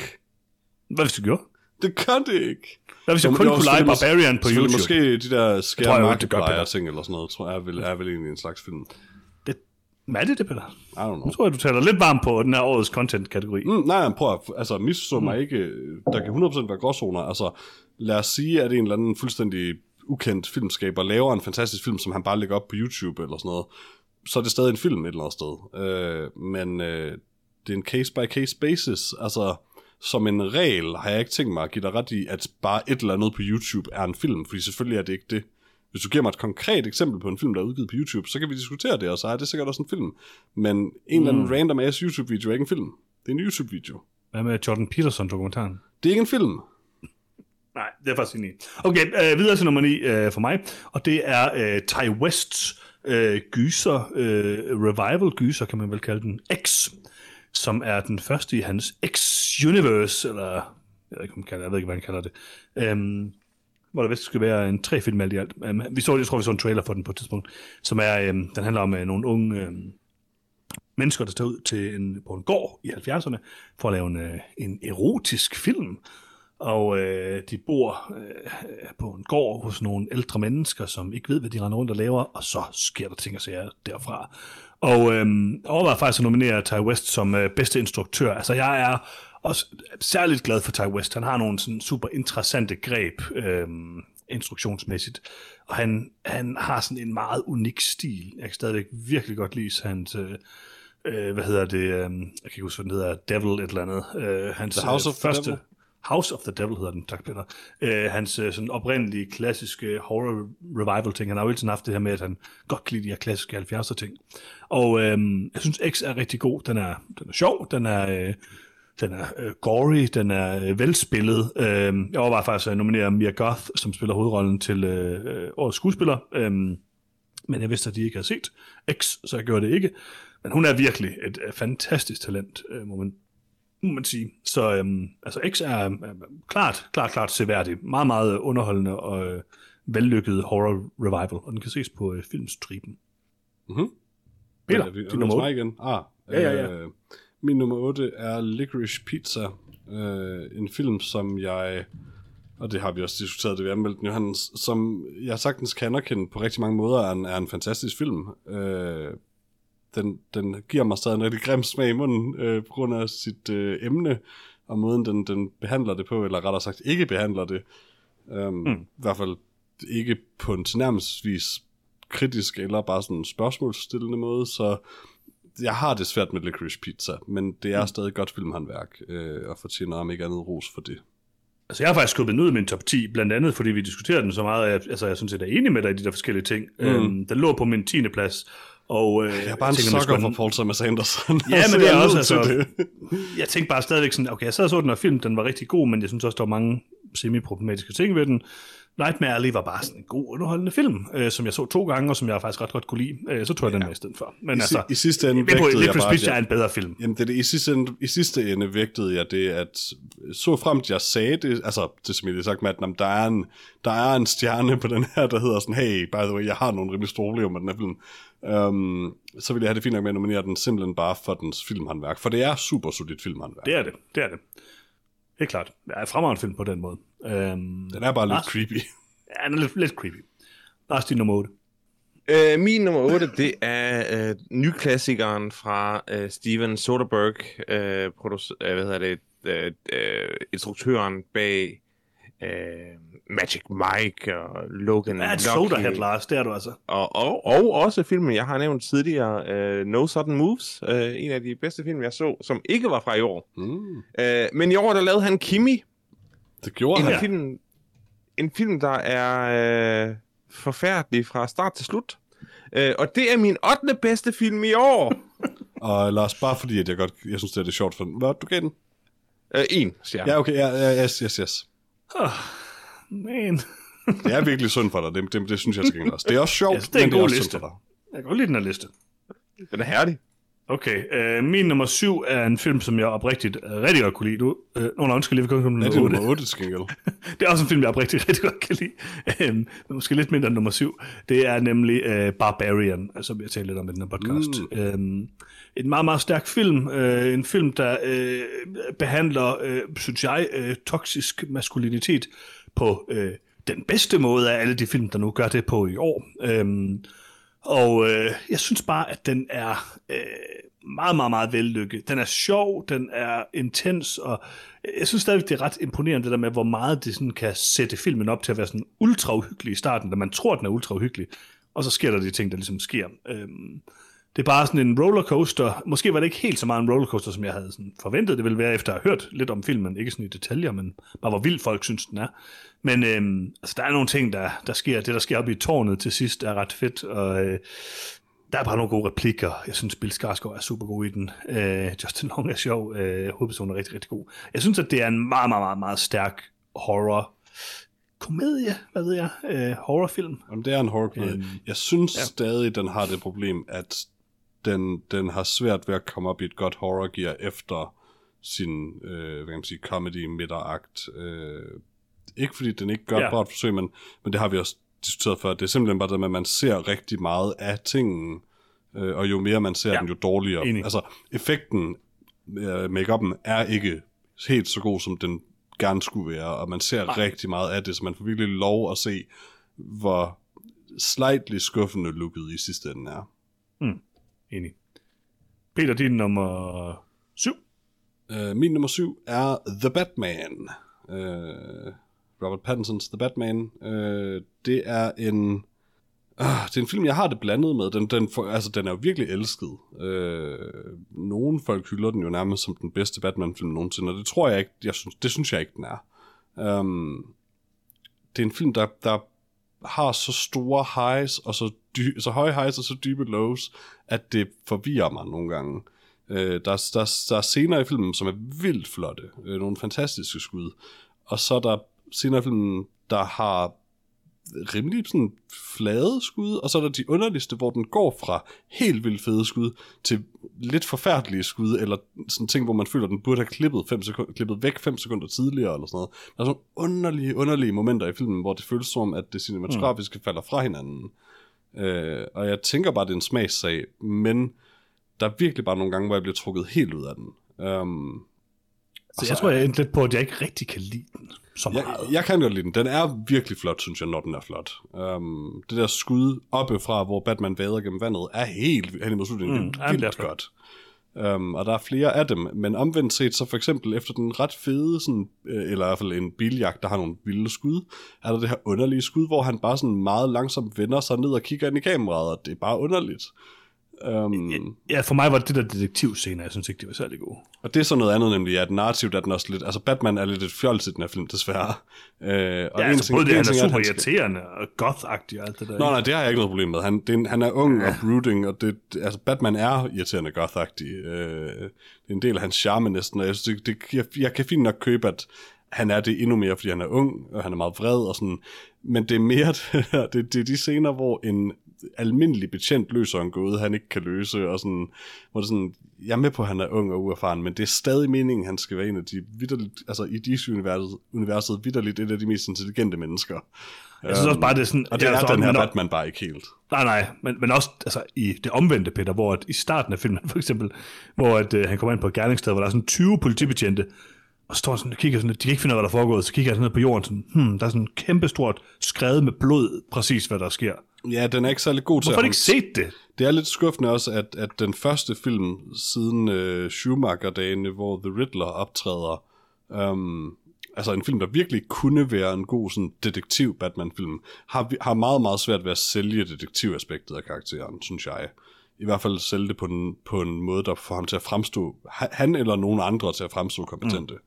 hvad hvis du gjorde? Det gør det ikke. Hvad hvis jeg kun kunne lege Barbarian på YouTube? Måske de der markiplier Peter. ting eller sådan noget, tror jeg er vel, er vel egentlig en slags film. Det, hvad er det, det, Peter? I don't know. Nu tror jeg, du taler lidt varmt på den her årets content-kategori. Mm, nej, prøv at, altså misforstå mig ikke. Der kan 100% være gråzoner. Altså, lad os sige, at en eller anden fuldstændig ukendt filmskaber laver en fantastisk film, som han bare lægger op på YouTube eller sådan noget, så er det stadig en film et eller andet sted. Øh, men øh, det er en case-by-case basis. Altså, som en regel har jeg ikke tænkt mig at give dig ret i, at bare et eller andet på YouTube er en film, fordi selvfølgelig er det ikke det. Hvis du giver mig et konkret eksempel på en film, der er udgivet på YouTube, så kan vi diskutere det, og så er det sikkert også en film. Men en eller anden random ass YouTube-video er ikke en film. Det er en YouTube-video. Hvad med Jordan Peterson-dokumentaren? Det er ikke en film. Nej, det er faktisk enig i. Okay, øh, videre til nummer 9 øh, for mig, og det er øh, Ty Wests øh, gyser, øh, revival gyser, kan man vel kalde den, X, som er den første i hans X-universe, eller jeg ved ikke, kalder, jeg ved ikke, hvad han kalder det, øhm, hvor der vist skulle være en tre film alt i alt. Øhm, vi så, jeg tror, vi så en trailer for den på et tidspunkt, som er, øhm, den handler om øh, nogle unge øhm, mennesker, der tager ud til en, på en gård i 70'erne for at lave en, øh, en erotisk film. Og øh, de bor øh, på en gård hos nogle ældre mennesker, som ikke ved, hvad de render rundt og laver, og så sker der ting og sager derfra. Og øh, overvejer faktisk at nominere Ty West som øh, bedste instruktør. Altså jeg er også særligt glad for Ty West. Han har nogle sådan super interessante greb øh, instruktionsmæssigt. Og han, han har sådan en meget unik stil. Jeg kan stadigvæk virkelig godt lide hans... Øh, øh, hvad hedder det? Øh, jeg kan ikke huske, hvad den hedder. Devil et eller andet. Øh, hans The House øh, of the første, Devil? House of the Devil hedder den, tak Peter. Øh, hans øh, sådan oprindelige klassiske horror revival ting. Han har jo hele tiden haft det her med, at han godt kan lide de her klassiske 70'er ting. Og øh, jeg synes X er rigtig god. Den er, den er sjov, den er, øh, den er øh, gory, den er øh, velspillet. Øh, jeg overvejer faktisk at nominere Mia Goth, som spiller hovedrollen til øh, øh årets skuespiller. Øh, men jeg vidste, at de ikke havde set X, så jeg gjorde det ikke. Men hun er virkelig et øh, fantastisk talent, øh, må man må man sige. Så øhm, altså X er øh, klart, klart, klart seværdig. Meget, meget underholdende og øh, vellykket horror revival, og den kan ses på øh, filmstriben. Mhm. Peter, Er er din nummer hos 8. mig igen? Ah, Ja, ja, ja. Øh, min nummer 8 er Licorice Pizza. Øh, en film, som jeg... Og det har vi også diskuteret, det vi anmeldte den jo, han, som jeg sagtens kan anerkende på rigtig mange måder, er en, er en fantastisk film. Øh, den, den giver mig stadig en rigtig grim smag i munden, øh, på grund af sit øh, emne, og måden den, den behandler det på, eller rettere sagt ikke behandler det. Um, mm. I hvert fald ikke på en tilnærmelsesvis kritisk eller bare sådan en spørgsmålsstillende måde, så jeg har det svært med Licorice Pizza, men det er mm. stadig godt filmhåndværk, øh, og fortjener om ikke andet ros for det. Altså, jeg har faktisk skubbet ud i min top 10, blandt andet fordi vi diskuterer den så meget, at altså, jeg synes, jeg er enig med dig i de der forskellige ting. Mm. Øhm, den lå på min 10. plads, og øh, Jeg er bare en skulle- for Paul Thomas Anderson. Ja, Så men det er også, altså, det. jeg tænkte bare stadigvæk sådan, okay, jeg sad og så den her film, den var rigtig god, men jeg synes også, der var mange semi-problematiske ting ved den. Nightmare Alley var bare sådan en god underholdende film, øh, som jeg så to gange, og som jeg faktisk ret godt kunne lide. Øh, så tog jeg den med i stedet for. Men I, altså, I sidste ende jeg vægtede jeg bare, at er en bedre film. Jamen, det, det, i, sidste ende, i sidste ende vægtede jeg det, at så fremt jeg sagde det, altså det som jeg lige sagt med, at jamen, der, er en, der er en stjerne på den her, der hedder sådan, hey, by the way, jeg har nogle rimelig store problemer med den her film. Um, så vil jeg have det fint nok med at nominere den simpelthen bare for dens filmhåndværk, for det er super solidt filmhåndværk. Det er det, det er det. Helt klart. Det er en fremragende film på den måde. Øhm, Den er bare lidt Lars? creepy. Ja, den er lidt, lidt creepy. Lars, din nummer 8. Øh, min nummer 8, det er øh, nyklassikeren fra øh, Steven Soderbergh, øh, producer, øh, hvad hedder det, øh, øh, instruktøren bag øh, Magic Mike og Logan Ja, et Lucky, soda hat, Lars, det er du altså. og, og, og også filmen, jeg har nævnt tidligere, øh, No Sudden Moves, øh, en af de bedste film, jeg så, som ikke var fra i år. Mm, Øh, men i år, der lavede han Kimi, det gjorde en han. Film, en film, der er øh, forfærdelig fra start til slut. Øh, og det er min 8. bedste film i år. Og Lars, bare fordi at jeg godt, jeg synes, det er det sjovt for den. Hvad, du gav den? øh, en, siger jeg. Ja, okay, ja, ja, yes, yes, yes. Oh, man. Det er virkelig synd for dig, det, det, det synes jeg skal også. Det er også sjovt, Ja, det er en men det er god også liste. synd for dig. Jeg kan godt lide den her liste. Den er herlig. Okay, øh, min nummer 7 er en film, som jeg oprigtigt øh, rigtig godt kunne lide. Du, øh, nå, nej, undskyld, vi kan komme Er til det nummer 8. nummer 8 til gengæld? Det er også en film, jeg oprigtigt rigtig godt kan lide. Men måske lidt mindre end nummer 7. Det er nemlig øh, Barbarian, altså, som jeg talte lidt om i den her podcast. Mm. Øhm, en meget, meget stærk film. Øh, en film, der øh, behandler, øh, synes jeg, øh, toksisk maskulinitet på øh, den bedste måde af alle de film, der nu gør det på i år. Øhm, og øh, jeg synes bare, at den er øh, meget, meget, meget vellykket. Den er sjov, den er intens, og øh, jeg synes stadigvæk, det er ret imponerende, det der med, hvor meget det sådan kan sætte filmen op til at være sådan ultra uhyggelig i starten, da man tror, den er ultra uhyggelig, og så sker der de ting, der ligesom sker. Øhm, det er bare sådan en rollercoaster. Måske var det ikke helt så meget en rollercoaster, som jeg havde sådan forventet det ville være, efter at have hørt lidt om filmen. Ikke sådan i detaljer, men bare hvor vildt folk synes, den er. Men øhm, altså, der er nogle ting, der, der sker. Det, der sker oppe i tårnet til sidst, er ret fedt. Og øh, der er bare nogle gode replikker. Jeg synes, Bill Skarsgård er super god i den. Øh, Justin Long er sjov. Øh, hovedpersonen er rigtig, rigtig god. Jeg synes, at det er en meget, meget, meget, meget stærk horror komedie, hvad ved jeg, øh, horrorfilm. Jamen, det er en horror Øhm, Jeg synes ja. stadig, den har det problem, at den, den har svært ved at komme op i et godt horror gear efter sin, øh, hvad kan man sige, comedy midterakt. Øh, ikke fordi den ikke gør bare et forsøg, men, men det har vi også diskuteret før. Det er simpelthen bare det med, at man ser rigtig meget af tingen, øh, og jo mere man ser Ja. den, jo dårligere. Enig. Altså, effekten, øh, make-up'en er ikke helt så god, som den gerne skulle være, og man ser. Nej. rigtig meget af det, så man får virkelig lov at se, hvor slightly skuffende looket i sidste ende er. Enig. Peter, din nummer syv. Uh, min nummer syv er The Batman. Uh, Robert Pattinsons The Batman. Uh, det er en... Uh, det er en film, jeg har det blandet med. Den, den, for, altså, den er jo virkelig elsket. Uh, nogle folk hylder den jo nærmest som den bedste Batman-film nogensinde, og det tror jeg ikke, jeg synes, det synes jeg ikke, den er. Um, det er en film, der, der har så store highs, og så, dy- så høje highs og så dybe lows, at det forvirrer mig nogle gange. Øh, der, er- der, er- der er scener i filmen, som er vildt flotte. Øh, nogle fantastiske skud. Og så er der scener i filmen, der har rimelig sådan flade skud, og så er der de underligste, hvor den går fra helt vildt fede skud til lidt forfærdelige skud, eller sådan ting, hvor man føler, at den burde have klippet, fem sekunder, klippet væk 5 sekunder tidligere, eller sådan noget. Der er sådan underlige, underlige momenter i filmen, hvor det føles som, at det cinematografiske mm. falder fra hinanden. Øh, og jeg tænker bare, at det er en smagssag, men der er virkelig bare nogle gange, hvor jeg bliver trukket helt ud af den. Um, så jeg tror, jeg endte lidt på, at jeg ikke rigtig kan lide den så meget. Jeg, jeg kan godt lide den. Den er virkelig flot, synes jeg, når den er flot. Um, det der skud oppe fra, hvor Batman vader gennem vandet, er helt hen i slutningen. Mm, det er vildt godt. Um, og der er flere af dem, men omvendt set, så for eksempel efter den ret fede, sådan, øh, eller i hvert fald en biljagt, der har nogle vilde skud, er der det her underlige skud, hvor han bare sådan meget langsomt vender sig ned og kigger ind i kameraet, og det er bare underligt. Um, ja, for mig var det det der detektivscene, jeg synes ikke, det var særlig god. Og det er så noget andet nemlig, at narrativt er den også lidt... Altså, Batman er lidt et fjols i den her film, desværre. Uh, og ja, altså, både det, han er super irriterende og goth-agtig og alt det der. Nå, nej, det har jeg ikke noget problem med. Han, det er, han er ung ja. og brooding, og det, altså, Batman er irriterende goth-agtig. Uh, det er en del af hans charme næsten, og jeg, synes, det, det, jeg, jeg kan fint nok købe, at han er det endnu mere, fordi han er ung, og han er meget vred og sådan. Men det er mere det, det er de scener, hvor en almindelig betjent løser en gåde, han ikke kan løse, og sådan, hvor det sådan, jeg er med på, at han er ung og uerfaren, men det er stadig meningen, han skal være en af de vidderligt, altså i DC-universet universet, vidderligt et af de mest intelligente mennesker. Jeg synes også bare, det er sådan... Og det er, er den her Batman bare ikke helt. Nej, nej, men, men også altså, i det omvendte, Peter, hvor at, i starten af filmen for eksempel, hvor at, uh, han kommer ind på et gerningssted, hvor der er sådan 20 politibetjente, og står sådan og kigger sådan, de kan ikke finde ud af, hvad der er foregået, så kigger jeg sådan ned på jorden, sådan, hmm, der er sådan en kæmpestort skrevet med blod, præcis hvad der sker. Ja, den er ikke særlig god til Hvorfor har ikke set det? Det er lidt skuffende også, at, at den første film siden uh, Schumacher-dagene, hvor The Riddler optræder, um, altså en film, der virkelig kunne være en god sådan, detektiv Batman-film, har, har meget, meget svært ved at sælge detektivaspektet af karakteren, synes jeg. I hvert fald sælge det på en, på en måde, der får ham til at fremstå, han eller nogen andre til at fremstå kompetente. Mm.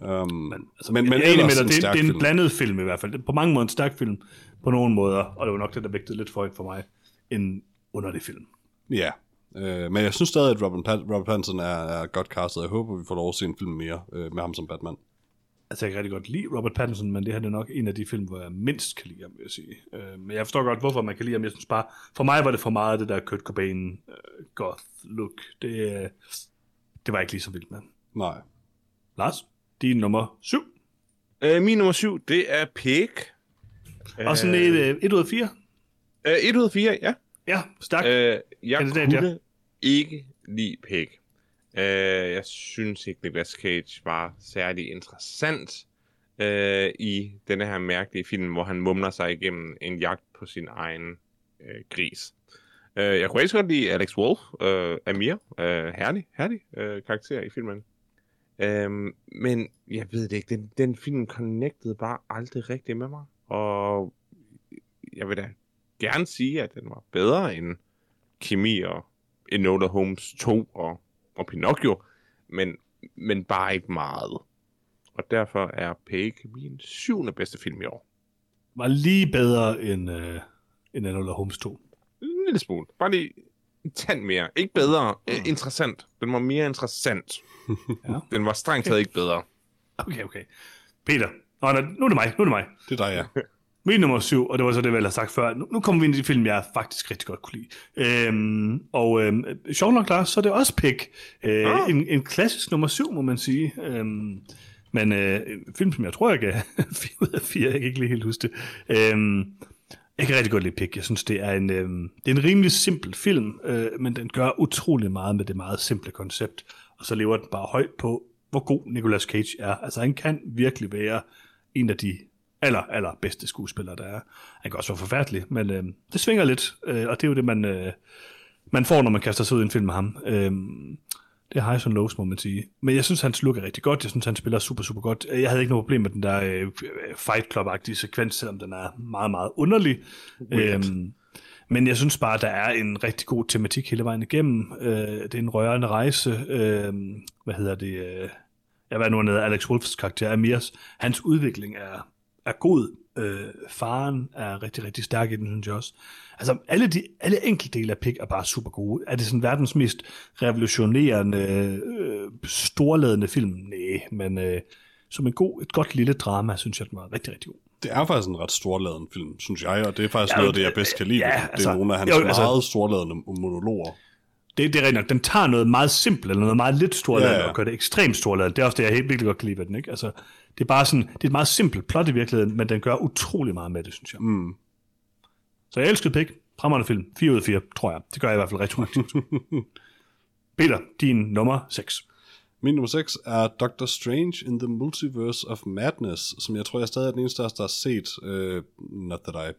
Um, men, altså, men, men ellers med dig, det, det er en blandet film i hvert fald. På mange måder en stærk film, på nogle måder, og det var nok det, der vægtede lidt for højt for mig, en underlig film. Ja, øh, men jeg synes stadig, at Robert, Pat- Robert Pattinson er, er godt castet. Jeg håber, vi får lov at se en film mere øh, med ham som Batman. Altså, jeg kan rigtig godt lide Robert Pattinson, men det her er nok en af de film, hvor jeg mindst kan lide ham, vil jeg sige. Øh, men jeg forstår godt, hvorfor man kan lide ham. Jeg synes bare, for mig var det for meget det der Kurt Cobain uh, goth look. Det, uh, det var jeg ikke lige så vildt med. Nej. Lars, din nummer syv. Uh, min nummer syv, det er Pig og sådan et, øh, et ud af fire? Øh, et ud af fire, ja. Ja, stærkt. Øh, jeg kandidat, kunne ja. ikke lide Peg. Øh, jeg synes ikke, Nicolas Cage var særlig interessant øh, i denne her mærkelige film, hvor han mumler sig igennem en jagt på sin egen øh, gris. Øh, jeg kunne ikke godt lide Alex Wolf, øh, Amir, øh, herlig, herlig øh, karakter i filmen. Øh, men jeg ved det ikke, den, den film connectede bare aldrig rigtigt med mig. Og jeg vil da gerne sige, at den var bedre end Kimi og Enola Holmes 2 og, og Pinocchio, men, men bare ikke meget. Og derfor er Peg min syvende bedste film i år. Var lige bedre end, øh, end Enola Holmes 2. En lille smule. Bare lige tand mere. Ikke bedre. Mm. interessant. Den var mere interessant. ja. Den var strengt taget ikke bedre. Okay, okay. Peter, Nå, nu er det mig, nu er det mig. Det er dig, ja. Min nummer syv, og det var så det, jeg har sagt før. Nu, nu kommer vi ind i de film, jeg faktisk rigtig godt kunne lide. Øhm, og øhm, sjovt nok, Lars, så er det også Pick. Øh, oh. en, en klassisk nummer syv, må man sige. Øhm, men øh, en film, som jeg tror, jeg kan 4 ud af 4, jeg kan ikke lige helt huske det. Øhm, jeg kan rigtig godt lide Pick. Jeg synes, det er en, øh, det er en rimelig simpel film, øh, men den gør utrolig meget med det meget simple koncept. Og så lever den bare højt på, hvor god Nicolas Cage er. Altså, han kan virkelig være en af de aller, aller bedste skuespillere, der er. Han kan også være forfærdelig, men øh, det svinger lidt, øh, og det er jo det, man, øh, man får, når man kaster sig ud i en film med ham. Øh, det er highs and lows, må man sige. Men jeg synes, hans look er rigtig godt. Jeg synes, han spiller super, super godt. Jeg havde ikke noget problem med den der øh, Fight Club-agtige sekvens, selvom den er meget, meget underlig. Øhm, men jeg synes bare, der er en rigtig god tematik hele vejen igennem. Øh, det er en rørende rejse. Øh, hvad hedder det? Øh, jeg var nu nede Alex Wolfs karakter, Amirs. Hans udvikling er er god. Øh, faren er rigtig, rigtig stærk i den, synes jeg også. Altså, alle, de, alle enkelte dele af Pig er bare super gode. Er det sådan verdens mest revolutionerende, øh, storladende film? Nej, men øh, som en god, et godt lille drama, synes jeg, den var rigtig, rigtig god. det er faktisk en ret storladen film, synes jeg, og det er faktisk Ja, noget af det, jeg bedst kan lide. ja, den. det altså, er nogle af hans jo, altså- meget storladende monologer. Det, det er rigtigt nok. Den tager noget meget simpelt, eller noget meget lidt storladet, ja. ja. og gør det ekstremt storladet. Det er også det, jeg helt virkelig godt kan lide ved den. Ikke? Altså, det er bare sådan, det er et meget simpelt plot i virkeligheden, men den gør utrolig meget med det, synes jeg. Mm. Så jeg elskede Pig. Fremragende film. 4 ud af 4, tror jeg. Det gør jeg i hvert fald retroaktivt. Peter, din nummer 6. Min nummer 6 er Doctor Strange in the Multiverse of Madness, som jeg tror, jeg stadig er den eneste der har set. Uh, not that I...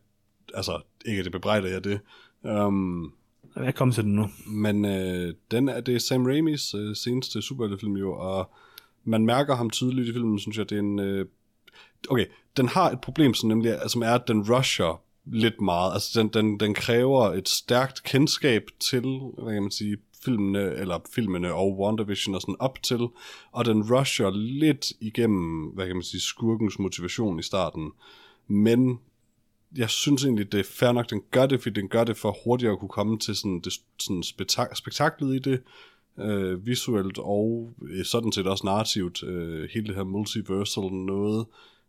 Altså, ikke det bebrejder jeg det. Um, Jeg er kommet til den nu. men uh, den er, det er Sam Raimis uh, seneste superheltefilm jo, og man mærker ham tydeligt i filmen, synes jeg, det er en... Øh, okay, den har et problem, som, nemlig, som er, at den rusher lidt meget. Altså, den, den, den kræver et stærkt kendskab til, hvad kan man sige, filmene, eller filmene og WandaVision og sådan op til, og den rusher lidt igennem, hvad kan man sige, skurkens motivation i starten. Men jeg synes egentlig, det er fair nok, den gør det, fordi den gør det for hurtigt at kunne komme til sådan, det, sådan spektak- spektaklet i det, øh, visuelt og øh, sådan set også narrativt, øh, hele det her multiversal noget,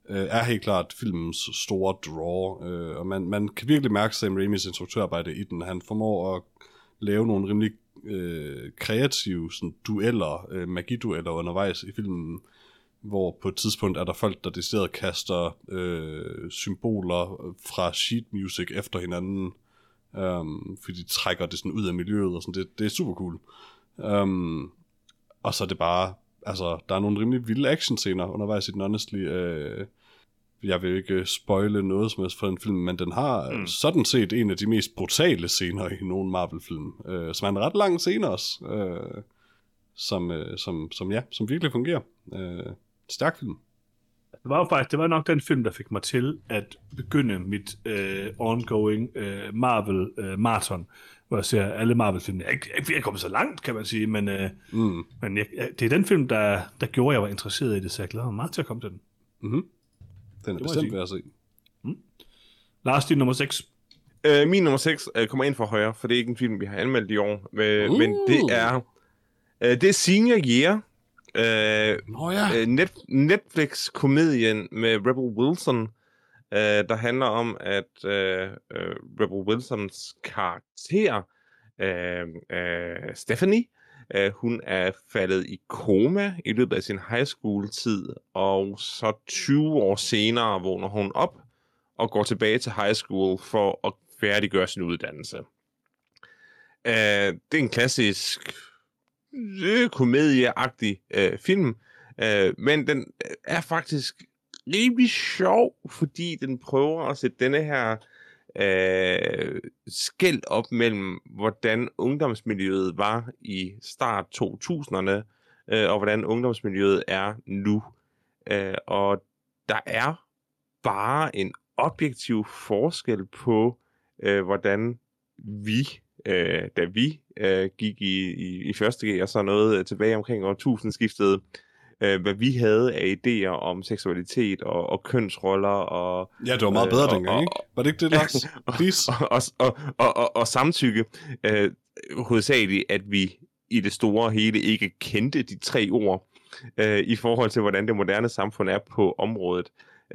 øh, er helt klart filmens store draw, øh, og man, man kan virkelig mærke Sam Raimis instruktørarbejde i den. Han formår at lave nogle rimelig øh, kreative sådan, dueller, øh, magidueller undervejs i filmen, hvor på et tidspunkt er der folk, der decideret kaster øh, symboler fra sheet music efter hinanden, øh, fordi de trækker det sådan ud af miljøet, og sådan, det, det er super cool. Um, og så er det bare, altså, der er nogle rimelig vilde actionscener undervejs i den, honestly. Øh, jeg vil ikke spoile noget som helst for den film, men den har mm. sådan set en af de mest brutale scener i nogen Marvel-film, øh, som er en ret lang scene også, øh, som, øh, som, som, ja, som virkelig fungerer. Øh, stærk film. Det var jo faktisk, det var nok den film, der fik mig til at begynde mit øh, ongoing øh, Marvel øh, hvor jeg ser alle Marvel-film. Jeg er ikke, jeg er kommet så langt, kan man sige, men, øh, Mm. men jeg, jeg- det er den film, der, der gjorde, at jeg var interesseret i det, så jeg glæder mig meget til at komme til den. Mm-hmm. Den er jeg bestemt værd at se. Lars, din nummer 6. Øh, min nummer 6 øh, kommer ind for højre, for det er ikke en film, vi har anmeldt i år. Øh, uh. Men det er, øh, det er Senior Year. Øh, Nå ja. øh, net, Netflix-komedien med Rebel Wilson, øh, der handler om, at øh, øh, Rebel Wilsons karakter, øh, øh, Stephanie, øh, hun er faldet i koma i løbet af sin high school-tid, og så 20 år senere vågner hun op og går tilbage til high school for at færdiggøre sin uddannelse. Øh, det er en klassisk øh, komedieagtig øh, film, øh, men den er faktisk rimelig sjov, fordi den prøver at sætte denne her øh, skæld op mellem, hvordan ungdomsmiljøet var i start 2000'erne, øh, og hvordan ungdomsmiljøet er nu. Øh, og der er bare en objektiv forskel på, øh, hvordan vi, øh, da vi øh, gik i, i, i første G og så noget tilbage omkring årtusindskiftet, øh, hvad vi havde af idéer om seksualitet og, og kønsroller og, Ja, det var meget øh, bedre og- dengang, og- ikke? Var det ikke det, Lars? Og, og, og, og, og, og samtykke. Øh, hovedsageligt, at vi i det store hele ikke kendte de tre ord øh, i forhold til, hvordan det moderne samfund er på området.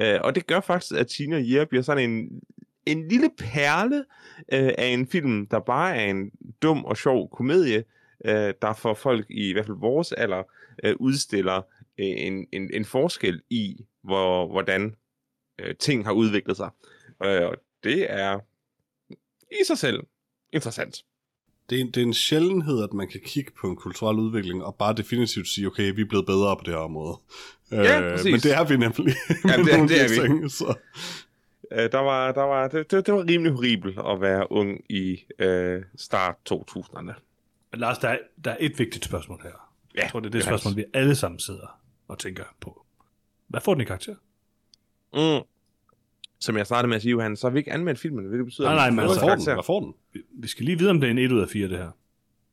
Øh, og det gør faktisk, at Tina Year bliver sådan en, en lille perle øh, af en film, der bare er en dum og sjov komedie, øh, der for folk i i hvert fald vores alder øh, udstiller øh, en, en, en forskel i, hvor, hvordan øh, ting har udviklet sig. Øh, og det er i sig selv interessant. Det er, en, det er en sjældenhed, at man kan kigge på en kulturel udvikling og bare definitivt sige, okay, vi er blevet bedre på det her område. Ja, øh, præcis. men det er vi nemlig. Ja, det er- det er vi. Ting, så. Øh, der var, der var, det, det, det var rimelig horribelt at være ung i øh, start 2000'erne. Men Lars, der er, der er et vigtigt spørgsmål her. Ja, Jeg tror, det er det det er spørgsmål, vi alle sammen sidder og tænker på. Hvad får den i karakter? Mm. Som jeg startede med at sige, Johan, så har vi ikke anmeldt filmen, hvilket betyder, Nej, nej, at vi men Hvad får den? Hvad får den? Vi- Vi skal lige vide, om det er en 1 ud af 4, det her.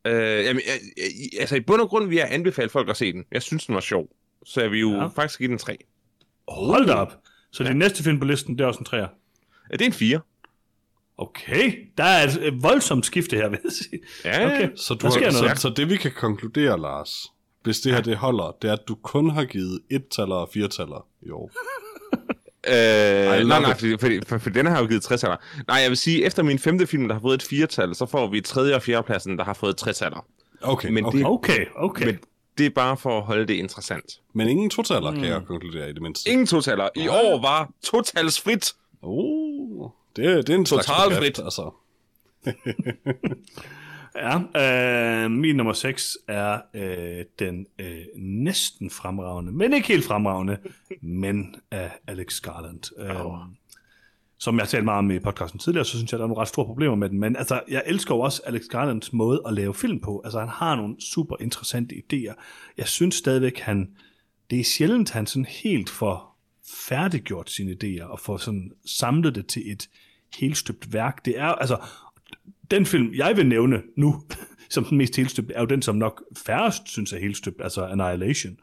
Øh, jamen, jeg, altså i bund og grund vil jeg anbefale folk at se den. Jeg synes, den var sjov. Så jeg vil jo Ja. ja. faktisk give den 3. Hold da op. Så ja. det næste film på listen, det er også en 3'er. Det er en 4. Okay, der er et- voldsomt skifte her, vil jeg sige. Ja, Okay. Så, du har, så, noget. så det vi kan konkludere, Lars, hvis det her det holder, det er, at du kun har givet et-taller og fire-taller i år. nej, love nej, it. fordi, fordi, for, for den har jo givet 60 Nej, jeg vil sige, efter min femte film, der har fået et firetal, så får vi tredje og fjerde pladsen, der har fået 60 Okay, Men okay. det-. Okay, okay. Men det er bare for at holde det interessant. men ingen totaler, kan Hmm. jeg konkludere i det mindste. Ingen totaler. I år var totalsfrit. Oh, det, det er en slags Totalfrit. bedrift, altså. Ja, øh, min nummer 6 er øh, den øh, næsten fremragende, men ikke helt fremragende, men af Alex Garland. Øh, Som jeg har talt meget om i podcasten tidligere, så synes jeg, der er nogle ret store problemer med den. Men altså, jeg elsker jo også Alex Garlands måde at lave film på. Altså, han har nogle super interessante idéer. Jeg synes stadigvæk, han... Det er sjældent, han sådan helt får færdiggjort sine idéer og får sådan samlet det til et helstøbt værk. Det er altså den film, jeg vil nævne nu, som den mest helstøbte, er jo den, som nok færrest synes er helstøbt, altså Annihilation.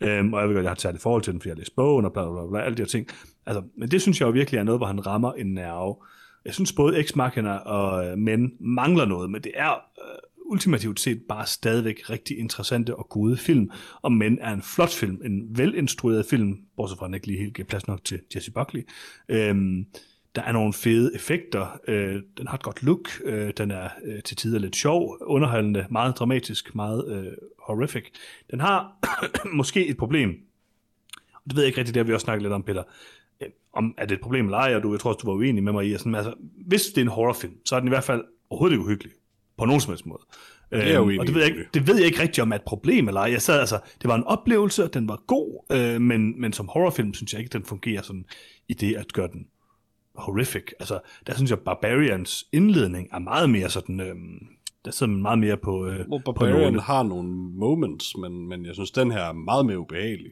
Øhm, og jeg ved godt, jeg har taget et forhold til den, fordi jeg læste bogen og bla bla bla, bla alle de her ting. Altså, men det synes jeg jo virkelig er noget, hvor han rammer en nerve. Jeg synes både x Machina og øh, Men mangler noget, men det er øh, ultimativt set bare stadigvæk rigtig interessante og gode film. Og Men er en flot film, en velinstrueret film, bortset fra at den ikke lige helt giver plads nok til Jesse Buckley. Øhm, der er nogle fede effekter, øh, den har et godt look, øh, den er øh, til tider lidt sjov, underholdende, meget dramatisk, meget øh, horrific. Den har måske et problem, og det ved jeg ikke rigtigt, det har vi også snakket lidt om, Peter, øh, om er det et problem eller ej, og du, jeg tror også, du var uenig med mig i, sådan, altså, hvis det er en horrorfilm, så er den i hvert fald overhovedet ikke uhyggelig, på nogen som helst måde. er jeg Øhm, og det ved, jeg ikke, det ved jeg ikke rigtigt om er et problem eller ej. Jeg sad, altså, det var en oplevelse, og den var god, øh, men, men som horrorfilm synes jeg ikke, den fungerer sådan i det at gøre den horrific. Altså, der synes jeg, Barbarians indledning er meget mere sådan, øh, der sidder man meget mere på, øh, på Barbarian nåle. har nogle moments, men, men jeg synes, den her er meget mere ubehagelig.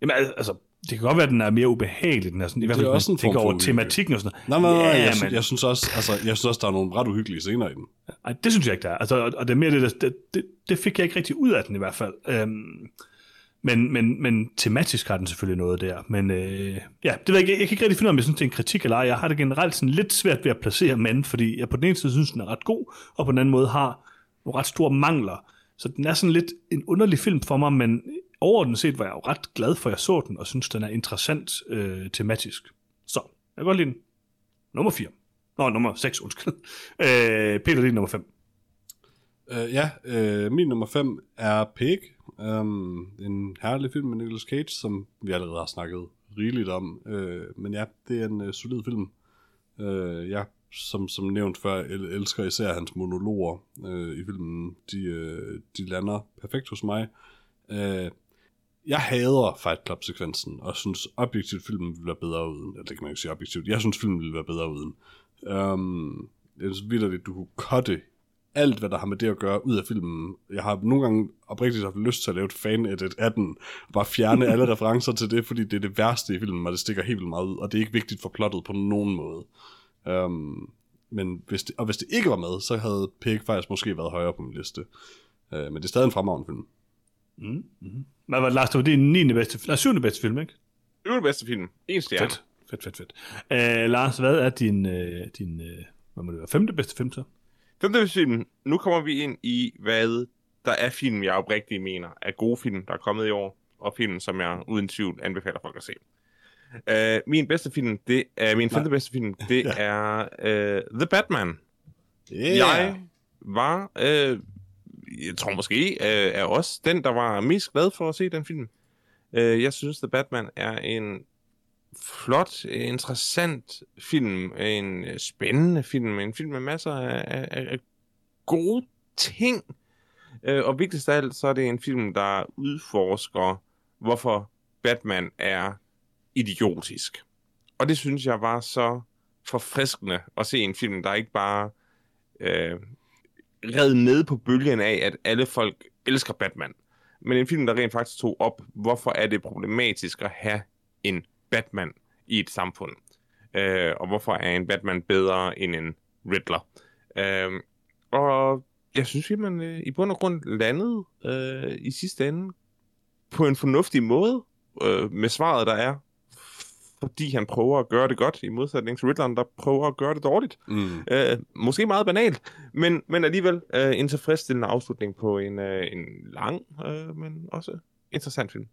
Jamen, al- altså, det kan godt være, at den er mere ubehagelig, den er sådan, i hvert er fald, også en tænker over tematikken og sådan Nej, nej, nej, Ja, jeg, synes, jeg, synes også, altså, jeg synes også, der er nogle ret uhyggelige scener i den. Ej, det synes jeg ikke, der er. Altså, og, og det er mere det, der- det, det, det fik jeg ikke rigtig ud af den i hvert fald. Øhm, men, men, men tematisk har den selvfølgelig noget der. Men øh, ja, det ved jeg, ikke. jeg kan ikke rigtig finde ud af, om jeg synes, det er en kritik eller ej. Jeg har det generelt sådan lidt svært ved at placere mænd, fordi jeg på den ene side synes, den er ret god, og på den anden måde har nogle ret store mangler. Så den er sådan lidt en underlig film for mig, men overordnet set var jeg jo ret glad for, at jeg så den, og synes, den er interessant øh, tematisk. Så, jeg kan godt lide den. Nummer 4. Nå, nummer 6, undskyld. Øh, Peter, det er nummer 5. Uh, øh, ja, uh, min nummer 5 er Pig. Um, en herlig film med Nicolas Cage, som vi allerede har snakket rigeligt om. Uh, men ja, det er en uh, solid film. Øh, uh, jeg, som, som nævnt før, el- elsker især hans monologer uh, i filmen. De, uh, de lander perfekt hos mig. Uh, jeg hader Fight Club-sekvensen, og synes objektivt filmen ville være bedre uden. Eller det kan man jo ikke sige objektivt. Jeg synes filmen ville være bedre uden. Um, jeg synes vildt, at du kunne cutte alt, hvad der har med det at gøre, ud af filmen. Jeg har nogle gange oprigtigt haft lyst til at lave et fan-edit af den, og bare fjerne alle referencer til det, fordi det er det værste i filmen, og det stikker helt vildt meget ud, og det er ikke vigtigt for plottet på nogen måde. Um, men hvis det, og hvis det ikke var med, så havde Pig faktisk måske været højere på min liste. Uh, men det er stadig en fremragende film. Mm, mm. Hvad var det, Lars? Det var din 9. bedste, nej, 7. bedste film, ikke? Det var det bedste film. En stjerne. Fedt, fedt, fedt, fedt. Uh, Lars, hvad er din, uh, din uh, hvad må det være, femte bedste film så? Femte bedste film. Nu kommer vi ind i, hvad der er film, jeg oprigtigt mener er gode film, der er kommet i år, og film, som jeg uden tvivl anbefaler folk at se. Uh, min bedste film, det er min femte bedste film, det er uh, The Batman. Yeah. Jeg var, øh, jeg tror måske, øh, er også den, der var mest glad for at se den film. Øh, jeg synes, The Batman er en flot, interessant film, en øh, spændende film, en film med masser af, af, af gode ting. Øh, og vigtigst af alt, så er det en film, der udforsker, hvorfor Batman er idiotisk. Og det synes jeg var så forfriskende at se en film, der ikke bare øh, red ned på bølgen af, at alle folk elsker Batman. Men en film, der rent faktisk tog op, hvorfor er det problematisk at have en Batman i et samfund. Øh, og hvorfor er en Batman bedre end en Riddler. Øh, og jeg synes, at man øh, i bund og grund landede øh, i sidste ende på en fornuftig måde øh, med svaret, der er, fordi han prøver at gøre det godt, i modsætning til Riddleren, der prøver at gøre det dårligt. Mm. Øh, måske meget banalt, men, men alligevel øh, en tilfredsstillende afslutning på en, øh, en lang, øh, men også interessant film.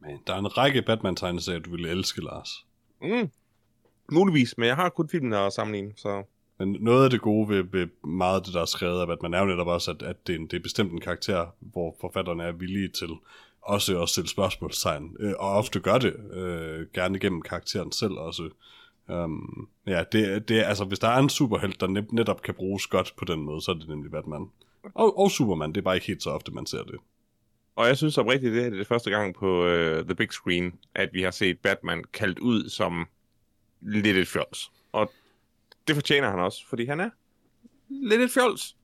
Men der er en række Batman-tegneserier, du ville elske, Lars. Mm. Muligvis, men jeg har kun filmen at sammenligne, så... Men noget af det gode ved, ved meget af det, der er skrevet, er, at man er jo netop også, at, at det, er en, det er bestemt en karakter, hvor forfatterne er villige til også at stille spørgsmålstegn, øh, og ofte gør det, øh, gerne gennem karakteren selv også. Um, ja, det, det altså, hvis der er en superhelt, der net, netop kan bruges godt på den måde, så er det nemlig Batman. Og, og Superman, det er bare ikke helt så ofte, man ser det. Og jeg synes oprigtigt, det er det første gang på uh, The Big Screen, at vi har set Batman kaldt ud som lidt et fjols. Og det fortjener han også, fordi han er lidt et fjols.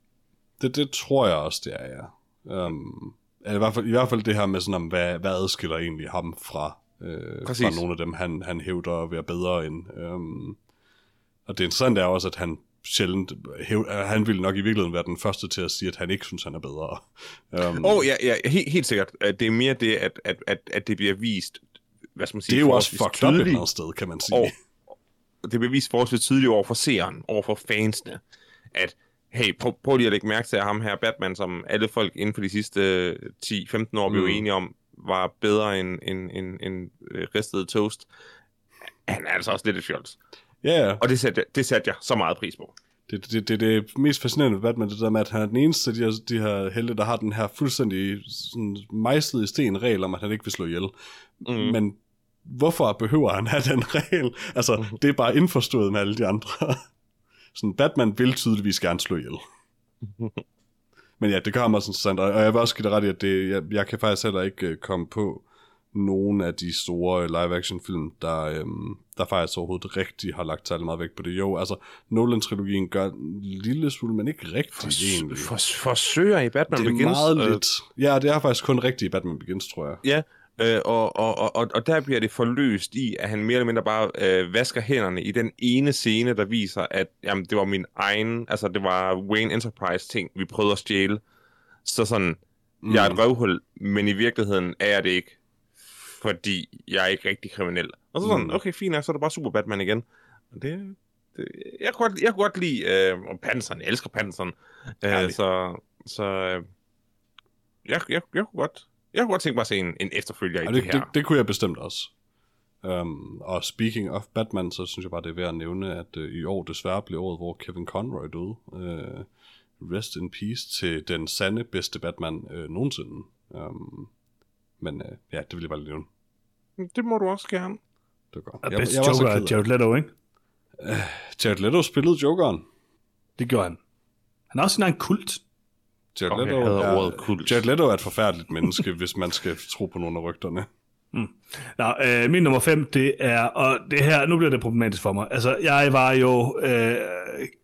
Det, det tror jeg også, det er, ja. Um, i, hvert fald, I hvert fald det her med sådan, om, hvad, hvad adskiller egentlig ham fra, øh, fra nogle af dem, han, han hævder at være bedre end. Um, og det interessante er også, at han sjældent, han ville nok i virkeligheden være den første til at sige, at han ikke synes, han er bedre. Um, oh, ja, ja helt, helt sikkert. Det er mere det, at, at, at, at det bliver vist, hvad skal man sige, Det er jo også fucked up et eller sted, kan man sige. Og, det bliver vist forholdsvis tydeligt over for seeren, over for fansene, at hey, prøv, prøv lige at lægge mærke til ham her, Batman, som alle folk inden for de sidste 10-15 år blev mm. enige om, var bedre end, end, end, end øh, ristet toast. Han er altså også lidt et fjols. Ja, yeah. Og det satte, det satte jeg så meget pris på. Det, det, det, det mest fascinerende ved Batman, det der med, at han er den eneste af de her, de her helte, der har den her fuldstændig sådan, mejslet i sten regel om, at han ikke vil slå ihjel. Mm. Men hvorfor behøver han have den regel? Altså, mm. det er bare indforstået med alle de andre. sådan, Batman vil tydeligvis gerne slå ihjel. Men ja, det gør mig også interessant, og jeg vil også give dig ret i, at det, jeg, jeg kan faktisk heller ikke uh, komme på nogen af de store live-action film, der, øhm, der faktisk overhovedet rigtig har lagt særlig meget vægt på det. Jo, altså, Nolan-trilogien gør en lille smule, men ikke rigtig Fors- egentlig. For, forsøger i Batman det er Begins. meget øh, lidt. Ja, det er faktisk kun rigtigt i Batman Begins, tror jeg. Ja, Øh, og, og, og, og der bliver det forløst i, at han mere eller mindre bare øh, vasker hænderne i den ene scene, der viser, at jamen, det var min egen, altså det var Wayne Enterprise ting, vi prøvede at stjæle. Så sådan, mm. jeg er et røvhul, men i virkeligheden er jeg det ikke, fordi jeg er ikke rigtig kriminel. Og så sådan, mm. okay, fint, så er det bare Super Batman igen. Og det, det, jeg, kunne godt, jeg kunne godt lide øh, Panseren, jeg elsker Panseren. Øh, så så øh, jeg, jeg, jeg kunne godt jeg kunne godt tænke mig at se en, en efterfølger i det, det her. Det, det kunne jeg bestemt også. Um, og speaking of Batman, så synes jeg bare, det er værd at nævne, at uh, i år desværre blev året, hvor Kevin Conroy døde. Uh, rest in peace til den sande bedste Batman uh, nogensinde. Um, men uh, ja, det vil jeg bare lige nævne. Det må du også gerne. Det er godt. Jeg, bedste jeg Joker er Jared Leto, ikke? Uh, Jared Leto spillede Jokeren. Det gjorde han. Han har også sin egen kult. Jared Leto, er, Jared Leto er et forfærdeligt menneske, hvis man skal tro på nogle af rygterne. Mm. Nå, øh, min nummer 5, det er, og det her, nu bliver det problematisk for mig. Altså, jeg var jo øh,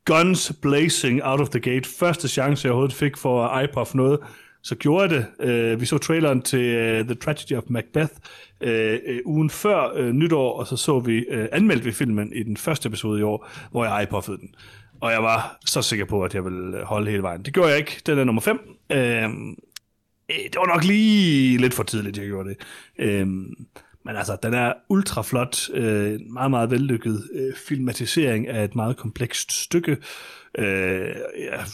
guns blazing out of the gate. Første chance, jeg overhovedet fik for at iPod noget, så gjorde jeg det. Øh, vi så traileren til øh, The Tragedy of Macbeth øh, øh, ugen før øh, nytår, og så så vi, øh, anmeldte vi filmen i den første episode i år, hvor jeg iPod'ede den. Og jeg var så sikker på, at jeg ville holde hele vejen. Det gjorde jeg ikke. Den er nummer 5. Øhm, øh, det var nok lige lidt for tidligt, jeg gjorde det. Øhm, men altså, den er ultra flot, øh, meget, meget vellykket øh, filmatisering af et meget komplekst stykke. Øh, jeg,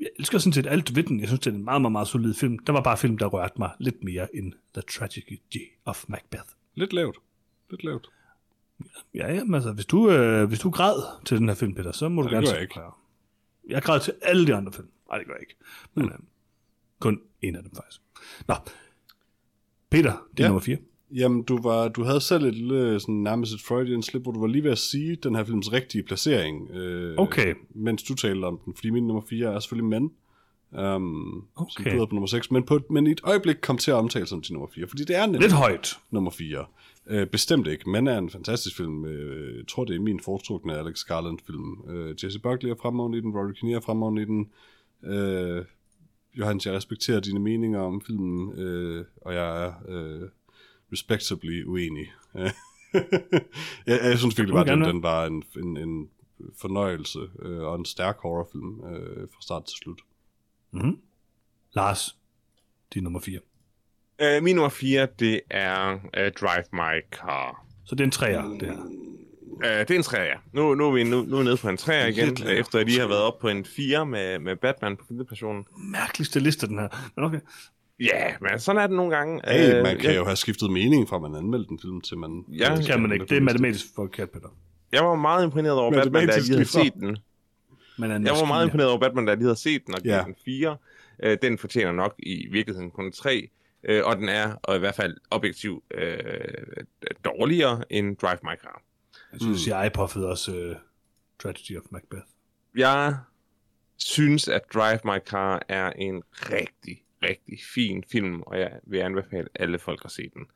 jeg elsker sådan set alt ved den. Jeg synes, det er en meget, meget, meget solid film. Der var bare film, der rørte mig lidt mere end The Tragedy of Macbeth. Lidt lavt. Lidt lavt. Ja, ja, men altså, hvis du, øh, hvis du græd til den her film, Peter, så må ja, du gerne sige ikke. Jeg græd til alle de andre film. Nej, det gør jeg ikke. Men mm. øh, kun en af dem faktisk. Nå, Peter, din ja. nummer 4. Jamen, du, var, du havde selv et lille, sådan, nærmest et Freudian slip, hvor du var lige ved at sige den her films rigtige placering, øh, okay. mens du talte om den, fordi min nummer 4 er selvfølgelig mænd, um, okay. som du på nummer 6, men, på, men i et øjeblik kom til at omtale som til nummer 4, fordi det er nemlig Lidt højt. nummer 4. Øh, bestemt ikke. Men er en fantastisk film. Øh, jeg tror, det er min foretrukne Alex Garland-film. Øh, Jesse Buckley er fremragende i den, Rory Kinnear er fremragende i den. Øh, Johannes, jeg respekterer dine meninger om filmen, øh, og jeg er øh, respectably uenig. jeg, jeg synes virkelig bare, at den, den var en, en, en fornøjelse øh, og en stærk horrorfilm øh, fra start til slut. Mm-hmm. Lars, din nummer 4. Uh, min nummer 4, det er uh, Drive My Car. Så det er en træer, det her? Uh, det er en træer, ja. Nu, nu, er vi nu, nu er nede på en træer igen, Lidt efter at lige har været op på en 4 med, med Batman på filmpersonen. Mærkeligste liste, den her. Men okay. Ja, men sådan er det nogle gange. Hey, Øh, man kan jeg, jo have skiftet mening fra, man anmeldte en film, til man... Ja, Det kan man ikke. Det er matematisk forkert, Peter. jeg var meget imponeret over Batman, da jeg lige havde set den. Men en Jeg var meget imponeret over Batman, da jeg lige havde set den, og Ja. den 4. Øh, den fortjener nok i virkeligheden kun 3. Øh, og den er, og i hvert fald objektivt, øh, dårligere end Drive My Car. Jeg synes, jeg iPuffede også uh, Tragedy of Macbeth. Jeg synes, at Drive My Car er en rigtig, rigtig fin film, og jeg vil anbefale alle folk at se den.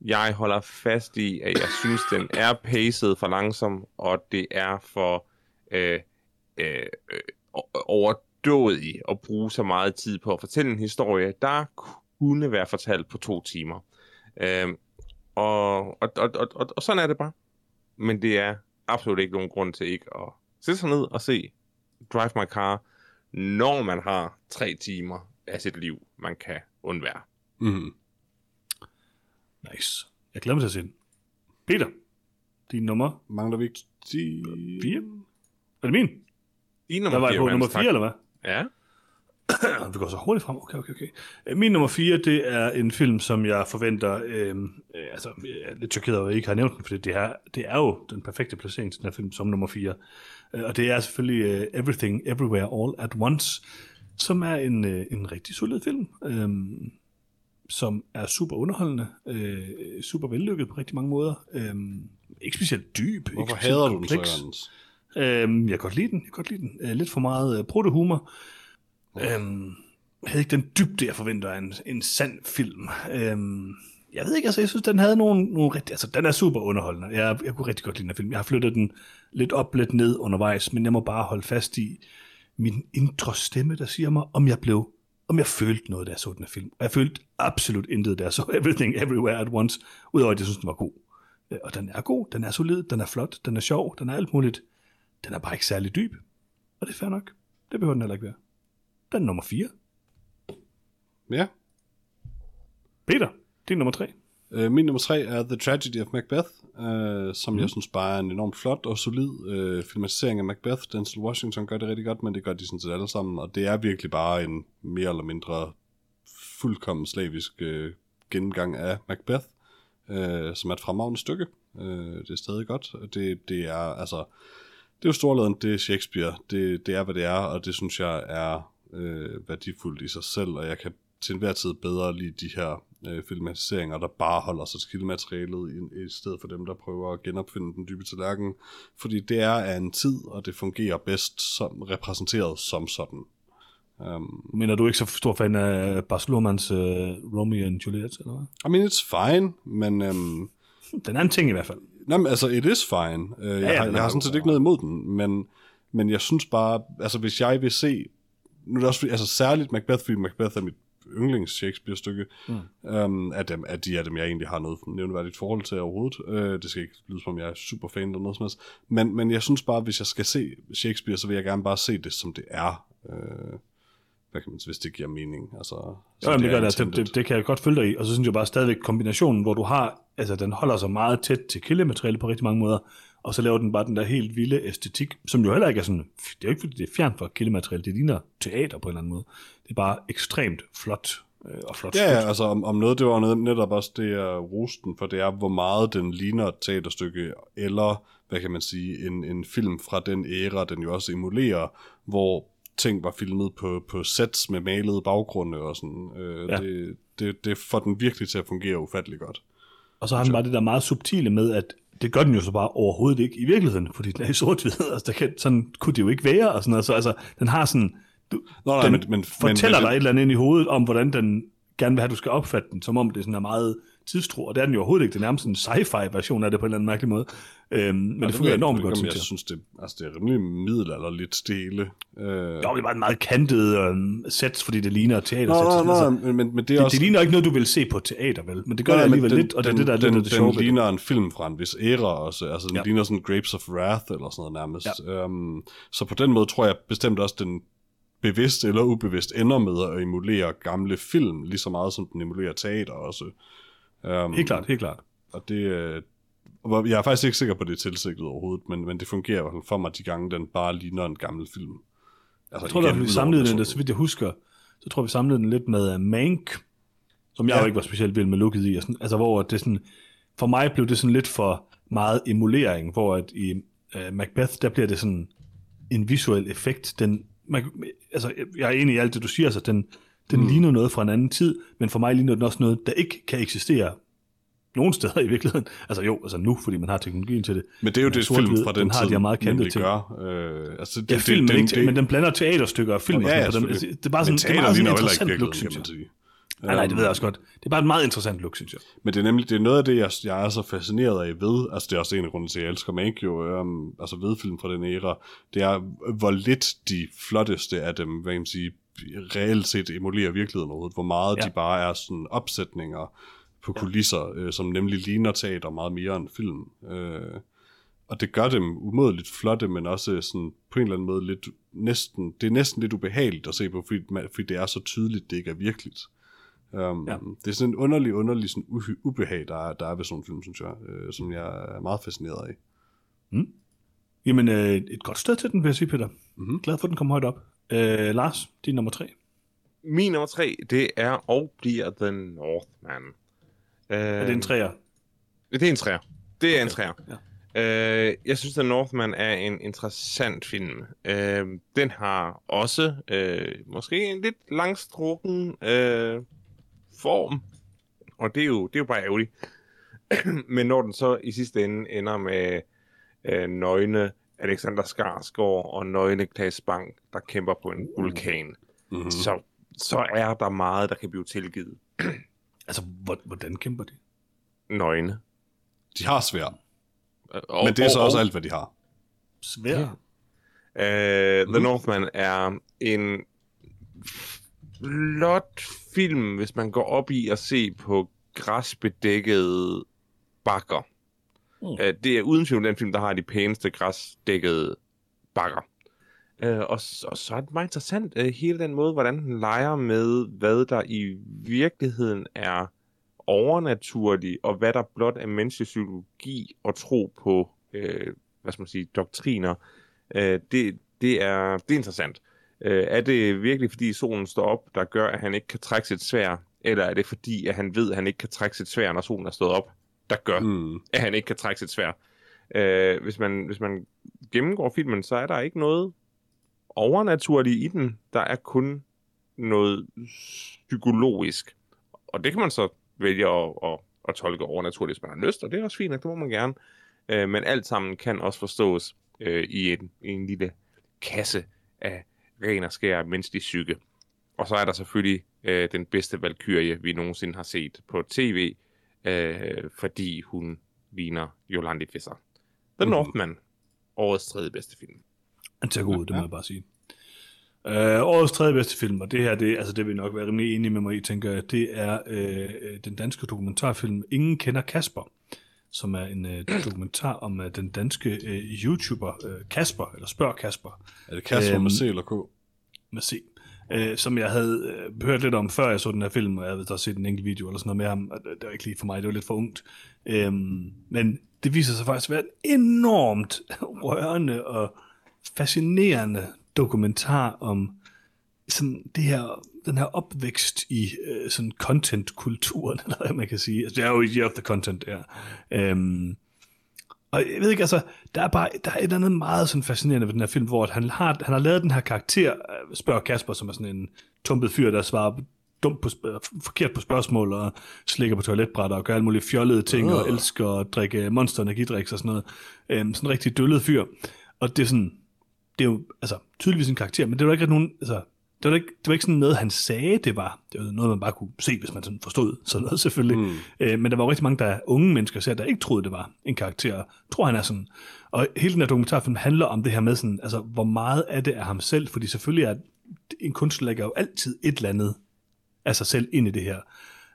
Jeg holder fast i, at jeg synes, den er paced for langsom, og det er for øh, øh, øh, overdådig at bruge så meget tid på at fortælle en historie, der kunne være fortalt på to timer. Øh, og, og, og, og, og, og sådan er det bare. Men det er absolut ikke nogen grund til ikke at sætte sig ned og se Drive My Car, når man har tre timer af sit liv, man kan undvære. Mm. Nice. Jeg glemmer til at se den. Peter, din nummer Mangler vi ikke 10... 4? Er det min? I Der var jeg på nummer 4, eller hvad? Ja. Vi går så hurtigt frem. Okay, okay, okay. Min nummer 4, det er en film, som jeg forventer... Øh, øh, altså, jeg er lidt chokeret over, at jeg ikke har nævnt den, for det er, det er jo den perfekte placering til den her film som nummer 4. Øh, og det er selvfølgelig uh, Everything, Everywhere, All at Once, som er en, uh, en rigtig solid film, øh, som er super underholdende, øh, super vellykket på rigtig mange måder. Øh, ikke specielt dyb. Hvorfor ikke specielt hader du den så. Jørgens? Øhm, jeg kan godt lide den. Jeg kan godt lide den. Øh, lidt for meget øh, protehumor. Øhm, jeg havde ikke den dybde, jeg forventer af en, en sand film. Øhm, jeg ved ikke, altså jeg synes, den havde nogle, nogle rigtig... Altså, den er super underholdende. Jeg, jeg kunne rigtig godt lide den her film. Jeg har flyttet den lidt op, lidt ned undervejs, men jeg må bare holde fast i min indre stemme, der siger mig, om jeg blev om jeg følte noget, da jeg så den her film. Og jeg følte absolut intet, da jeg så Everything Everywhere at Once, udover at jeg synes, den var god. Øh, Og den er god, den er solid, den er flot, den er sjov, den er alt muligt. Den er bare ikke særlig dyb. Og det er fair nok. Det behøver den heller ikke være. Den er nummer 4. Ja. Peter, din nummer 3. Uh, min nummer tre er The Tragedy of Macbeth, uh, som mm. jeg synes bare er en enormt flot og solid uh, filmatisering af Macbeth. Denzel Washington gør det rigtig godt, men det gør de sådan set alle sammen, og det er virkelig bare en mere eller mindre fuldkommen slavisk uh, gennemgang af Macbeth, uh, som er et fremragende stykke. Uh, det er stadig godt, det, det er altså, det er jo storladen, det er Shakespeare, det, det er hvad det er, og det synes jeg er øh, værdifuldt i sig selv, og jeg kan til enhver tid bedre lide de her øh, filmatiseringer, der bare holder sig til kildematerialet, i, i stedet for dem, der prøver at genopfinde den dybe tallerken. Fordi det er af en tid, og det fungerer bedst som repræsenteret som sådan. Um, Mener du ikke så stor fan af Bas Luhrmanns uh, Romeo and Juliet, eller hvad? I mean, it's fine, men... Um, Den er en ting i hvert fald. Nej, men altså, it is fine. Uh, jeg, ja, har, jeg er har sådan set ikke noget imod den, men, men jeg synes bare, altså hvis jeg vil se, nu er det også, altså særligt Macbeth, fordi Macbeth er mit yndlings Shakespeare-stykke, mm. um, af, dem, af de af dem, jeg egentlig har noget nævneværdigt forhold til overhovedet. Uh, det skal ikke lyde som, om jeg er super fan eller noget som helst. Men, men jeg synes bare, hvis jeg skal se Shakespeare, så vil jeg gerne bare se det, som det er. Uh, hvad kan man hvis det giver mening. Altså, Jo, jamen, det, er gør det, altså, det, det, det, kan jeg godt følge dig i. Og så synes jeg bare stadigvæk kombinationen, hvor du har, altså den holder sig meget tæt til kildemateriale på rigtig mange måder, og så laver den bare den der helt vilde æstetik, som jo heller ikke er sådan, det er jo ikke fordi det er fjernt fra kildemateriale, det ligner teater på en eller anden måde. Det er bare ekstremt flot øh, og flot Ja, ja, altså om, om noget, det var noget, netop også det, jeg roste den for, det er, hvor meget den ligner et teaterstykke, eller, hvad kan man sige, en, en film fra den æra, den jo også emulerer, hvor ting var filmet på, på sets med malede baggrunde og sådan. Øh, Ja. det, det, det får den virkelig til at fungere ufattelig godt. Og så har den bare det der meget subtile med, at det gør den jo så bare overhovedet ikke i virkeligheden, fordi den er i sort-hvid. Altså, der kan, sådan kunne det jo ikke være. Og sådan noget. Så altså, den har sådan... Du, Nå, nej, den men- men- fortæller men- dig et eller andet ind i hovedet om, hvordan den gerne vil have, at du skal opfatte den, som om det sådan er meget tidstro, og det er den jo overhovedet ikke. Det er nærmest en sci-fi version af det på en eller anden mærkelig måde. Øhm, men det fungerer enormt godt, synes jeg. jeg. synes, det, altså, det er rimelig middelalderligt stille. Øh, Jo, det er bare en meget kantet øhm, sæt, fordi det ligner teater. Nå, nå, altså, men, men, men det er det, også... det, ligner ikke noget, du vil se på teater, vel? Men det gør Nej, det alligevel den, lidt, og det er den, det, der er den, lidt den, det det. ligner en film fra en vis æra også. Altså, den Ja. ja. ligner sådan Grapes of Wrath eller sådan noget nærmest. Ja. Um, så på den måde tror jeg bestemt også, den bevidst eller ubevidst ender med at emulere gamle film, lige så meget som den emulerer teater også. Um, Helt klart, helt klart. Og det, øh, jeg er faktisk ikke sikker på, at det er tilsigtet overhovedet, men, men det fungerer i hvert fald for mig de gange, den bare ligner en gammel film. Altså, Jeg tror, at vi udover samlede den, der, så vidt jeg husker, så tror vi samlede den lidt med uh, Mank, som jeg Ja. jo ikke var specielt vild med looket i. Og sådan, altså, hvor det sådan, for mig blev det sådan lidt for meget emulering, hvor at i uh, Macbeth, der bliver det sådan en visuel effekt. Den, man, altså, jeg er enig i alt det, du siger, så den, den mm. ligner noget fra en anden tid, men for mig ligner den også noget, der ikke kan eksistere nogen steder i virkeligheden. Altså jo, altså nu, fordi man har teknologien til det. Men det er jo Men det film fra den, den har tid, de meget nemlig ting. gør. Øh, altså, det, Ja, det, film, det, men, det, ikke, men den blander teaterstykker og film. Ja, og ja, sådan noget. selvfølgelig. det er bare sådan, det er meget sådan en interessant look, synes jeg. Nej, nej, det ved jeg også godt. Det er bare et meget interessant look, synes jeg. Men det er nemlig det er noget af det, jeg, jeg er så fascineret af ved, altså det er også en af grunden til, at jeg elsker Mank jo, um, altså ved film fra den æra, det er, hvor lidt de flotteste af dem, hvad kan man sige, reelt set emulerer virkeligheden overhovedet, hvor meget Ja. de bare er sådan opsætninger på kulisser, øh, som nemlig ligner teater meget mere end film. Øh, og det gør dem umådeligt flotte, men også sådan på en eller anden måde lidt næsten, det er næsten lidt ubehageligt at se på, fordi, man- fordi det er så tydeligt, det ikke er virkeligt. Um, Ja. Det er sådan en underlig, underlig sådan uhy- ubehag, der er, der er ved sådan en film, synes jeg, øh, som jeg er meget fascineret af. Jamen, øh, et godt sted til den, vil jeg sige, Peter. Mhm. Glad for, at den kom højt op. Øh, Lars, din nummer tre. Min nummer tre, det er og bliver The Northman. Øh, Er det en træer? Det er en træer. Det er en træer. ja. Øh, jeg synes, The Northman er en interessant film. Øh, den har også øh, måske en lidt langstrukken øh, form, og det er jo, det er jo bare ærgerligt. Men når den så i sidste ende ender med øh, nøgne Alexander Skarsgård og nøgne Klaas Bang, der kæmper på en vulkan, Mm-hmm. så, så er der meget, der kan blive tilgivet. Altså, hvor- hvordan kæmper de? Nøgne. De har svær, Og, men det er så og- også og- alt, hvad de har. Svær. Ja. Uh, The Mhm. Northman er en flot film, hvis man går op i at se på græsbedækkede bakker. Mm. Uh, det er uden tvivl den film, der har de pæneste græsdækkede bakker. Uh, og, så, og så er det meget interessant, uh, hele den måde, hvordan den leger med, hvad der i virkeligheden er overnaturligt, og hvad der blot er menneskelig psykologi og tro på, øh, hvad skal man sige, doktriner. Øh, det, det, er, det er interessant. Øh, er det virkelig, fordi solen står op, der gør, at han ikke kan trække sit svær, eller er det fordi, at han ved, at han ikke kan trække sit svær, når solen er stået op, der gør, Mm. at han ikke kan trække sit svær? Øh, hvis, man, hvis man gennemgår filmen, så er der ikke noget overnaturligt i den. Der er kun noget psykologisk. Og det kan man så vælge at, at, at tolke overnaturligt, hvis man har lyst, og det er også fint, det må man gerne. Øh, men alt sammen kan også forstås øh, i, en, i en lille kasse af ren og skær menneskelig psyke. Og så er der selvfølgelig øh, den bedste valkyrie, vi nogensinde har set på tv, øh, fordi hun ligner Yolandi Fisser. The Mhm. Northman, årets tredje bedste film. Tager god ud, det må jeg bare sige. Øh, årets tredje bedste film, og det her, det, altså det vil nok være rimelig enige med mig i, tænker jeg, det er øh, den danske dokumentarfilm Ingen kender Kasper, som er en øh, dokumentar om øh, den danske øh, YouTuber øh, Kasper, eller Spørg Kasper, Er det Kasper Øhm, med C eller K? med C, øh, som jeg havde øh, hørt lidt om, før jeg så den her film, og jeg havde set en enkelt video eller sådan noget med ham, og det, det var ikke lige for mig, det var lidt for ungt. Øhm, men det viser sig faktisk at være en enormt rørende og fascinerende dokumentar om sådan det her, den her opvækst i øh, sådan content-kulturen, eller hvad man kan sige. Altså, det er jo i of the content, ja. Øhm, og jeg ved ikke, altså, der er bare der er et eller andet meget sådan fascinerende ved den her film, hvor han har, han har lavet den her karakter, øh, spørger Kasper, som er sådan en tumpet fyr, der svarer dumt på, sp- forkert på spørgsmål, og slikker på toiletbrætter, og gør alle mulige fjollede ting, og elsker at drikke monster energidriks og sådan noget. Øhm, sådan en rigtig døllet fyr. Og det er sådan, det er jo altså, tydeligvis en karakter, men det var ikke rigtig nogen, altså, det var, ikke, det var ikke sådan noget, han sagde, det var. Det var noget, man bare kunne se, hvis man sådan forstod sådan noget, selvfølgelig. Mm. Øh, men der var jo rigtig mange der unge mennesker, ser, der ikke troede, det var en karakter. Jeg tror, han er sådan. Og hele den her dokumentarfilm handler om det her med sådan, altså, hvor meget er det af ham selv, fordi selvfølgelig er en kunstner lægger jo altid et eller andet af sig selv ind i det her.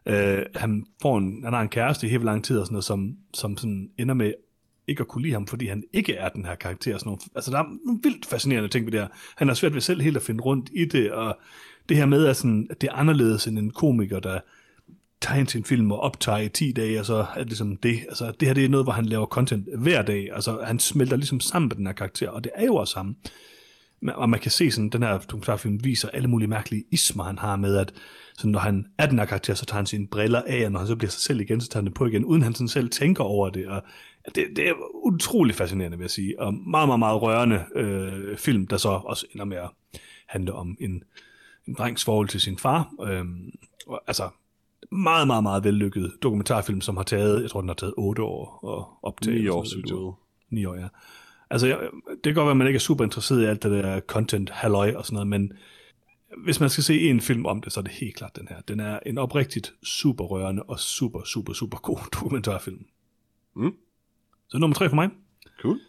Øh, han, får en, han har en kæreste i helt lang tid, og sådan noget, som, som sådan ender med ikke at kunne lide ham, fordi han ikke er den her karakter. Sådan nogle, altså, der er nogle vildt fascinerende ting ved det her. Han har svært ved selv helt at finde rundt i det, og det her med, at, sådan, at det er anderledes end en komiker, der tager ind til en film og optager i 10 dage, og så er det ligesom det. Altså, det her det er noget, hvor han laver content hver dag. Altså, han smelter ligesom sammen med den her karakter, og det er jo også ham. Og man kan se sådan, den her dokumentarfilm viser alle mulige mærkelige ismer, han har med, at sådan, når han er den her karakter, så tager han sine briller af, og når han så bliver sig selv igen, så tager han det på igen, uden han sådan selv tænker over det. Og det, det er utrolig fascinerende, vil jeg sige. Og meget, meget, meget rørende øh, film, der så også ender med at handle om en, en drengs forhold til sin far. Øhm, og, altså, meget, meget, meget vellykket dokumentarfilm, som har taget, jeg tror, den har taget otte år at optage. Ni eller år, sådan synes jeg. Ni år, ja. Altså, jeg, det kan godt være, at man ikke er super interesseret i alt det der content, halløj og sådan noget, men hvis man skal se en film om det, så er det helt klart den her. Den er en oprigtigt super rørende og super, super, super god dokumentarfilm. Mm. Så nummer tre for mig. Cool.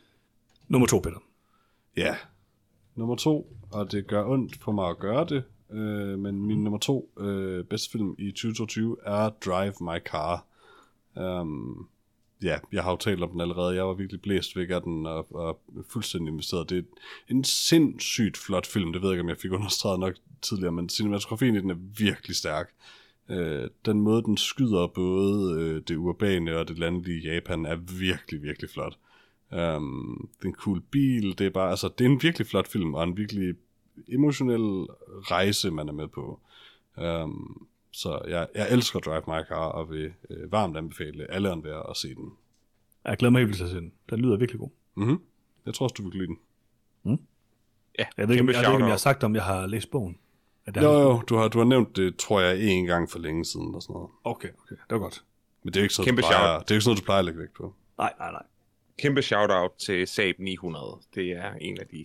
Nummer to, Peter. Ja. Nummer to, og det gør ondt på mig at gøre det, øh, men min nummer to øh, bedste film i 2022 er Drive My Car. Um, ja, jeg har jo talt om den allerede. Jeg var virkelig blæst væk af den og, og fuldstændig investeret. Det er en sindssygt flot film. Det ved jeg ikke, om jeg fik understreget nok tidligere, men cinematografien i den er virkelig stærk. Øh, den måde, den skyder både øh, det urbane og det landlige Japan, er virkelig, virkelig flot. Um, det er en cool bil, det er bare, altså, det er en virkelig flot film, og en virkelig emotionel rejse, man er med på. Um, så jeg, jeg elsker Drive My Car, og vil øh, varmt anbefale alle andre at se den. Jeg glæder mig helt vildt til at se den. Den lyder virkelig god. Mm-hmm. Jeg tror også, du vil lide den. Ja, Jeg ved ikke, om, jeg, ved ikke, om jeg har sagt, om jeg har læst bogen. Er det Jo, jo, du har, du har nævnt det, tror jeg, en gang for længe siden, og sådan noget. Okay, okay. Det var godt. Men det er jo ikke sådan, Kæmpe du plejer, shout. det er jo ikke sådan noget, du plejer at lægge vægt på. Nej, nej, nej. Kæmpe shout-out til Saab 900. Det er en af de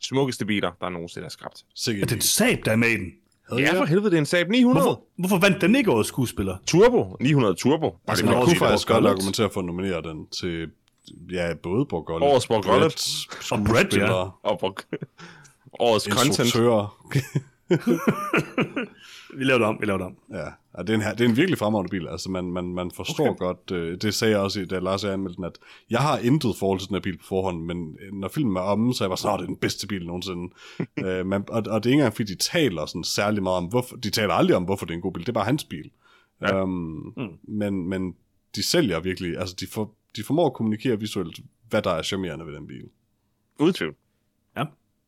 smukkeste biler, der nogensinde er skabt. Sikkert Er det en Saab, der er med i den? Ja, for helvede, det er en Saab 900. Hvorfor, hvorfor vandt den ikke årets skuespiller? Turbo. 900 Turbo. Altså, det Man kunne faktisk Borg godt argumentere for at nominere den til, ja, både Borg Gullet, Årets Borg Gullet. Brett, Og Brett, ja. Og på årets content. Vi laver det om, vi laver det om. Ja, og det er, en, det er en virkelig fremragende bil. Altså, man, man, man forstår okay. godt, øh, det sagde jeg også, da Lars jeg anmeldte den, at jeg har intet forhold til den her bil på forhånd, men øh, når filmen er omme, så er jeg bare sådan, "Nå, det er den bedste bil nogensinde. øh, man, og, og det er ikke engang, fordi de taler sådan særlig meget om, hvorfor, de taler aldrig om, hvorfor det er en god bil, det er bare hans bil. Ja. Um, mm. men, men de sælger virkelig, altså de, for, de formår at kommunikere visuelt, hvad der er charmerende ved den bil. Uden tvivl.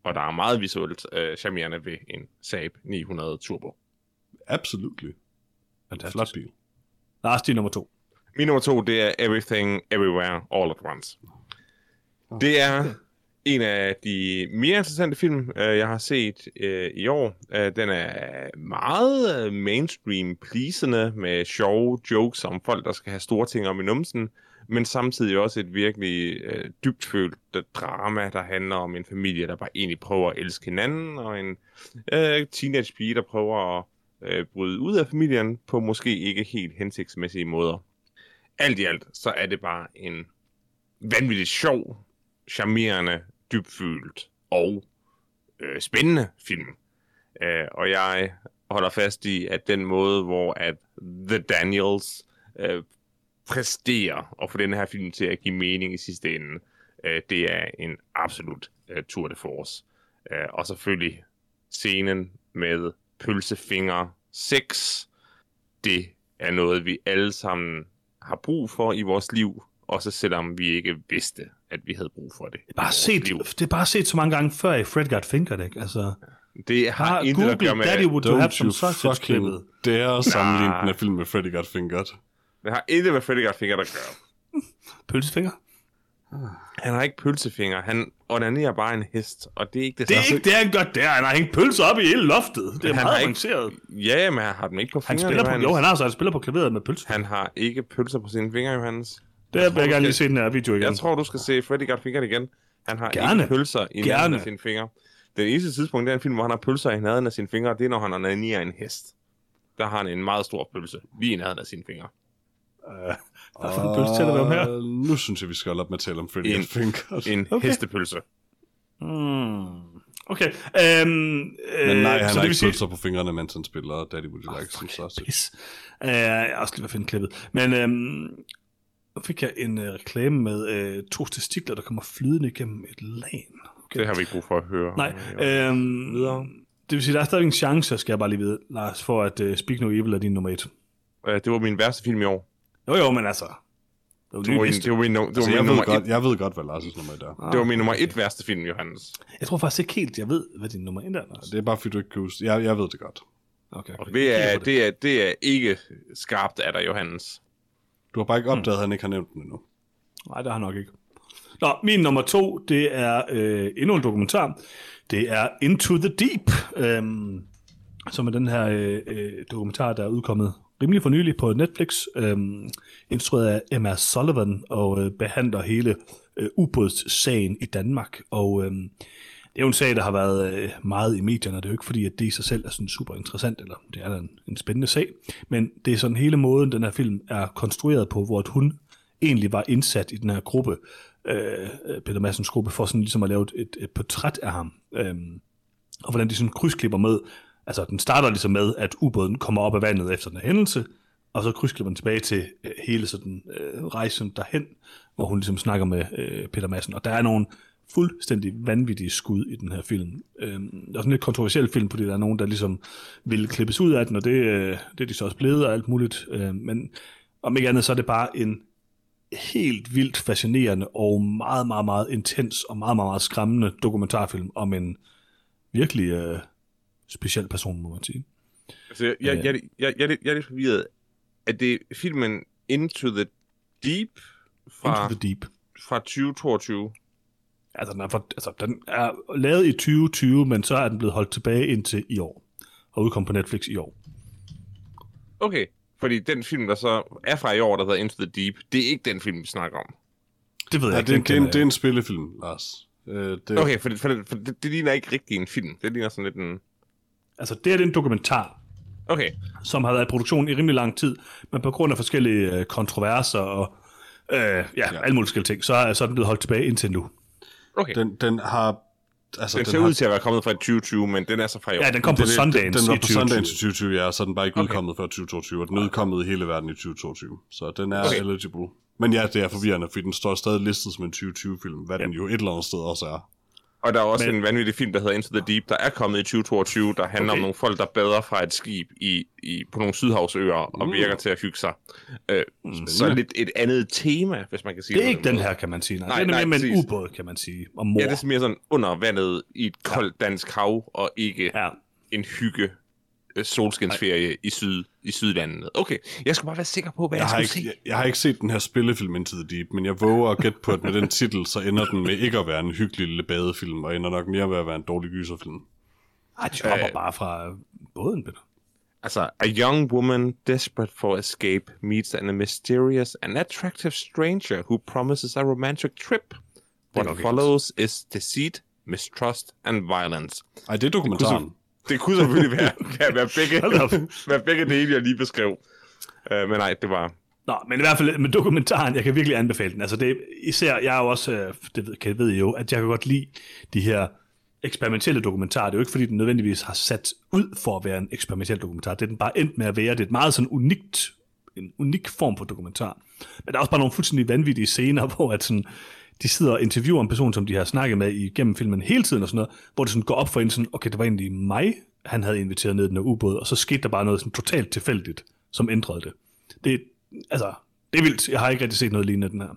Og der er meget visuelt øh, charmerende ved en Saab 900 Turbo. Absolutely. Fantastisk. Flot bil. Lars, din nummer to. Min nummer to, det er Everything, Everywhere, All at Once. Det er en af de mere interessante film, øh, jeg har set øh, i år. Øh, Den er meget øh, mainstream pleasende med sjove jokes om folk, der skal have store ting om i numsen, men samtidig også et virkelig øh, dybtfølt øh, drama, der handler om en familie, der bare egentlig prøver at elske hinanden, og en øh, teenage pige, der prøver at øh, bryde ud af familien på måske ikke helt hensigtsmæssige måder. Alt i alt, så er det bare en vanvittigt sjov, charmerende, dybfølt og øh, spændende film. Øh, og jeg holder fast i, at den måde, hvor at The Daniels øh, præsterer og få den her film til at give mening i sidste ende, øh, det er en absolut øh, tour de force. Øh, og selvfølgelig scenen med pølsefinger 6, det er noget, vi alle sammen har brug for i vores liv, også selvom vi ikke vidste, at vi havde brug for det. Det er bare set, det er bare set så mange gange før i Fred Got Fingered, ikke? Altså, Det har har intet at gøre Google med... Daddy Would Don't Have Some you fucking dare sammenligne den her film med Freddy Got Fingered. Det har intet med Fingered at gøre. Pølsefinger? Han har ikke pølsefinger. Han onanerer bare en hest, og det er ikke det, Det er samme. ikke det, han gør der. Han har hængt pølser op i hele loftet. Det er Han har meget ikke- avanceret. Ja, men han har dem ikke på Han fingrene, spiller på, Johannes. jo, han har så han spiller på klaveret med pølser. Han har ikke pølser på sine fingre, Johannes. Det vil jeg gerne lige se den her video igen. Jeg tror, du skal se Freddy Got Fingered igen. Han har Gerne. ikke pølser i Gerne. nærheden af sine fingre. Den eneste tidspunkt, det er en film, hvor han har pølser i nærheden af sine fingre, det er, når han onanerer en hest. Der har han en meget stor pølse, lige i nærheden af sine fingre. Hvad for en pølse tæller vi om her? Og Nu synes jeg, vi skal holde op med at tale om Freddy En- Got Fingered. En Okay. okay. hestepølse. Mm. Okay. Øhm, Men øh, nej, han så har det ikke sige- pølser på fingrene, mens han spiller Daddy Would You Like Some Sausage. Pis. Uh, jeg har også lige været finde klippet. Men øhm, nu fik jeg en uh, reklame med øh, to testikler, der kommer flydende igennem et lagen. Okay. Det har vi ikke brug for at høre. Nej, øhm, Videre. det vil sige, der er stadig en chance, skal jeg bare lige vide, Lars, for at uh, Speak No Evil er din nummer et. Øh, Det var min værste film i år. Jo jo, men altså, var Det var, min, det var min, det var Altså, min jeg, ved godt, et, jeg ved godt, hvad Lars' nummer et er. det var min nummer et værste film, Johannes. Jeg tror faktisk ikke helt, jeg ved, hvad din nummer 1 er. Lars. Det er bare, fordi du ikke kan huske jeg, jeg ved det godt. Okay, Og det er, det, er, det er ikke skarpt af dig, Johannes. Du har bare ikke opdaget, at han ikke har nævnt den endnu. Nej, det har han nok ikke. Nå, min nummer to, det er øh, endnu en dokumentar. Det er Into the Deep, øhm, som er den her øh, øh, dokumentar, der er udkommet rimelig for nylig på Netflix, øh, instrueret af Emma Sullivan, og øh, behandler hele øh, ubådssagen i Danmark. Og øh, det er jo en sag, der har været øh, meget i medierne, og det er jo ikke fordi, at det i sig selv er sådan super interessant, eller det er da en, en spændende sag, men det er sådan hele måden, den her film er konstrueret på, hvor at hun egentlig var indsat i den her gruppe, øh, Peter Madsens gruppe, for sådan ligesom at lave et, et portræt af ham. Øh, og hvordan de sådan krydsklipper med, altså den starter ligesom med, at ubåden kommer op af vandet efter den hændelse, og så krydsklipper man tilbage til øh, hele sådan øh, rejsen derhen, hvor hun ligesom snakker med øh, Peter Madsen. Og der er nogle fuldstændig vanvittige skud i den her film. Øh, det er sådan en lidt kontroversiel film, fordi der er nogen, der ligesom vil klippes ud af den, og det, øh, det er de så også blevet og alt muligt. Øh, men om ikke andet, så er det bare en helt vildt fascinerende og meget, meget, meget intens og meget, meget, meget skræmmende dokumentarfilm om en virkelig øh, speciel person, må man sige. Altså, jeg, jeg, jeg, jeg, jeg, jeg er lidt forvirret. Er det filmen Into the Deep fra, Into the Deep. fra 2022? Altså den, er for, altså, den er lavet i 2020, men så er den blevet holdt tilbage indtil i år. Og udkom på Netflix i år. Okay, fordi den film, der så er fra i år, der hedder Into the Deep, det er ikke den film, vi snakker om. Det ved jeg Ja, ikke. det, er, den det, er en, kender det er jeg en spillefilm, Lars. Øh, det, Okay, for, det, for, det, for det, det ligner ikke rigtig en film. Det ligner sådan lidt en... Altså det er en dokumentar, Okay, som har været i produktion i rimelig lang tid, men på grund af forskellige øh, kontroverser og øh, ja, ja. alle mulige forskellige ting, så er, så er den blevet holdt tilbage indtil nu. okay. den, den har... Altså, den ser har, ud til at være kommet fra 2020, men den er så fra i år. Ja, den kom på det- Sundance Den var i på 2020. Sundance i 2020, ja, så er den bare ikke Okay. udkommet før 2022, og den er udkommet i hele verden i 2022. Så den er Okay. eligible. Men ja, det er forvirrende, fordi den står stadig listet som en 2020-film, hvad den jo et eller andet sted også er. Og der er også Men- en vanvittig film, der hedder Into the Deep, der er kommet i 2022, der handler okay. Om nogle folk, der bader fra et skib i, i, på nogle sydhavsøer og Mm. virker til at hygge sig. Øh, så lidt et andet tema, hvis man kan sige Det er på ikke den her, kan man sige. Nej, Nej, den er nej, mere med en ubåd, kan man sige. Og mor. Ja, det er mere sådan under vandet i et koldt dansk hav, og ikke ja. en hygge øh, solskinsferie i, syd, i sydlandet. Okay, jeg skal bare være sikker på, hvad jeg, Jeg skulle ikke, se. jeg, jeg har ikke set den her spillefilm Into the Deep, men jeg våger at gætte på, at med den titel, så ender den med ikke at være en hyggelig lille badefilm, og ender nok mere med at være en dårlig gyserfilm. Ej, de hopper bare fra øh, båden, Peter. Altså, a young woman desperate for escape meets an a mysterious and attractive stranger who promises a romantic trip. What follows is deceit, mistrust and violence. Ej, det er dokumentaren. Det kunne selvfølgelig være, kan være, begge, være begge dele, jeg lige beskrev. Uh, men nej, det var... Nå, men i hvert fald med dokumentaren, jeg kan virkelig anbefale den. Altså det, især, jeg er jo også, øh, det ved, kan, ved I jo, at jeg kan godt lide de her eksperimentelle dokumentarer. Det er jo ikke, fordi den nødvendigvis har sat ud for at være en eksperimentel dokumentar. Det er den bare endt med at være. Det er et meget sådan unikt, en unik form for dokumentar. Men der er også bare nogle fuldstændig vanvittige scener, hvor at sådan, de sidder og interviewer en person, som de har snakket med igennem filmen hele tiden og sådan noget, hvor det sådan går op for en sådan, okay, det var egentlig mig, han havde inviteret ned i den her ubåd, og så skete der bare noget sådan totalt tilfældigt, som ændrede det. Det, altså, det er vildt. Jeg har ikke rigtig set noget lignende den her.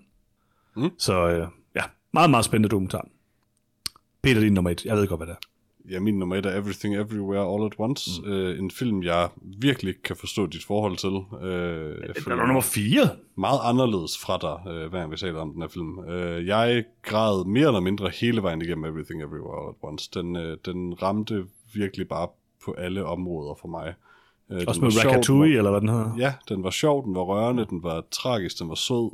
Mm. Så øh, ja, meget, meget spændende dokumentar. Peter, din nummer et. Jeg ved godt, hvad det er. Ja, min nummer et er Everything Everywhere All at Once. Mm. Øh, en film, jeg virkelig ikke kan forstå dit forhold til. Øh, jeg Den er nummer fire. meget anderledes fra dig, øh, hver gang vi taler om den her film. Øh, jeg græd mere eller mindre hele vejen igennem Everything Everywhere All at Once. Den, øh, den ramte virkelig bare på alle områder for mig. Øh, Også med var sjov, Ratatouille, var- eller hvad den hedder. Ja, den var sjov, den var rørende, den var tragisk, den var sød.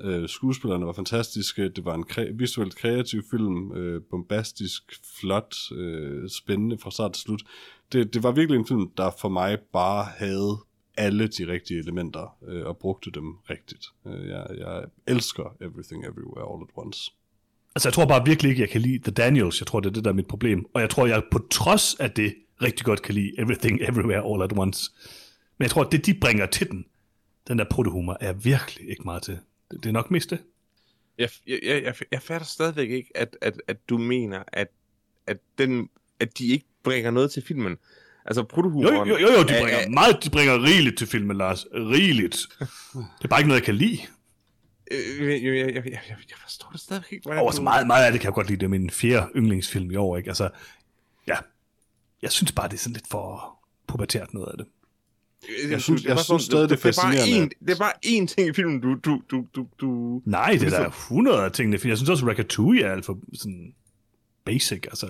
Øh, skuespillerne var fantastiske, det var en kre- visuelt kreativ film, øh, bombastisk, flot, øh, spændende fra start til slut. Det, det var virkelig en film, der for mig bare havde alle de rigtige elementer øh, og brugte dem rigtigt. Øh, jeg, jeg elsker Everything Everywhere All at Once. Altså, jeg tror bare virkelig ikke, jeg kan lide The Daniels. Jeg tror, det er det, der er mit problem. Og jeg tror, jeg på trods af det rigtig godt kan lide Everything Everywhere All at Once. Men jeg tror, at det, de bringer til den, den der protohumor, er virkelig ikke meget til. Det, er nok mest det. Jeg, jeg, jeg, jeg, fatter stadigvæk ikke, at, at, at du mener, at, at, den, at de ikke bringer noget til filmen. Altså, Jo, protohumoren... jo, jo, jo de er- bringer er- meget, de bringer rigeligt til filmen, Lars. Rigeligt. Det er bare ikke noget, jeg kan lide. øh, jeg, jeg, jeg, jeg, forstår det stadig ikke. hvordan Og så meget, meget af det kan jeg godt lide. Det er min fjerde yndlingsfilm i år, ikke? Altså, ja. Jeg synes bare, det er sådan lidt for pubertært noget af det. Jeg synes- det jeg synes stadig, det er det er fascinerende. én- Det er bare én ting i filmen, du... du, du, du, du Nej, det er der 100 af tingene. Jeg synes også, Ratatouille er alt for sådan basic. Altså,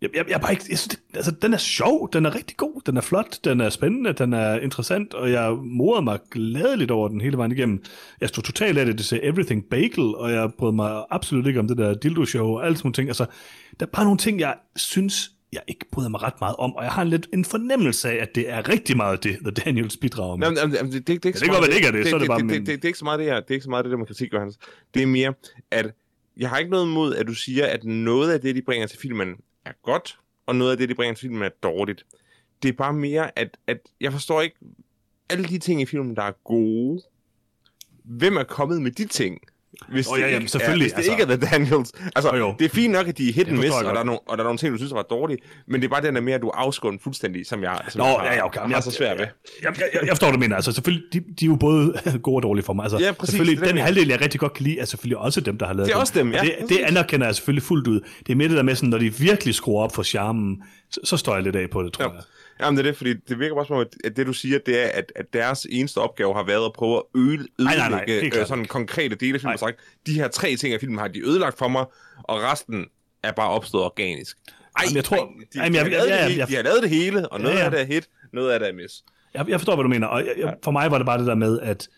jeg, jeg, jeg, bare ikke, jeg synes, det, altså, den er sjov, den er rigtig god, den er flot, den er spændende, den er interessant, og jeg morede mig gladeligt over den hele vejen igennem. Jeg stod totalt af det, det sagde Everything Bagel, og jeg brød mig absolut ikke om det der dildo-show og alle sådan nogle ting. Altså, der er bare nogle ting, jeg synes, jeg ikke bryder mig ret meget om, og jeg har lidt en fornemmelse af, at det er rigtig meget det, The Daniels bidrager med. Jamen, jamen, det, det, det, er ikke det kan godt være, det ikke er det, så er det bare det, min- det, det, det, er ikke så meget det her, det er ikke så meget det der med kritik, Johannes. Det er mere, at jeg har ikke noget imod, at du siger, at noget af det, de bringer til filmen, er godt, og noget af det, de bringer til filmen, er dårligt. Det er bare mere, at, at jeg forstår ikke, alle de ting i filmen, der er gode, hvem er kommet med de ting? Hvis Åh, det ja, ikke jamen, er, selvfølgelig, hvis det altså. ikke er The Daniels. Altså, Jo, jo. det er fint nok, at de er hit and miss, og jeg der, er nogle, og der er nogle ting, du synes var dårlige, men det er bare den der med, at du afskåret fuldstændig, som jeg, som Nå, jeg ja, ja, okay. har så svært ved. Jeg, jeg, jeg, jeg forstår, du mener. Altså, selvfølgelig, de, de er jo både gode og dårlige for mig. Altså, Ja, præcis, Selvfølgelig, er den jeg halvdel, jeg rigtig godt kan lide, er selvfølgelig også dem, der har lavet Det er også dem, ja, Det, det anerkender jeg selvfølgelig fuldt ud. Det er mere det der med, sådan, når de virkelig skruer op for charmen, så, så står jeg lidt af på det, tror Ja. jeg. Jamen det er det, fordi det virker bare som om, at- det du siger, det er, at, at deres eneste opgave har været at prøve at øde, nej, nej, ødelægge øh, sådan konkrete dele af filmen. Og Sagt, de her tre ting af filmen har de ødelagt for mig, og resten er bare opstået organisk. Ej, Jamen, jeg tror- ej, de, Jamen, de, jeg- har lavet ja, det, ja, hele, jeg- de har lavet det hele, og noget Ja, ja. af det er hit, noget af det er miss. jeg. Jeg forstår, hvad du mener. Og jeg, jeg, for mig var det bare det der med, at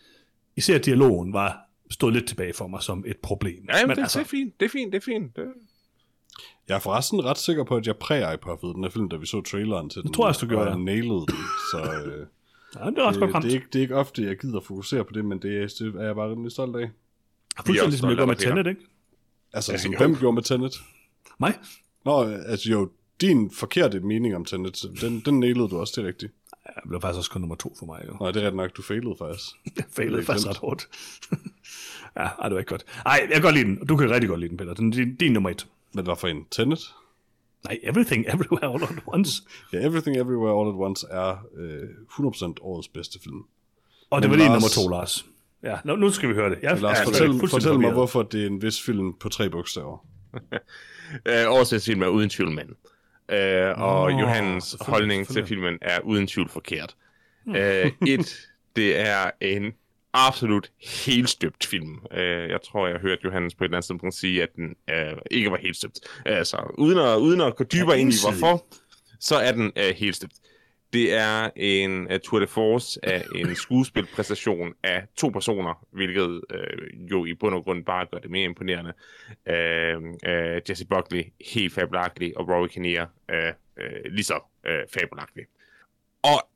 især dialogen var stod lidt tilbage for mig som et problem. Ja, jamen, Men det, altså, det er fint, det er fint, det er fint. Det, Jeg er forresten ret sikker på, at jeg præ-iPuffede den her film, da vi så traileren til den. tror jeg også, du gjorde, og jeg nailede den. Så øh, ja, det er også godt det, det, er ikke, det er ikke ofte, jeg gider fokusere på det, men det, er- det er jeg bare rimelig stolt af. Fuldstændig også som jeg af med. Tenet, ikke? Altså, Ja, som hvem gjorde med Tenet? Mig? Nå, altså jo, din forkerte mening om Tenet, den, den nailede du også, det er rigtigt. Ja, det blev faktisk også kun nummer to for mig. Jo. Nej, det er ret nok, du failede faktisk. Jeg failede Det faktisk ret hårdt. ja, ej, det var ikke godt. Ej, jeg kan godt lide den. Du kan rigtig godt lide den, Peter. Den, din, din nummer et. Men hvad for en? Tenet? Nej, Everything, Everywhere, All at Once. Ja, Everything Everywhere All at Once er øh, 100% årets bedste film. Og det Men var Lars- nummer to, Lars. Ja, nu, nu skal vi høre det. Jeg, Lars, er fortæl, fortæl mig, hvorfor det er en vis film på tre bogstaver. Øh, årets film er uden tvivl mand. Øh, og Nå, Johannes holdning til filmen er uden tvivl forkert. Øh, et, det er en absolut helt støbt film. Øh, jeg tror, jeg har hørt Johannes på et eller andet tidspunkt sige, at den øh, ikke var helt støbt. Altså, uden at, uden at gå dybere ind i hvorfor, så er den øh, helt støbt. Det er en uh, tour de force af en skuespilpræstation af to personer, hvilket øh, jo i bund og grund bare gør det mere imponerende. Øh, øh, Jesse Buckley, helt fabelagtig, og Rory Kinnear, øh, øh, lige så øh, fabelagtig. Og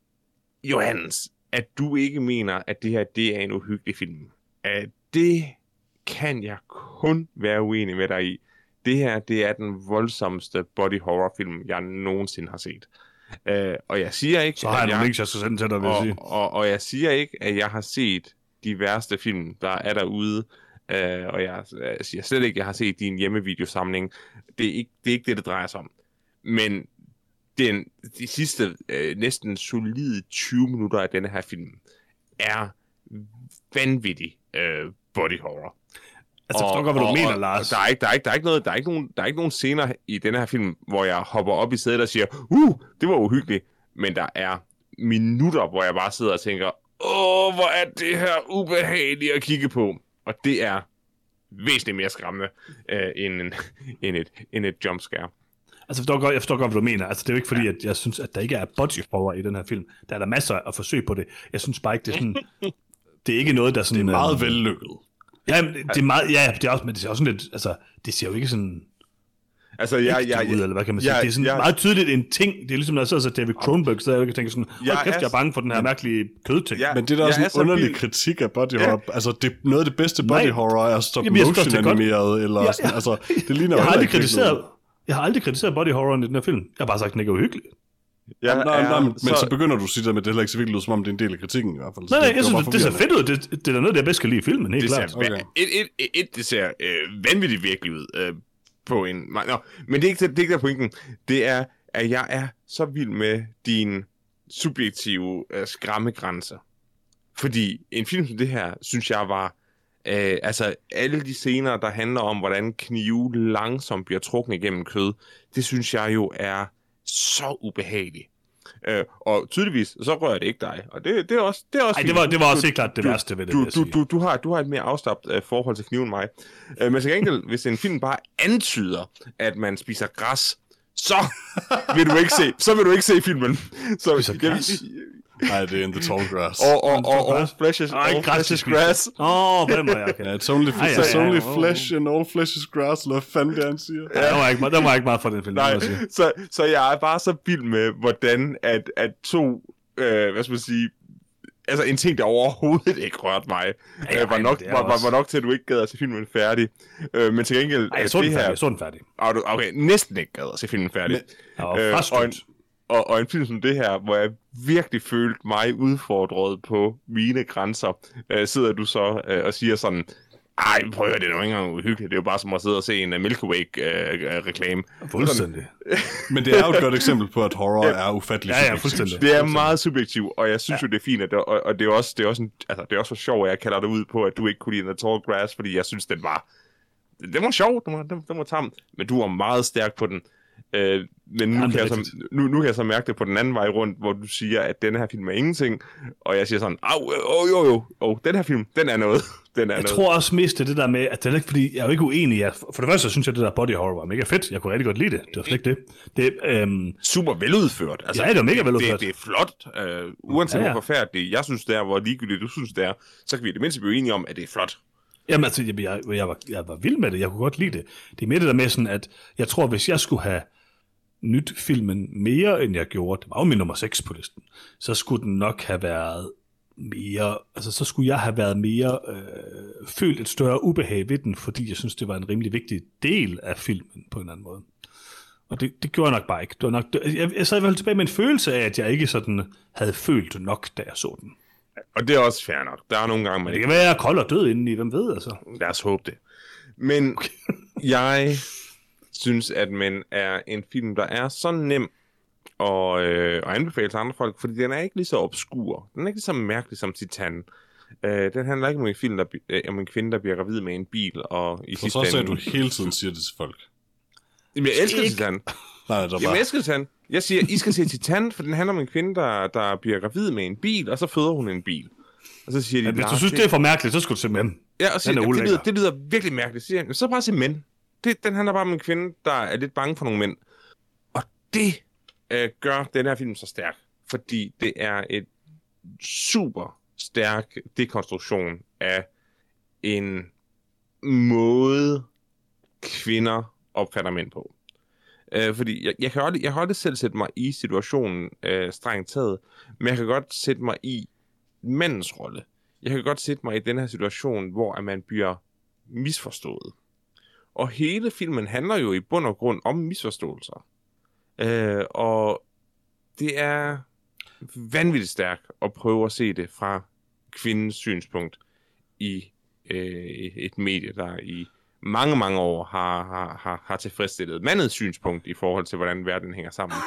Johannes, at du ikke mener, at det her det er en uhyggelig film, øh, det kan jeg kun være uenig med dig i. Det her, det er den voldsomste body horror film, jeg nogensinde har set. Øh, og jeg siger ikke, Så har jeg at nogle links, jeg skal sende til dig, vil jeg sige. og, og, og jeg siger ikke, at jeg har set de værste film, der er derude, øh, og jeg, jeg siger slet ikke, at jeg har set din hjemmevideosamling. Det er ikke det, er ikke det, det drejer sig om. Men den, de sidste øh, næsten solide 20 minutter af denne her film er vanvittig øh, body horror. Altså, jeg forstår godt, hvad du mener, og, Lars. Der er, ikke, der, er ikke, der, er ikke noget, der, er ikke nogen, der er ikke nogen scener i denne her film, hvor jeg hopper op i sædet og siger, uh, det var uhyggeligt. Men der er minutter, hvor jeg bare sidder og tænker, åh, hvor er det her ubehageligt at kigge på. Og det er væsentligt mere skræmmende øh, end, en, end, et, end et jumpscare. Altså, jeg forstår, godt, jeg forstår godt, hvad du mener. Altså, det er jo ikke fordi, at jeg synes, at der ikke er body horror i den her film. Der er der masser af forsøg på det. Jeg synes bare ikke, det er sådan... Det er ikke noget, der sådan... Det er meget øh, vellykket. Ja, men det er meget... Ja, det er også, men det ser også sådan lidt... Altså, det ser jo ikke sådan... Altså, Ja, jeg, jeg, jeg, ud, eller hvad kan man sige? jeg- det er sådan jeg- meget tydeligt en ting. Det er ligesom, når jeg sidder David Cronenberg, så jeg tænker sådan, hold Jeg kæft, er- jeg er bange for den her mærkelige kødting. Ja. Men det er da også er en underlig kritik af body Ja. horror. Altså, det, noget af det bedste body Nej. horror er stop motion er animeret, eller Ja, sådan, ja. altså, det ligner jeg har aldrig ikke kritiseret... Jeg har aldrig kritiseret body horror i den her film. Jeg har bare sagt, at den ikke er uhyggelig. jeg Nej, nej, er men, men så begynder du at sige det, men det er heller ikke så virkelig ud, som om det er en del af kritikken i hvert fald. Så Nej, nej, det jeg synes, bare det ser fedt ud. Det, det er da noget, jeg bedst kan lide i filmen, helt det klart. ser, Okay. et, et, et, et, det ser øh, vanvittigt virkelig ud øh, på en... Nå, men det er, ikke, det er ikke der pointen. Det er, at jeg er så vild med din subjektive øh, skræmmegrænse. Fordi en film som det her, synes jeg var Øh, altså, alle de scener, der handler om, hvordan knive langsomt bliver trukket igennem kød, det synes jeg jo er så ubehageligt. Øh, og tydeligvis, så rører det ikke dig. Og det, det er også det er også Ej, fint. det var, det var også Du- helt klart det du- værste ved det, du, jeg du, du, du, har, du har et mere afslappet øh, forhold til kniven end mig. Øh, men til gengæld, hvis en film bare antyder, at man spiser græs, så vil du ikke se, så vil du ikke se filmen. Så, Spiser græs? Nej, det er in the tall grass. Og, og, og, og, Græs? flesh is, all flesh is grass. Åh, oh, den måde, ja, okay. Ja, it's only, Ej, it's only ja. flesh and all flesh is grass, eller hvad fanden det han siger. Ja, der var ikke, meget- der var ikke meget for den film, Nej, jeg så, så jeg er bare så vild med, hvordan at, at to, øh, hvad skal man sige, altså en ting, der overhovedet ikke rørte mig, Ja, øh, var, men nok, var, var, var nok til, at du ikke gad at se filmen færdig. Øh, men til gengæld, Ej, jeg så den det færdig, her, jeg så den færdig. Ah, du- okay, næsten ikke gad at se filmen færdig. Jeg var Øh, og, en, fraskyndt. Og, og en film som det her, hvor jeg virkelig følte mig udfordret på mine grænser, øh, sidder du så øh, og siger sådan, ej, prøv at høre, det er jo ikke engang uhyggeligt. Det er jo bare som at sidde og se en uh, Milky Way-reklame. Fuldstændig. Men det er jo et godt eksempel på, at horror er ufattelig Ja, ja, fuldstændig. Det er meget subjektivt, og jeg synes ja. jo, det er fint, at det, og, og det er også, det er også, en, altså, det er også for sjov, at jeg kalder det ud på, at du ikke kunne lide The Tall Grass, fordi jeg synes, den var, den var sjov, den var, den, den var tam, men du var meget stærk på den. Øh, men nu, Jamen, det kan jeg så, nu, nu kan jeg så mærke det på den anden vej rundt, hvor du siger, at denne her film er ingenting, og jeg siger sådan, au, oh, jo, jo, oh, den her film, den er noget. Den er Jeg noget. tror også mest, det er det der med, at det er ikke, fordi jeg er jo ikke uenig. Jeg, for det første, så synes jeg, at det der body horror var mega fedt. Jeg kunne rigtig godt lide det. Det var slet ikke det. det øhm, super veludført. Altså, Ja, det er mega veludført. Det, det er flot, øh, uanset Ja, ja, ja. ja. hvor forfærdeligt jeg synes, det er, hvor ligegyldigt du synes, det er, så kan vi i det mindste blive enige om, at det er flot. Jamen altså, jeg, jeg, jeg, var, jeg var vild med det. Jeg kunne godt lide det. Det er mere det der med sådan, at jeg tror, hvis jeg skulle have nyt filmen mere, end jeg gjorde, det var jo min nummer 6 på listen, så skulle den nok have været mere, altså så skulle jeg have været mere, øh, følt et større ubehag ved den, fordi jeg synes, det var en rimelig vigtig del af filmen på en eller anden måde. Og det, det gjorde jeg nok bare ikke. Det var nok, jeg, jeg sad i hvert fald tilbage med en følelse af, at jeg ikke sådan havde følt nok, da jeg så den. Og det er også fair nok. Der er nogle gange, man det kan være, at jeg er kold og død indeni, hvem ved altså. Lad os håbe det. Men jeg synes, at Men er en film, der er så nem at, øh, at anbefale til andre folk, fordi den er ikke lige så obskur. Den er ikke lige så mærkelig som Titan. Øh, den handler ikke om en, film, der, øh, om en kvinde, der bliver gravid med en bil, og i For sidste så sagde du hele tiden siger det til folk. Jamen, jeg elsker Ikke- Titan. Nej, er Jamen, bare... jeg elsker Titan. Jeg siger, I skal se Titan, for den handler om en kvinde, der, der bliver gravid med en bil, og så føder hun en bil. Og så siger de, Men hvis "Nej, du synes, det er for mærkeligt, så skulle du se med dem. Ja, og siger, er det, lyder, det lyder virkelig mærkeligt. Så siger jeg, så bare se mænd. Det, den handler bare om en kvinde, der er lidt bange for nogle mænd. Og det øh, gør den her film så stærk, fordi det er et super stærk dekonstruktion af en måde, kvinder opfatter mænd på. Øh, fordi jeg, jeg, kan aldrig, jeg kan aldrig selv sætte mig i situationen øh, strengt taget, men jeg kan godt sætte mig i mandens rolle. Jeg kan godt sætte mig i den her situation, hvor at man bliver misforstået. Og hele filmen handler jo i bund og grund om misforståelser. Øh, og det er vanvittigt stærkt at prøve at se det fra kvindens synspunkt i øh, et medie, der i mange, mange år har, har, har, har tilfredsstillet mandets synspunkt i forhold til, hvordan verden hænger sammen.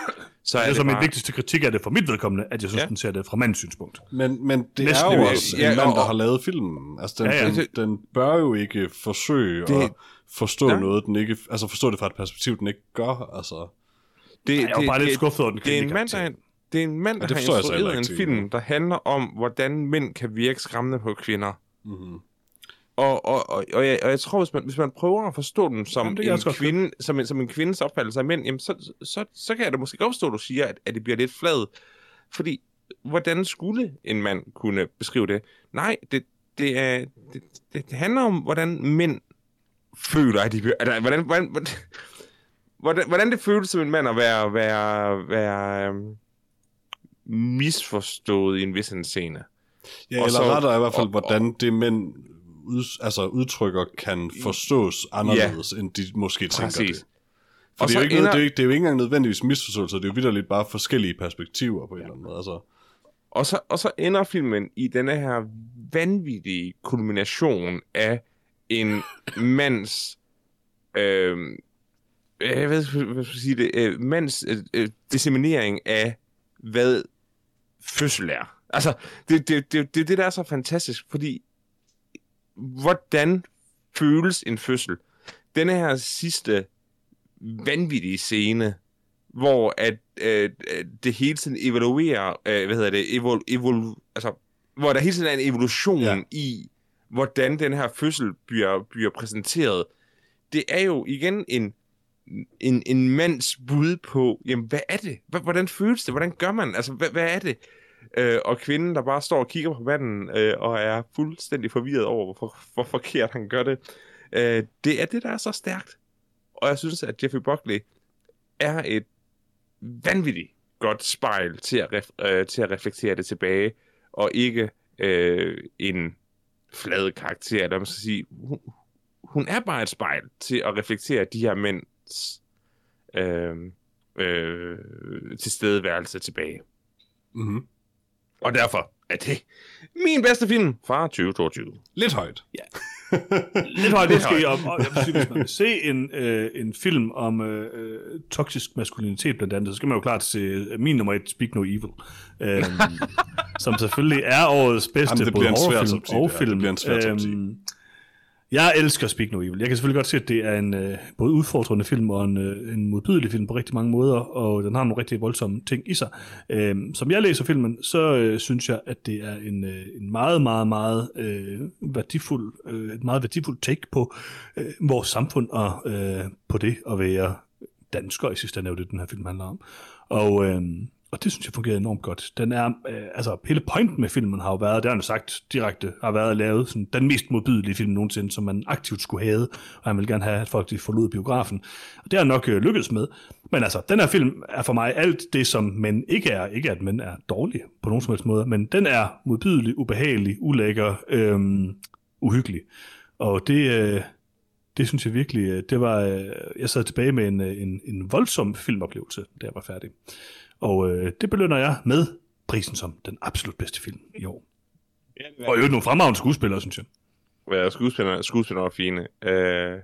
Så Det er er det så min bare... vigtigste kritik af det for mit vedkommende, at jeg synes, Ja. den ser det fra mandens synspunkt. Men, men det Næsten er jo også ja, en mand, og- der har lavet filmen. Altså, den, Ja, ja. Den, den bør jo ikke forsøge Det- at forstå Ja. noget, den ikke... Altså, forstå det fra et perspektiv, den ikke gør. Altså, Det, Jeg var bare lidt skuffet over den det er en mand, der, det er en mand, der det har så instrueret en film, der handler om, hvordan mænd kan virke skræmmende på kvinder. mm-hmm. Og, og, og, og, jeg, og jeg tror, hvis man, hvis man prøver at forstå den som, Jamen, det en, kvinde, som, en, som en kvindes opfattelse af mænd, jamen, så, så, så kan jeg da måske godt forstå, at du siger, at, at det bliver lidt flad. Fordi, hvordan skulle en mand kunne beskrive det? Nej, det, det, er, det, det handler om, hvordan mænd føler, at de. Altså, hvordan, hvordan, hvordan, hvordan, det føles som en mand at være, være, være øhm, misforstået i en vis scene. Ja, Og eller så- rettere i hvert fald, og- hvordan det mænd ud, altså udtrykker kan forstås anderledes, end de måske tænker Præcis. det. For Og det er, jo ikke noget, ender- det, er, jo ikke- det er jo ikke engang nødvendigvis misforståelser, det er jo vidderligt bare forskellige perspektiver på en eller anden måde. Altså, Og så, og så ender filmen i denne her vanvittige kulmination af en mands... Øh, jeg ved ikke, hvad skal jeg sige det? Øh, mands øh, øh, disseminering af, hvad fødsel er. Altså, det er det, det, det, det, der er så fantastisk, fordi hvordan føles en fødsel? Denne her sidste vanvittige scene, hvor at øh, det hele tiden evaluerer, øh, hvad hedder det, evol, evol, altså, hvor der hele tiden er en evolution ja. i, hvordan den her fødsel bliver, bliver præsenteret. Det er jo igen en, en, en mands bud på, jamen, hvad er det? H- Hvordan føles det? Hvordan gør man? Altså, hvad, hvad er det? Øh, og kvinden, der bare står og kigger på manden, øh, og er fuldstændig forvirret over, hvor, hvor forkert han gør det. Øh, det er det, der er så stærkt. Og jeg synes, at Jeffrey Buckley er et vanvittigt godt spejl til at, ref- øh, til at reflektere det tilbage, og ikke øh, en flad karakter, der man skal sige, hun, hun er bare et spejl til at reflektere de her mænds øh, øh, tilstedeværelse tilbage. Mm-hmm. Og derfor er det min bedste film fra 2022. Lidt højt. Lidt højt måske, højt. og, jeg hvis man vil se en, øh, en film om øh, øh, toksisk maskulinitet blandt andet, så skal man jo klart se øh, min nummer et, Speak No Evil, øh, som selvfølgelig er årets bedste Jamen, det både horrorfilm top 10, og det film. Det bliver en svær top 10. Øhm, jeg elsker Speak No Evil. Jeg kan selvfølgelig godt se, at det er en øh, både udfordrende film og en, øh, en modbydelig film på rigtig mange måder, og den har nogle rigtig voldsomme ting i sig. Øh, som jeg læser filmen, så øh, synes jeg, at det er en, øh, en meget, meget, meget øh, værdifuld, øh, et meget værdifuldt take på øh, vores samfund og øh, på det at være dansker i sidste ende, er det, den her film handler om. Og, øh, og det synes jeg fungerede enormt godt. Den er, øh, altså hele pointen med filmen har jo været, det har han jo sagt direkte, har været lavet sådan, den mest modbydelige film nogensinde, som man aktivt skulle have, og han vil gerne have, at folk de forlod biografen. Og det har nok øh, lykkedes med. Men altså, den her film er for mig alt det, som men ikke er. Ikke at men er dårlig på nogen som helst måde, men den er modbydelig, ubehagelig, ulækker, øh, uhyggelig. Og det, øh, det synes jeg virkelig, øh, det var, øh, jeg sad tilbage med en, øh, en, en voldsom filmoplevelse, da jeg var færdig. Og øh, det belønner jeg med prisen som den absolut bedste film i år. Og i øvrigt nogle fremragende skuespillere, synes jeg. Ja, skuespillerne, skuespillerne var fine. Uh,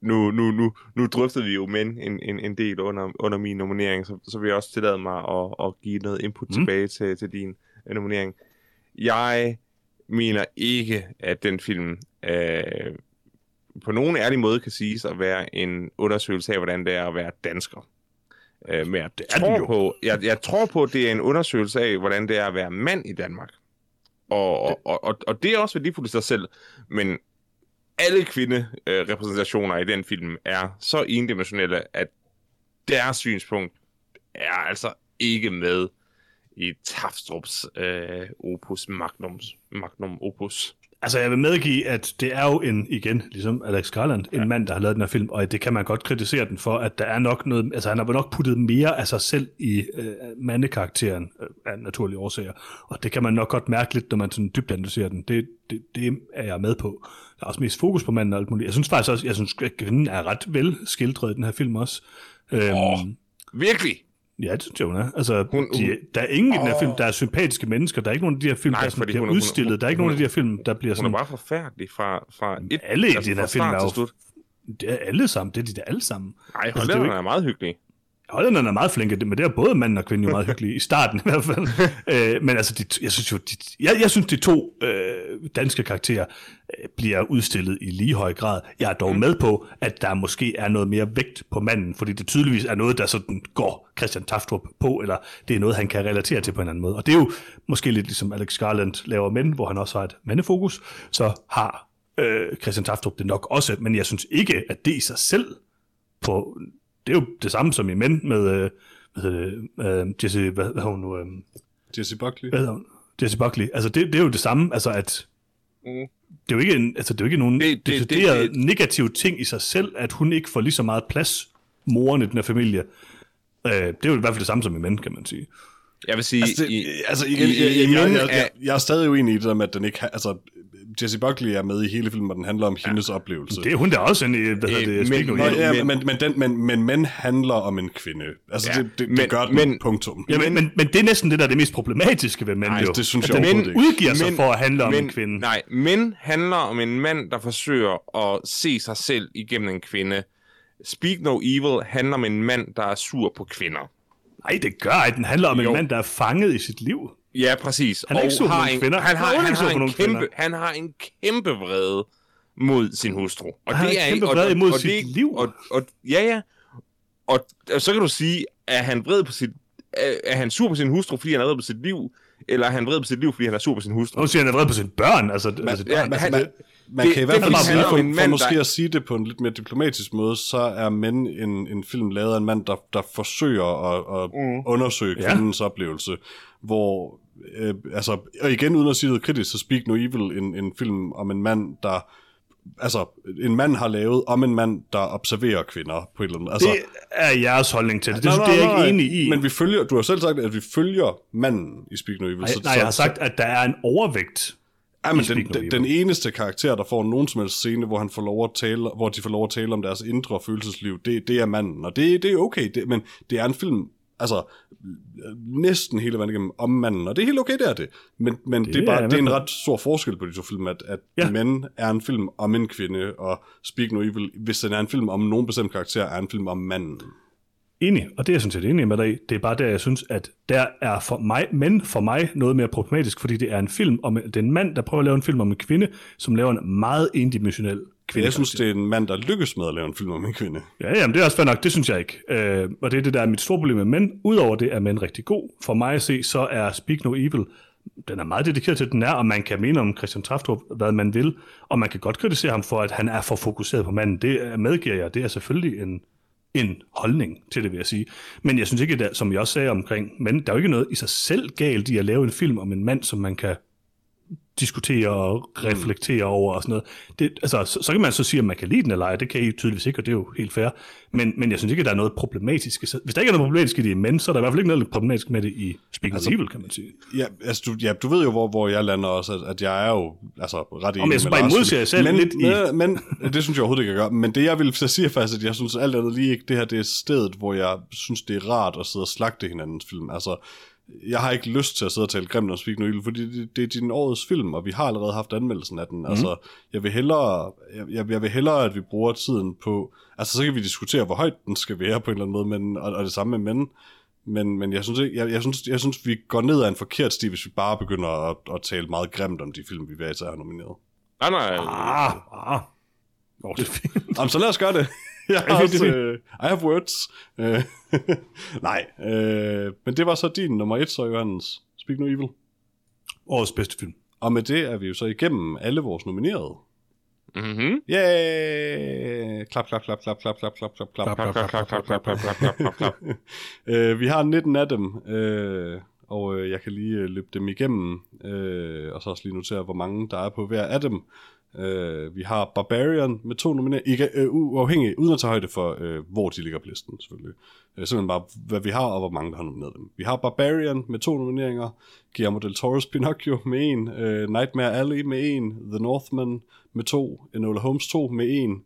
nu, nu, nu, nu drøftede vi jo mænd en, en, en del under, under min nominering, så, så vil jeg også tillade mig at, at give noget input Mm. tilbage til, til din uh, nominering. Jeg mener ikke, at den film uh, på nogen ærlig måde kan siges at være en undersøgelse af, hvordan det er at være dansker. Uh, men jeg, den tror på, jeg, jeg tror på, at det er en undersøgelse af, hvordan det er at være mand i Danmark. Og, og, og, og, og det er også værdifuldt i sig selv, men alle kvinderepræsentationer i den film er så endimensionelle, at deres synspunkt er altså ikke med i Tafstrups øh, opus magnums, magnum opus. Altså, jeg vil medgive, at det er jo en, igen, ligesom Alex Garland, en mand, der har lavet den her film, og det kan man godt kritisere den for, at der er nok noget, altså han har nok puttet mere af sig selv i øh, mandekarakteren øh, af naturlige årsager, og det kan man nok godt mærke lidt, når man sådan dybt analyserer den. Det, det, det er jeg med på. Der er også mest fokus på manden og alt muligt. Jeg synes faktisk også, jeg synes, at kvinden er ret vel skildret i den her film også. Øhm, Åh. Virkelig? Ja, det synes jeg, hun er. Altså, Hun- de, hun- der er ingen i den her film, der er sympatiske mennesker. Der er ikke nogen af de her film, Nej, der sådan bliver hun er- hun er- udstillet. der er ikke hun nogen af de her film, der bliver Hun er sådan... bare forfærdelig fra, fra et, Alle i altså den her film er jo. Det er alle sammen. Det er de der alle sammen. Nej, Altså, det er jo ikke- er meget hyggelige. Hollænderne er meget flinke, men det er både mand og kvinde jo meget hyggelige, i starten i hvert fald. øh, men altså, de, jeg synes jo, de, jeg, jeg synes, de to øh, danske karakterer øh, bliver udstillet i lige høj grad. Jeg er dog mm. med på, at der måske er noget mere vægt på manden, fordi det tydeligvis er noget, der sådan går Christian Taftrup på, eller det er noget, han kan relatere til på en anden måde. Og det er jo måske lidt ligesom Alex Garland laver mænd, hvor han også har et mandefokus, så har øh, Christian Taftrup det nok også, men jeg synes ikke, at det i sig selv på, det er jo det samme som i mænd med, øh, hvad hedder det, øh, Jesse, hvad, hvad hun nu, øh, Jesse Buckley. hvad hun? Jesse Buckley. Altså det, det er jo det samme, altså at Mm. det er jo ikke, en, altså det er jo ikke nogen Det- det- decideret det- det- negativ ting i sig selv, at hun ikke får lige så meget plads, moren i den her familie. Øh, det er jo i hvert fald det samme som i mænd, kan man sige. Jeg vil sige, Altså, det, i, altså igen, i, jeg, i, jeg, i jeg, mænd jeg, er, jeg, jeg er stadig uenig i det der med, at den ikke har, altså, Jesse Buckley er med i hele filmen, og den handler om hendes oplevelse. Det er hun der også en, i, hvad hedder Øh, det, men- Nå, ja, men- men, men, den, men, men men handler om en kvinde. Altså, Ja, det, det, men- det gør den, men- punktum. Ja, men, men, men det er næsten det, der er det mest problematiske ved mænd Nej, jo. det synes jeg ikke. udgiver sig Men- for at handle om men, en kvinde. Nej, men handler om en mand, der forsøger at se sig selv igennem en kvinde. Speak No Evil handler om en mand, der er sur på kvinder. Nej, det gør ej, Den handler om Jo. en mand, der er fanget i sit liv. Ja, præcis. Han er ikke sur på en, kvinder. Han har, Han han, har en kæmpe, kvinder. han har en kæmpe vrede mod sin hustru. Og Han har det en er kæmpe og- vrede og- imod og sit det, liv. Og, og, ja, ja. Og, og så kan du sige, er han vred på sit... Er, er han sur på sin hustru, fordi han er vred på sit liv? Eller er han vred på sit liv, fordi han er sur på sin hustru? Nu siger han, han er vred på sine børn. Altså, altså, ja, børn. men han- man, man det- kan i hvert fald sige, for, en for måske der- at sige det på en lidt mere diplomatisk måde, så er Men en, en film lavet af en mand, der, der forsøger at, at mm. undersøge Ja. kvindens oplevelse, hvor, øh, altså, og igen uden at sige noget kritisk, så Speak No Evil, en, en film om en mand, der altså, en mand har lavet om en mand, der observerer kvinder på et eller andet. Altså, Det er jeres holdning til det. Det, nej, det, det er jeg nej, ikke nej, enig i. Men vi følger, du har selv sagt, at vi følger manden i Speak No Evil. nej, så, nej, jeg har sagt, at der er en overvægt. Ja, men den, den, den eneste karakter, der får nogen som helst scene, hvor, han får lov at tale, hvor de får lov at tale om deres indre følelsesliv, det, det er manden. Og det, det er okay, det, men det er en film, altså næsten hele vejen igennem om manden, og det er helt okay, det er det. Men, men det, det, er, er bare, jeg det er en ret stor forskel på de to film, at, at Ja. Men er en film om en kvinde, og Speak No Evil, hvis den er en film om nogen bestemt karakter, er en film om manden. Enig, og det er jeg sådan set enig med dig i. Det er bare der, jeg synes, at der er for mig, men for mig noget mere problematisk, fordi det er en film om, det er en mand, der prøver at lave en film om en kvinde, som laver en meget endimensionel kvinde. Jeg synes, det er en mand, der lykkes med at lave en film om en kvinde. Ja, jamen det er også fair nok, det synes jeg ikke. Øh, og det er det, der er mit store problem med mænd. Udover det er mænd rigtig god. For mig at se, så er Speak No Evil, den er meget dedikeret til, den er, og man kan mene om Christian Traftrup, hvad man vil, og man kan godt kritisere ham for, at han er for fokuseret på manden. Det er- medgiver jeg, det er selvfølgelig en, en holdning til det, vil jeg sige. Men jeg synes ikke, at som jeg også sagde omkring, men der er jo ikke noget i sig selv galt i at lave en film om en mand, som man kan diskutere og reflektere over og sådan noget. Det, altså, så, så kan man så sige, at man kan lide den eller ej. Det kan I tydeligvis ikke, og det er jo helt fair. Men, men jeg synes ikke, at der er noget problematisk. sig- Hvis der ikke er noget problematisk i det i mænd, så er der i hvert fald ikke noget problematisk med det i Speak altså, Evil, kan man sige. Ja, altså, du, ja, du ved jo, hvor, hvor jeg lander også, at, at jeg er jo altså, ret enig jeg med bare, Lars. modsiger jer selv men, lidt i- men, men, det synes jeg overhovedet ikke, jeg gør. Men det, jeg vil så sige faktisk, at jeg synes alt andet lige ikke, det her det er stedet, hvor jeg synes, det er rart at sidde og slagte hinandens film. Altså, jeg har ikke lyst til at sidde og tale grimt om Speak No Evil, fordi det, det er din årets film, og vi har allerede haft anmeldelsen af den. Mm. Altså, jeg vil, hellere, jeg, jeg, vil hellere, at vi bruger tiden på... Altså, så kan vi diskutere, hvor højt den skal være på en eller anden måde, men, og, og det samme med mænd. Men, men jeg, synes, ikke, jeg, jeg, synes, jeg synes, vi går ned ad en forkert sti, hvis vi bare begynder at, at tale meget grimt om de film, vi hver især har nomineret. Nej, nej. Ah, ah. Oh, det er fint. Jamen, så lad os gøre det. Jeg har er også, er øh, I have words. Øh, Nej, øh, men det var så din nummer et, så Johannes. Speak No Evil. Årets bedste film. Og med det er vi jo så igennem alle vores nominerede. Mhm. Yay! Klap, klap, klap, klap, klap, klap, klap, klap, klap. Klap, klap, klap, klap, klap, klap, klap, klap, klap, klap. Øh, vi har 19 af dem, øh, og øh, jeg kan lige øh, løbe dem igennem, øh, og så også lige notere, hvor mange der er på hver af dem. Øh, vi har Barbarian med to nomineringer, ikke, øh, uafhængig, uden at tage højde for, øh, hvor de ligger på listen, selvfølgelig. Øh, simpelthen bare, hvad vi har, og hvor mange der har nomineret dem. Vi har Barbarian med to nomineringer, Guillermo del Toro's Pinocchio med en, øh, Nightmare Alley med en, The Northman med to, Enola Holmes 2 med en,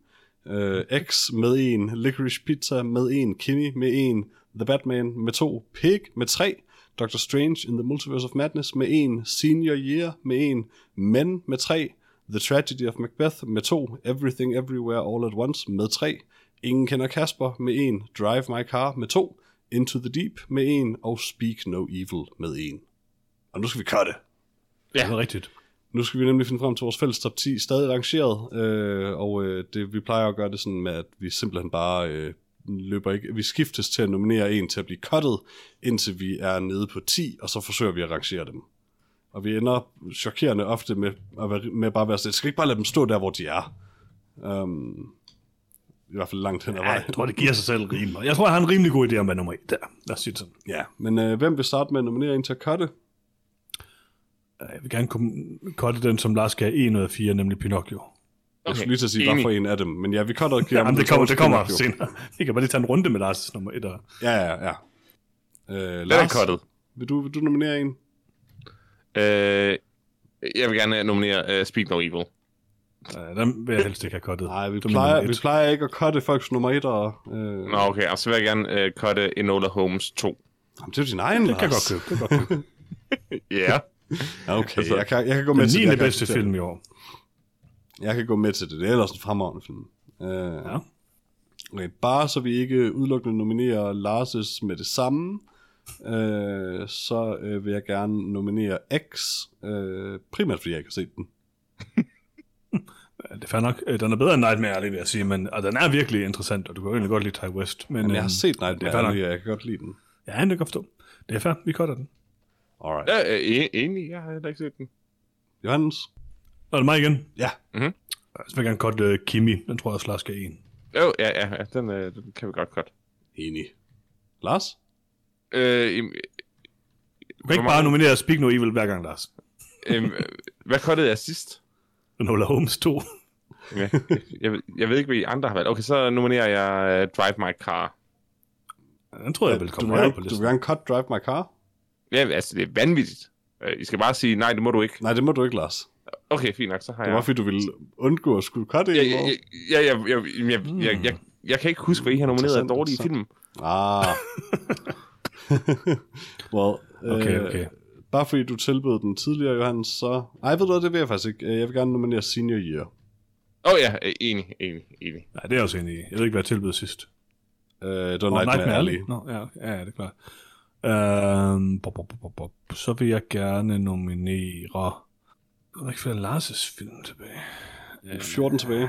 øh, X med en, Licorice Pizza med en, Kimmy med en, The Batman med to, Pig med tre, Doctor Strange in the Multiverse of Madness med en, Senior Year med en, Men med tre, The Tragedy of Macbeth med to, Everything Everywhere All at Once med tre, Ingen kender Kasper med en, Drive My Car med to, Into the Deep med en, og Speak No Evil med en. Og nu skal vi cutte. Ja. Det er rigtigt. Nu skal vi nemlig finde frem til vores fælles top 10, stadig rangeret, øh, og øh, det, vi plejer at gøre det sådan med, at vi simpelthen bare øh, løber ikke, vi skiftes til at nominere en til at blive cuttet, indtil vi er nede på 10, og så forsøger vi at rangere dem. Og vi ender chokerende ofte med, at være, med bare at være sådan, skal ikke bare lade dem stå der, hvor de er. Um, I hvert fald langt hen ad Ja, vejen. jeg tror, det giver sig selv rimelig. Jeg tror, jeg har en rimelig god idé om, hvad nummer 1 der. Lad os sige det sådan. Ja, men øh, hvem vil starte med at nominere en til at cutte? Jeg vil gerne komme korte den, som Lars skal 1 ud af 4, nemlig Pinocchio. Jeg skulle lige til at sige, hvad for en af dem, men ja, vi cutter Guillermo men det kommer, det kommer Pinocchio. senere. Vi kan bare lige tage en runde med Lars' nummer 1. Og... Ja, ja, ja. Øh, er Lars, cuttet. vil du, vil du nominere en? Øh, jeg vil gerne nominere uh, Speak No Evil. Uh, den vil jeg helst ikke have kottet. Nej, vi er plejer, nummer vi plejer ikke at cutte folks nummer et. Og, øh, Nå, okay, og så vil jeg gerne uh, cutte Enola Holmes 2. Jamen, det er din egen, Det kan jeg godt købe. Det kan jeg godt købe. Ja. Okay, Altså, jeg, kan, jeg kan gå med Den til 9. det. Jeg kan bedste acceptere film i år. Jeg kan gå med til det. Det er ellers en fremragende film. Øh, Ja. okay, bare så vi ikke udelukkende nominerer Lars' med det samme, øh, så øh, vil jeg gerne nominere X, øh, primært fordi jeg ikke har set den. Det er fair nok. Øh, Den er bedre end Nightmare Alley, vil jeg sige, men og den er virkelig interessant, og du kan jo egentlig godt lide Ty West. Men, Men jeg har øhm, set det er Nightmare. Alley, og jeg kan godt lide den. Ja, det kan jeg forstå. Det er fair, vi cutter den. Alright. Ja, øh, en- enig, jeg har heller ikke set den. Johannes? Og er det mig igen? Ja. Så vil jeg gerne cutte uh, Kimi. Den tror jeg også, Lars skal en. Jo, ja, ja, ja den, øh, den kan vi godt godt. Enig. Lars? Øh, im- Du kan ikke bare nominere Speak No Evil hver gang, Lars. øhm, øh, hvad kottede jeg sidst? Nola Holmes 2. Ja, jeg, jeg, ved- jeg ved ikke, hvad I andre har valgt. Okay, så nominerer jeg uh, Drive My Car. Den tror jeg vil du, komme vil højere på gerne, du listen. vil gerne cut Drive My Car? Ja, altså, det er vanvittigt. Øh, I skal bare sige, nej, det må du ikke. Nej, det må du ikke, Lars. Okay, fint nok, så har Det jeg... var, fordi du ville undgå at skulle cut Ja, ja, ja, ja, ja, ja, jeg, jeg, jeg, jeg, jeg kan ikke huske, hvad I har nomineret af dårlige film. Ah. well, Okay, øh, okay. Bare fordi du tilbød den tidligere, Johannes, så... Ej, ved du hvad, det vil jeg faktisk ikke. Øh, Jeg vil gerne nominere Senior Year. Åh oh, ja, øh, enig, enig, enig. Nej, det er jeg også enig i. Jeg ved ikke, hvad jeg tilbød sidst. Øh, det var Nå, Nightmare, Alley. Nå, ja, ja, det er klart. Øhm, bop, bop, bop, bop. Så vil jeg gerne nominere... Der er ikke flere Lars' film tilbage. 14 tilbage.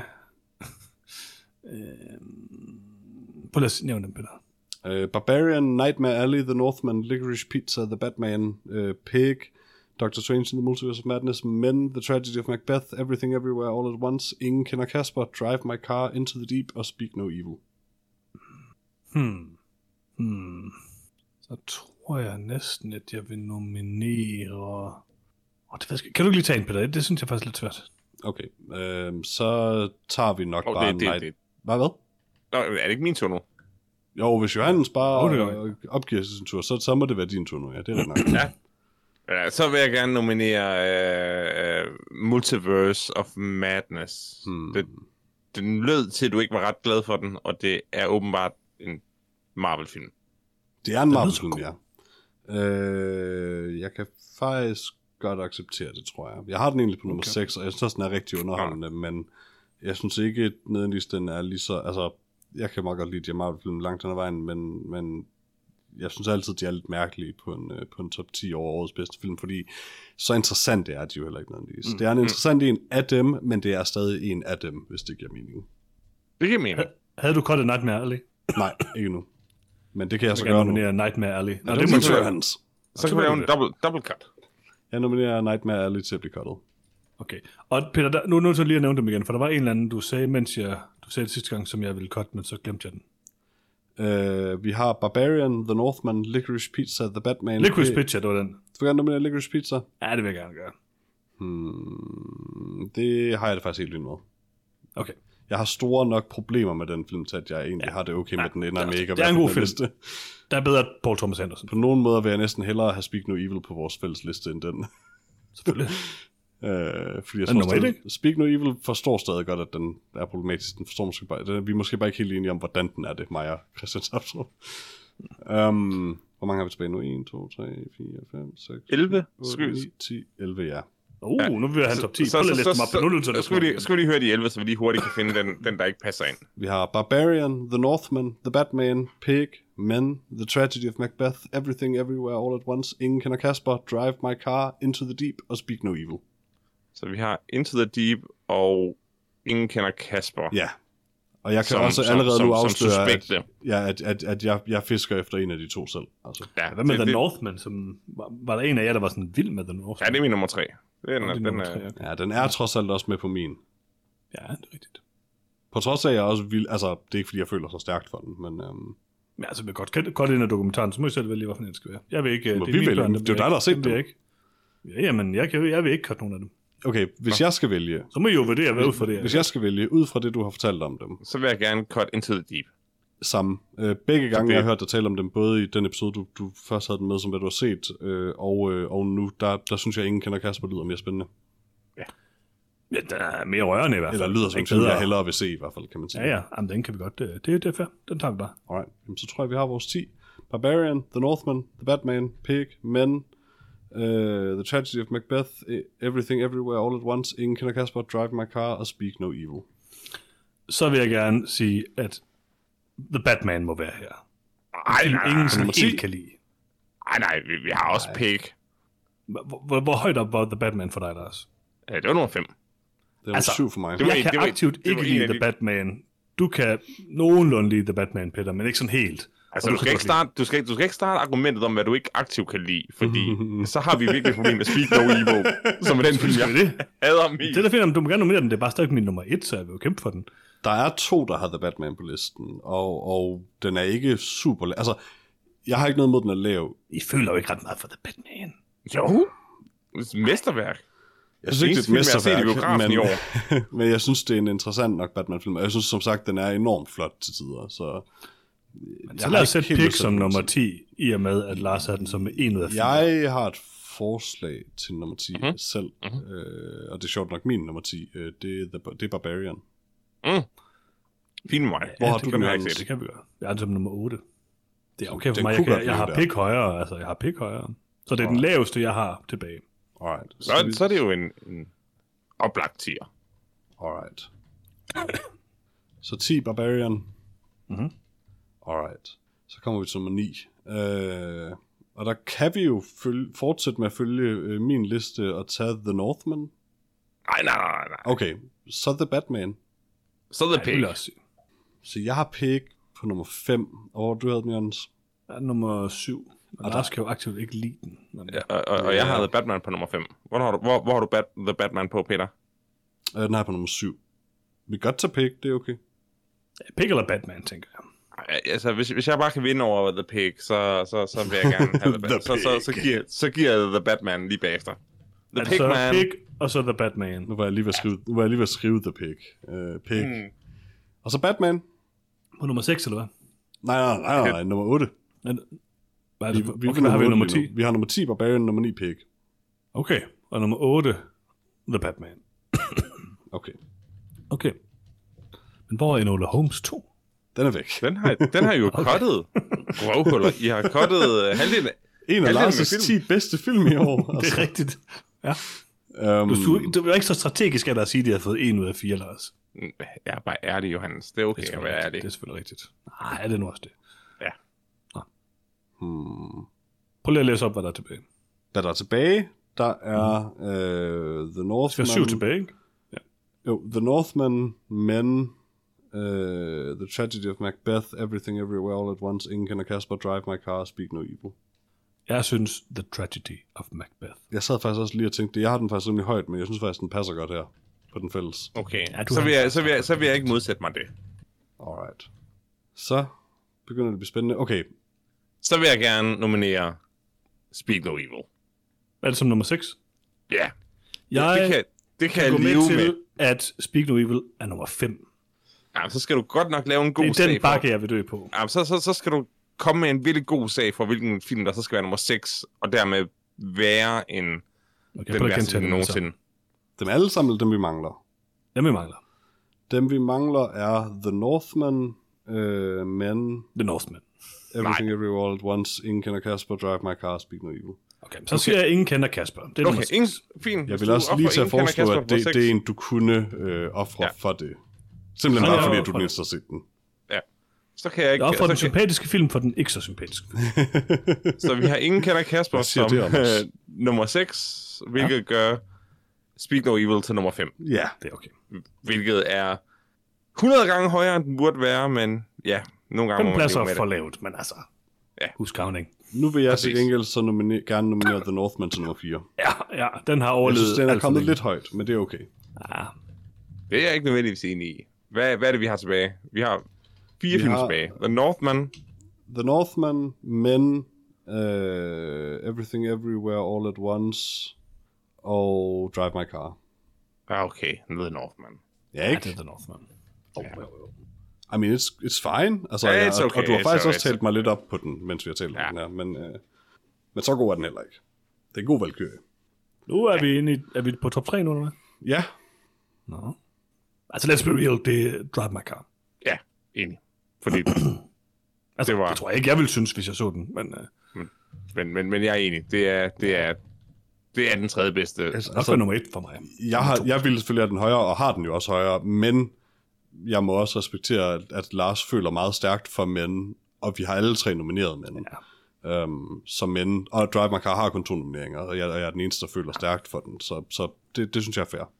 Prøv lige at nævne dem, Peter. Uh, Barbarian, Nightmare Alley, The Northman, Licorice Pizza, The Batman, uh, Pig, Doctor Strange in the Multiverse of Madness, Men, The Tragedy of Macbeth, Everything Everywhere All at Once, Ingen Kender Kasper, Drive My Car, Into the Deep og Speak No Evil. Hmm. Hmm. Så tror jeg næsten, at jeg vil nominere... Oh, det ikke. kan du ikke lige tage en, Peter? Det synes jeg faktisk er lidt svært. Okay, uh, så tager vi nok Åh, bare det- det- Night... det- Hvad, hvad? Nå, er det ikke min tur nu? Jo, hvis Johannes bare Jo, det øh, opgiver sin tur, så, så må det være din tur nu, ja. Det er nok. Ja. Ja, så vil jeg gerne nominere uh, uh, Multiverse of Madness. Hmm. Det, den lød til, at du ikke var ret glad for den, og det er åbenbart en Marvel-film. Det er en Marvel-film, ja. Øh, jeg kan faktisk godt acceptere det, tror jeg. Jeg har den egentlig på nummer Okay. 6, og jeg synes også, den er rigtig underholdende, men jeg synes ikke, nødvendigvis den er lige så... Altså, jeg kan meget godt lide de her Marvel-film langt hen ad vejen, men, men jeg synes altid, de er lidt mærkelige på en, øh, på en top 10 over årets bedste film, fordi så interessant det er de jo heller ikke nødvendigvis. Mm. Det er en interessant en af dem, men det er stadig en af dem, hvis det giver mening. Det giver mening. Havde du cuttet Nightmare Alley? Nej, ikke nu. Men det kan jeg Jeg så gøre nu. nominere Nightmare Alley. Nå, det det må du gøre. Hans. Så kan vi lave en double, double cut. Jeg nominerer Nightmare Alley til at blive cuttet. Okay. Og Peter, der, nu er jeg nødt til lige at nævne dem igen, for der var en eller anden, du sagde, mens jeg, sagde det sidste gang, som jeg ville cutte, men så glemte jeg den. Uh, vi har Barbarian, The Northman, Licorice Pizza, The Batman. Licorice Pizza, det var den. Du vil gerne nominere Licorice Pizza? Ja, det vil jeg gerne gøre. Hmm, det har jeg det faktisk helt vildt med. Okay. Jeg har store nok problemer med den film, til at jeg egentlig ja. har det okay med, Ja, at den ender er med ikke at det er være en god film. liste. Der er bedre Paul Thomas Anderson. På nogle måder vil jeg næsten hellere have Speak No Evil på vores fælles liste end den. Selvfølgelig. Uh, fordi jeg tror stadig, Speak No Evil forstår stadig godt, at den er problematisk. Den forstår måske bare, den, vi er måske bare ikke helt enige om, hvordan den er det, mig og Christian Sapstrup. Um, hvor mange har vi tilbage nu? 1, 2, 3, 4, 5, 6, 11? 8, Skal vi- 9, 10, 11, ja. Uh, nu vil jeg have top 10. Prøv lige at læse dem op. Nu er du nødt til at så, læse skal, vi lige, skal vi lige høre de 11, så vi lige hurtigt kan finde den, den der ikke passer ind. Vi har Barbarian, The Northman, The Batman, Pig, Men, The Tragedy of Macbeth, Everything Everywhere All at Once, Ingen Kender Kasper, Drive My Car, Into the Deep og Speak No Evil. Så vi har Into the Deep og Ingen kender Kasper. Ja. Og jeg kan Som- også som- allerede som- nu som afsløre, at, suspekte. ja, at, at, at jeg, jeg fisker efter en af de to selv. Altså. Ja, Hvad med det, The det, Northman? Som, var, var der en af jer, der var sådan vild med The Northman? Ja, det er min nummer tre. Det er, den, er den, nummer er, tre, okay. Ja, den er trods alt også med på min. Ja, det er rigtigt. På trods af, at jeg også vil, altså, det er ikke fordi, jeg føler så stærkt for den, men øhm, Men altså, vi godt, godt ind af dokumentaren, så må I selv vælge, hvorfor den skal være. Jeg vil ikke... Må det vi mine vælge Det er jo dig, der har set dem vil dem. Jeg ikke. Ja, jamen, jeg, kan, jeg vil ikke cutte nogen af dem. Okay, hvis jeg skal vælge, Så må I jo vurdere, hvad ud fra det er. hvis jeg skal vælge ud fra det, du har fortalt om dem, så vil jeg gerne cut Into the Deep. samme. Øh, begge gange, det- jeg har hørt dig tale om dem, både i den episode, du, du først havde den med, som hvad du har set, øh, og, øh, og nu, der, der synes jeg, ingen kender Kasper lyder mere spændende. Ja, den er mere rørende i hvert fald. Eller lyder som en jeg hellere vil se i hvert fald, kan man sige. Ja, ja. Jamen, den kan vi godt. Det, det, det er fair. Den tager vi bare. Alright, Jamen, så tror jeg, vi har vores 10. Barbarian, The Northman, The Batman, Pig, Men, uh, The Tragedy of Macbeth, E- Everything Everywhere All at Once, Ingen kender Kasper, Drive My Car og Speak No Evil. Så vil jeg gerne sige, at The Batman må være her. Ej, Film, nej, ingen sådan helt 10. kan lide. Nej, nej, vi, vi har også Pig. Hvor, hvor, hvor højt op var The Batman for dig, Lars? Ja, det var nummer 5. Det er Altså, altså, syv for mig. det var- Jeg kan var- aktivt det var ikke en lide af The de- Batman. Du kan nogenlunde lide The Batman, Peter, men ikke sådan helt. Altså, du skal, ikke starte, du, skal, du skal ikke starte argumentet om, hvad du ikke aktivt kan lide, fordi så har vi virkelig et problem med Speak No Evil, som er den film, jeg det? hader mest. Det er da fint, om du må gerne nominere den. Det er bare stadig min nummer et, så jeg vil jo kæmpe for den. Der er to, der har The Batman på listen, og, og den er ikke super... Altså, jeg har ikke noget mod, den er lav. I føler jo ikke ret meget for The Batman. Jo. Mesterværk. Jeg synes ikke, det er et film, jeg har set i mesterværk, men, i år. men jeg synes, det er en interessant nok Batman-film. Og jeg synes, som sagt, den er enormt flot til tider. Så Så har lad os ikke sætte helt Pig lyst til som nummer til. 10, i og med, at Lars havde den som en ud af fire. Jeg har et forslag til nummer 10 Mhm. mm-hmm. selv, mm-hmm. øh, og det er sjovt nok min nummer 10. Øh, det, er The, det er Barbarian. Fint med mig. Hvor har det du den, ikke Det kan vi gøre. Jeg er den som nummer 8. Det er okay for Den mig. Jeg, kan, jeg har der. Pig højere. Altså, jeg har Pig højere. Så det er den laveste, jeg har tilbage. Alright. Så, vi- så er det jo en, en oplagt tier. Alright. Så 10 Barbarian. Mhm. Alright. Så kommer vi til nummer 9. Øh, og der kan vi jo følge, fortsætte med at følge øh, min liste og tage The Northman. Nej, nej, nej, nej. Okay, så The Batman. Så vil Pig. sige. Så jeg har Pig på nummer 5. Og hvor du havde den, Jørgens? Er nummer 7. Og Lars kan jo aktivt ikke lide den. Men, Ja, og, og, og jeg har The Batman på nummer 5. Hvor har du, hvor, hvor har du bat, The Batman på, Peter? Øh, den har jeg på nummer 7. Vi kan godt tage Pig, det er okay. Pig eller Batman, tænker jeg. Altså, hvis, hvis jeg bare kan vinde over The Pig, så, så, så vil jeg gerne have The. The så, så, så, Pig. giver, så giver jeg The Batman lige bagefter. The Altså, Pigman. Pig, og så The Batman. Nu var jeg lige ved at skrive, nu var jeg lige ved at skrive The Pig. Øh, Pig. Mm. Og så Batman. På nummer 6, eller hvad? Nej, nej, nej, nej, nummer 8. Men, hvad er Vi, det? vi, okay, er hvad har vi nummer lige nu. 10? Vi har nummer 10 Barbarian, nummer 9 Pig. Okay, og nummer 8, The Batman. Okay, Okay. Men hvor er Enola Holmes 2? Den er væk. Den har, den har jo okay. cuttet røvhuller. I har cuttet uh, halvdelen af... En af Lars' med film. 10 bedste film i år. Det Altså. er rigtigt. Ja. Um, Du, du, det var ikke så strategisk af dig at sige, at de havde fået 1 ud af 4, Lars. Jeg er bare ærlig, Johannes. Det er okay Det er at være ærlig. Det er selvfølgelig rigtigt. Nej, det er nu også det. hmm. Prøv lige at læse op, hvad der er tilbage. Hvad der er tilbage, der er uh, The Northman. har syv tilbage, ikke? Jo, The Northman, Men, uh, The Tragedy of Macbeth, Everything Everywhere All at Once, Ingen kender Kasper, Drive My Car, Speak No Evil. Jeg synes, The Tragedy of Macbeth. Jeg sad faktisk også lige og tænkte, det. jeg har den faktisk rimelig højt, men jeg synes faktisk, den passer godt her på den fælles. Okay, Ja, du så, vil jeg, så, vil jeg, så vil jeg ikke modsætte mig det. Alright. Så begynder det at blive spændende. Okay, Så vil jeg gerne nominere Speak No Evil. Er det som nummer 6? Ja, Jeg det kan, det kan kan gå jeg med leve til, med. at Speak No Evil er nummer 5. Ja, så skal du godt nok lave en god Det er sag den for... bakke, jeg vil dø på. Ja, så, så, så skal du komme med en virkelig god sag for, hvilken film der så skal være nummer 6, og dermed være en Okay, den værste film dem nogensinde. dem alle sammen, dem vi mangler. Dem vi mangler. Dem vi mangler er The Northman, uh, Men, The Northman. Everything Everywhere All at Once, Ingen kender Kasper, Drive My Car, Speak No Evil. Okay, så siger jeg, at ingen kender Kasper. Det er Okay, ingen, fint. Jeg vil også lige kender foreslå, at det, det er en, du kunne øh, ofre ja. for det. Simpelthen bare jeg fordi, at du mindst har set den. Så kan jeg Jeg ikke... offrer den så, kan, sympatiske film for den ikke så sympatiske. så vi har ingen kender Kasper som det øh, nummer 6, hvilket ja. gør Speak No Evil til nummer 5. Ja, Det er okay. Hvilket er 100 gange højere, end den burde være, men ja, nogle gange man pladser er for lavt, men altså... Ja. Husk counting. nu vil jeg til gengæld så nomine- gerne nominere The Northman til nummer 4. Ja, ja, den har Jeg overlevet synes, den er kommet lidt højt, men det er okay. Ja, Det er jeg ikke nødvendigvis enig i. Hvad, hvad er det, vi har tilbage? Vi har fire Vi film har- tilbage. The Northman, The Northman, Men, uh, Everything Everywhere All at Once, og Drive My Car. Ja, okay. The Northman. Ja, ja ikke? det er The Northman. Oh, ja. I mean, it's, it's fine. Altså, Ja, jeg, it's okay, og du har faktisk okay, også talt mig lidt op på den, mens vi har talt Ja. om den her. Men, uh, men så god er den heller ikke. Det er en god valgkø. Nu er vi inde i, er vi på top 3 nu, eller hvad? Ja, Nå. Altså, let's be real, det er Drive My Car. Ja, enig. Fordi, Altså, Det var- det tror jeg ikke, jeg ville synes, hvis jeg så den, men uh, men, men, men jeg er enig. Det er, det er, det er den tredje bedste. altså, være nummer 1 for mig. jeg, har, jeg ville selvfølgelig have den højere, og har den jo også højere, men jeg må også respektere, at, Lars føler meget stærkt for mænd, og vi har alle tre nomineret mænd. Ja. Um, som men, og Drive My Car har kun to nomineringer, og jeg, og jeg er den eneste, der føler stærkt for den, så, så det, det synes jeg er fair.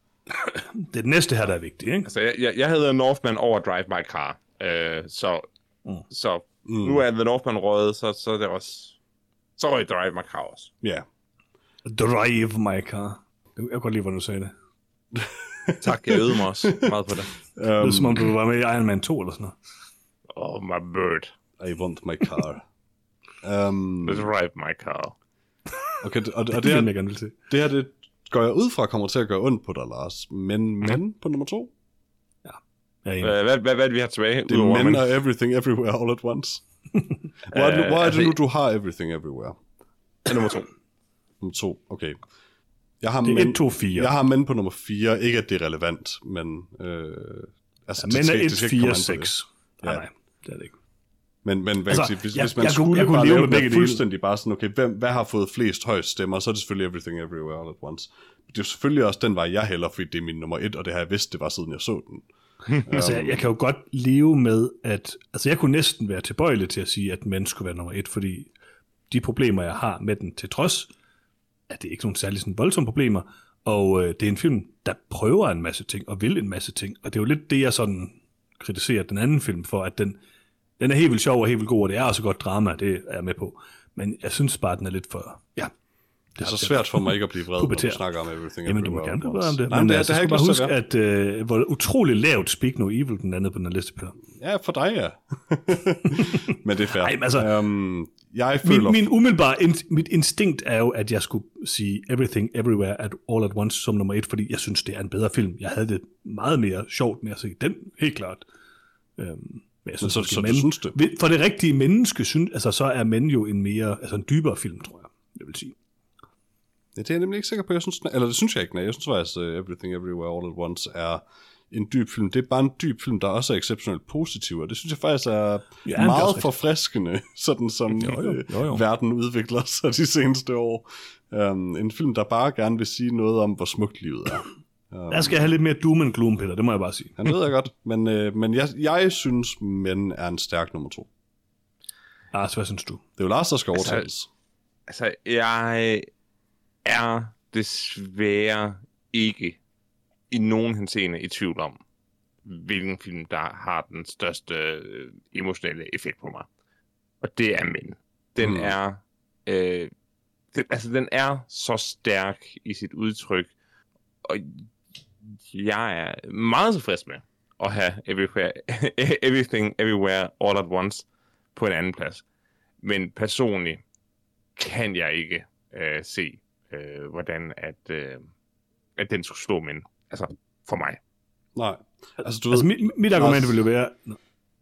Det er det næste her, der er vigtigt, ikke? Altså, jeg, jeg, jeg havde Northman over Drive My Car, øh, så, mm. så mm. nu er The Northman røget, så, så er det også... Så røg Drive My Car også. Ja. Yeah. Drive my car. Jeg kan godt lide, hvordan du sagde det. tak, jeg øvede mig også meget på det. Um, det er som om, du var med i Iron Man 2 eller sådan noget. Oh, my bird. I want my car. um, drive my car. Okay, og, og det, det, det, her, jeg gerne vil til. det her, det går jeg ud fra, kommer til at gøre ondt på dig, Lars. Men, men på nummer to? Ja. Hvad, hvad, hvad, hvad er det, vi har tilbage? Det er men og everything everywhere all at once. Hvor er det, hvor er det nu, du har everything everywhere? Det er nummer to. Nummer to, okay. Jeg har Det er men, 1, 2, 4. Jeg har men på nummer 4. Ikke, at det er relevant, men... Øh, altså, Men det- er det 1, skal ikke komme 4, an på det. 6. Nej, nej, det er det ikke. Men, men Altså, sige, hvis, jeg- hvis man jeg skulle jeg kunne bare lave med det fuldstændig bare sådan, okay, hvem, hvad har fået flest højst stemmer, så er det selvfølgelig Everything Everywhere All at Once. Det er selvfølgelig også den vej, jeg hælder, fordi det er min nummer et, og det har jeg vidst, det var siden jeg så den. Altså, jeg, jeg kan jo godt leve med, at... Altså, jeg kunne næsten være tilbøjelig til at sige, at Men skulle være nummer et, fordi de problemer, jeg har med den til trods, at det ikke nogen særlig sådan voldsomme problemer, og øh, det er en film, der prøver en masse ting, og vil en masse ting, og det er jo lidt det, jeg sådan kritiserer den anden film for, at den, den er helt vildt sjov og helt vildt god, og det er også godt drama, det er jeg med på, men jeg synes bare, den er lidt for... Ja, Det er så svært for mig ikke at blive vred, når du snakker om Everything Jamen, du må gerne blive ved om det. Nej, men det, altså, det har jeg ikke bare til at huske, at øh, hvor utrolig lavt Speak No Evil den anden på den her liste, Peter. Ja, for dig, ja. men det er fair. Ej, men altså, um, jeg føler... Min, min umiddelbare, in, mit instinkt er jo, at jeg skulle sige Everything Everywhere at All at Once som nummer et, fordi jeg synes, det er en bedre film. Jeg havde det meget mere sjovt med at se den, helt klart. Øhm, men jeg synes, så- måske, så Men- synes det? For det rigtige menneske, synes, altså, så er Men jo en mere, altså en dybere film, tror jeg, jeg vil sige. Ja, det er jeg nemlig ikke sikker på. Jeg synes, eller det synes jeg ikke. Nej. Jeg synes faktisk, uh, Everything Everywhere All at Once er en dyb film. Det er bare en dyb film, der også er exceptionelt positiv, og det synes jeg faktisk er Ja, er meget rigtigt. forfriskende, sådan som Jo, jo, øh, jo, jo. verden udvikler sig de seneste år. Um, en film, der bare gerne vil sige noget om, hvor smukt livet er. Der skal jeg have lidt mere doom and gloom, Peter, det må jeg bare sige. Han ved jeg godt, men, øh, men jeg, jeg synes, Men er en stærk nummer to. Lars, hvad synes du? Det er jo Lars, der skal Altså, overtales. Altså, jeg er desværre ikke i nogen henseende i tvivl om, hvilken film, der har den største øh, emotionelle effekt på mig. Og det er Men. Den mm. er... Øh, den, altså, den er så stærk i sit udtryk, og jeg er meget tilfreds med at have everywhere, Everything Everywhere All at Once på en anden plads. Men personligt kan jeg ikke øh, se, øh, hvordan at, øh, at den skulle slå men. Altså, for mig. Nej. Altså, du ved, Altså, mit, mit argument Lars- vil jo være...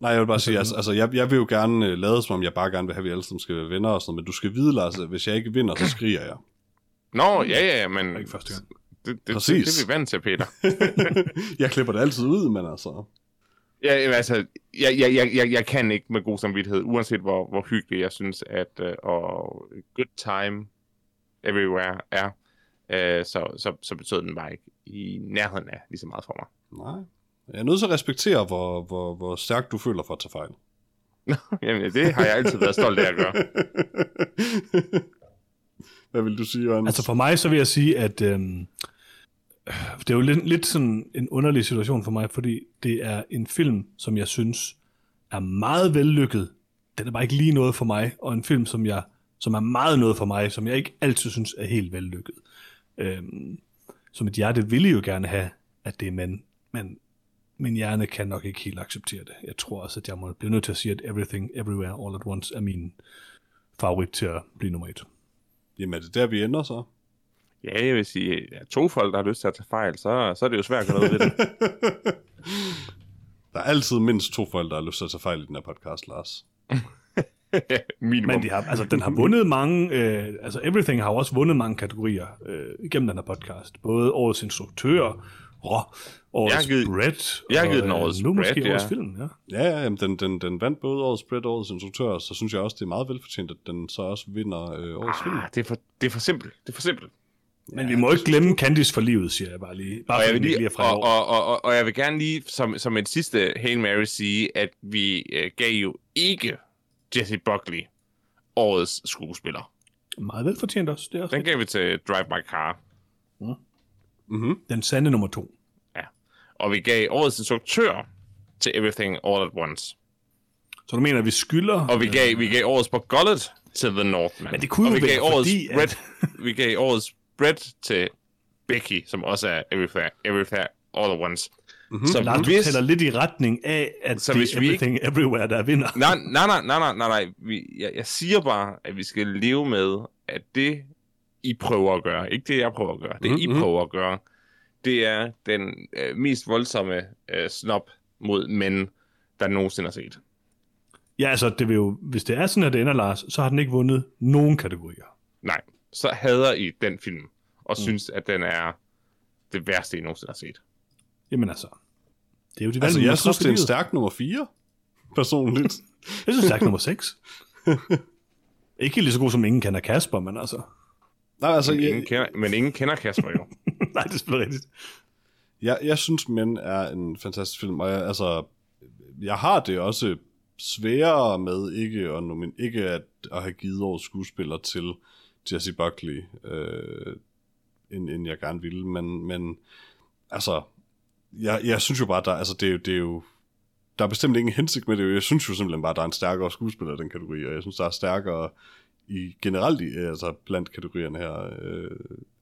Nej, jeg vil bare sige, altså, altså jeg, jeg vil jo gerne øh, lade som om, jeg bare gerne vil have, at vi alle sammen skal være venner og sådan noget, men du skal vide, Lars, at hvis jeg ikke vinder, så skriger jeg. Nå, ja, ja, ja, men det er ikke første gang. Det, det, Præcis. det, det er vi vant til, Peter. jeg klipper det altid ud, men altså... Ja, altså, jeg, jeg, jeg, jeg, jeg kan ikke med god samvittighed, uanset hvor, hvor hyggeligt jeg synes, at uh, og good time everywhere er, uh, så, så, så betød den bare ikke i nærheden af lige så meget for mig. Nej. Jeg er nødt til at respektere, hvor, hvor, hvor stærkt du føler for at tage fejl. Jamen, det har jeg altid været stolt af at gøre. Hvad vil du sige, Jørgen? Altså for mig, så vil jeg sige, at øhm, det er jo lidt, lidt sådan en underlig situation for mig, fordi det er en film, som jeg synes er meget vellykket. Den er bare ikke lige noget for mig, og en film, som, jeg, som er meget noget for mig, som jeg ikke altid synes er helt vellykket. Øhm, så mit hjerte ville jo gerne have, at det er mænd, men min hjerne kan nok ikke helt acceptere det. Jeg tror også, at jeg må blive nødt til at sige, at Everything, Everywhere, All at Once er min favorit til at blive nummer et. Jamen, er det der, vi ender så? Ja, jeg vil sige, at to folk, der har lyst til at tage fejl, så, så er det jo svært at gøre noget ved det. Der er altid mindst to folk, der har lyst til at tage fejl i den her podcast, Lars. Minimum. Men de har, altså, den har vundet mange, øh, altså Everything har også vundet mange kategorier øh, igennem den her podcast. Både årets instruktør, og årets Jeg givet- Brett, jeg har givet den øh, årets nu måske Brett, årets ja. film. Ja. Ja, ja, jamen, den, den, den vandt både årets Brett og årets instruktør, så synes jeg også, det er meget velfortjent, at den så også vinder øh, årets film. ah, det, er for, det er for simpelt. Det er for simpelt. Men vi må ikke glemme Candice for livet, siger jeg bare lige. Bare Og jeg, vil lige, fra og, og, og, og, og jeg vil gerne lige som, som et sidste Hail Mary sige, at vi øh, gav jo ikke Jesse Buckley årets skuespiller. Meget velfortjent også. Det er også Den gav vi til Drive My Car. Mm-hmm. den sande nummer to. Ja. Og vi gav årets instruktør til Everything All at Once. Så du mener, vi skylder... Og vi gav, vi gav årets på Gullet til The Northman. Men det kunne og vi jo gav være, årets fordi, at- Brett, vi gav årets Brett til Becky, som også er Everything, Everything All at Once. Mm-hmm. Så Lars, du hvis, tæller lidt i retning af, at Så det hvis er vi Everything Everywhere, der vinder. nej, nej, nej, nej, nej, nej, nej. Vi, jeg, jeg siger bare, at vi skal leve med, at det, I prøver at gøre, ikke det, jeg prøver at gøre, det, mm-hmm. I prøver at gøre, det er den øh, mest voldsomme øh, snop mod mænd, der nogensinde har set. Ja, altså, det vil jo, hvis det er sådan, at det ender, Lars, så har den ikke vundet nogen kategorier. Nej, så hader I den film, og mm. synes, at den er det værste, I nogensinde har set. Jamen altså, det er jo de Altså, jeg synes, det er en stærk nummer 4, personligt. Jeg synes, stærk nummer 6. ikke lige så god som ingen kender Kasper, men altså... Nej, altså, Men, jeg, ingen kender, men ingen kender Kasper jo. Nej, det er rigtigt. Jeg, jeg synes, Men er en fantastisk film, og jeg, altså, jeg har det også sværere med ikke at, nomin- ikke at, at have givet årets skuespiller til Jesse Buckley, øh, end, end jeg gerne ville, men, men altså, jeg, jeg synes jo bare, der, altså, det, er jo- det er jo, der er bestemt ingen hensigt med det, jeg synes jo simpelthen bare, der er en stærkere skuespiller i den kategori, og jeg synes, der er stærkere i generelt i, altså blandt kategorierne her, øh,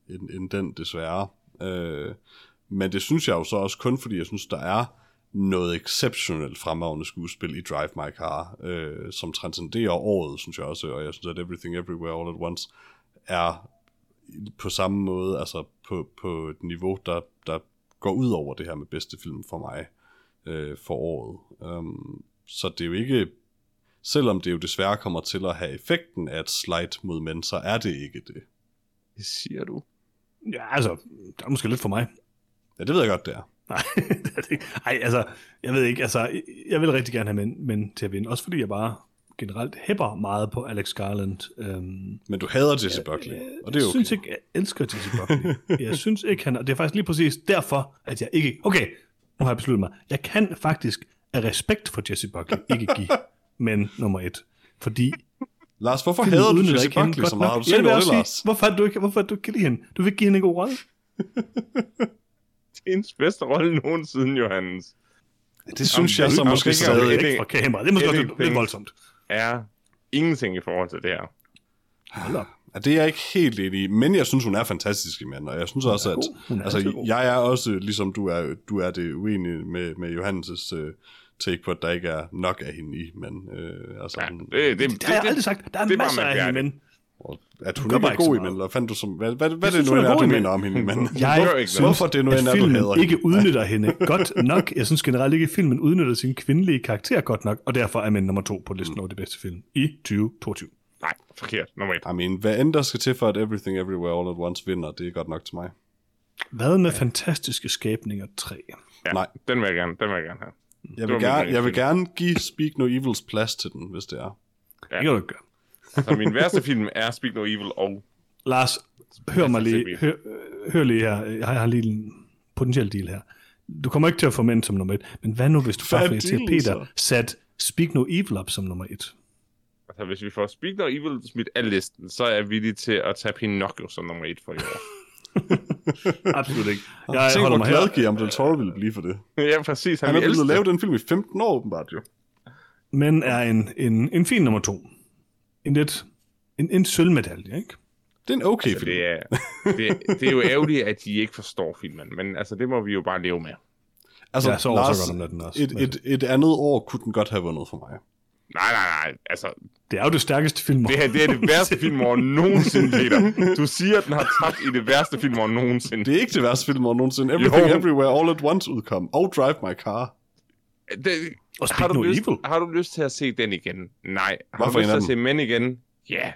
end, end den desværre. Øh, men det synes jeg jo så også kun, fordi jeg synes, der er noget exceptionelt fremragende skuespil i Drive My Car, øh, som transcenderer året, synes jeg også, og jeg synes, at Everything Everywhere All at Once er på samme måde, altså på, på et niveau, der, der går ud over det her med bedste film for mig øh, for året. Um, så det er jo ikke, selvom det jo desværre kommer til at have effekten af et slide mod mænd, så er det ikke det. Det siger du. Ja, altså, der er måske lidt for mig. Ja, det ved jeg godt, det er. Nej, det er det ikke. Ej, altså, jeg ved ikke, altså, jeg vil rigtig gerne have mænd, mænd til at vinde, også fordi jeg bare generelt hæpper meget på Alex Garland. Øhm, Men du hader Jesse Buckley, og det er Jeg okay. synes ikke, jeg elsker Jesse Buckley. jeg synes ikke, han... Og det er faktisk lige præcis derfor, at jeg ikke... Okay, nu har jeg besluttet mig. Jeg kan faktisk af respekt for Jesse Buckley ikke give men nummer et. Fordi Lars, hvorfor hader du Jesse Buckley så meget? Har du Ja, det vil jeg over også det, sige. Lars? Hvorfor er du ikke, hvorfor er du ikke lide hende? Du vil ikke give hende en god rolle? Det er hendes bedste rolle nogensinde, Johannes. Det synes jeg så Jamen, måske jeg stadig ikke. Fra kameraet. Det er måske lidt voldsomt. Er ingenting i forhold til det her. Hold op. Ja, det er jeg ikke helt enig i, men jeg synes, hun er fantastisk i mand, og jeg synes også, at er altså, jeg er også, ligesom du er, du er det uenig med, med Johannes' uh, take på, at der ikke er nok af hende i, men øh, altså, Ja, hun- det, det, Det har jeg aldrig sagt. Der er det masser af hende, men og at hun bare er god i mænd, eller fandt du som, hvad, hvad, hvad er det nu, hun er du i mener om hende mænd? jeg synes. Hvorfor det nu er, du hader ikke udnytter hende godt nok. Jeg synes generelt ikke, at filmen udnytter sin kvindelige karakter godt nok, og derfor er mænd nummer to på listen over de bedste film i 2022. Nej, forkert. Nummer et. I mean, hvad end der skal til for, at Everything Everywhere All at Once vinder, det er godt nok til mig. Hvad med fantastiske skabninger 3? Ja, Nej. Den vil jeg gerne, den vil jeg gerne have. Jeg vil, gerne, jeg vil gerne give Speak No Evils plads til den, hvis det er. Det kan du ikke gøre. Så min værste film er Speak No Evil og... Lars, hør mig lige, hør, hør lige her. Jeg har lige en potentiel deal her. Du kommer ikke til at få mænd som nummer et, men hvad nu, hvis du bare er får til Peter sat Speak No Evil op som nummer et? Altså, hvis vi får Speak No Evil smidt af listen, så er jeg villig til at tage Pinocchio som nummer et for i år. Absolut ikke. Jeg Jeg Tænk, hvor glad. Guillermo del Toro ville blive for det. ja, præcis. Han, Han har vil elske villet lave det. den film i 15 år, åbenbart jo. Men er en, en, en fin nummer to. En lidt... En, en sølvmedalje, ikke? Det er en okay Så film. det er, det, det er jo ærgerligt, at de ikke forstår filmen, men altså, det må vi jo bare leve med. Altså, Ja, så Lars, overtager den natten også. et, et, et andet år kunne den godt have vundet for mig. Nej, nej, nej. Altså, Det er jo det stærkeste film. det her det er det værste filmår nogensinde, Peter. Du siger, at den har tabt i det værste filmår nogensinde. Det er ikke det værste film, hvor nogensinde Everything Jo. Everywhere All at Once udkom. Og Drive My Car. Det, Og har, du No lyst, Evil. har du lyst til at se den igen? Nej. Har Hvorfor du lyst til at se Men igen? Ja.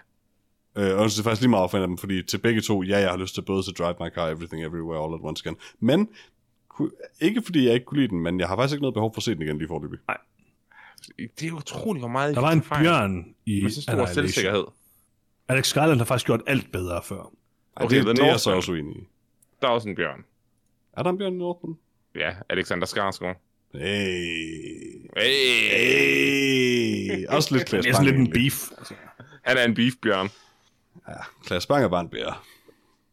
Øh, og det er faktisk lige meget for en af dem, fordi til begge to, ja, jeg har lyst til både til Drive My Car Everything Everywhere All at Once igen. Men, ikke fordi jeg ikke kunne lide den, men jeg har faktisk ikke noget behov for at se den igen lige forløbig. Det er utroligt, hvor meget I Der var en fejl. bjørn i Med så stor selvsikkerhed. Alex Garland har faktisk gjort alt bedre før. Ej, Okay, det, det er jeg så Northman. også uenig i. Der er også en bjørn. Er der en Bjørn Nordman? Ja, Alexander Skarsgård. Hey. Hey. Hey. Også lidt Det Klaas er sådan lidt en beef. Altså. Han er en beefbjørn. Ja, Klaas Bang er bare en bær.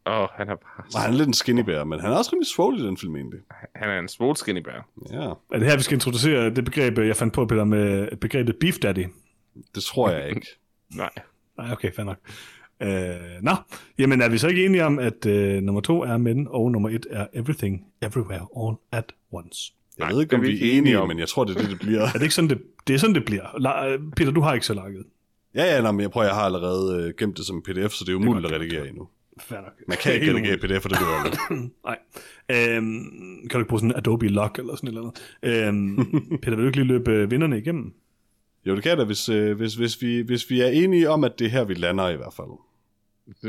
Åh, oh, han er bare... Og han er lidt en skinny bær, men han er også rimelig svogl i den film egentlig. Han er en small skinny bear. Ja, Er det her, vi skal introducere det begreb, jeg fandt på, Peter, med begrebet beef daddy? det tror jeg ikke. Nej. Nej, okay, fair nok. Øh, nå, jamen er vi så ikke enige om, at øh, nummer to er men, og nummer et er everything, everywhere, all at once? Jeg Nej, ved ikke, om vi vi er enige, enige om. men jeg tror, det er det, det bliver. Er det ikke sådan, det, det er sådan, det bliver? La, Peter, du har ikke så lakket. Ja, ja, nå, men jeg prøver, jeg har allerede øh, gemt det som pdf, så det er umuligt at redigere endnu. Fair nok. Man kan ikke redigere pdf, for det bliver aldrig. Nej. Øhm, kan du ikke bruge sådan en Adobe Lock eller sådan noget? Øhm, Peter, vil du ikke lige løbe øh, vinderne igennem? Jo, det kan jeg da, hvis, øh, hvis, hvis, vi, hvis vi er enige om, at det er her, vi lander i hvert fald.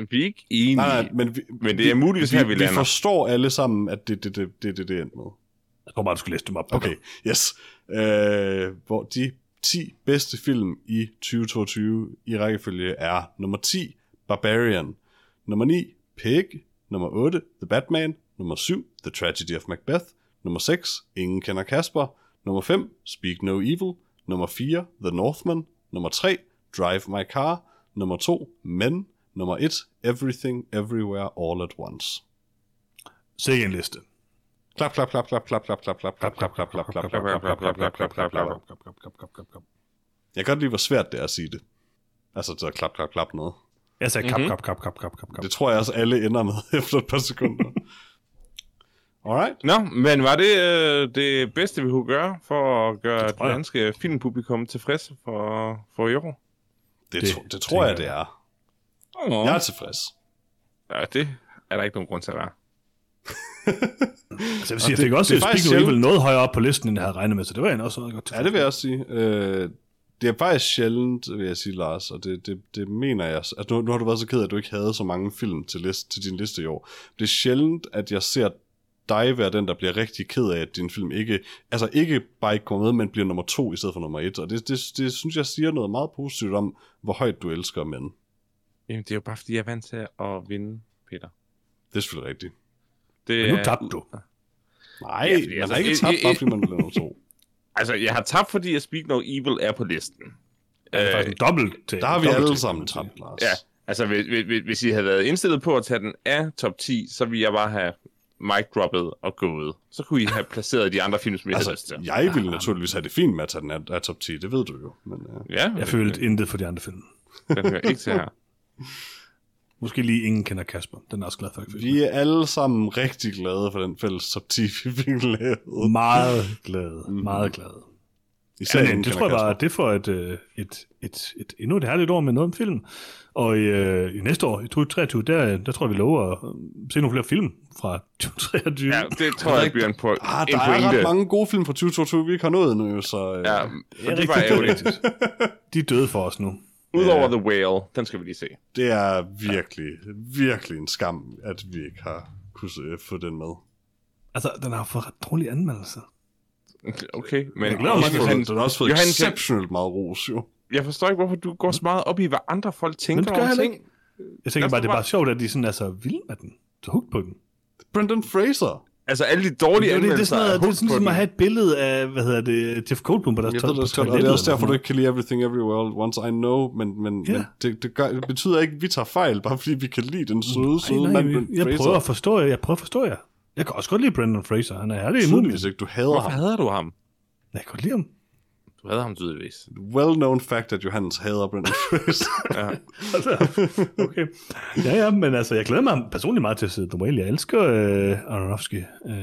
Vi er ikke enige. Nej, nej, men, vi, Men det er muligvis her, vi vi lander. forstår alle sammen, at det er det, det, det, det, det endte med. Jeg tror bare, du skulle læse dem op. Okay, yes. Øh, hvor de 10 bedste film i 2022 i rækkefølge er nummer 10, Barbarian, nummer 9, Pig, nummer 8, The Batman, nummer 7, The Tragedy of Macbeth, nummer 6, Ingen kender Kasper, nummer 5, Speak No Evil, nummer 4, The Northman, nummer 3, Drive My Car, nummer 2, Men, nummer 1, Everything Everywhere All at Once. Sikke en liste. Klap, klap, klap, klap, klap, klap, klap, klap, klap, klap, klap, klap, klap, klap, klap, klap, klap, klap, klap, klap. Klap, klap, klap, klap, klap, klap. Jeg kan godt lide, hvor svært det er at sige det. Altså, så klap, klap, klap noget. Jeg sagde kap, kap, kap, kap, kap, kap, kap. Det tror jeg også, alle ender med efter et par sekunder. Alright. Nå, men var det øh, det bedste, vi kunne gøre for at gøre det, danske filmpublikum tilfreds for, for i år? Det, Det det, det tror jeg, det er. Oh. Jeg er tilfreds. Ja, det er der ikke nogen grund til at være. Altså, jeg vil sige, jeg det- fik også det faktisk No Evil sjældent. noget højere op på listen, end jeg havde regnet med, så det var jeg også meget godt Ja, det vil jeg også sige. Øh, det er faktisk sjældent, vil jeg sige, Lars, og det, det, det mener jeg. At nu, nu har du været så ked af, at du ikke havde så mange film til, list, til din liste i år. Det er sjældent, at jeg ser dig være den, der bliver rigtig ked af, at din film ikke, altså ikke bare ikke kommer med, men bliver nummer to i stedet for nummer et. Og det, det, det synes jeg siger noget meget positivt om, hvor højt du elsker mænd. Jamen, det er jo bare, fordi jeg er vant til at vinde, Peter. Det er selvfølgelig rigtigt. Det Men nu er- tabte du. Nej, Ja, ja, fordi man altså, har ikke i- tabt, i- bare fordi man bliver nummer to. Altså, jeg har tabt, fordi at Speak No Evil er på listen. Det er faktisk en dobbelt til. Der har vi alle sammen tabt, Lars. Ja, altså hvis, hvis, hvis I havde været indstillet på at tage den af top 10, så ville jeg bare have mic droppet og gået. Så kunne I have placeret de andre film, som jeg havde lyst Altså, til. jeg ville naturligvis have det fint med at tage den af, af top 10, det ved du jo. Men, uh, Ja, Jeg følte intet for de andre film. den hører ikke til her. Måske lige ingen kender Kasper. Den er jeg også glad for, jeg vi er alle sammen rigtig glade for den fælles top 10, vi fik lavet. Meget glade. Meget glade. Især Ja, men det tror jeg bare, det får et, øh, et, et, et, endnu et herligt år med noget om film. Og i, øh, i næste år, i 2023, der, der tror jeg, vi lover at øh, se nogle flere film fra 2023. Ja, det tror jeg bliver en, po- Ah, en der er pointe. ret mange gode film fra 2022, vi ikke har nået endnu, jo, så... øh, Ja, det er det var ærgerligt. De er døde for os nu. Udover The Whale, den skal vi lige se. Det er virkelig, virkelig en skam, at vi ikke har kunne se- få den med. Altså, den har fået ret dårlige anmeldelser. Okay, men Jeg glæder mig Den har at fået- Den har også fået Johan, exceptionelt meget ros, jo. jeg forstår ikke, hvorfor du går så meget op i, hvad andre folk Men tænker det gør om ting. ikke. Jeg tænker bare, det er bare- sjovt, at de sådan er så vilde med den. Så hooked på den. Brendan Fraser. Altså, alle de dårlige Det er, det, det er anmeldelser sådan noget, det er sådan ligesom at have et billede af, hvad hedder det, Jeff Goldblum på deres Jeg to- ved det på det er også derfor, du ikke kan lide Everything Everywhere All Once, I know, men, men, Ja. men det, det, gør, det betyder ikke, at vi tager fejl, bare fordi vi kan lide den søde, søde Nej, mand, nej, jeg Fraser. prøver at forstå jer. Jeg prøver at forstå jer. Jeg kan også godt lide Brendan Fraser. Han er herlig i. Tydeligvis ikke, du hader Hvorfor ham. hader du ham? Jeg kan godt lide ham. Du hader ham tydeligvis. Well-known fact, at Johannes hader Brendan Fraser. Ja. Okay. Ja, ja, men altså, jeg glæder mig personligt meget til at se The Whale. Jeg elsker øh, Aronofsky. Øh,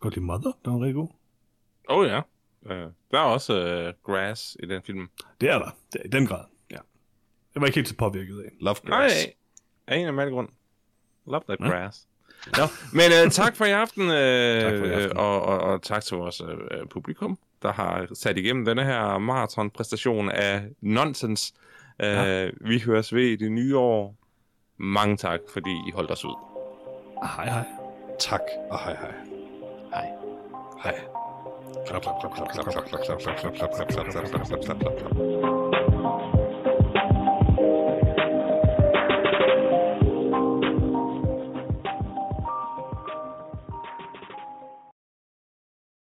godt lide Mother. Den var rigtig god. Oh ja. Øh, der er også øh, grass i den film. Det er der. Det er, I den grad. Ja. Jeg var ikke helt så påvirket af. Love Nej, Grass. af en af med grund. Love that Ja. grass. Nå, men øh, tak for i aften, øh, Tak for i aften. Og, og, og tak til vores øh, publikum, der har sat igennem denne her maratonpræstation af nonsens. Øh, Ja. Vi høres ved i det nye år. Mange tak, fordi I holdt os ud. Hej, hej. Tak, og hej hej. Hej. Hej. Klap, klap, klap, klap, klap, klap, klap, klap, klap, klap, klap, klap, klap, klap, klap, klap, klap, klap, klap.